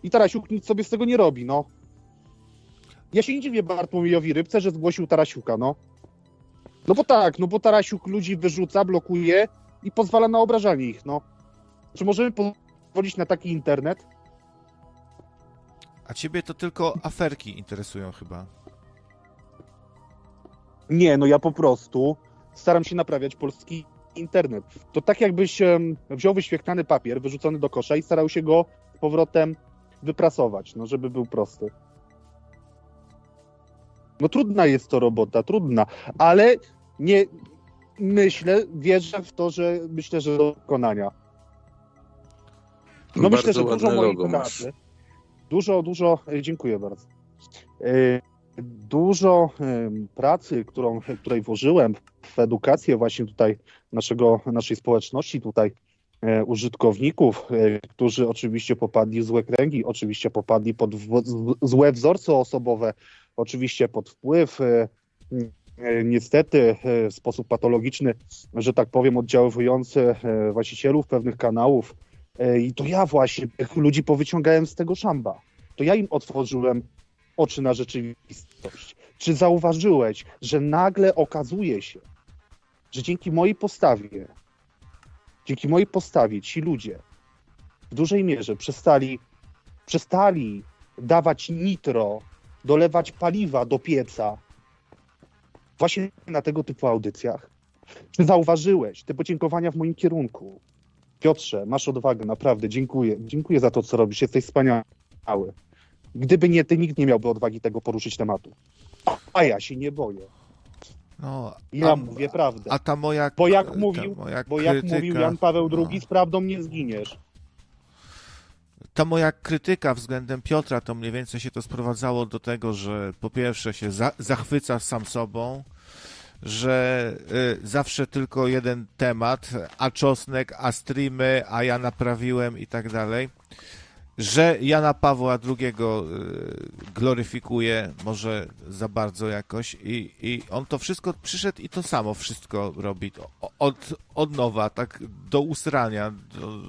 Speaker 10: I Tarasiuk nic sobie z tego nie robi, no. Ja się nie dziwię Bartłomiejowi Rybce, że zgłosił Tarasiuka, no. No bo tak, no bo Tarasiuk ludzi wyrzuca, blokuje i pozwala na obrażanie ich, no. Czy możemy pozwolić na taki internet?
Speaker 1: A ciebie to tylko aferki interesują chyba.
Speaker 10: Nie, no ja po prostu staram się naprawiać polski internet. To tak jakbyś wziął wyświetlany papier wyrzucony do kosza i starał się go powrotem wyprasować, no żeby był prosty. No trudna jest to robota, trudna, ale nie myślę, wierzę w to, że myślę, że do wykonania. No
Speaker 8: Bardzo
Speaker 10: myślę, że dużo mojej pracy, dużo, dużo, e, dziękuję bardzo. E, Dużo pracy, którą, której włożyłem w edukację właśnie tutaj naszego, naszej społeczności, tutaj e, użytkowników, którzy oczywiście popadli w złe kręgi, oczywiście popadli pod złe wzorce osobowe, oczywiście pod wpływ e, e, niestety e, w sposób patologiczny, że tak powiem, oddziaływujący właścicielów pewnych kanałów. I to ja właśnie tych ludzi powyciągałem z tego szamba. To ja im otworzyłem oczy na rzeczywistość. Czy zauważyłeś, że nagle okazuje się, że dzięki mojej postawie, dzięki mojej postawie ci ludzie w dużej mierze przestali, przestali dawać nitro, dolewać paliwa do pieca właśnie na tego typu audycjach? Czy zauważyłeś te podziękowania w moim kierunku? Piotrze, masz odwagę, naprawdę, dziękuję. Dziękuję za to, co robisz, jesteś wspaniały. Gdyby nie ty, nikt nie miałby odwagi tego poruszyć tematu. A ja się nie boję.
Speaker 1: No,
Speaker 10: Ja
Speaker 1: a,
Speaker 10: mówię prawdę.
Speaker 1: a ta moja,
Speaker 10: Bo jak mówił,
Speaker 1: moja
Speaker 10: bo jak
Speaker 1: krytyka,
Speaker 10: mówił Jan Paweł
Speaker 1: no.
Speaker 10: II, z prawdą nie zginiesz.
Speaker 1: Ta moja krytyka względem Piotra to mniej więcej się to sprowadzało do tego, że po pierwsze się za, zachwyca sam sobą, że y, zawsze tylko jeden temat, a czosnek, a streamy, a ja naprawiłem i tak dalej. Że Jana Pawła II y, gloryfikuje, może za bardzo jakoś, i, i on to wszystko przyszedł i to samo wszystko robi od, od nowa, tak do usrania, do,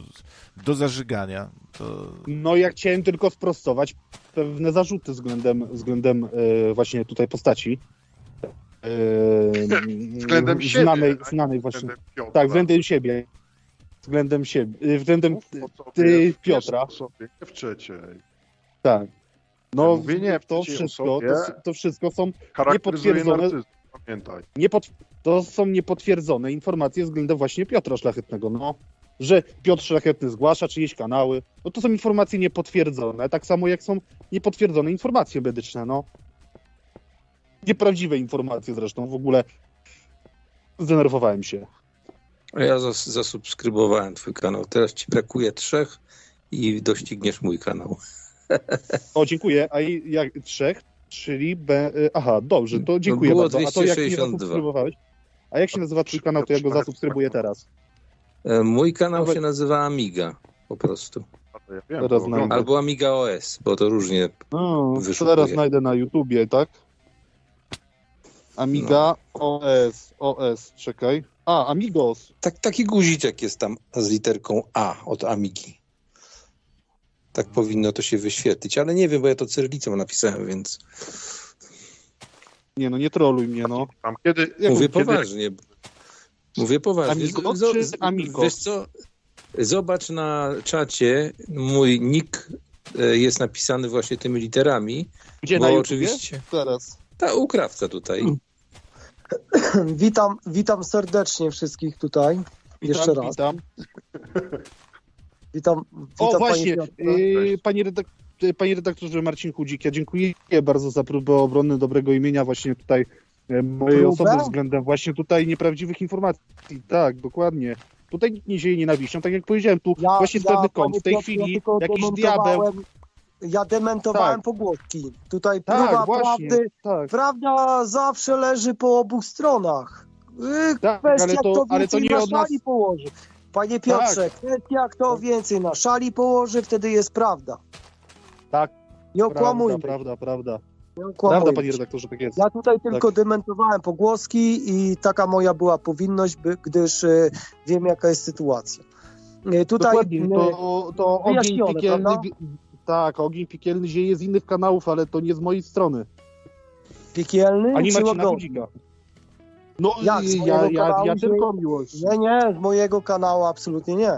Speaker 1: do zażygania. To...
Speaker 10: No ja chciałem tylko sprostować pewne zarzuty względem, względem e, właśnie tutaj postaci. E, <laughs>
Speaker 7: Względem siebie,
Speaker 10: znanej,
Speaker 7: a nie
Speaker 10: znanej właśnie.
Speaker 7: względem Piotra.
Speaker 10: Tak, względem siebie. Względem siebie. Względem
Speaker 7: o sobie
Speaker 10: ty, Piotra.
Speaker 7: nie w trzeciej.
Speaker 10: Tak. No,
Speaker 7: Mówię nie w
Speaker 10: to wszystko, to, to wszystko są Niepotwierdzone-
Speaker 7: narcyzm, pamiętaj.
Speaker 10: niepot, to są niepotwierdzone informacje względem właśnie Piotra Szlachetnego, no. Że Piotr Szlachetny zgłasza czyjeś kanały, no to są informacje niepotwierdzone, tak samo jak są niepotwierdzone informacje medyczne, no. Nieprawdziwe informacje zresztą, w ogóle zdenerwowałem się.
Speaker 8: Ja zas zasubskrybowałem twój kanał. Teraz ci brakuje trzech i dościgniesz mój kanał.
Speaker 10: O, dziękuję, a i jak trzech, czyli B... y, Aha, dobrze, to dziękuję
Speaker 8: było
Speaker 10: bardzo. A to jak
Speaker 8: 262.
Speaker 10: zasubskrybowałeś? A jak się nazywa twój kanał, to ja go zasubskrybuję teraz.
Speaker 8: E, Mój kanał się nazywa Amiga po prostu.
Speaker 7: Ale Ja wiem,
Speaker 10: Teraz znajdę.
Speaker 8: Albo Amiga OS, bo to różnie
Speaker 10: No,
Speaker 8: Wyszukuję.
Speaker 10: teraz znajdę na YouTubie, tak? Amiga, OS, OS, czekaj. A, Amigos.
Speaker 8: Tak, taki guziczek jest tam z literką A od Amigi. Tak powinno to się wyświetlić, ale nie wiem, bo ja to cyrylicą napisałem, więc
Speaker 10: Nie no, nie troluj mnie, no.
Speaker 7: Tam kiedy,
Speaker 10: Jak
Speaker 8: mówię
Speaker 10: kiedy-
Speaker 8: poważnie. Mówię poważnie.
Speaker 10: Amigo
Speaker 8: Z-
Speaker 10: czy Amigo?
Speaker 8: Wiesz co, zobacz na czacie, mój nick e, jest napisany właśnie tymi literami,
Speaker 10: Gdzie
Speaker 8: bo
Speaker 10: na
Speaker 8: oczywiście
Speaker 10: Teraz.
Speaker 8: ta ukrawca tutaj. <clears throat>
Speaker 6: Witam, witam serdecznie wszystkich tutaj. Jeszcze
Speaker 10: Witam,
Speaker 6: raz.
Speaker 10: Witam.
Speaker 6: Witam, witam
Speaker 10: O, właśnie,
Speaker 6: panie
Speaker 10: yy, panie, redak yy, panie redaktorze Marcin Chudzik, ja dziękuję bardzo za próbę obrony dobrego imienia właśnie tutaj mojej
Speaker 6: Próbę?
Speaker 10: osoby względem właśnie tutaj nieprawdziwych informacji. Tak, dokładnie. Tutaj nikt nie zieje nienawiścią, tak jak powiedziałem, tu
Speaker 6: Ja-
Speaker 10: właśnie z
Speaker 6: ja,
Speaker 10: pewnych kąt, w tej
Speaker 6: ja
Speaker 10: chwili
Speaker 6: tylko
Speaker 10: jakiś diabeł...
Speaker 6: Ja dementowałem
Speaker 10: Tak.
Speaker 6: pogłoski. Tutaj
Speaker 10: Tak,
Speaker 6: próba
Speaker 10: właśnie,
Speaker 6: prawdy.
Speaker 10: tak.
Speaker 6: Prawda zawsze leży po obu stronach. Yy,
Speaker 10: Tak,
Speaker 6: kwestia,
Speaker 10: ale to-
Speaker 6: kto
Speaker 10: ale to
Speaker 6: więcej
Speaker 10: nie
Speaker 6: na
Speaker 10: od nas- Tak.
Speaker 6: szali położy. Panie Piotrze, kwestia, kto więcej na szali położy, wtedy jest prawda.
Speaker 10: Tak,
Speaker 6: Nie okłamujmy.
Speaker 10: Prawda, prawda, prawda. Prawda, panie redaktorze, tak jest.
Speaker 6: Ja tutaj tylko
Speaker 10: Tak.
Speaker 6: dementowałem pogłoski i taka moja była powinność, gdyż e, wiem jaka jest sytuacja. E, Tutaj
Speaker 10: Dokładnie,
Speaker 6: e,
Speaker 10: to, to ogień piekielny... Tak, ogień piekielny zieje z innych kanałów, ale to nie z mojej strony.
Speaker 6: piekielny
Speaker 10: Ani Marcina? Gudzika. No
Speaker 6: Jak,
Speaker 10: ja, ja, ja
Speaker 6: że-
Speaker 10: tylko miłość.
Speaker 6: Nie, nie, z mojego kanału absolutnie nie.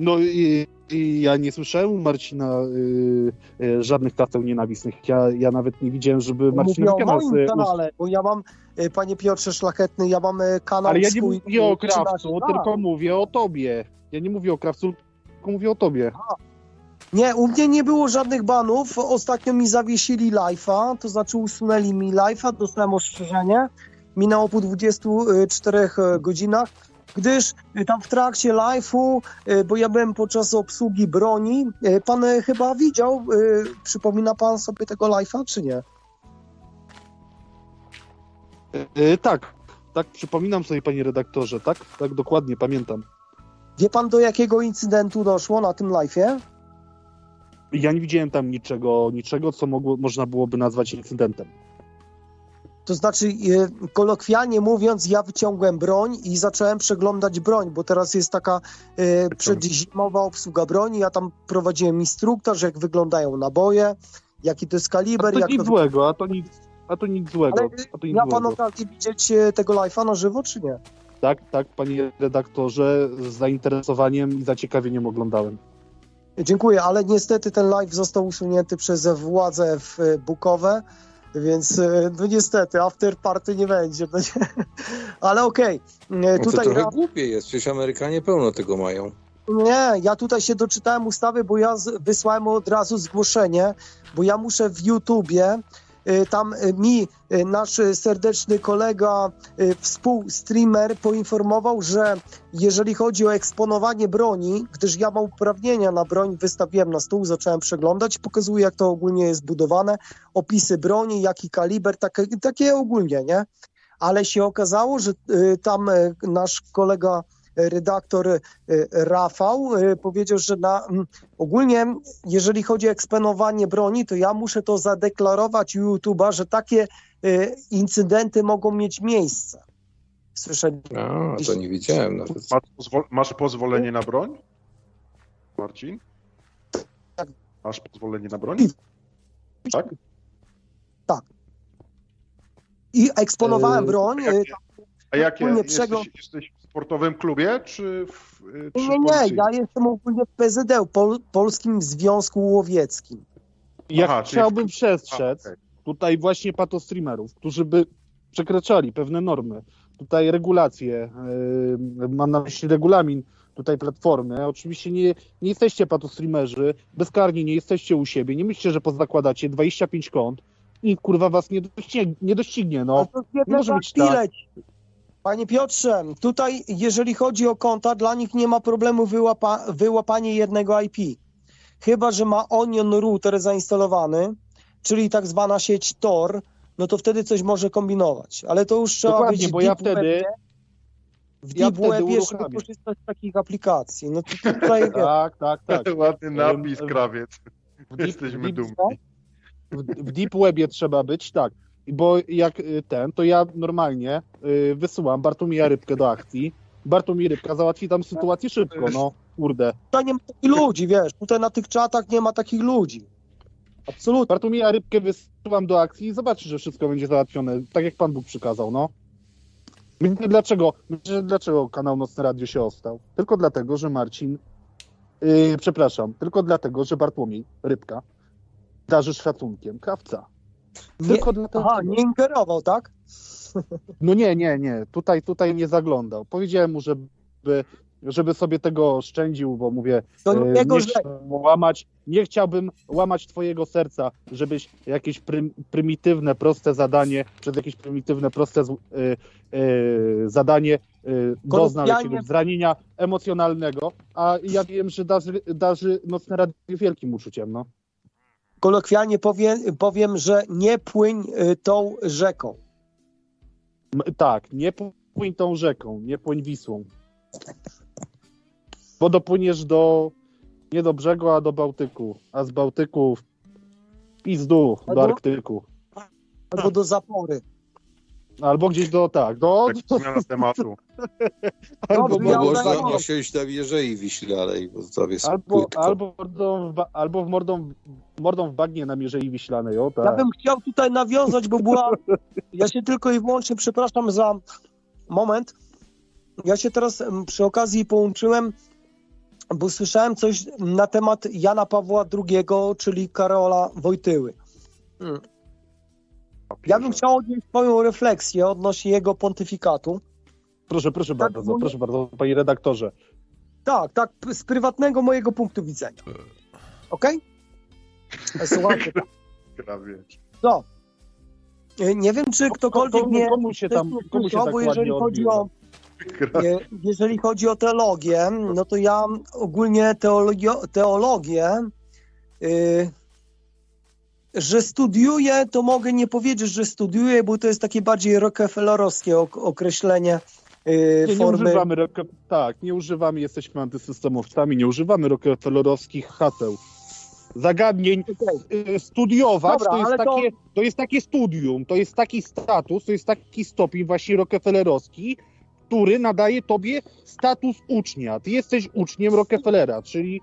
Speaker 10: No i, i ja nie słyszałem u Marcina y, y, żadnych kaseł nienawistnych. Ja, ja nawet nie widziałem, żeby
Speaker 6: Mówię
Speaker 10: Marcinowi
Speaker 6: o
Speaker 10: kanał...
Speaker 6: moim
Speaker 10: y,
Speaker 6: kanale, bo ja mam, e, panie Piotrze Szlachetny, ja mam e, kanał
Speaker 10: Ale ja nie
Speaker 6: swój.
Speaker 10: mówię o krawcu, tylko mówię o tobie. Ja nie mówię o krawcu, tylko mówię o tobie.
Speaker 6: Nie, u mnie nie było żadnych banów. Ostatnio mi zawiesili live'a, to znaczy usunęli mi live'a, dostałem ostrzeżenie. Minęło po 24 godzinach, gdyż y, tam w trakcie live'u, y, bo ja byłem podczas obsługi broni, y, pan chyba widział, przypomina pan sobie tego live'a, czy nie?
Speaker 10: Y, tak, tak, przypominam sobie, panie redaktorze, tak? Tak, dokładnie, pamiętam.
Speaker 6: Wie pan, do jakiego incydentu doszło na tym live'ie?
Speaker 10: Ja nie widziałem tam niczego, niczego co mogło, można byłoby nazwać incydentem.
Speaker 6: To znaczy, e, kolokwialnie mówiąc, ja wyciągłem broń i zacząłem przeglądać broń, bo teraz jest taka e, przedzimowa obsługa broni. Ja tam prowadziłem instruktaż, jak wyglądają naboje, jaki to jest
Speaker 10: A
Speaker 6: kaliber,
Speaker 10: to
Speaker 6: jak
Speaker 10: nic
Speaker 6: to...
Speaker 10: złego, a to nic, a to nic złego.
Speaker 6: Ale
Speaker 10: a to nic
Speaker 6: Ja pan
Speaker 10: złego.
Speaker 6: okazję widzieć e, tego live'a na żywo, czy nie?
Speaker 10: Tak, tak, panie redaktorze, z zainteresowaniem i zaciekawieniem oglądałem.
Speaker 6: Dziękuję, ale niestety ten live został usunięty przez władze w e, Bukowe, więc e, no niestety after party nie będzie. No nie. <laughs> Ale okej, e,
Speaker 8: No to trochę głupie jest, przecież Amerykanie pełno tego mają.
Speaker 6: Nie, ja tutaj się doczytałem ustawy, bo ja wysłałem od razu zgłoszenie, bo ja muszę w YouTubie, tam y, mi y, nasz serdeczny kolega, współstreamer poinformował, że jeżeli chodzi o eksponowanie broni, gdyż ja mam uprawnienia na broń, wystawiłem na stół, zacząłem przeglądać, pokazuje jak to ogólnie jest budowane, opisy broni, jaki kaliber, takie, takie ogólnie, nie? Ale się okazało, że tam nasz kolega redaktor y, Rafał y, powiedział, że na, mm, ogólnie jeżeli chodzi o eksponowanie broni, to ja muszę to zadeklarować u YouTube'a, że takie y, incydenty mogą mieć miejsce. Słyszeli?
Speaker 8: A, to nie wiedziałem nawet.
Speaker 7: Masz, pozwol- masz pozwolenie na broń? Marcin? Masz pozwolenie na broń? Tak?
Speaker 6: I eksponowałem
Speaker 7: Yy,
Speaker 6: broń.
Speaker 7: jakie?
Speaker 6: y,
Speaker 7: A jakie?
Speaker 6: Ogólnie
Speaker 7: Jesteś, jesteś w sportowym klubie, czy w czy
Speaker 6: Nie, nie,
Speaker 7: policyjnym?
Speaker 6: ja jestem ogólnie w PZD, Pol, Polskim Związku Łowieckim.
Speaker 10: Ja
Speaker 7: Aha, czyli
Speaker 10: chciałbym
Speaker 7: w-
Speaker 10: przestrzec
Speaker 7: A, okej.
Speaker 10: tutaj właśnie patostreamerów, którzy by przekraczali pewne normy. Tutaj regulacje, yy, mam na myśli regulamin tutaj platformy. Oczywiście nie, nie jesteście patostreamerzy, bezkarni nie jesteście u siebie. Nie myślcie, że pozakładacie 25 kont i kurwa was nie doścignie. Nie doścignie no. Nie
Speaker 6: jedna
Speaker 10: może być tak.
Speaker 6: Panie Piotrze, tutaj jeżeli chodzi o konta, dla nich nie ma problemu wyłapa, wyłapanie jednego IP. Chyba, że ma Onion Router zainstalowany, czyli tak zwana sieć Tor, no to wtedy coś może kombinować. Ale to już trzeba
Speaker 10: Dokładnie,
Speaker 6: być w
Speaker 10: bo ja
Speaker 6: deep
Speaker 10: wtedy
Speaker 6: webie, w
Speaker 10: ja
Speaker 6: deep
Speaker 10: wtedy
Speaker 6: webie, żeby korzystać z takich aplikacji. No to tutaj <laughs>
Speaker 10: Tak, tak, tak.
Speaker 7: Ładny napis, krawiec. Jesteśmy dumni.
Speaker 10: w, w deep webie trzeba być, tak. Bo jak y, ten, to ja normalnie y, wysyłam Bartłomieja Rybkę do akcji. Bartłomiej Rybka załatwi tam sytuację szybko, no kurde.
Speaker 6: Tutaj nie ma takich ludzi, wiesz, tutaj na tych czatach nie ma takich ludzi. Absolutnie.
Speaker 10: Bartłomieja Rybkę wysyłam do akcji i zobaczy, że wszystko będzie załatwione, tak jak Pan Bóg przykazał, no. Wiecie dlaczego, dlaczego kanał Nocne Radio się ostał? Tylko dlatego, że Marcin, yy, przepraszam, tylko dlatego, że Bartłomiej Rybka darzy szacunkiem krawca.
Speaker 6: Nie,
Speaker 10: Tylko dlatego.
Speaker 6: aha, nie ingerował, tak?
Speaker 10: No nie, nie, nie. Tutaj, tutaj nie zaglądał. Powiedziałem mu, żeby, żeby sobie tego oszczędził, bo mówię,
Speaker 6: To
Speaker 10: e,
Speaker 6: nie
Speaker 10: nie, łamać, nie chciałbym łamać twojego serca, żebyś jakieś prym, prymitywne, proste zadanie, przez jakieś prymitywne, proste e, e, zadanie doznał jakiegoś zranienia emocjonalnego, a ja wiem, że darzy, darzy Nocne Radio wielkim uczuciem, no.
Speaker 6: Kolokwialnie powiem, powiem że nie płyń y, tą rzeką.
Speaker 10: Tak, nie płyń tą rzeką, nie płyń Wisłą. Bo dopłyniesz do, nie do brzegu, a do Bałtyku. A z Bałtyku w pizdu do Arktyku.
Speaker 6: Albo do zapory.
Speaker 10: Albo gdzieś do, tak, do...
Speaker 7: Tak, zmiana tematu. <laughs>
Speaker 10: albo,
Speaker 8: Bo
Speaker 6: ja
Speaker 8: można
Speaker 6: udaję-
Speaker 8: osiąść na Mierzei Wiślanej, bo tam jest
Speaker 10: albo, albo, mordą w, albo w mordą, mordą w bagnie na Mierzei Wiślanej, o tak.
Speaker 6: Ja bym chciał tutaj nawiązać, bo była. Ja się tylko i wyłącznie przepraszam za moment. Ja się teraz przy okazji połączyłem, bo słyszałem coś na temat Jana Pawła II, czyli Karola Wojtyły. Ja bym chciał odnieść swoją refleksję odnośnie jego pontyfikatu.
Speaker 10: Proszę, proszę
Speaker 6: Tak,
Speaker 10: bardzo,
Speaker 6: bo-
Speaker 10: proszę bardzo, panie redaktorze.
Speaker 6: Tak, tak, z prywatnego mojego punktu widzenia. Okej? Okay? <laughs> Słuchajcie, no. Nie wiem, czy ktokolwiek mnie
Speaker 10: komu się tam, komu się tak
Speaker 6: jeżeli chodzi o E, Jeżeli chodzi o teologię, no to ja ogólnie teologię, teologię y, że studiuję, to mogę nie powiedzieć, że studiuję, bo to jest takie bardziej rockefellerowskie ok- określenie y,
Speaker 10: Nie, nie używamy, tak, nie używamy, jesteśmy antysystemowcami, nie używamy rockefellerowskich haseł. Zagadnień y, studiować
Speaker 6: Dobra,
Speaker 10: to, jest
Speaker 6: ale to-
Speaker 10: takie, to jest takie studium, to jest taki status, to jest taki stopień właśnie rockefellerowski, który nadaje tobie status ucznia. Ty jesteś uczniem Rockefellera, czyli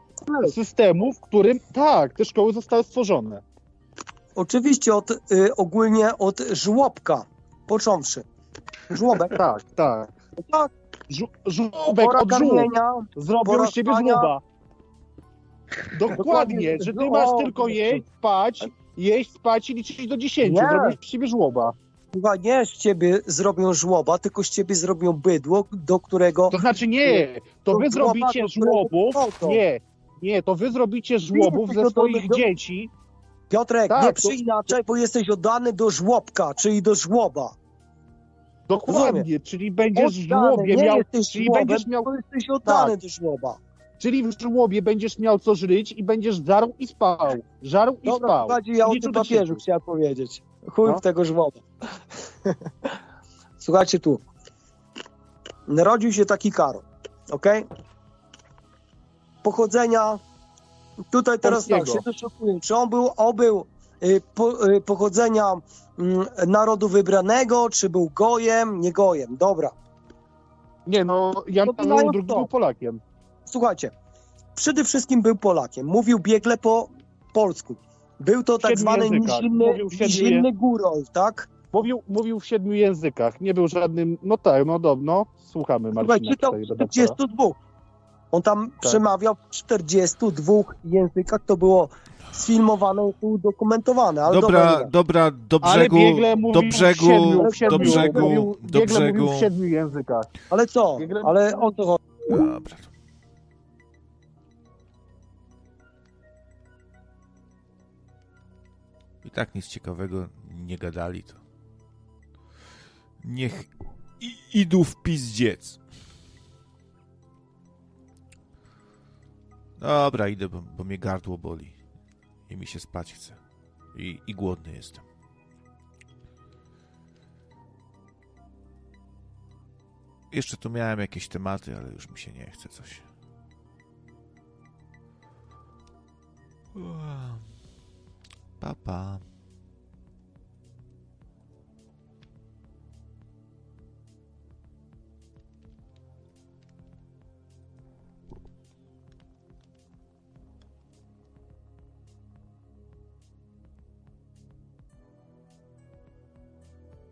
Speaker 10: systemu, w którym tak, te szkoły zostały stworzone.
Speaker 6: Oczywiście od, y, ogólnie od żłobka, począwszy. Żłobek. <laughs>
Speaker 10: Tak, tak.
Speaker 6: Tak.
Speaker 10: Żu- Żłobek od
Speaker 6: karmienia,
Speaker 10: Zrobią
Speaker 6: pora
Speaker 10: z ciebie żłoba. Dokładnie, że ty masz tylko jeść, spać, jeść, spać i liczyć do 10.
Speaker 6: Nie.
Speaker 10: Z ciebie żłoba.
Speaker 6: Słuchaj, nie z ciebie zrobią żłoba, tylko z ciebie zrobią bydło, do którego...
Speaker 10: To znaczy nie, to
Speaker 6: Do
Speaker 10: wy zrobicie żłobów, nie, nie, to wy zrobicie żłobów
Speaker 6: to
Speaker 10: ze swoich dzieci.
Speaker 6: Piotrek,
Speaker 10: Tak,
Speaker 6: nie
Speaker 10: to-
Speaker 6: przyinaczaj, bo jesteś oddany do żłobka, czyli do żłoba.
Speaker 10: Dokładnie, czyli będziesz w żłobie
Speaker 6: nie
Speaker 10: miał,
Speaker 6: jesteś
Speaker 10: czyli
Speaker 6: żłobem,
Speaker 10: będziesz miał,
Speaker 6: jesteś oddany
Speaker 10: Tak.
Speaker 6: do żłoba.
Speaker 10: czyli w żłobie będziesz miał co żyć i będziesz żarł i spał, żarł i
Speaker 6: Dobra,
Speaker 10: spał.
Speaker 6: słuchajcie, ja o tym papieżu chciałem powiedzieć. Chuj
Speaker 10: No.
Speaker 6: w tego żłoba. <laughs> Słuchajcie tu. Narodził się taki Karol, okej? Pochodzenia, tutaj teraz tak, się doszukuję, czy on był, on był y, po, y, pochodzenia mm, narodu wybranego, czy był gojem, nie gojem, dobra.
Speaker 10: Nie no, Jan Paweł II był Polakiem.
Speaker 6: Słuchajcie, przede wszystkim był Polakiem, mówił biegle po polsku. Był to tak zwany nizinny, górol, tak?
Speaker 10: Mówił, mówił w siedmiu językach, nie był żadnym, no tak, no dobrze, no, słuchamy
Speaker 6: Słuchaj,
Speaker 10: Marcina
Speaker 6: czytał w
Speaker 10: redaktora.
Speaker 6: 42. On tam
Speaker 10: Tak.
Speaker 6: przemawiał w 42 językach, to było sfilmowane i udokumentowane, ale
Speaker 1: Dobra,
Speaker 6: dobra,
Speaker 1: dobra, do
Speaker 10: Ale
Speaker 1: brzegu,
Speaker 10: biegle mówił
Speaker 1: do brzegu,
Speaker 10: w siedmiu, w
Speaker 1: do
Speaker 10: siedmiu,
Speaker 1: brzegu,
Speaker 10: mówił,
Speaker 1: do brzegu.
Speaker 10: mówił w siedmiu językach.
Speaker 6: ale co?
Speaker 10: Biegle-
Speaker 6: Ale o co chodzi?
Speaker 1: Dobra. I tak nic ciekawego nie gadali, to niech i, idą w pizdziec. Dobra, idę, bo, bo mnie gardło boli i mi się spać chce. I, i głodny jestem. Jeszcze tu miałem jakieś tematy, ale już mi się nie chce coś. Pa, pa.